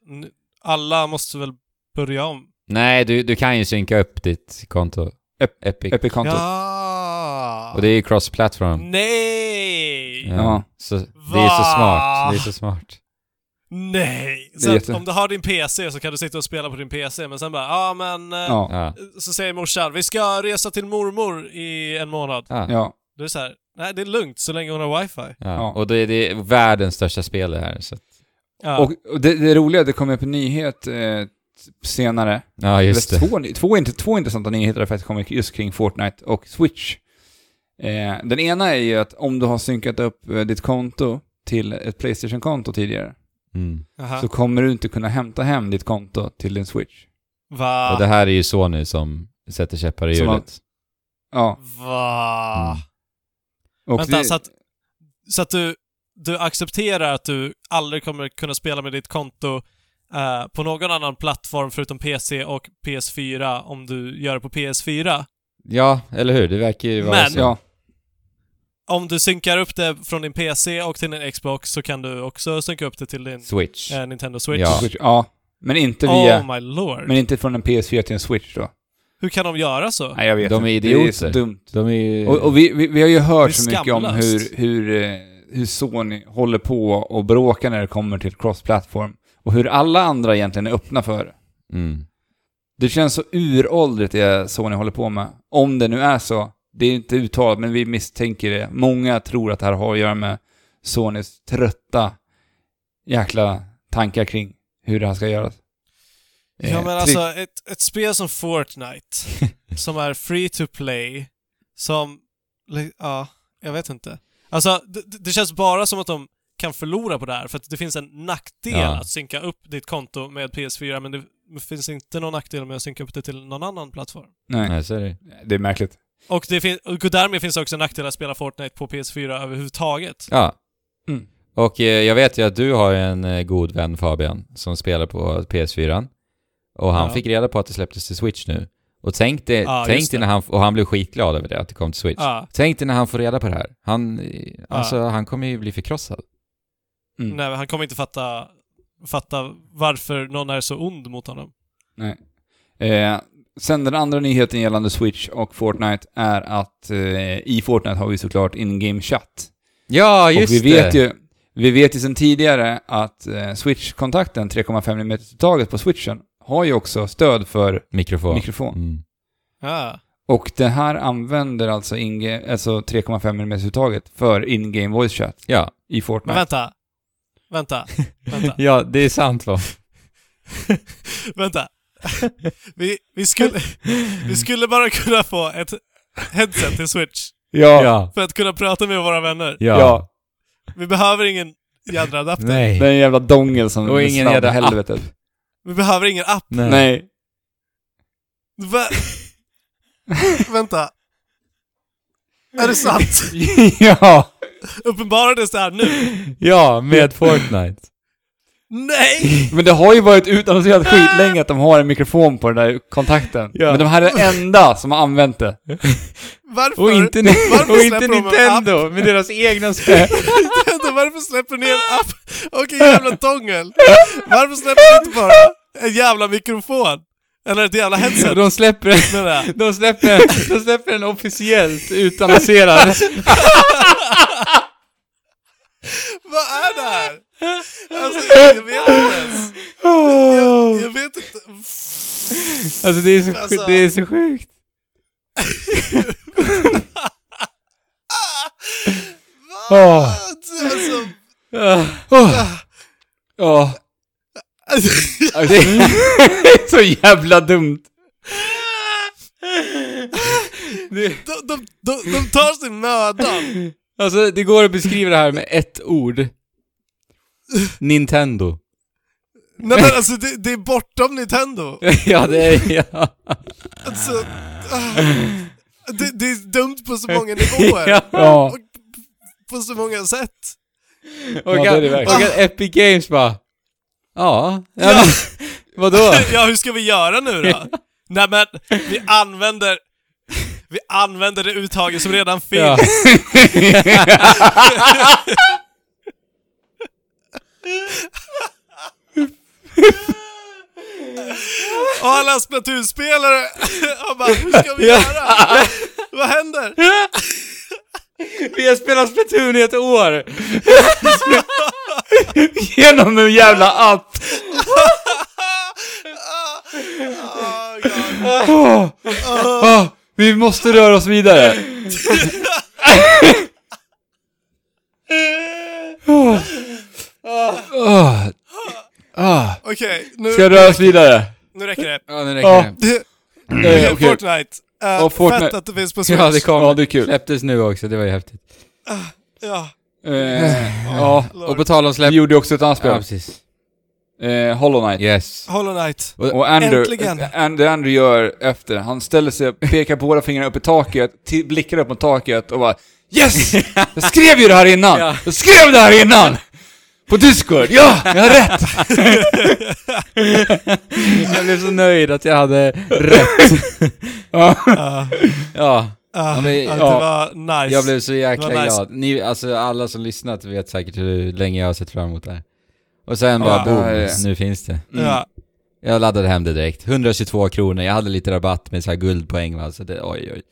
Alla måste väl börja om? Nej, du, du kan ju synka upp ditt konto. Ep- Epic. Epic-kontot. Ja! Och det är ju cross-platform. Nej! Ja. Ja. Så det är så Va? smart. Det är så smart. Nej! Att jätte- om du har din PC så kan du sitta och spela på din PC, men sen bara ja men... eh, Ja. Ja. Så säger morsan, vi ska resa till mormor i en månad. Ja. ja. Då är det så här, nej det är lugnt så länge hon har wifi. Ja. Ja. Och det är, det är världens största spel det här. Så. att- Ja. Och, och det, det roliga, det kom upp en nyhet eh, senare. Ja, just det. Två, två, inte- två intressanta nyheter har faktiskt kommit just kring Fortnite och Switch. Eh, den ena är ju att om du har synkat upp eh, ditt konto till ett Playstation-konto tidigare, Mm. Så kommer du inte kunna hämta hem ditt konto till din Switch. Va? Och det här är ju Sony som sätter käppar i hjulet. Ja. Va? Mm. Och Vänta, det, så att, så att du, du accepterar att du aldrig kommer kunna spela med ditt konto eh, på någon annan plattform förutom PC och PS4 om du gör det på PS4? Ja, eller hur? Det verkar ju vara Men- så. ja, Om du synkar upp det från din PC och till din Xbox så kan du också synka upp det till din Switch. eh, Nintendo Switch? Ja. Switch, ja. Men inte via... Oh my lord. men inte från en PS4 till en Switch då. Hur kan de göra så? Nej, jag vet De är inte. Det är idioter. så dumt. De är ju... Och, och vi, vi, vi har ju hört så mycket om hur, hur, eh, hur Sony håller på och bråkar när det kommer till cross-platform. Och hur alla andra egentligen är öppna för det. Mm. Det känns så uråldrigt det Sony håller på med. Om det nu är så. Det är inte uttalat, men vi misstänker det. Många tror att det här har att göra med Sonys trötta jäkla tankar kring hur det här ska göras. Ja Eh, men alltså, ett, ett spel som Fortnite, (laughs) som är free to play, som... Ja, jag vet inte. Alltså, det, det känns bara som att de kan förlora på det här, för att det finns en nackdel Ja. att synka upp ditt konto med PS4, men det finns inte någon nackdel med att synka upp det till någon annan plattform. Nej, Nej, så är det. det är märkligt. Och, det fin- och därmed finns det också en nackdel att spela Fortnite på PS4 överhuvudtaget. Ja. Mm. Och eh, jag vet ju att du har en eh, god vän Fabian som spelar på PS4. Och han Ja. fick reda på att det släpptes till Switch nu. Och tänk dig, Ja, tänk dig när han, och han blev skitglad över det, att det kom till Switch. Ja. Tänk dig när han får reda på det här. Han, eh, alltså han kommer ju bli förkrossad. Mm. Nej, han kommer inte fatta, fatta varför någon är så ond mot honom. Nej. Eh, sen den andra nyheten gällande Switch och Fortnite är att eh, i Fortnite har vi såklart in-game chatt. Ja, just och vi det! vet ju, vi vet ju sedan tidigare att eh, Switch-kontakten, 3,5 mm uttaget på Switchen, har ju också stöd för Mikrofon. mikrofon. Mm. Ja. Och det här använder alltså, alltså 3,5 mm uttaget för in-game voice chat Ja. i Men Fortnite. vänta. Vänta. Vänta. (laughs) ja, det är sant va? (laughs) Vänta. Vi, vi, skulle, vi skulle bara kunna få ett headset till Switch Ja. För att kunna prata med våra vänner. Ja. ja. Vi behöver ingen jädra adapter. Nej. Det är en jävla dongel som Och ingen sladd jävla app. helvetet. Vi behöver ingen app. Nej. Nej. Va? (laughs) Vänta. Är det sant? ja. (laughs) Uppenbarades det här nu? Ja, med Fortnite. Nej! (laughs) Men det har ju varit utannonserat (laughs) skitlänge att de har en mikrofon på den där kontakten. Ja. Men de här är de enda som har använt det. Varför? Och inte, Varför och inte de Nintendo med deras egna spel. Varför släpper ni en app och en jävla dongel? Varför släpper ni inte bara en jävla mikrofon? Eller ett jävla headset? (laughs) De släpper de släpper, de släpper den officiellt utannonserad. (laughs) Vad är det här? Alltså, jag vet inte ens. Jag, jag vet inte. Alltså det är så, Alltså. det är så sjukt. (laughs) Vad? Alltså, Ja. alltså, Det är så jävla dumt. de, de, de, de tar sig mödan. Alltså det går att beskriva det här med ett ord. Nintendo. Nej men alltså det, det är bortom Nintendo. (laughs) ja, det är... Ja. Alltså, ah. det, det är dumt på så många nivåer. (laughs) Ja. Och på så många sätt. Och, Ja, det är det verkligen. och att Epic Games bara... Ja. ja, Ja. (laughs) Vadå? (laughs) ja, hur ska vi göra nu då? Nej men, vi använder... Vi använder det uttaget som redan finns. Ja. (laughs) Och alla Splatoon-spelare bara, hur ska vi göra? Vad händer? Vi har spelat Splatoon i ett år! Genom en jävla app! Oh. Åh, åh, vi måste röra oss vidare. Ah. Okej, nu, Ska röra oss vidare? nu räcker det. Ja, nu räcker det. Eh. Fortnite. Uh, Ja, Fortnite. Fett att det finns på Switch. (laughs) Ja, det kom. Ja, det är kul. Släpptes nu också, det var ju häftigt. Ja. Eh, ja, Och på tal om vi släpp... gjorde också ett annat Ja, spel. precis. Eh, Hollow Knight. Yes. Hollow Knight. Och Andrew, Äntligen. and, det Andrew gör efter, han ställer sig och pekar på båda fingrarna upp i taket, blickar upp mot taket och bara Yes! (laughs) Jag skrev ju det här innan! Ja. Jag skrev det här innan! På Discord! Ja! Jag har rätt! (laughs) Jag blev så nöjd att jag hade rätt. Ja. Uh, Ja, uh, men- att ja. det var nice. jag blev så jäkla nice. glad. Ni, alltså alla som lyssnat vet säkert hur länge jag har sett fram emot det här. Och sen bara boom, Ja, ja. nu finns det. Mm. Ja. Jag laddade hem det direkt. 122 kronor, jag hade lite rabatt med så här guldpoäng va, så det, oj oj.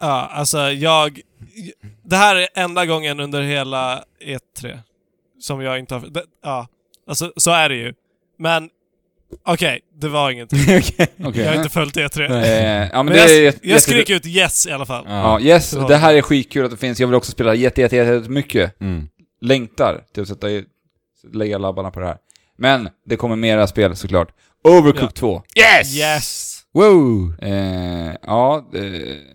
ja, alltså jag... Det här är enda gången under hela E3 som jag inte har... Det, ja, alltså så är det ju. Men okej, det var ingenting. (laughs) Okej. Jag har inte följt E3. Eh, ja men Men jag, jätte- jag skriker ut yes i alla fall. Ja, yes, det här är skitkul att det finns. Jag vill också spela jätte, jätte, jätte mycket. Mm. Längtar till att sätta i, lägga labbarna på det här. Men det kommer mera spel såklart. Overcooked Ja. 2. Yes! Yes! Wow! Eh, ja, eh,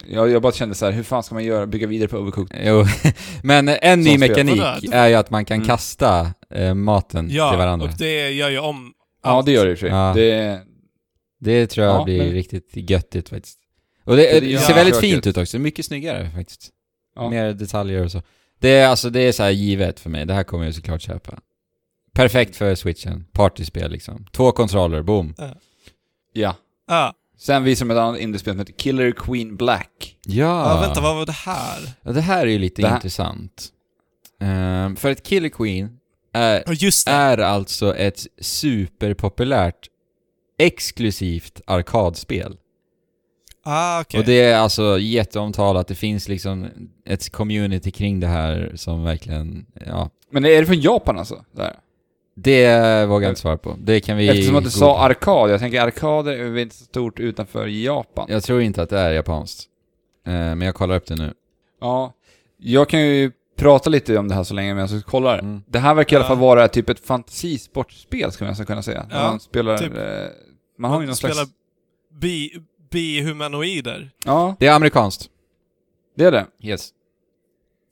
jag, jag bara kände så här, hur fan ska man göra, bygga vidare på Overcooked? Jo, (laughs) men en ny mekanik är ju att man kan Mm. kasta eh, maten till Ja, varandra. och det gör ju om Ja, allt. det gör det sig. Ja. Det, Det tror jag Ja, blir men- riktigt göttigt faktiskt. Och det, Det ser väldigt fint ut också, mycket snyggare faktiskt. Ja. Mer detaljer och så. Det är alltså, det är så här givet för mig, det här kommer jag såklart köpa. Perfekt för switchen, partyspel liksom. Två kontroller, boom. ja. Ja. Sen visar de ett annat indiespel som heter Killer Queen Black. Ja! ja, vänta, vad var det här? Ja, det här är ju lite Det här- intressant. Ehm, för ett Killer Queen är, Ja, just det. är alltså ett superpopulärt exklusivt arkadspel. ah, okej. Och det är alltså jätteomtalat, det finns liksom ett community kring det här som verkligen, ja. Men är det från Japan alltså? Där. Det vågar jag inte svara på. Det kan vi... Eftersom att du sa arkad, jag tänker arkader är väl inte så stort utanför Japan. Jag tror inte att det är japanskt. Eh, men jag kollar upp det nu. Ja. Jag kan ju prata lite om det här så länge medan jag kollar. Mm. Det här verkar i alla fall vara typ ett fantasisportspel, skulle man nästan kunna säga. Ja, man spelar... typ. Eh, man har ju någon spelar slags... bi, bihumanoider. Ja, Det är amerikanskt. det är det. Yes.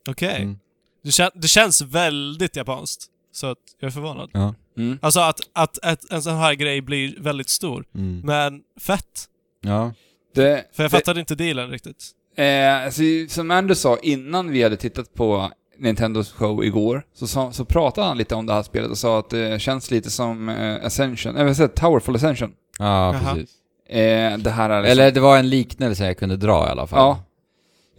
Okej. Mm. Det, kän, det känns väldigt japanskt. Så att jag är förvånad. Ja. Mm. Alltså att, att, att en sån här grej blir väldigt stor. Mm. Men fett. Ja. det För jag det, fattade inte dealen riktigt. eh, alltså, som Andrew sa innan vi hade tittat på Nintendos show igår, så, sa, så pratade han lite om det här spelet och sa att det känns lite som eh, Ascension, eller säger jag, Towerful Ascension. Ja, precis. Eh, det här är liksom, Eller det var en liknelse jag kunde dra i alla fall. Ja.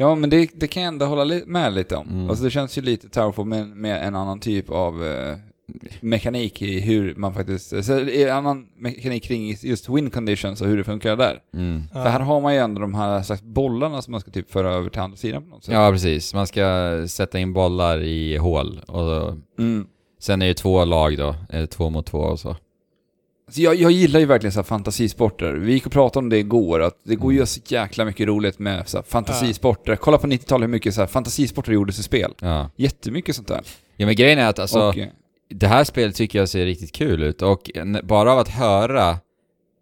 Ja, men det, det kan jag ändå hålla li- med lite om. Mm. Alltså det känns ju lite Towerful med, med en annan typ av eh, mekanik i hur man faktiskt... Så det är en annan mekanik kring just win conditions och hur det funkar där. Mm. För här har man ju ändå de här slags bollarna som man ska typ föra över till andra sidan på något sätt. Ja, precis. Man ska sätta in bollar i hål och Mm. sen är det två lag då, eh, två mot två och så. Så jag, jag gillar ju verkligen så här fantasisporter. Vi gick och pratade om det igår, att det går ju så jäkla mycket roligt med så här fantasisporter. Kolla på 90-talet hur mycket så här fantasisporter gjordes i spel. Ja. Jättemycket sånt där. Ja men grejen är att alltså, och, eh, det här spelet tycker jag ser riktigt kul ut och n- bara av att höra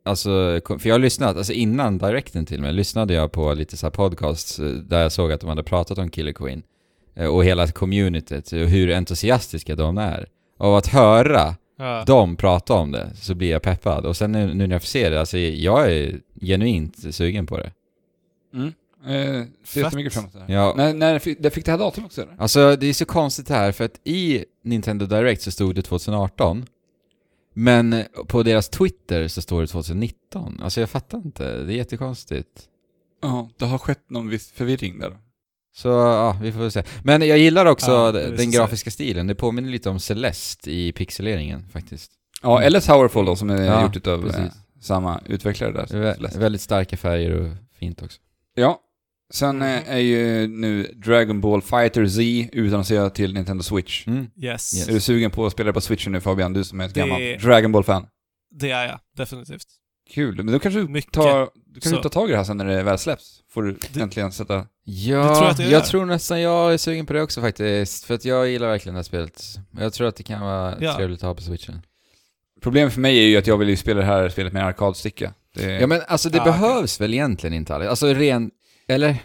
Alltså, för jag har lyssnat, alltså innan directen till mig, lyssnade jag på lite så här podcasts eh, där jag såg att de hade pratat om Killer Queen. Eh, Och hela communityt, och hur entusiastiska de är. Av att höra Ja. dem prata om det så blir jag peppad. Och sen nu, nu när jag får se det, alltså jag är genuint sugen på det. mm, eh, ser jättemycket fram emot det. Ja, När, när fick, det fick det här datum också eller? Alltså det är så konstigt det här för att i Nintendo Direct så stod det 2018 Men på deras Twitter så står det 2019. Alltså jag fattar inte, det är jättekonstigt. Ja, det har skett någon viss förvirring där. Så ja, vi får väl se. Men jag gillar också Ja, den grafiska stilen. Det påminner lite om Celeste i pixeleringen faktiskt. Ja, eller Towerfall då, som är Ja, gjort utav eh, precis. samma utvecklare där. Vä- väldigt starka färger och fint också. Ja. Sen eh, är ju nu Dragon Ball Fighter Z utannonserat till Nintendo Switch. Mm. Yes. Yes. Är du sugen på att spela på Switchen nu Fabian? Du som är ett Det- gammalt Dragon Ball-fan. Det är jag, definitivt. Kul. Men då kanske du Mycket. tar, du kanske tar tag i det här sen när det väl släpps. Får du Det- äntligen sätta... Ja, tror jag jag tror nästan jag är sugen på det också faktiskt. För att jag gillar verkligen det här spelet. Jag tror att det kan vara Ja. trevligt att ha på switchen. Problemet för mig är ju att jag vill ju spela det här spelet med en arkadsticka. Det, Ja men alltså det okej. behövs väl egentligen inte Alex? Alltså ren... Eller?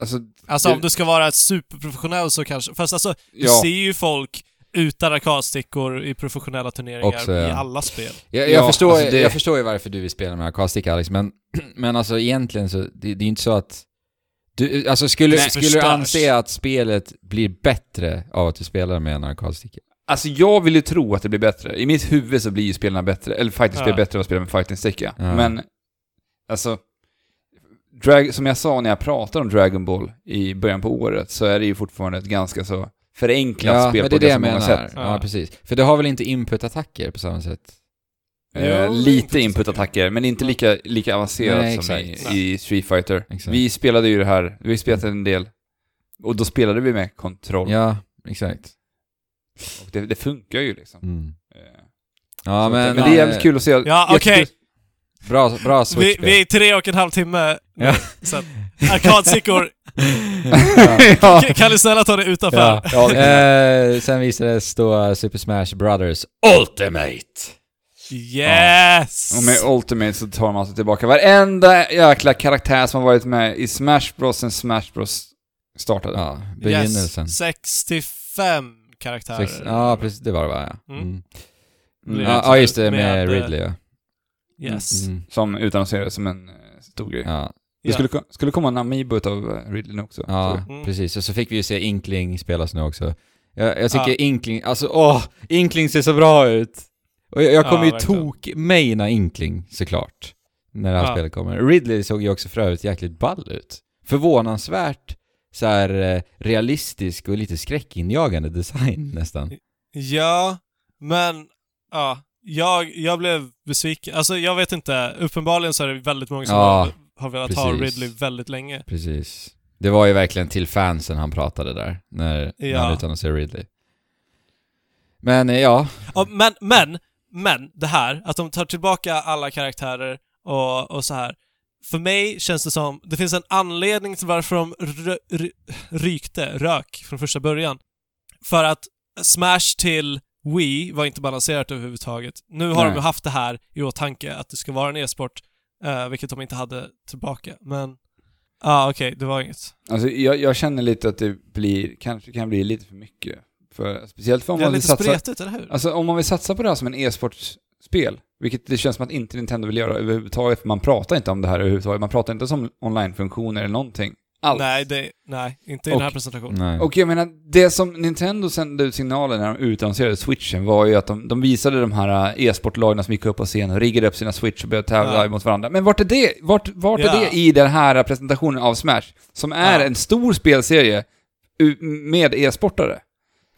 Alltså, Alltså Det- om du ska vara superprofessionell så kanske... Fast alltså, du ja. ser ju folk utan arkadstickor i professionella turneringar Också, ja. i alla spel. Jag, jag, Ja, förstår, alltså det- jag förstår ju varför du vill spela med arkadsticka Alex, men, (clears throat) men alltså egentligen så, det, det är inte så att... Du, alltså skulle, Nej, skulle du anse att spelet blir bättre av att du spelar med en arkadsticka? Alltså jag vill ju tro att det blir bättre. I mitt huvud så blir ju spelarna bättre, eller fighting-spel Ja. bättre av att spela med fighting-sticka. Ja. Men, alltså... Drag, som jag sa när jag pratade om Dragon Ball i början på året, så är det ju fortfarande ett ganska så förenklat Ja, spel men på det är det jag så många menar. sätt. Ja. Ja. precis. För det har väl inte input-attacker på samma sätt? Eh, lite input-attacker. men inte lika, lika avancerat Nej, som i, i Street Fighter. Exakt. Vi spelade ju det här, vi har spelat en del, och då spelade vi med kontroll. Ja, exakt. Och det, det funkar ju liksom. Mm. Eh, Ja, men... men det är jävligt kul att se. Ja, okej. tycker- Bra, bra Vi, switch vi är i tre och en halv timme Ja. Så att, arkadstickor, (laughs) ja. kan du snälla ta det utanför? Ja. Ja. Eh, sen visades då Super Smash Brothers Ultimate. Yes! Och med Ultimate så tar man alltså tillbaka varenda jäkla karaktär som har varit med i Smash Bros sen Smash Bros startade. Ja, begynnelsen. Yes, 65 karaktärer. Sex, ja, precis. Det var det va? Ja, Mm. mm. Mm. ja, ja just det, med, Med, eh, Ridley ja. Yes. Mm. Som utannonserades som en eh, stor grej. Ja, Det skulle, skulle komma en Amiibo utav eh, Ridley nu också. ja Mm. precis. Och så fick vi ju se Inkling spelas nu också. Jag, jag tycker Ja. Inkling, alltså åh! Inkling ser så bra ut! Och jag, jag kommer Ja, ju tok-maina Inkling såklart. När det här Ja. spelet kommer. Ridley såg ju också för övrigt jäkligt ball ut. Förvånansvärt så här eh, realistisk och lite skräckinjagande design nästan. Ja, men ja, jag, jag blev besviken. Alltså jag vet inte, uppenbarligen så är det väldigt många som Ja, har, velat ha precis. Ridley väldigt länge. Precis. Det var ju verkligen till fansen han pratade där, när, när Ja. han utannonserade Ridley. Men eh, ja, Ja, men, men, men det här, att de tar tillbaka alla karaktärer och, och så här. För mig känns det som, det finns en anledning till varför de rykte, rök från första början. För att Smash till Wii var inte balanserat överhuvudtaget. Nu har Nej. de haft det här i åtanke, att det ska vara en e-sport, eh, vilket de inte hade tillbaka. Men, ja ah, okej, det var inget. Alltså jag, jag känner lite att det blir, kanske kan bli lite för mycket. För, speciellt för om Det är man vill lite satsa... spretigt, eller hur? Alltså om man vill satsa på det här som en e-sportspel, vilket det känns som att inte Nintendo vill göra överhuvudtaget, för man pratar inte om det här överhuvudtaget. Man pratar inte som online-funktioner eller någonting. Alls. Nej, det, nej, inte i den här Och- presentationen. nej. Och jag menar, det som Nintendo sände ut signaler när de utannonserade switchen var ju att de, de visade de här eh, e-sportlagen som gick upp på scen och riggade upp sina switch och började tävla Ja. mot varandra. Men vart är det? Vart, vart Ja. är det i den här presentationen av Smash? Som är Ja. en stor spelserie med e-sportare.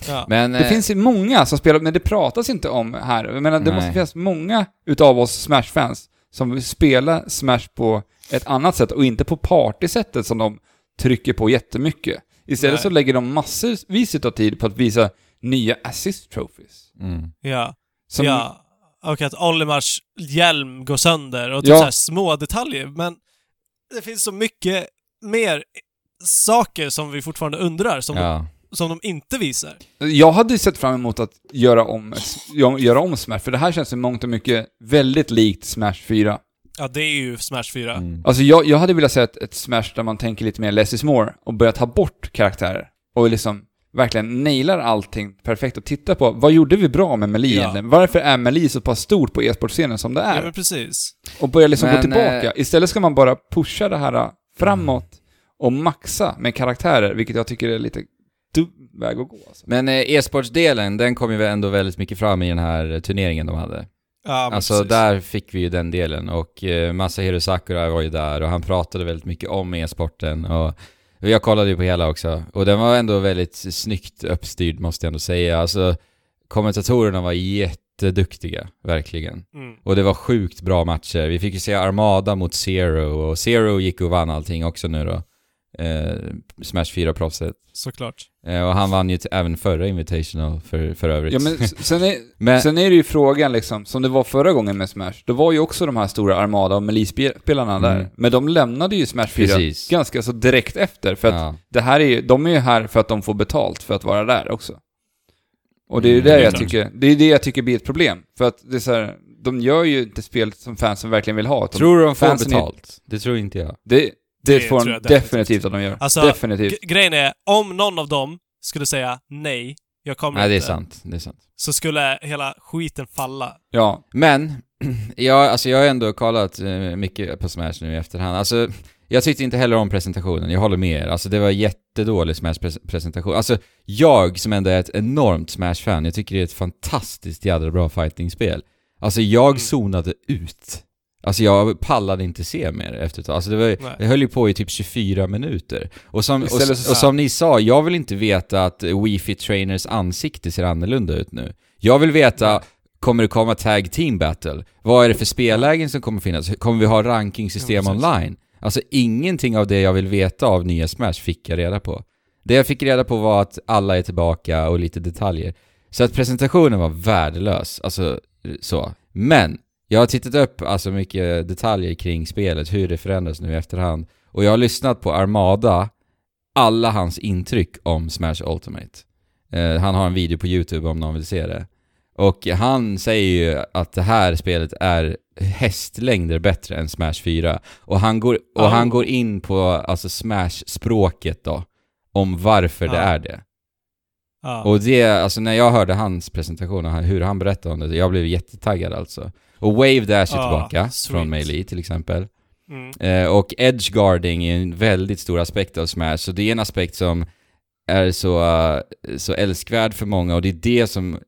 Ja. Men, Det eh, finns ju många som spelar, men det pratas inte om här. Jag menar, det Nej. måste finnas många utav oss Smash-fans som vill spela Smash på ett annat sätt och inte på partysättet som de trycker på jättemycket. Istället Nej. så lägger de massvis utav tid på att visa nya assist trophies. mm. Ja. Som, Ja, och att Olimars hjälm går sönder och typ Ja. så här små detaljer. Men det finns så mycket mer saker som vi fortfarande undrar, som, ja. de, som de inte visar. Jag hade sett fram emot att göra om, göra om Smash, för det här känns i mångt och mycket väldigt likt Smash 4. Ja, det är ju Smash 4. Mm. Alltså jag, jag hade velat se ett, ett Smash där man tänker lite mer less is more och börjar ta bort karaktärer. Och liksom verkligen nailar allting perfekt och titta på vad gjorde vi bra med Melee Ja. egentligen? Varför är Melee så pass stort på e-sportscenen som det Ja, är? men precis. och börja liksom gå Men, tillbaka. eh, Istället ska man bara pusha det här äh, framåt och maxa med karaktärer, vilket jag tycker är lite dum väg att gå alltså. Men eh, e-sportsdelen, den kom ju ändå väldigt mycket fram i den här eh, turneringen de hade. Ja, Alltså precis. där fick vi ju den delen och eh, Masahiro Sakura var ju där och han pratade väldigt mycket om e-sporten och jag kollade ju på hela också och den var ändå väldigt snyggt uppstyrd måste jag ändå säga. Alltså kommentatorerna var jätteduktiga, verkligen. Mm. Och det var sjukt bra matcher. Vi fick ju se Armada mot Zero och Zero gick och vann allting också nu då. Eh, Smash 4-proffset. Såklart. Eh, och han vann ju även förra Invitational för, för övrigt. Ja men sen är, (laughs) Men- sen är det ju frågan liksom, som det var förra gången med Smash, då var ju också de här stora Armada och Melee-spelarna Mm. där. Men de lämnade ju Smash 4 Precis. ganska så direkt efter, för att ja. det här är ju, de är ju här för att de får betalt för att vara där också. Och det är ju Mm, det det är jag tycker, det är det jag tycker blir ett problem. För att det är så här, de gör ju inte spel som fansen verkligen vill ha. Tror du de får fansen är- betalt? Det tror inte jag. Det, det, Det får de definitivt. att de gör. Alltså, definitivt. Grejen är, om någon av dem skulle säga nej, jag kommer Nej, det är inte, sant. Det är sant. så skulle hela skiten falla. Ja. Men, (clears throat) jag, alltså jag har ändå kollat eh, mycket på Smash nu i efterhand. Alltså, jag tyckte inte heller om presentationen, jag håller med er. Alltså det var jättedålig Smash-presentation. Alltså, jag som ändå är ett enormt Smash-fan, jag tycker det är ett fantastiskt jädra bra fighting-spel. Alltså jag Mm. zonade ut. Alltså jag pallade inte se mer efter ett tag. Alltså det, var, Nej. det höll ju på i typ 24 minuter. Och som, och, och som ni sa, jag vill inte veta att Wii Fit Trainers ansikte ser annorlunda ut nu. Jag vill veta, kommer det komma Tag Team Battle? Vad är det för spellägen som kommer finnas? Kommer vi ha rankingsystem Ja, online? Alltså ingenting av det jag vill veta av nya Smash fick jag reda på. Det jag fick reda på var att alla är tillbaka och lite detaljer. Så att presentationen var värdelös, alltså så. Men, jag har tittat upp alltså mycket detaljer kring spelet, hur det förändras nu i efterhand. Och jag har lyssnat på Armada, alla hans intryck om Smash Ultimate. Eh, han har en video på YouTube om någon vill se det. Och han säger ju att det här spelet är hästlängder bättre än Smash 4. Och han går, och Oh. han går in på alltså Smash-språket då, om varför det Ja. är det. Ja. Och det, alltså när jag hörde hans presentation och hur han berättade om det, jag blev jättetaggad alltså. Och Wave Dash är Ah, tillbaka sweet. från Melee till exempel. mm. Eh, och Edge Guarding är en väldigt stor aspekt av Smash, så det är en aspekt som är så, eh, så älskvärd för många och det är det som...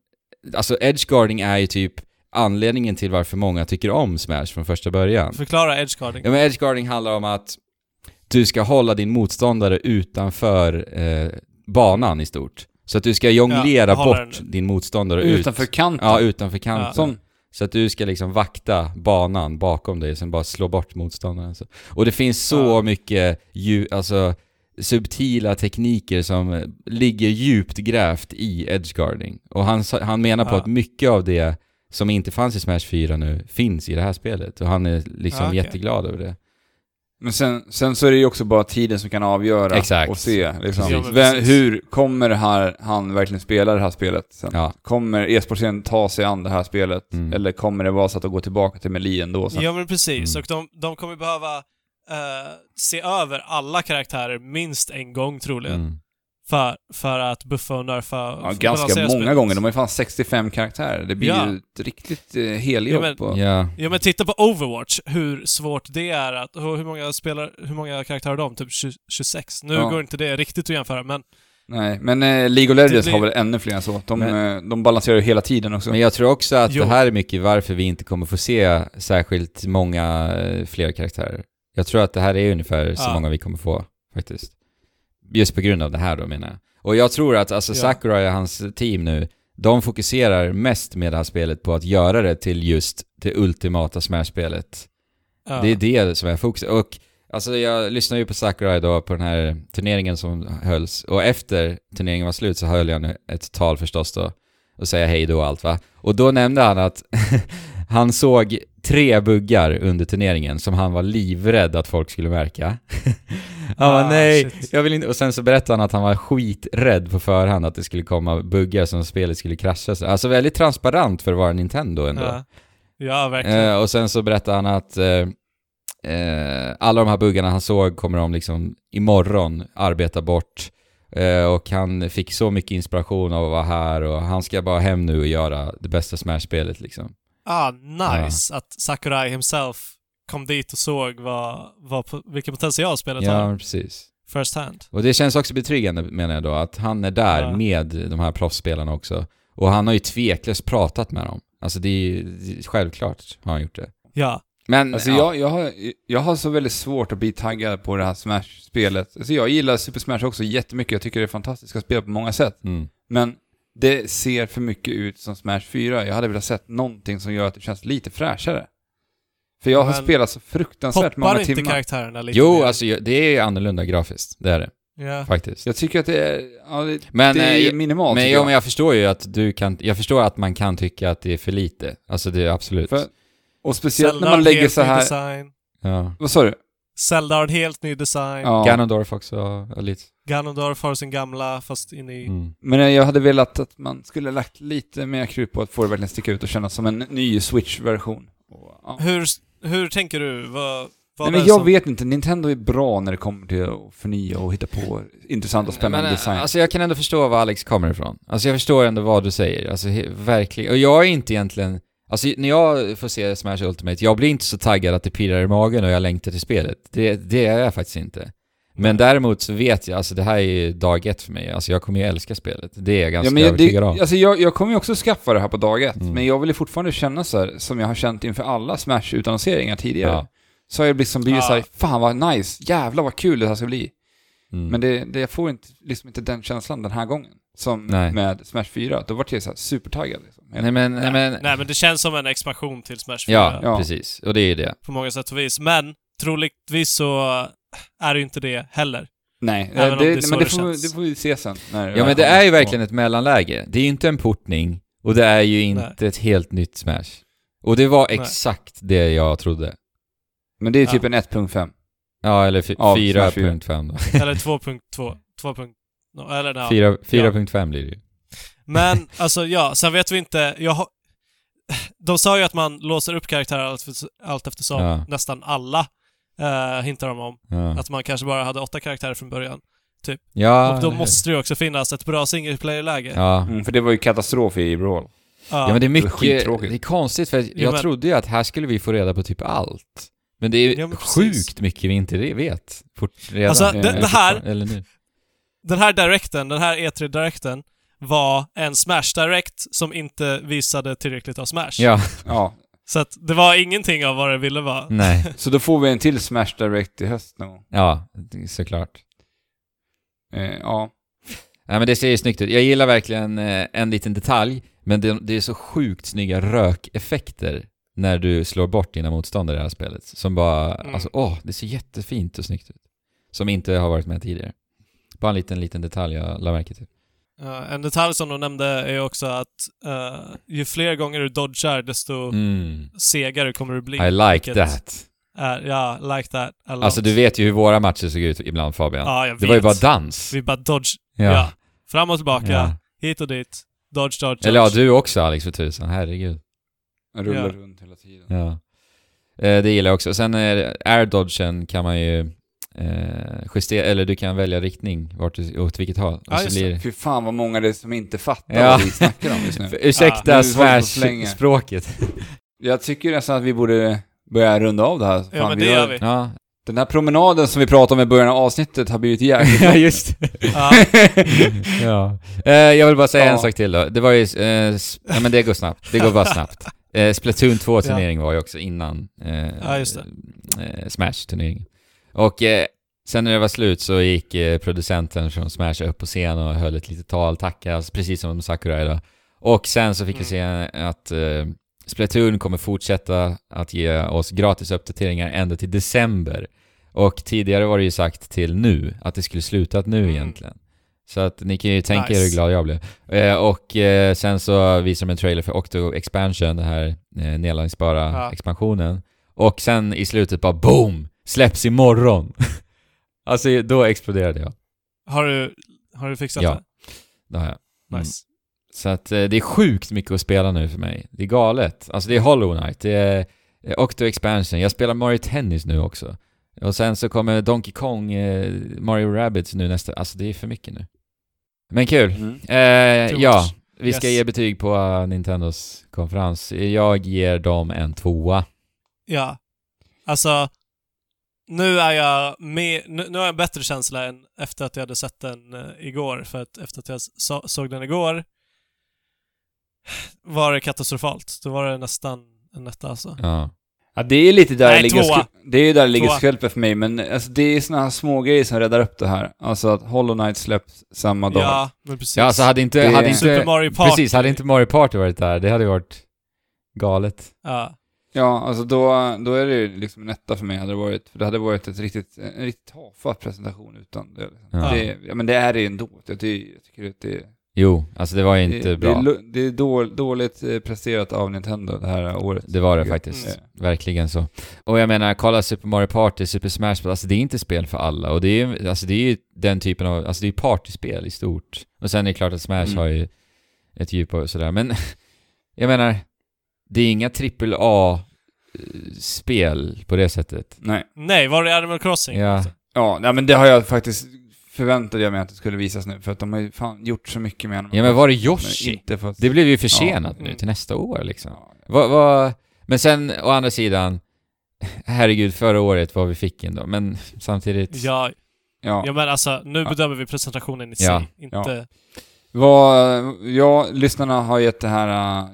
Alltså Edge Guarding är ju typ anledningen till varför många tycker om Smash från första början. Förklara edgeguarding. Ja men Edge Guarding handlar om att du ska hålla din motståndare utanför eh, banan i stort. Så att du ska jonglera Ja, bort den- din motståndare ut. Utanför kanten. Ja, utanför kanten. Ja. Som, Så att du ska liksom vakta banan bakom dig och sen bara slå bort motståndaren. Och det finns så mycket ju, alltså, subtila tekniker som ligger djupt grävt i edgeguarding. Och han, han menar på Ja. att mycket av det som inte fanns i Smash 4 nu finns i det här spelet. Och han är liksom Ja, okej. jätteglad över det. Men sen, sen så är det ju också bara tiden som kan avgöra Exakt. och se. Liksom. Ja, Vem, hur kommer här, han verkligen spela det här spelet sen? Ja. Kommer e-sportscenen ta sig an det här spelet? Mm. Eller kommer det vara så att de går tillbaka till Melee ändå sen? Ja men precis, Mm. och de, de kommer behöva eh, se över alla karaktärer minst en gång troligen. Mm. För, för att buffa och nerfa Ja, och ganska många gånger. De har ju fan 65 karaktärer. Det blir Ja. ju ett riktigt eh, heljobb Ja. Ja. Ja men titta på Overwatch, hur svårt det är att... Hur många spelar, hur många karaktärer har de? Typ 20, 26? Nu Ja. går inte det riktigt att jämföra, men... Nej, men eh, League of Legends blir- har väl ännu fler än så. De, Men- eh, de balanserar ju hela tiden också. Men jag tror också att Jo. det här är mycket varför vi inte kommer få se särskilt många eh, fler karaktärer. Jag tror att det här är ungefär så många vi kommer få, faktiskt. Just på grund av det här då menar jag. Och jag tror att alltså Ja. Sakurai och hans team nu, de fokuserar mest med det här spelet på att göra det till just det ultimata Smash-spelet. Ja. Det är det som är fokus. Och alltså jag lyssnade ju på Sakurai då på den här turneringen som hölls. Och efter turneringen var slut så höll jag nu ett tal förstås då. Och säga hej då och allt va. Och då nämnde han att (laughs) han såg tre buggar under turneringen som han var livrädd att folk skulle märka. (laughs) han bara Ah, nej, shit. jag vill inte. Och sen så berättade han att han var skiträdd på förhand att det skulle komma buggar som spelet skulle krascha. Alltså väldigt transparent för att vara Nintendo ändå. Ja, ja verkligen. Eh, och sen så berättade han att eh, eh, alla de här buggarna han såg kommer de liksom imorgon arbeta bort. Eh, och han fick så mycket inspiration av att vara här och han ska bara hem nu och göra det bästa Smash-spelet liksom. Ah, nice att Sakurai himself kom dit och såg vad, vad, vilken potential spelet Ja, har. precis. first hand. Och det känns också betryggande menar jag då, att han är där Ja. med de här proffsspelarna också. Och han har ju tveklöst pratat med dem. Alltså det är ju självklart har han gjort det. Ja. Men, Alltså ja. jag, jag, har, jag har så väldigt svårt att bli taggad på det här Smash-spelet. Alltså jag gillar Super Smash också jättemycket, jag tycker det är fantastiska spel på många sätt. Mm. Men det ser för mycket ut som Smash 4. Jag hade velat sett någonting som gör att det känns lite fräschare. För jag har Men spelat så fruktansvärt Hoppar många inte timmar. karaktärerna lite Jo, mer? alltså det är annorlunda grafiskt. Det är det. Ja. Faktiskt. Jag tycker att det är, ja, det, Men, det är eh, minimalt Men, ja, jag. men jag förstår ju att du kan, jag förstår att man kan tycka att det är för lite. Alltså det är absolut. För, och speciellt Zelda när man en lägger helt så ny här... Design. ja. Vad sa du? Zelda har en helt ny design. Ja. Ganondorf också, ja, lite. Ganondorf har sin gamla, fast in i... Mm. Men jag hade velat att man skulle lagt lite mer krut på att få det verkligen sticka ut och kännas som en ny Switch-version. Och, Ja. Hur, hur tänker du? Vad, vad Nej, men jag som... vet inte, Nintendo är bra när det kommer till att förnya och hitta på intressant och spännande Men, design. Alltså jag kan ändå förstå var Alex kommer ifrån. Alltså jag förstår ändå vad du säger. Alltså he- verkligen. Och jag är inte egentligen... Alltså när jag får se Smash Ultimate, jag blir inte så taggad att det pirrar i magen och jag längtar till spelet. Det, det är jag faktiskt inte. Men däremot så vet jag, alltså det här är ju dag ett för mig. Alltså jag kommer ju älska spelet. Det är jag ganska ja, men jag, övertygad det, om. alltså jag, jag kommer ju också skaffa det här på dag ett, Mm. men jag vill ju fortfarande känna så här, som jag har känt inför alla Smash-utannonseringar tidigare. Ja. Så har jag liksom blivit Ja. såhär, fan vad nice, jävlar vad kul det här ska bli. Mm. Men det, det, jag får inte, liksom inte den känslan den här gången. Som Nej. med Smash 4, då vart jag så här supertaggad liksom. Nej men, nej men... Nej men det känns som en expansion till Smash 4 Ja, Ja. precis. Och det är ju det. på många sätt och vis. Men troligtvis så är det ju inte det heller. Nej, det, det så men det det får, känns. det får vi se sen. När Ja men det är ju verkligen ett mellanläge. Det är ju inte en portning och det är ju inte ett helt nytt Smash. Och det var Nej. exakt det jag trodde. Men det är typ Ja. en 1.5. Ja, eller Ja, Smash 4.5 då. (laughs) Eller 2.2. 2. no, Eller ja. Fyra- 4.5 blir det ju. Men (laughs) alltså ja, sen vet vi inte. Jag har... De sa ju att man låser upp karaktärer allt, allt eftersom. Ja. Nästan alla uh, hintar de om. Ja. Att man kanske bara hade åtta karaktärer från början. Ja, och då måste det ju också finnas ett bra single player-läge. Ja. Mm, för det var ju katastrof i Brawl. ja, men det är mycket... skittråkigt. Det är konstigt för jag Jo, men- trodde ju att här skulle vi få reda på typ allt. Men det är Ja, men sjukt mycket vi inte vet. Fort, redan. Alltså, det- det här- Eller nu. Den här directen, den här E3-directen, var en Smash-direct som inte visade tillräckligt av Smash. Ja, Ja, Så att det var ingenting av vad det ville vara. nej. (laughs) så då får vi en till Smash Direct i höst någon gång. Ja, det- såklart. Eh, ja. Nej men det ser ju snyggt ut. Jag gillar verkligen eh, en liten detalj, men det, det är så sjukt snygga rökeffekter när du slår bort dina motståndare i det här spelet. Som bara, Mm. alltså åh, det ser jättefint och snyggt ut. Som inte har varit med tidigare. Bara en liten, liten detalj jag la märke till. Uh, en detalj som de nämnde är också att uh, ju fler gånger du dodgar, desto Mm. segare kommer du bli. I like that. Ja, like that a lot. Alltså du vet ju hur våra matcher såg ut ibland Fabian. Ja, jag vet. det var ju bara dans. Vi bara dodge. Ja. Ja. Fram och tillbaka. Ja. Hit och dit. Dodge, dodge, Eller ja, dodge. du också Alex för tusan, herregud. Jag rullar Ja. runt hela tiden. Ja. Eh, det gillar jag också. Sen är air-dodgen kan man ju eh, justera, eller du kan välja riktning, vart du, åt vilket håll. Ja, Och så blir Fy fan vad många det är som inte fattar Ja. vad vi snackar om just nu. (laughs) För- Ursäkta Ja, länge. Smash-språket. (laughs) Jag tycker nästan att vi borde börja runda av det här. Ja, Fan, men vi det har- gör vi. ja. Den här promenaden som vi pratade om i början av avsnittet har blivit (laughs) jäkligt ja, just. Ja. ja. Eh, jag vill bara säga Ja. en sak till då. Det var ju, eh, ja men det går snabbt. Det går bara snabbt. Eh, Splatoon 2-turnering var ju också innan eh, Ja, eh, Smash-turneringen. Och eh, sen när det var slut så gick eh, producenten från Smash upp på scen och höll ett litet tal, tackas, precis som Sakurai då. Och sen så fick vi se att eh, Splatoon kommer fortsätta att ge oss gratis uppdateringar ända till december. Och tidigare var det ju sagt till nu, att det skulle slutat nu Mm. egentligen. Så att ni kan ju tänka er Nice. hur glad jag blev. Eh, och eh, sen så visar de en trailer för Octo Expansion, den här eh, nedladdningsbara Ja. expansionen. Och sen i slutet bara BOOM! Släpps imorgon! (laughs) alltså då exploderade jag. Har du, har du fixat Ja. det? Det har jag. Mm. Nice. Så att eh, det är sjukt mycket att spela nu för mig. Det är galet. Alltså det är Hollow Knight, det är eh, Octo Expansion, jag spelar Mario Tennis nu också. Och sen så kommer Donkey Kong, eh, Mario Rabbids nu nästa, alltså det är för mycket nu. Men kul. Mm. Eh, ja, vi ska Yes. ge betyg på Nintendos konferens. Jag ger dem en tvåa. Ja. Alltså, nu är jag med, nu, nu har jag en bättre känsla än efter att jag hade sett den eh, igår. För att efter att jag så, såg den igår (sighs) var det katastrofalt. Då var det nästan en etta alltså. Ja. Ja, det är lite där Nej, det ligger, tvåa. det är ju där det ligger skälpet för mig, men alltså, det är såna här små grejer som räddar upp det här. Alltså att Hollow Knight släpps samma dag. Ja, men precis. ja, alltså hade inte... Det- Hade inte Super Mario Party. Precis, hade inte Mario Party varit där, det hade varit galet. Ja. Ja, alltså då, då är det ju liksom en etta för mig hade det varit. För det hade varit ett riktigt, en riktigt tafatt presentation utan det. Liksom. Ja. det ja, men det är det ändå. Jag, det, jag tycker att det, Jo, alltså det var ju inte det, bra. Det är, det är då, dåligt eh, presterat av Nintendo det här året. Det var det tycker faktiskt. Eh, Verkligen så. Och jag menar, kolla Super Mario Party, Super Smash Bros. Alltså det är inte spel för alla. Och det är ju, alltså det är ju den typen av, alltså det är ju partyspel i stort. Och sen är det klart att Smash Mm. har ju ett djup och sådär. Men (laughs) jag menar, det är inga AAA-spel på det sättet. Nej. Nej, var det Animal Crossing? Ja. Ja, nej, men det har jag faktiskt förväntade jag mig att det skulle visas nu, för att de har ju fan gjort så mycket med Animal Ja men var det Yoshi? att... Det blev ju försenat Ja. nu Mm. till nästa år liksom. Ja, Vad, vad, men sen å andra sidan, herregud förra året vad vi fick in då. Men samtidigt, Ja, ja. ja men alltså nu Ja. bedömer vi presentationen i Ja. sig. Inte... Vad, ja, lyssnarna har gett det här...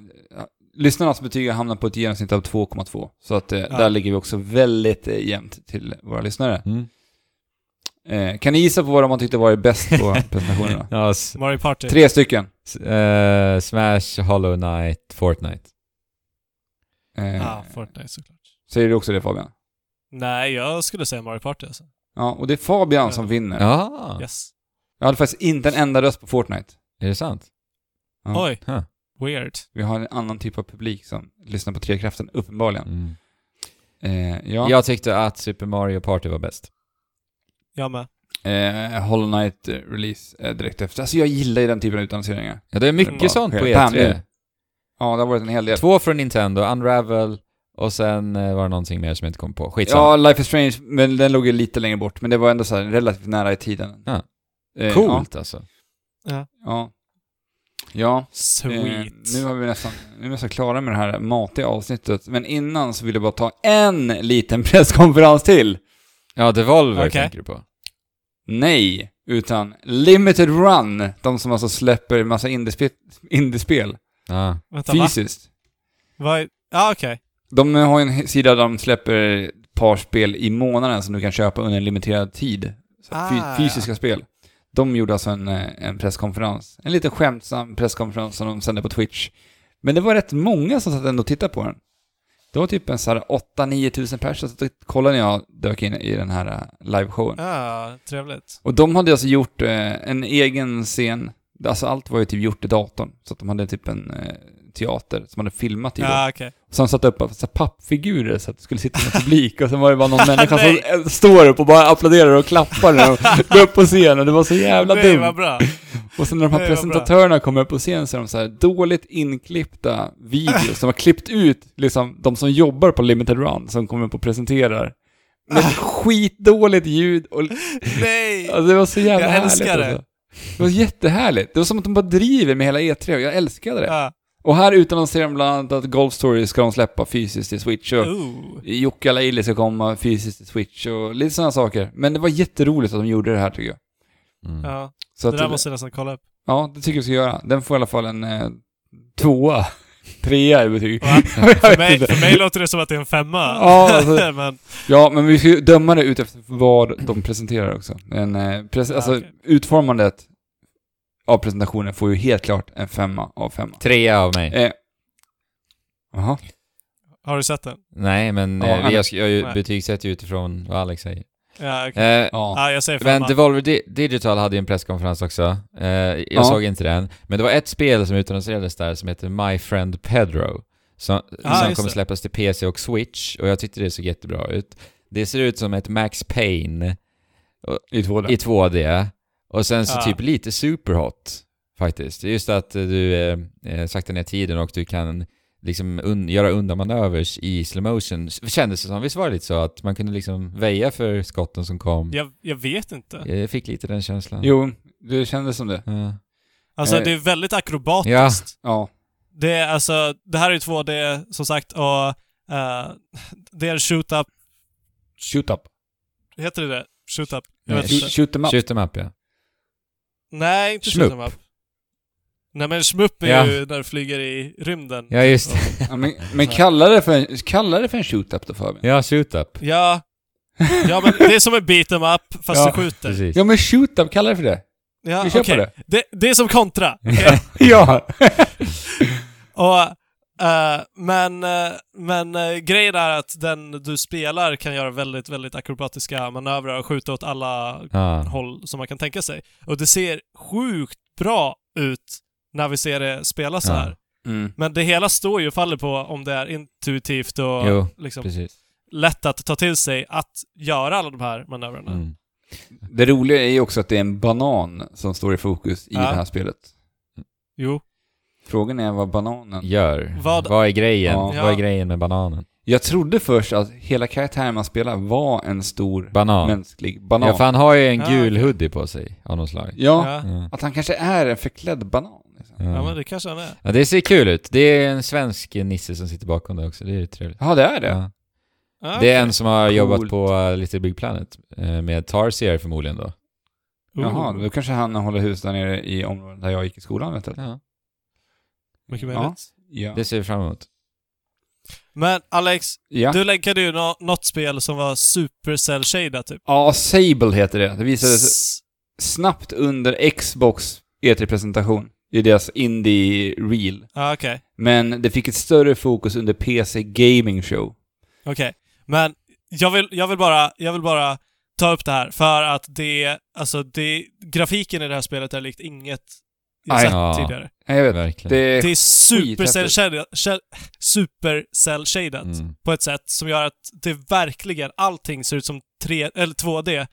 Uh, lyssnarnas betyg har hamnat på ett genomsnitt av 2,2. Så att uh, Ja. där ligger vi också väldigt uh, jämnt till våra lyssnare. mm. Eh, kan ni gissa på vad de har tyckt har varit bäst på (laughs) presentationerna? ja, Mario Party. Tre stycken. s- eh, Smash, Hollow Knight, Fortnite. Eh, Ja, Fortnite såklart. Säger du också det Fabian? Nej, jag skulle säga Mario Party alltså. Ja, och det är Fabian Ja. som vinner. Ja, Yes. Jag hade faktiskt inte en enda röst på Fortnite. är det sant? Ja. Oj. Huh. Weird. Vi har en annan typ av publik som lyssnar på Trekraften, uppenbarligen. Mm. Eh, ja. Jag tyckte att Super Mario Party var bäst. Jag med. Eh, Hollow Knight eh, release eh, direkt efter. Alltså jag gillar ju den typen av utannonseringar. Ja, det är mycket Bara sånt på sker. Bam, E3. nu. Ja, det har varit en hel del. Två från Nintendo, Unravel och sen eh, var det någonting mer som jag inte kom på. Ja, Skitsamma. Life is Strange, men den låg ju lite längre bort. Men det var ändå så här relativt nära i tiden. Ja. Eh, Coolt alltså. Ja. Ja. Ja. Sweet. Eh, nu har vi nästan, nu är vi nästan klara med det här matiga avsnittet. Men innan så vill jag bara ta en liten (laughs) presskonferens till. Ja, Devolver Okej. tänker du på. Nej, utan Limited Run. De som alltså släpper en massa indiespel, indiespel Ja. Vänta, va? fysiskt. Är... Ja, okej. De har ju en sida där de släpper ett par spel i månaden som du kan köpa under en limiterad tid. Så Ah, fy- fysiska spel. De gjorde alltså en, eh, en presskonferens. En lite skämtsam presskonferens som de sände på Twitch. Men det var rätt många som satt ändå och tittade på den. Det var typ en sån här 8-9 tusen personer som kollade när jag dök in i den här eh, liveshowen. Ja, trevligt. Och de hade alltså gjort eh, en egen scen. Alltså allt var ju typ gjort i datorn. Så att de hade typ en eh, teater som hade filmat i. Ja, okej. Så han satte upp så här pappfigurer så att det skulle sitta en publik och sen var det bara någon (laughs) människa som eh, står upp och bara applåderar och klappar när de (laughs) går upp på scenen. Det var så jävla Nej, dumt. bra. Och sen när de här presentatörerna kommer upp på scen så är de så här dåligt inklippta videos som har klippt ut liksom de som jobbar på Limited Run som kommer upp och presenterar. Med (laughs) skitdåligt ljud och Nej! Alltså det var så jävla Jag härligt älskar det. Alltså. Det var jättehärligt. Det var som att de bara driver med hela E3 och jag älskade det. Ja. Och här utannonserar de bland annat att Golf Story ska de släppa fysiskt till Switch och Ooh. Jukka Laili ska komma fysiskt till Switch och lite sådana saker. Men det var jätteroligt att de gjorde det här tycker jag. Mm. Ja, Så det att, där måste jag nästan kolla upp. Ja, det tycker jag ska göra. Den får i alla fall en eh, tvåa. (laughs) Trea i betyg. (laughs) För mig, för mig låter det som att det är en femma. Ja, alltså- (laughs) men, Ja, men vi ska ju döma det utefter vad de presenterar också. En, eh, pres- Ja, alltså, okej. utformandet av presentationen får ju helt klart en femma av femma. Trea av mig. Eh, Jaha. har du sett den? Nej, men Ja, eh, jag, sk- jag Nej. betygsätter ju utifrån vad Alex säger. Ja, okej. Eh, Ja. Ja, jag säger Men femma. Devolver Di- Digital hade ju en presskonferens också. Eh, jag Ja. såg inte den. Men det var ett spel som utannonserades där som heter My Friend Pedro. Som, Ah, som just kommer det. släppas till PC och Switch. Och jag tyckte det såg jättebra ut. Det ser ut som ett Max Payne I två där. i 2D. Och sen så Ja. typ lite superhot faktiskt. Just att eh, du eh, eh, saktar ner tiden och du kan liksom un- göra undanmanövers i slow motion. Kändes det som, visst var det lite så att man kunde liksom väja för skotten som kom? Jag, jag vet inte. Jag fick lite den känslan. Jo, det kändes som det. Ja. Alltså Eh. det är väldigt akrobatiskt. Ja. Det är alltså, det här är ju 2D som sagt och eh, det är shoot up, Shoot up. heter det det? Shoot up? Jag vet Shoot- inte. Shoot them up. Shoot 'em up ja. Nej, inte Shmup. shoot 'em up. Nej men shmup är Ja. ju när du flyger i rymden. Ja, just det. Ja, men, (laughs) men kalla det för en, kalla det för en shoot-up då Fabian. Ja, shoot up. Ja. Ja men det är som en beat 'em up fast Ja, du skjuter. Precis. Ja men shoot-up, kalla det för det. Ja, Vi kör okej. på det. det. Det är som kontra. okej? (laughs) Ja! (laughs) Och, eh, men eh, men eh, grejen är att den du spelar kan göra väldigt, väldigt akrobatiska manövrar och skjuta åt alla Ja. håll som man kan tänka sig. Och det ser sjukt bra ut när vi ser det spela så Ja. här. Mm. Men det hela står ju och faller på om det är intuitivt och Jo, liksom Precis. lätt att ta till sig att göra alla de här manövrarna. Mm. Det roliga är ju också att det är en banan som står i fokus i Ja. det här spelet. Jo. Frågan är vad bananen... Gör. Vad- Vad, är grejen? Ja. Vad är grejen med bananen? Jag trodde först att hela karaktären man spelar var en stor Banan. mänsklig banan. Ja, för han har ju en Ja, gul okej. hoodie på sig av något slag. Ja, Ja. Ja. att han kanske är en förklädd banan. Liksom. Ja. ja, men det kanske han är. Ja, det ser kul ut. Det är en svensk nisse som sitter bakom det också. Det är trevligt. Ja, det är det. Ja. Ja, Det är en som har jobbat Coolt. på uh, Little Big Planet eh, med Tarsier förmodligen då. Jaha, Ooh. då kanske han håller hus där nere i området där jag gick i skolan, vet du. Ja. Mycket möjligt. Ja. Det ser vi fram emot. Men Alex, Ja. du länkade ju nå- något spel som var super cell shaded typ. ja, Sable heter det. Det visades S- snabbt under Xbox E3-presentation i deras Indie Reel. Ja, okej. Men det fick ett större fokus under PC Gaming Show. Okej. Men jag vill, jag vill bara, jag vill bara ta upp det här för att det, alltså det, grafiken i det här spelet är likt inget jag Aj. sett Ja. tidigare. Ja, jag vet. Verkligen. Det, Det är super skithäftigt. cell shaded, shell- super cell shaded Mm. på ett sätt som gör att det verkligen, allting ser ut som 3, eller 2D Ja.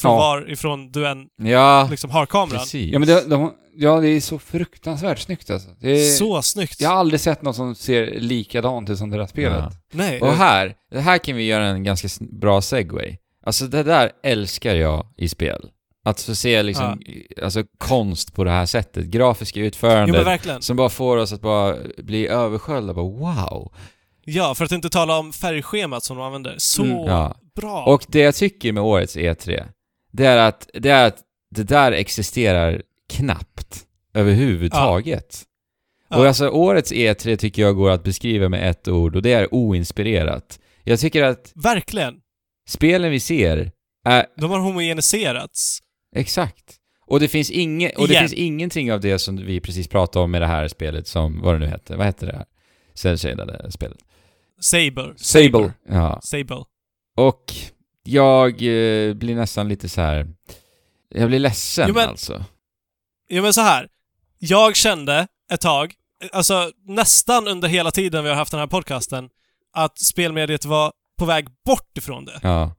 från varifrån du än Ja, liksom har kameran. precis. ja, men det, de, ja, det är så fruktansvärt snyggt alltså. Det är, Så snyggt. Jag har aldrig sett något som ser likadant ut som det där spelet. Ja. Nej. Och här, det här kan vi göra en ganska bra segway. Alltså det där älskar jag i spel. Att få se liksom, alltså konst på det här sättet. Grafiska Jo men utförande. verkligen. som bara får oss att bara bli översköljda. Bara wow. Ja, för att inte tala om färgschemat som de använder. Så Mm, Ja. bra. Och det jag tycker med årets E3, det är att det, är att det där existerar knappt överhuvudtaget. Ja. Och alltså årets E3 tycker jag går att beskriva med ett ord och det är oinspirerat. Jag tycker att Verkligen. spelen vi ser är De har homogeniserats. Exakt. Och det finns inget, och det finns ingenting av det som vi precis pratade om med det här spelet som, vad det nu hette, vad hette det här? Cell-shadade spelet. Saber. Sable. Ja. Sable. Och jag eh, blir nästan lite så här. Jag blir ledsen Jo, men- alltså. Jo men så här. Jag kände ett tag, alltså nästan under hela tiden vi har haft den här podcasten, att spelmediet var på väg bort ifrån det. Ja.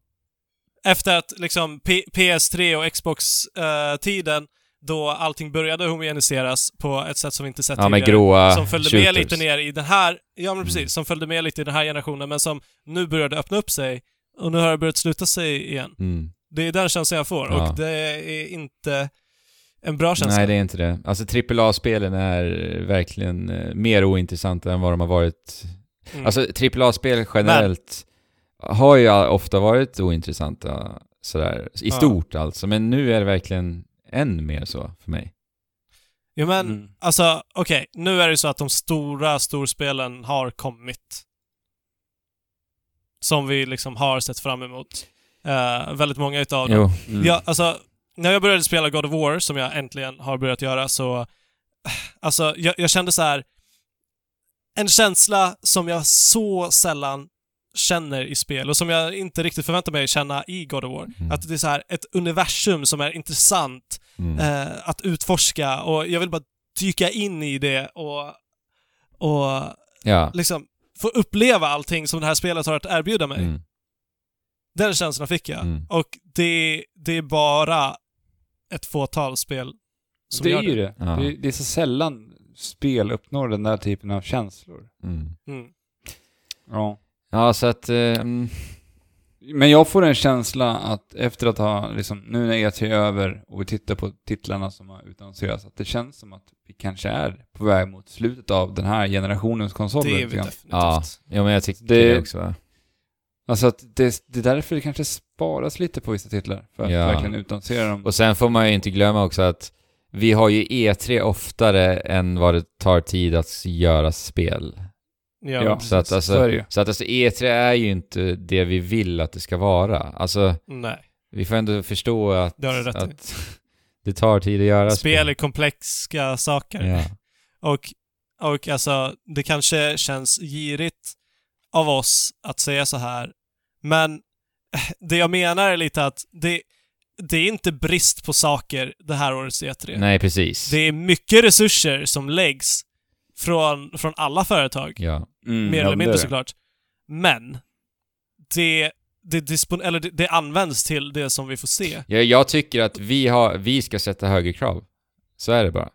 Efter att liksom P- PS3 och Xbox-tiden, då allting började homogeniseras på ett sätt som vi inte sett Ja, med tidigare. gråa som följde shooters. med lite ner i den här, ja men precis, Mm. som följde med lite i den här generationen, men som nu började öppna upp sig och nu har det börjat sluta sig igen. Mm. Det är den känslan jag får Ja. och det är inte en bra känsla. Nej, det är inte det. Alltså AAA-spelen är verkligen eh, mer ointressanta än vad de har varit. Mm. Alltså AAA-spel generellt har ju ofta varit ointressanta sådär, i Ja. stort alltså. Men nu är det verkligen än mer så för mig. jo men, Mm. alltså okej, nu är det ju så att de stora storspelen har kommit. Som vi liksom har sett fram emot. Eh, väldigt många utav dem. Jo. Mm. Ja, alltså, när jag började spela God of War, som jag äntligen har börjat göra, så... Alltså, jag, jag kände så här En känsla som jag så sällan känner i spel och som jag inte riktigt förväntar mig känna i God of War. Mm. Att det är så här ett universum som är intressant Mm. eh, att utforska och jag vill bara dyka in i det och, och Ja. liksom få uppleva allting som det här spelet har att erbjuda mig. Mm. Den känslan fick jag. Mm. Och det, det är bara ett fåtal spel som det gör är ju det. Ja. det. är- Det är så sällan spel uppnår den där typen av känslor. Mm. Mm. Ja. Ja, så att... eh, Men jag får en känsla att efter att ha, liksom, nu när E3 är över och vi tittar på titlarna som har utannonserats, att det känns som att vi kanske är på väg mot slutet av den här generationens konsoler. Det är vi definitivt. ja, ja, men jag tycker Det- det, också. va? Alltså att det, det är därför det kanske sparas lite på vissa titlar för att Ja. verkligen utannonsera dem. Och sen får man ju inte glömma också att vi har ju E3 oftare än vad det tar tid att göra spel. Ja, Ja. Så att Så alltså, ju. så att alltså E3 är ju inte det vi vill att det ska vara. Alltså, Nej, vi får ändå förstå att, det att (laughs) det tar tid att göra Spel är komplexa saker. Ja. Och, och alltså, det kanske känns girigt av oss att säga så här, men (laughs) det jag menar är lite att det, det är inte brist på saker det här årets E3. Nej, precis. Det är mycket resurser som läggs från, från alla företag, Ja. Mm, mer ja, eller mindre såklart. Men det, det, dispon, eller det, det används till det som vi får se. Jag, jag tycker att vi, har, vi ska sätta högre krav. Så är det bara.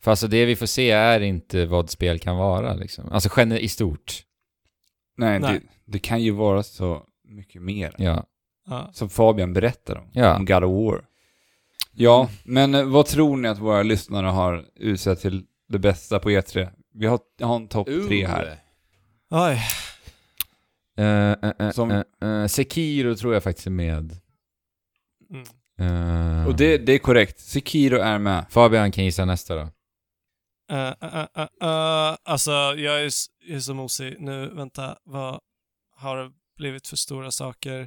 För alltså det vi får se är inte vad spel kan vara liksom. Alltså gener- i stort. Nej, Nej. Det, det kan ju vara så mycket mer. Ja. Ja. Som Fabian berättar om. Ja. Om God of War. Ja, men eh, vad tror ni att våra lyssnare har utsett till det bästa på E3? Vi har, jag har en topp tre här. Oj. Uh, uh, uh, Som- uh, uh, Sekiro tror jag faktiskt är med. Mm. Uh, Och det, det är korrekt. Sekiro är med. Fabian kan gissa nästa då. Uh, uh, uh, uh, alltså, jag är, jag är så mosig. Nu, vänta. Vad har det blivit för stora saker?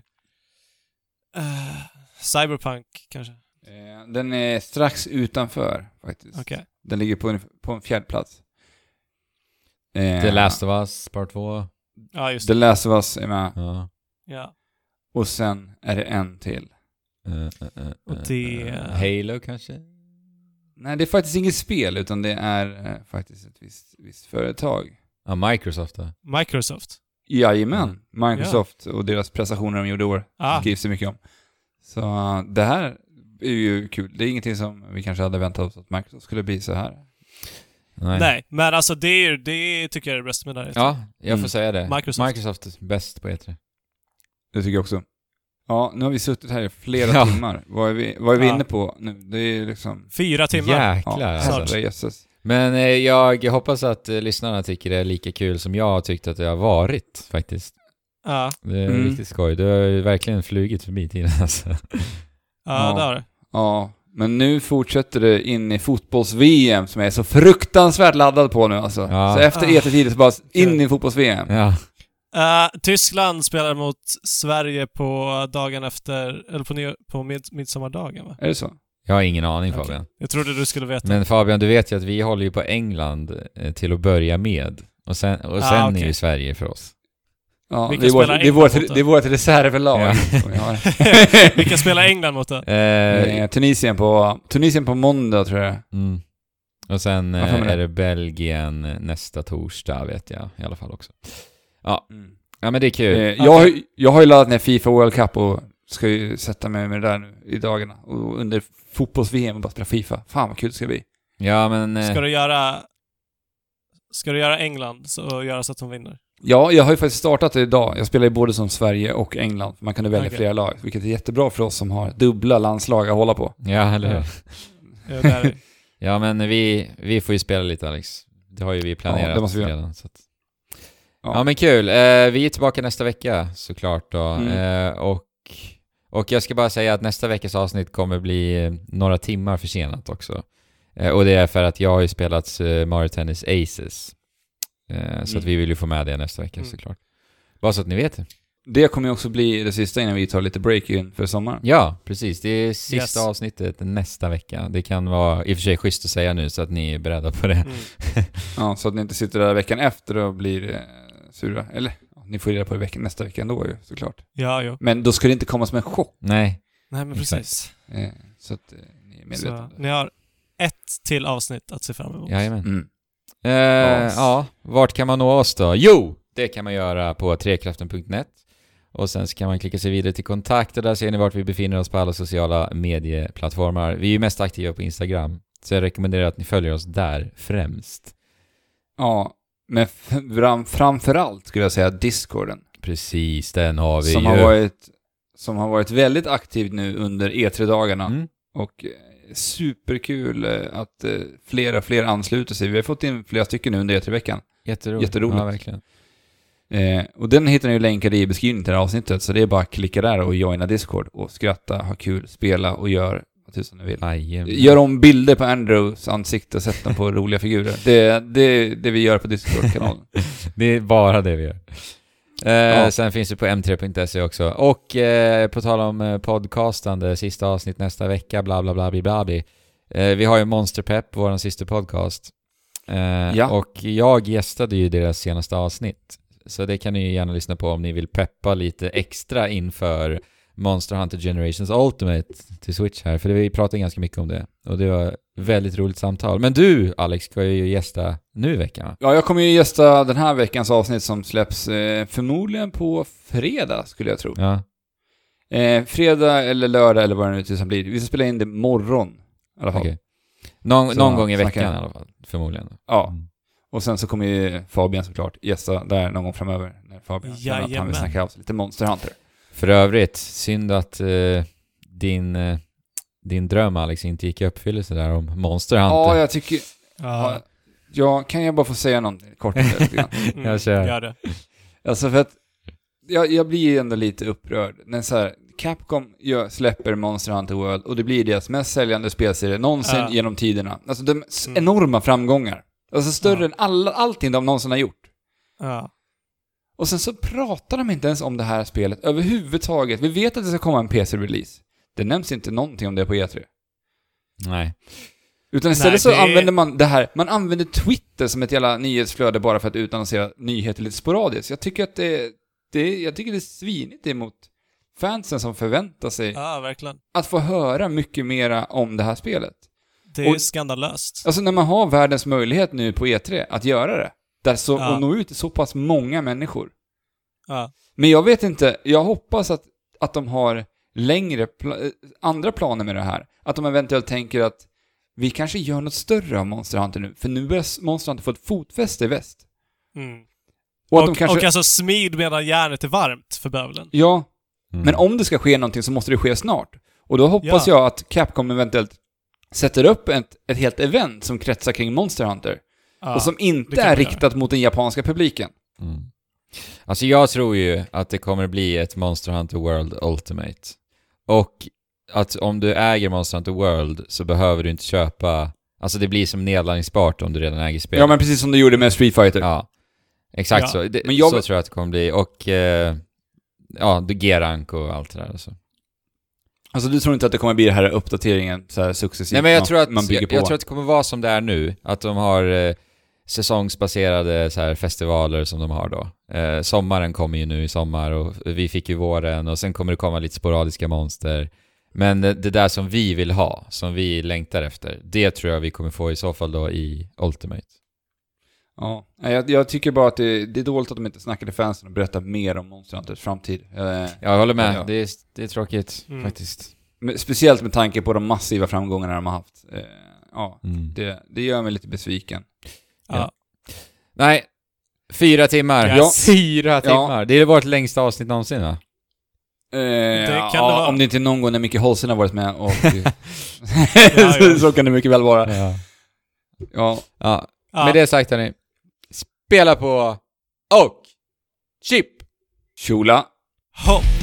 Uh, Cyberpunk, kanske? Den är strax utanför, faktiskt. Okej. Den ligger på en, på en fjärde plats. Eh, The Last of Us, part 2. Ja, just The det. Last of Us är med. Ja. Ja. Och sen är det en till. Uh, uh, uh, Och det- uh, Halo kanske? Nej, det är faktiskt inget spel, utan det är eh, faktiskt ett visst, visst företag. Ja, Microsoft då? Microsoft. Jajamän. Microsoft och deras prestationer de gjorde i år Ah, skrivs det mycket om. Så eh, det här är ju kul. Det är ingenting som vi kanske hade väntat oss att Microsoft skulle bli så här. Nej. nej. Men alltså det, är, det tycker jag är det bästa med det här. Ja, jag får Mm. säga det. Microsoft. Microsoft är bäst på E3. Det tycker jag också. Ja, nu har vi suttit här i flera Ja. timmar. Vad är vi, vad är vi Ja. inne på nu? Det är liksom... Fyra timmar. Jäklar Ja, alltså. Men eh, jag hoppas att eh, lyssnarna tycker det är lika kul som jag har tyckt att det har varit faktiskt. Ja, Det är Mm. riktigt skoj. Du har ju verkligen flugit förbi tiden alltså. ja, Ja. det har det. Ja, men nu fortsätter det in i fotbolls-VM som jag är så fruktansvärt laddad på nu alltså. Ja. Så efter Ah. E3-tider så bara in i fotbolls-VM. Ja. Eh, Tyskland spelar mot Sverige på dagen efter, eller på, på mid, midsommardagen va? Är det så? Jag har ingen aning Okej. Fabian. Jag trodde du skulle veta. Men Fabian, du vet ju att vi håller ju på England eh, till att börja med. Och sen, och sen Ah, är okej. ju Sverige för oss. Ja, det är, vårt, spelar det, är vårt, det är vårt reservlag. Ja. (laughs) vi. Vilka spelar England mot då? Eh, Eh, Tunisien, på, Tunisien på måndag tror jag. mm. Och sen eh, är det. det Belgien nästa torsdag vet jag i alla fall också. Ja, Mm. ja men det är kul. Eh, jag, har, ju- jag har ju laddat ner Fifa World Cup och ska ju sätta mig med det där nu i dagarna. Och under fotbolls-VM och bara spela Fifa. Fan vad kul det ska bli. Ja men... eh, Ska du göra... Ska du göra England så, göra så att de vinner? Ja, jag har ju faktiskt startat det idag. Jag spelar ju både som Sverige och England. Man kunde välja Okej. flera lag, vilket är jättebra för oss som har dubbla landslag att hålla på. Ja, eller hur? Ja. Där men vi, vi får ju spela lite Alex. Det har ju vi planerat Ja, det måste vi redan. Så att... Ja. ja. men kul. Eh, vi är tillbaka nästa vecka såklart då. Mm. Eh, och, och jag ska bara säga att nästa veckas avsnitt kommer bli eh, några timmar försenat också. Eh, och det är för att jag har ju spelat eh, Mario Tennis Aces. Eh, Så att Mm. vi vill ju få med det nästa vecka Mm. såklart. Bara så att ni vet det. Det kommer ju också bli det sista innan vi tar lite break in för sommaren. Ja, precis. Det är sista Yes. avsnittet nästa vecka. Det kan vara i och för sig schysst att säga nu så att ni är beredda på det. Mm. (laughs) Ja, så att ni inte sitter där veckan efter och blir eh, sura. Eller, ja, ni får reda på det veckan, nästa vecka ändå ju, såklart. Ja, jo. Men då ska det inte komma som en chock. Nej, Nej, men precis. Eh, så att ni är medvetna Så, ni har ett till avsnitt att se fram emot. jajamän. Mm. Eh, Ja. vart kan man nå oss då? Jo, det kan man göra på trekraften.net. Och sen så kan man klicka sig vidare till kontakt och där ser ni vart vi befinner oss på alla sociala medieplattformar. Vi är ju mest aktiva på Instagram, så jag rekommenderar att ni följer oss där främst. Ja, men fram, framförallt skulle jag säga Discorden. Precis, den har vi Som ju. har, varit, som har varit väldigt aktiv nu under E3-dagarna. Mm. Och superkul eh, att eh, flera fler ansluter sig. Vi har fått in flera stycken nu under E3-veckan. Jätteroligt. Jätteroligt. Ja, verkligen. Eh, och den hittar ni ju länkad i beskrivningen till det här avsnittet, så det är bara att klicka där och joina Discord och skratta, ha kul, spela och gör vad tusan ni vill. Jajamän. Gör om bilder på Andrews ansikte och sätt dem på (laughs) roliga figurer. Det det är det vi gör på Discord-kanalen. (laughs) Det är bara det vi gör. Eh, Ja. Sen finns det på m3.se också. Och eh, på tal om eh, podcastande, sista avsnitt nästa vecka, bla bla bla bla bla. bla. Eh, vi har ju Monsterpepp, vår sista podcast. Eh, Ja. Och jag gästade ju deras senaste avsnitt. Så det kan ni ju gärna lyssna på om ni vill peppa lite extra inför Monster Hunter Generations Ultimate till Switch här. För vi pratade ganska mycket om det. Och det var ett väldigt roligt samtal. Men du, Alex, ska ju gästa nu i veckan va? Ja, jag kommer ju gästa den här veckans avsnitt som släpps eh, förmodligen på fredag, skulle jag tro. Ja. Eh, fredag eller lördag eller vad det nu tusan blir. Vi ska spela in det imorgon. I alla fall. Okej. Någon, Så någon gång i veckan i alla fall, förmodligen. Ja. Mm. Och sen så kommer ju Fabian såklart gästa där någon gång framöver. När Fabian känner att han vill snacka av sig lite Monster Hunter. För övrigt, synd att eh, din, eh, din dröm Alex inte gick i uppfyllelse där om Monster Hunter. Ja, jag tycker... Ja. Ja, kan jag bara få säga någonting kort? (laughs) Mm, jag kör. Gör det. Alltså för att jag, jag blir ju ändå lite upprörd när så här, Capcom gör, släpper Monster Hunter World och det blir deras mest säljande spelserie någonsin Ja. genom tiderna. Alltså de Mm. enorma framgångar. Alltså större Ja. än alla, allting de någonsin har gjort. Ja. Och sen så pratar de inte ens om det här spelet överhuvudtaget. Vi vet att det ska komma en PC-release. Det nämns inte någonting om det på E3. Nej. Utan istället Nej, så det- använder man det här, man använder Twitter som ett jävla nyhetsflöde bara för att utannonsera nyheter lite sporadiskt. Jag tycker att det, det jag tycker det är svinigt emot fansen som förväntar sig ja, att få höra mycket mera om det här spelet. Det är Och- skandalöst. Alltså när man har världens möjlighet nu på E3 att göra det, där så, Ja. och nå ut till så pass många människor. Ja. Men jag vet inte, jag hoppas att, att de har längre, pla- eh, andra planer med det här. Att de eventuellt tänker att vi kanske gör något större av Monster Hunter nu, för nu börjar Monster Hunter få ett fotfäste i väst. Mm. Och Och, kanske... och alltså smid medan järnet är varmt för bövelen. Ja, Mm. men om det ska ske någonting så måste det ske snart. Och då hoppas Ja. jag att Capcom eventuellt sätter upp ett, ett helt event som kretsar kring Monster Hunter. Och som inte är riktat mot den japanska publiken. Mm. Alltså jag tror ju att det kommer bli ett Monster Hunter World Ultimate. Och att om du äger Monster Hunter World så behöver du inte köpa... Alltså det blir som nedladdningsbart om du redan äger spelet. Ja, men precis som du gjorde med Street Fighter. Ja. Exakt Ja. så. Det, Men jag- Så tror jag att det kommer bli. Och... Eh, ja, du G-rank och allt det där alltså. Alltså du tror inte att det kommer bli den här uppdateringen så här successivt? Nej men jag man- tror att, man bygger jag, på? jag tror att det kommer vara som det är nu. Att de har eh, säsongsbaserade så här, festivaler som de har då. Eh, sommaren kommer ju nu i sommar och vi fick ju våren och sen kommer det komma lite sporadiska monster. Men det, det där som vi vill ha, som vi längtar efter, det tror jag vi kommer få i så fall då i Ultimate. Ja, jag, jag tycker bara att det, det är dåligt att de inte snackar till fansen och berättar mer om Monster Hunters framtid. Eh, Jag håller med, Ja. Det, är, det är tråkigt Mm. faktiskt. men speciellt med tanke på de massiva framgångarna de har haft. Eh, ja, Mm. det, det gör mig lite besviken. Ja. Nej, fyra timmar. Yes. Fyra Ja. timmar! Det är vårt längsta avsnitt någonsin va? Eh, kan det ja, vara. om det inte är någon gång när Micke Holsen har varit med och... (laughs) Ja, ja. så kan det mycket väl vara. Ja. Ja, ja. Ja. Med det sagt hörni, spela på och chip! Shula. Hopp.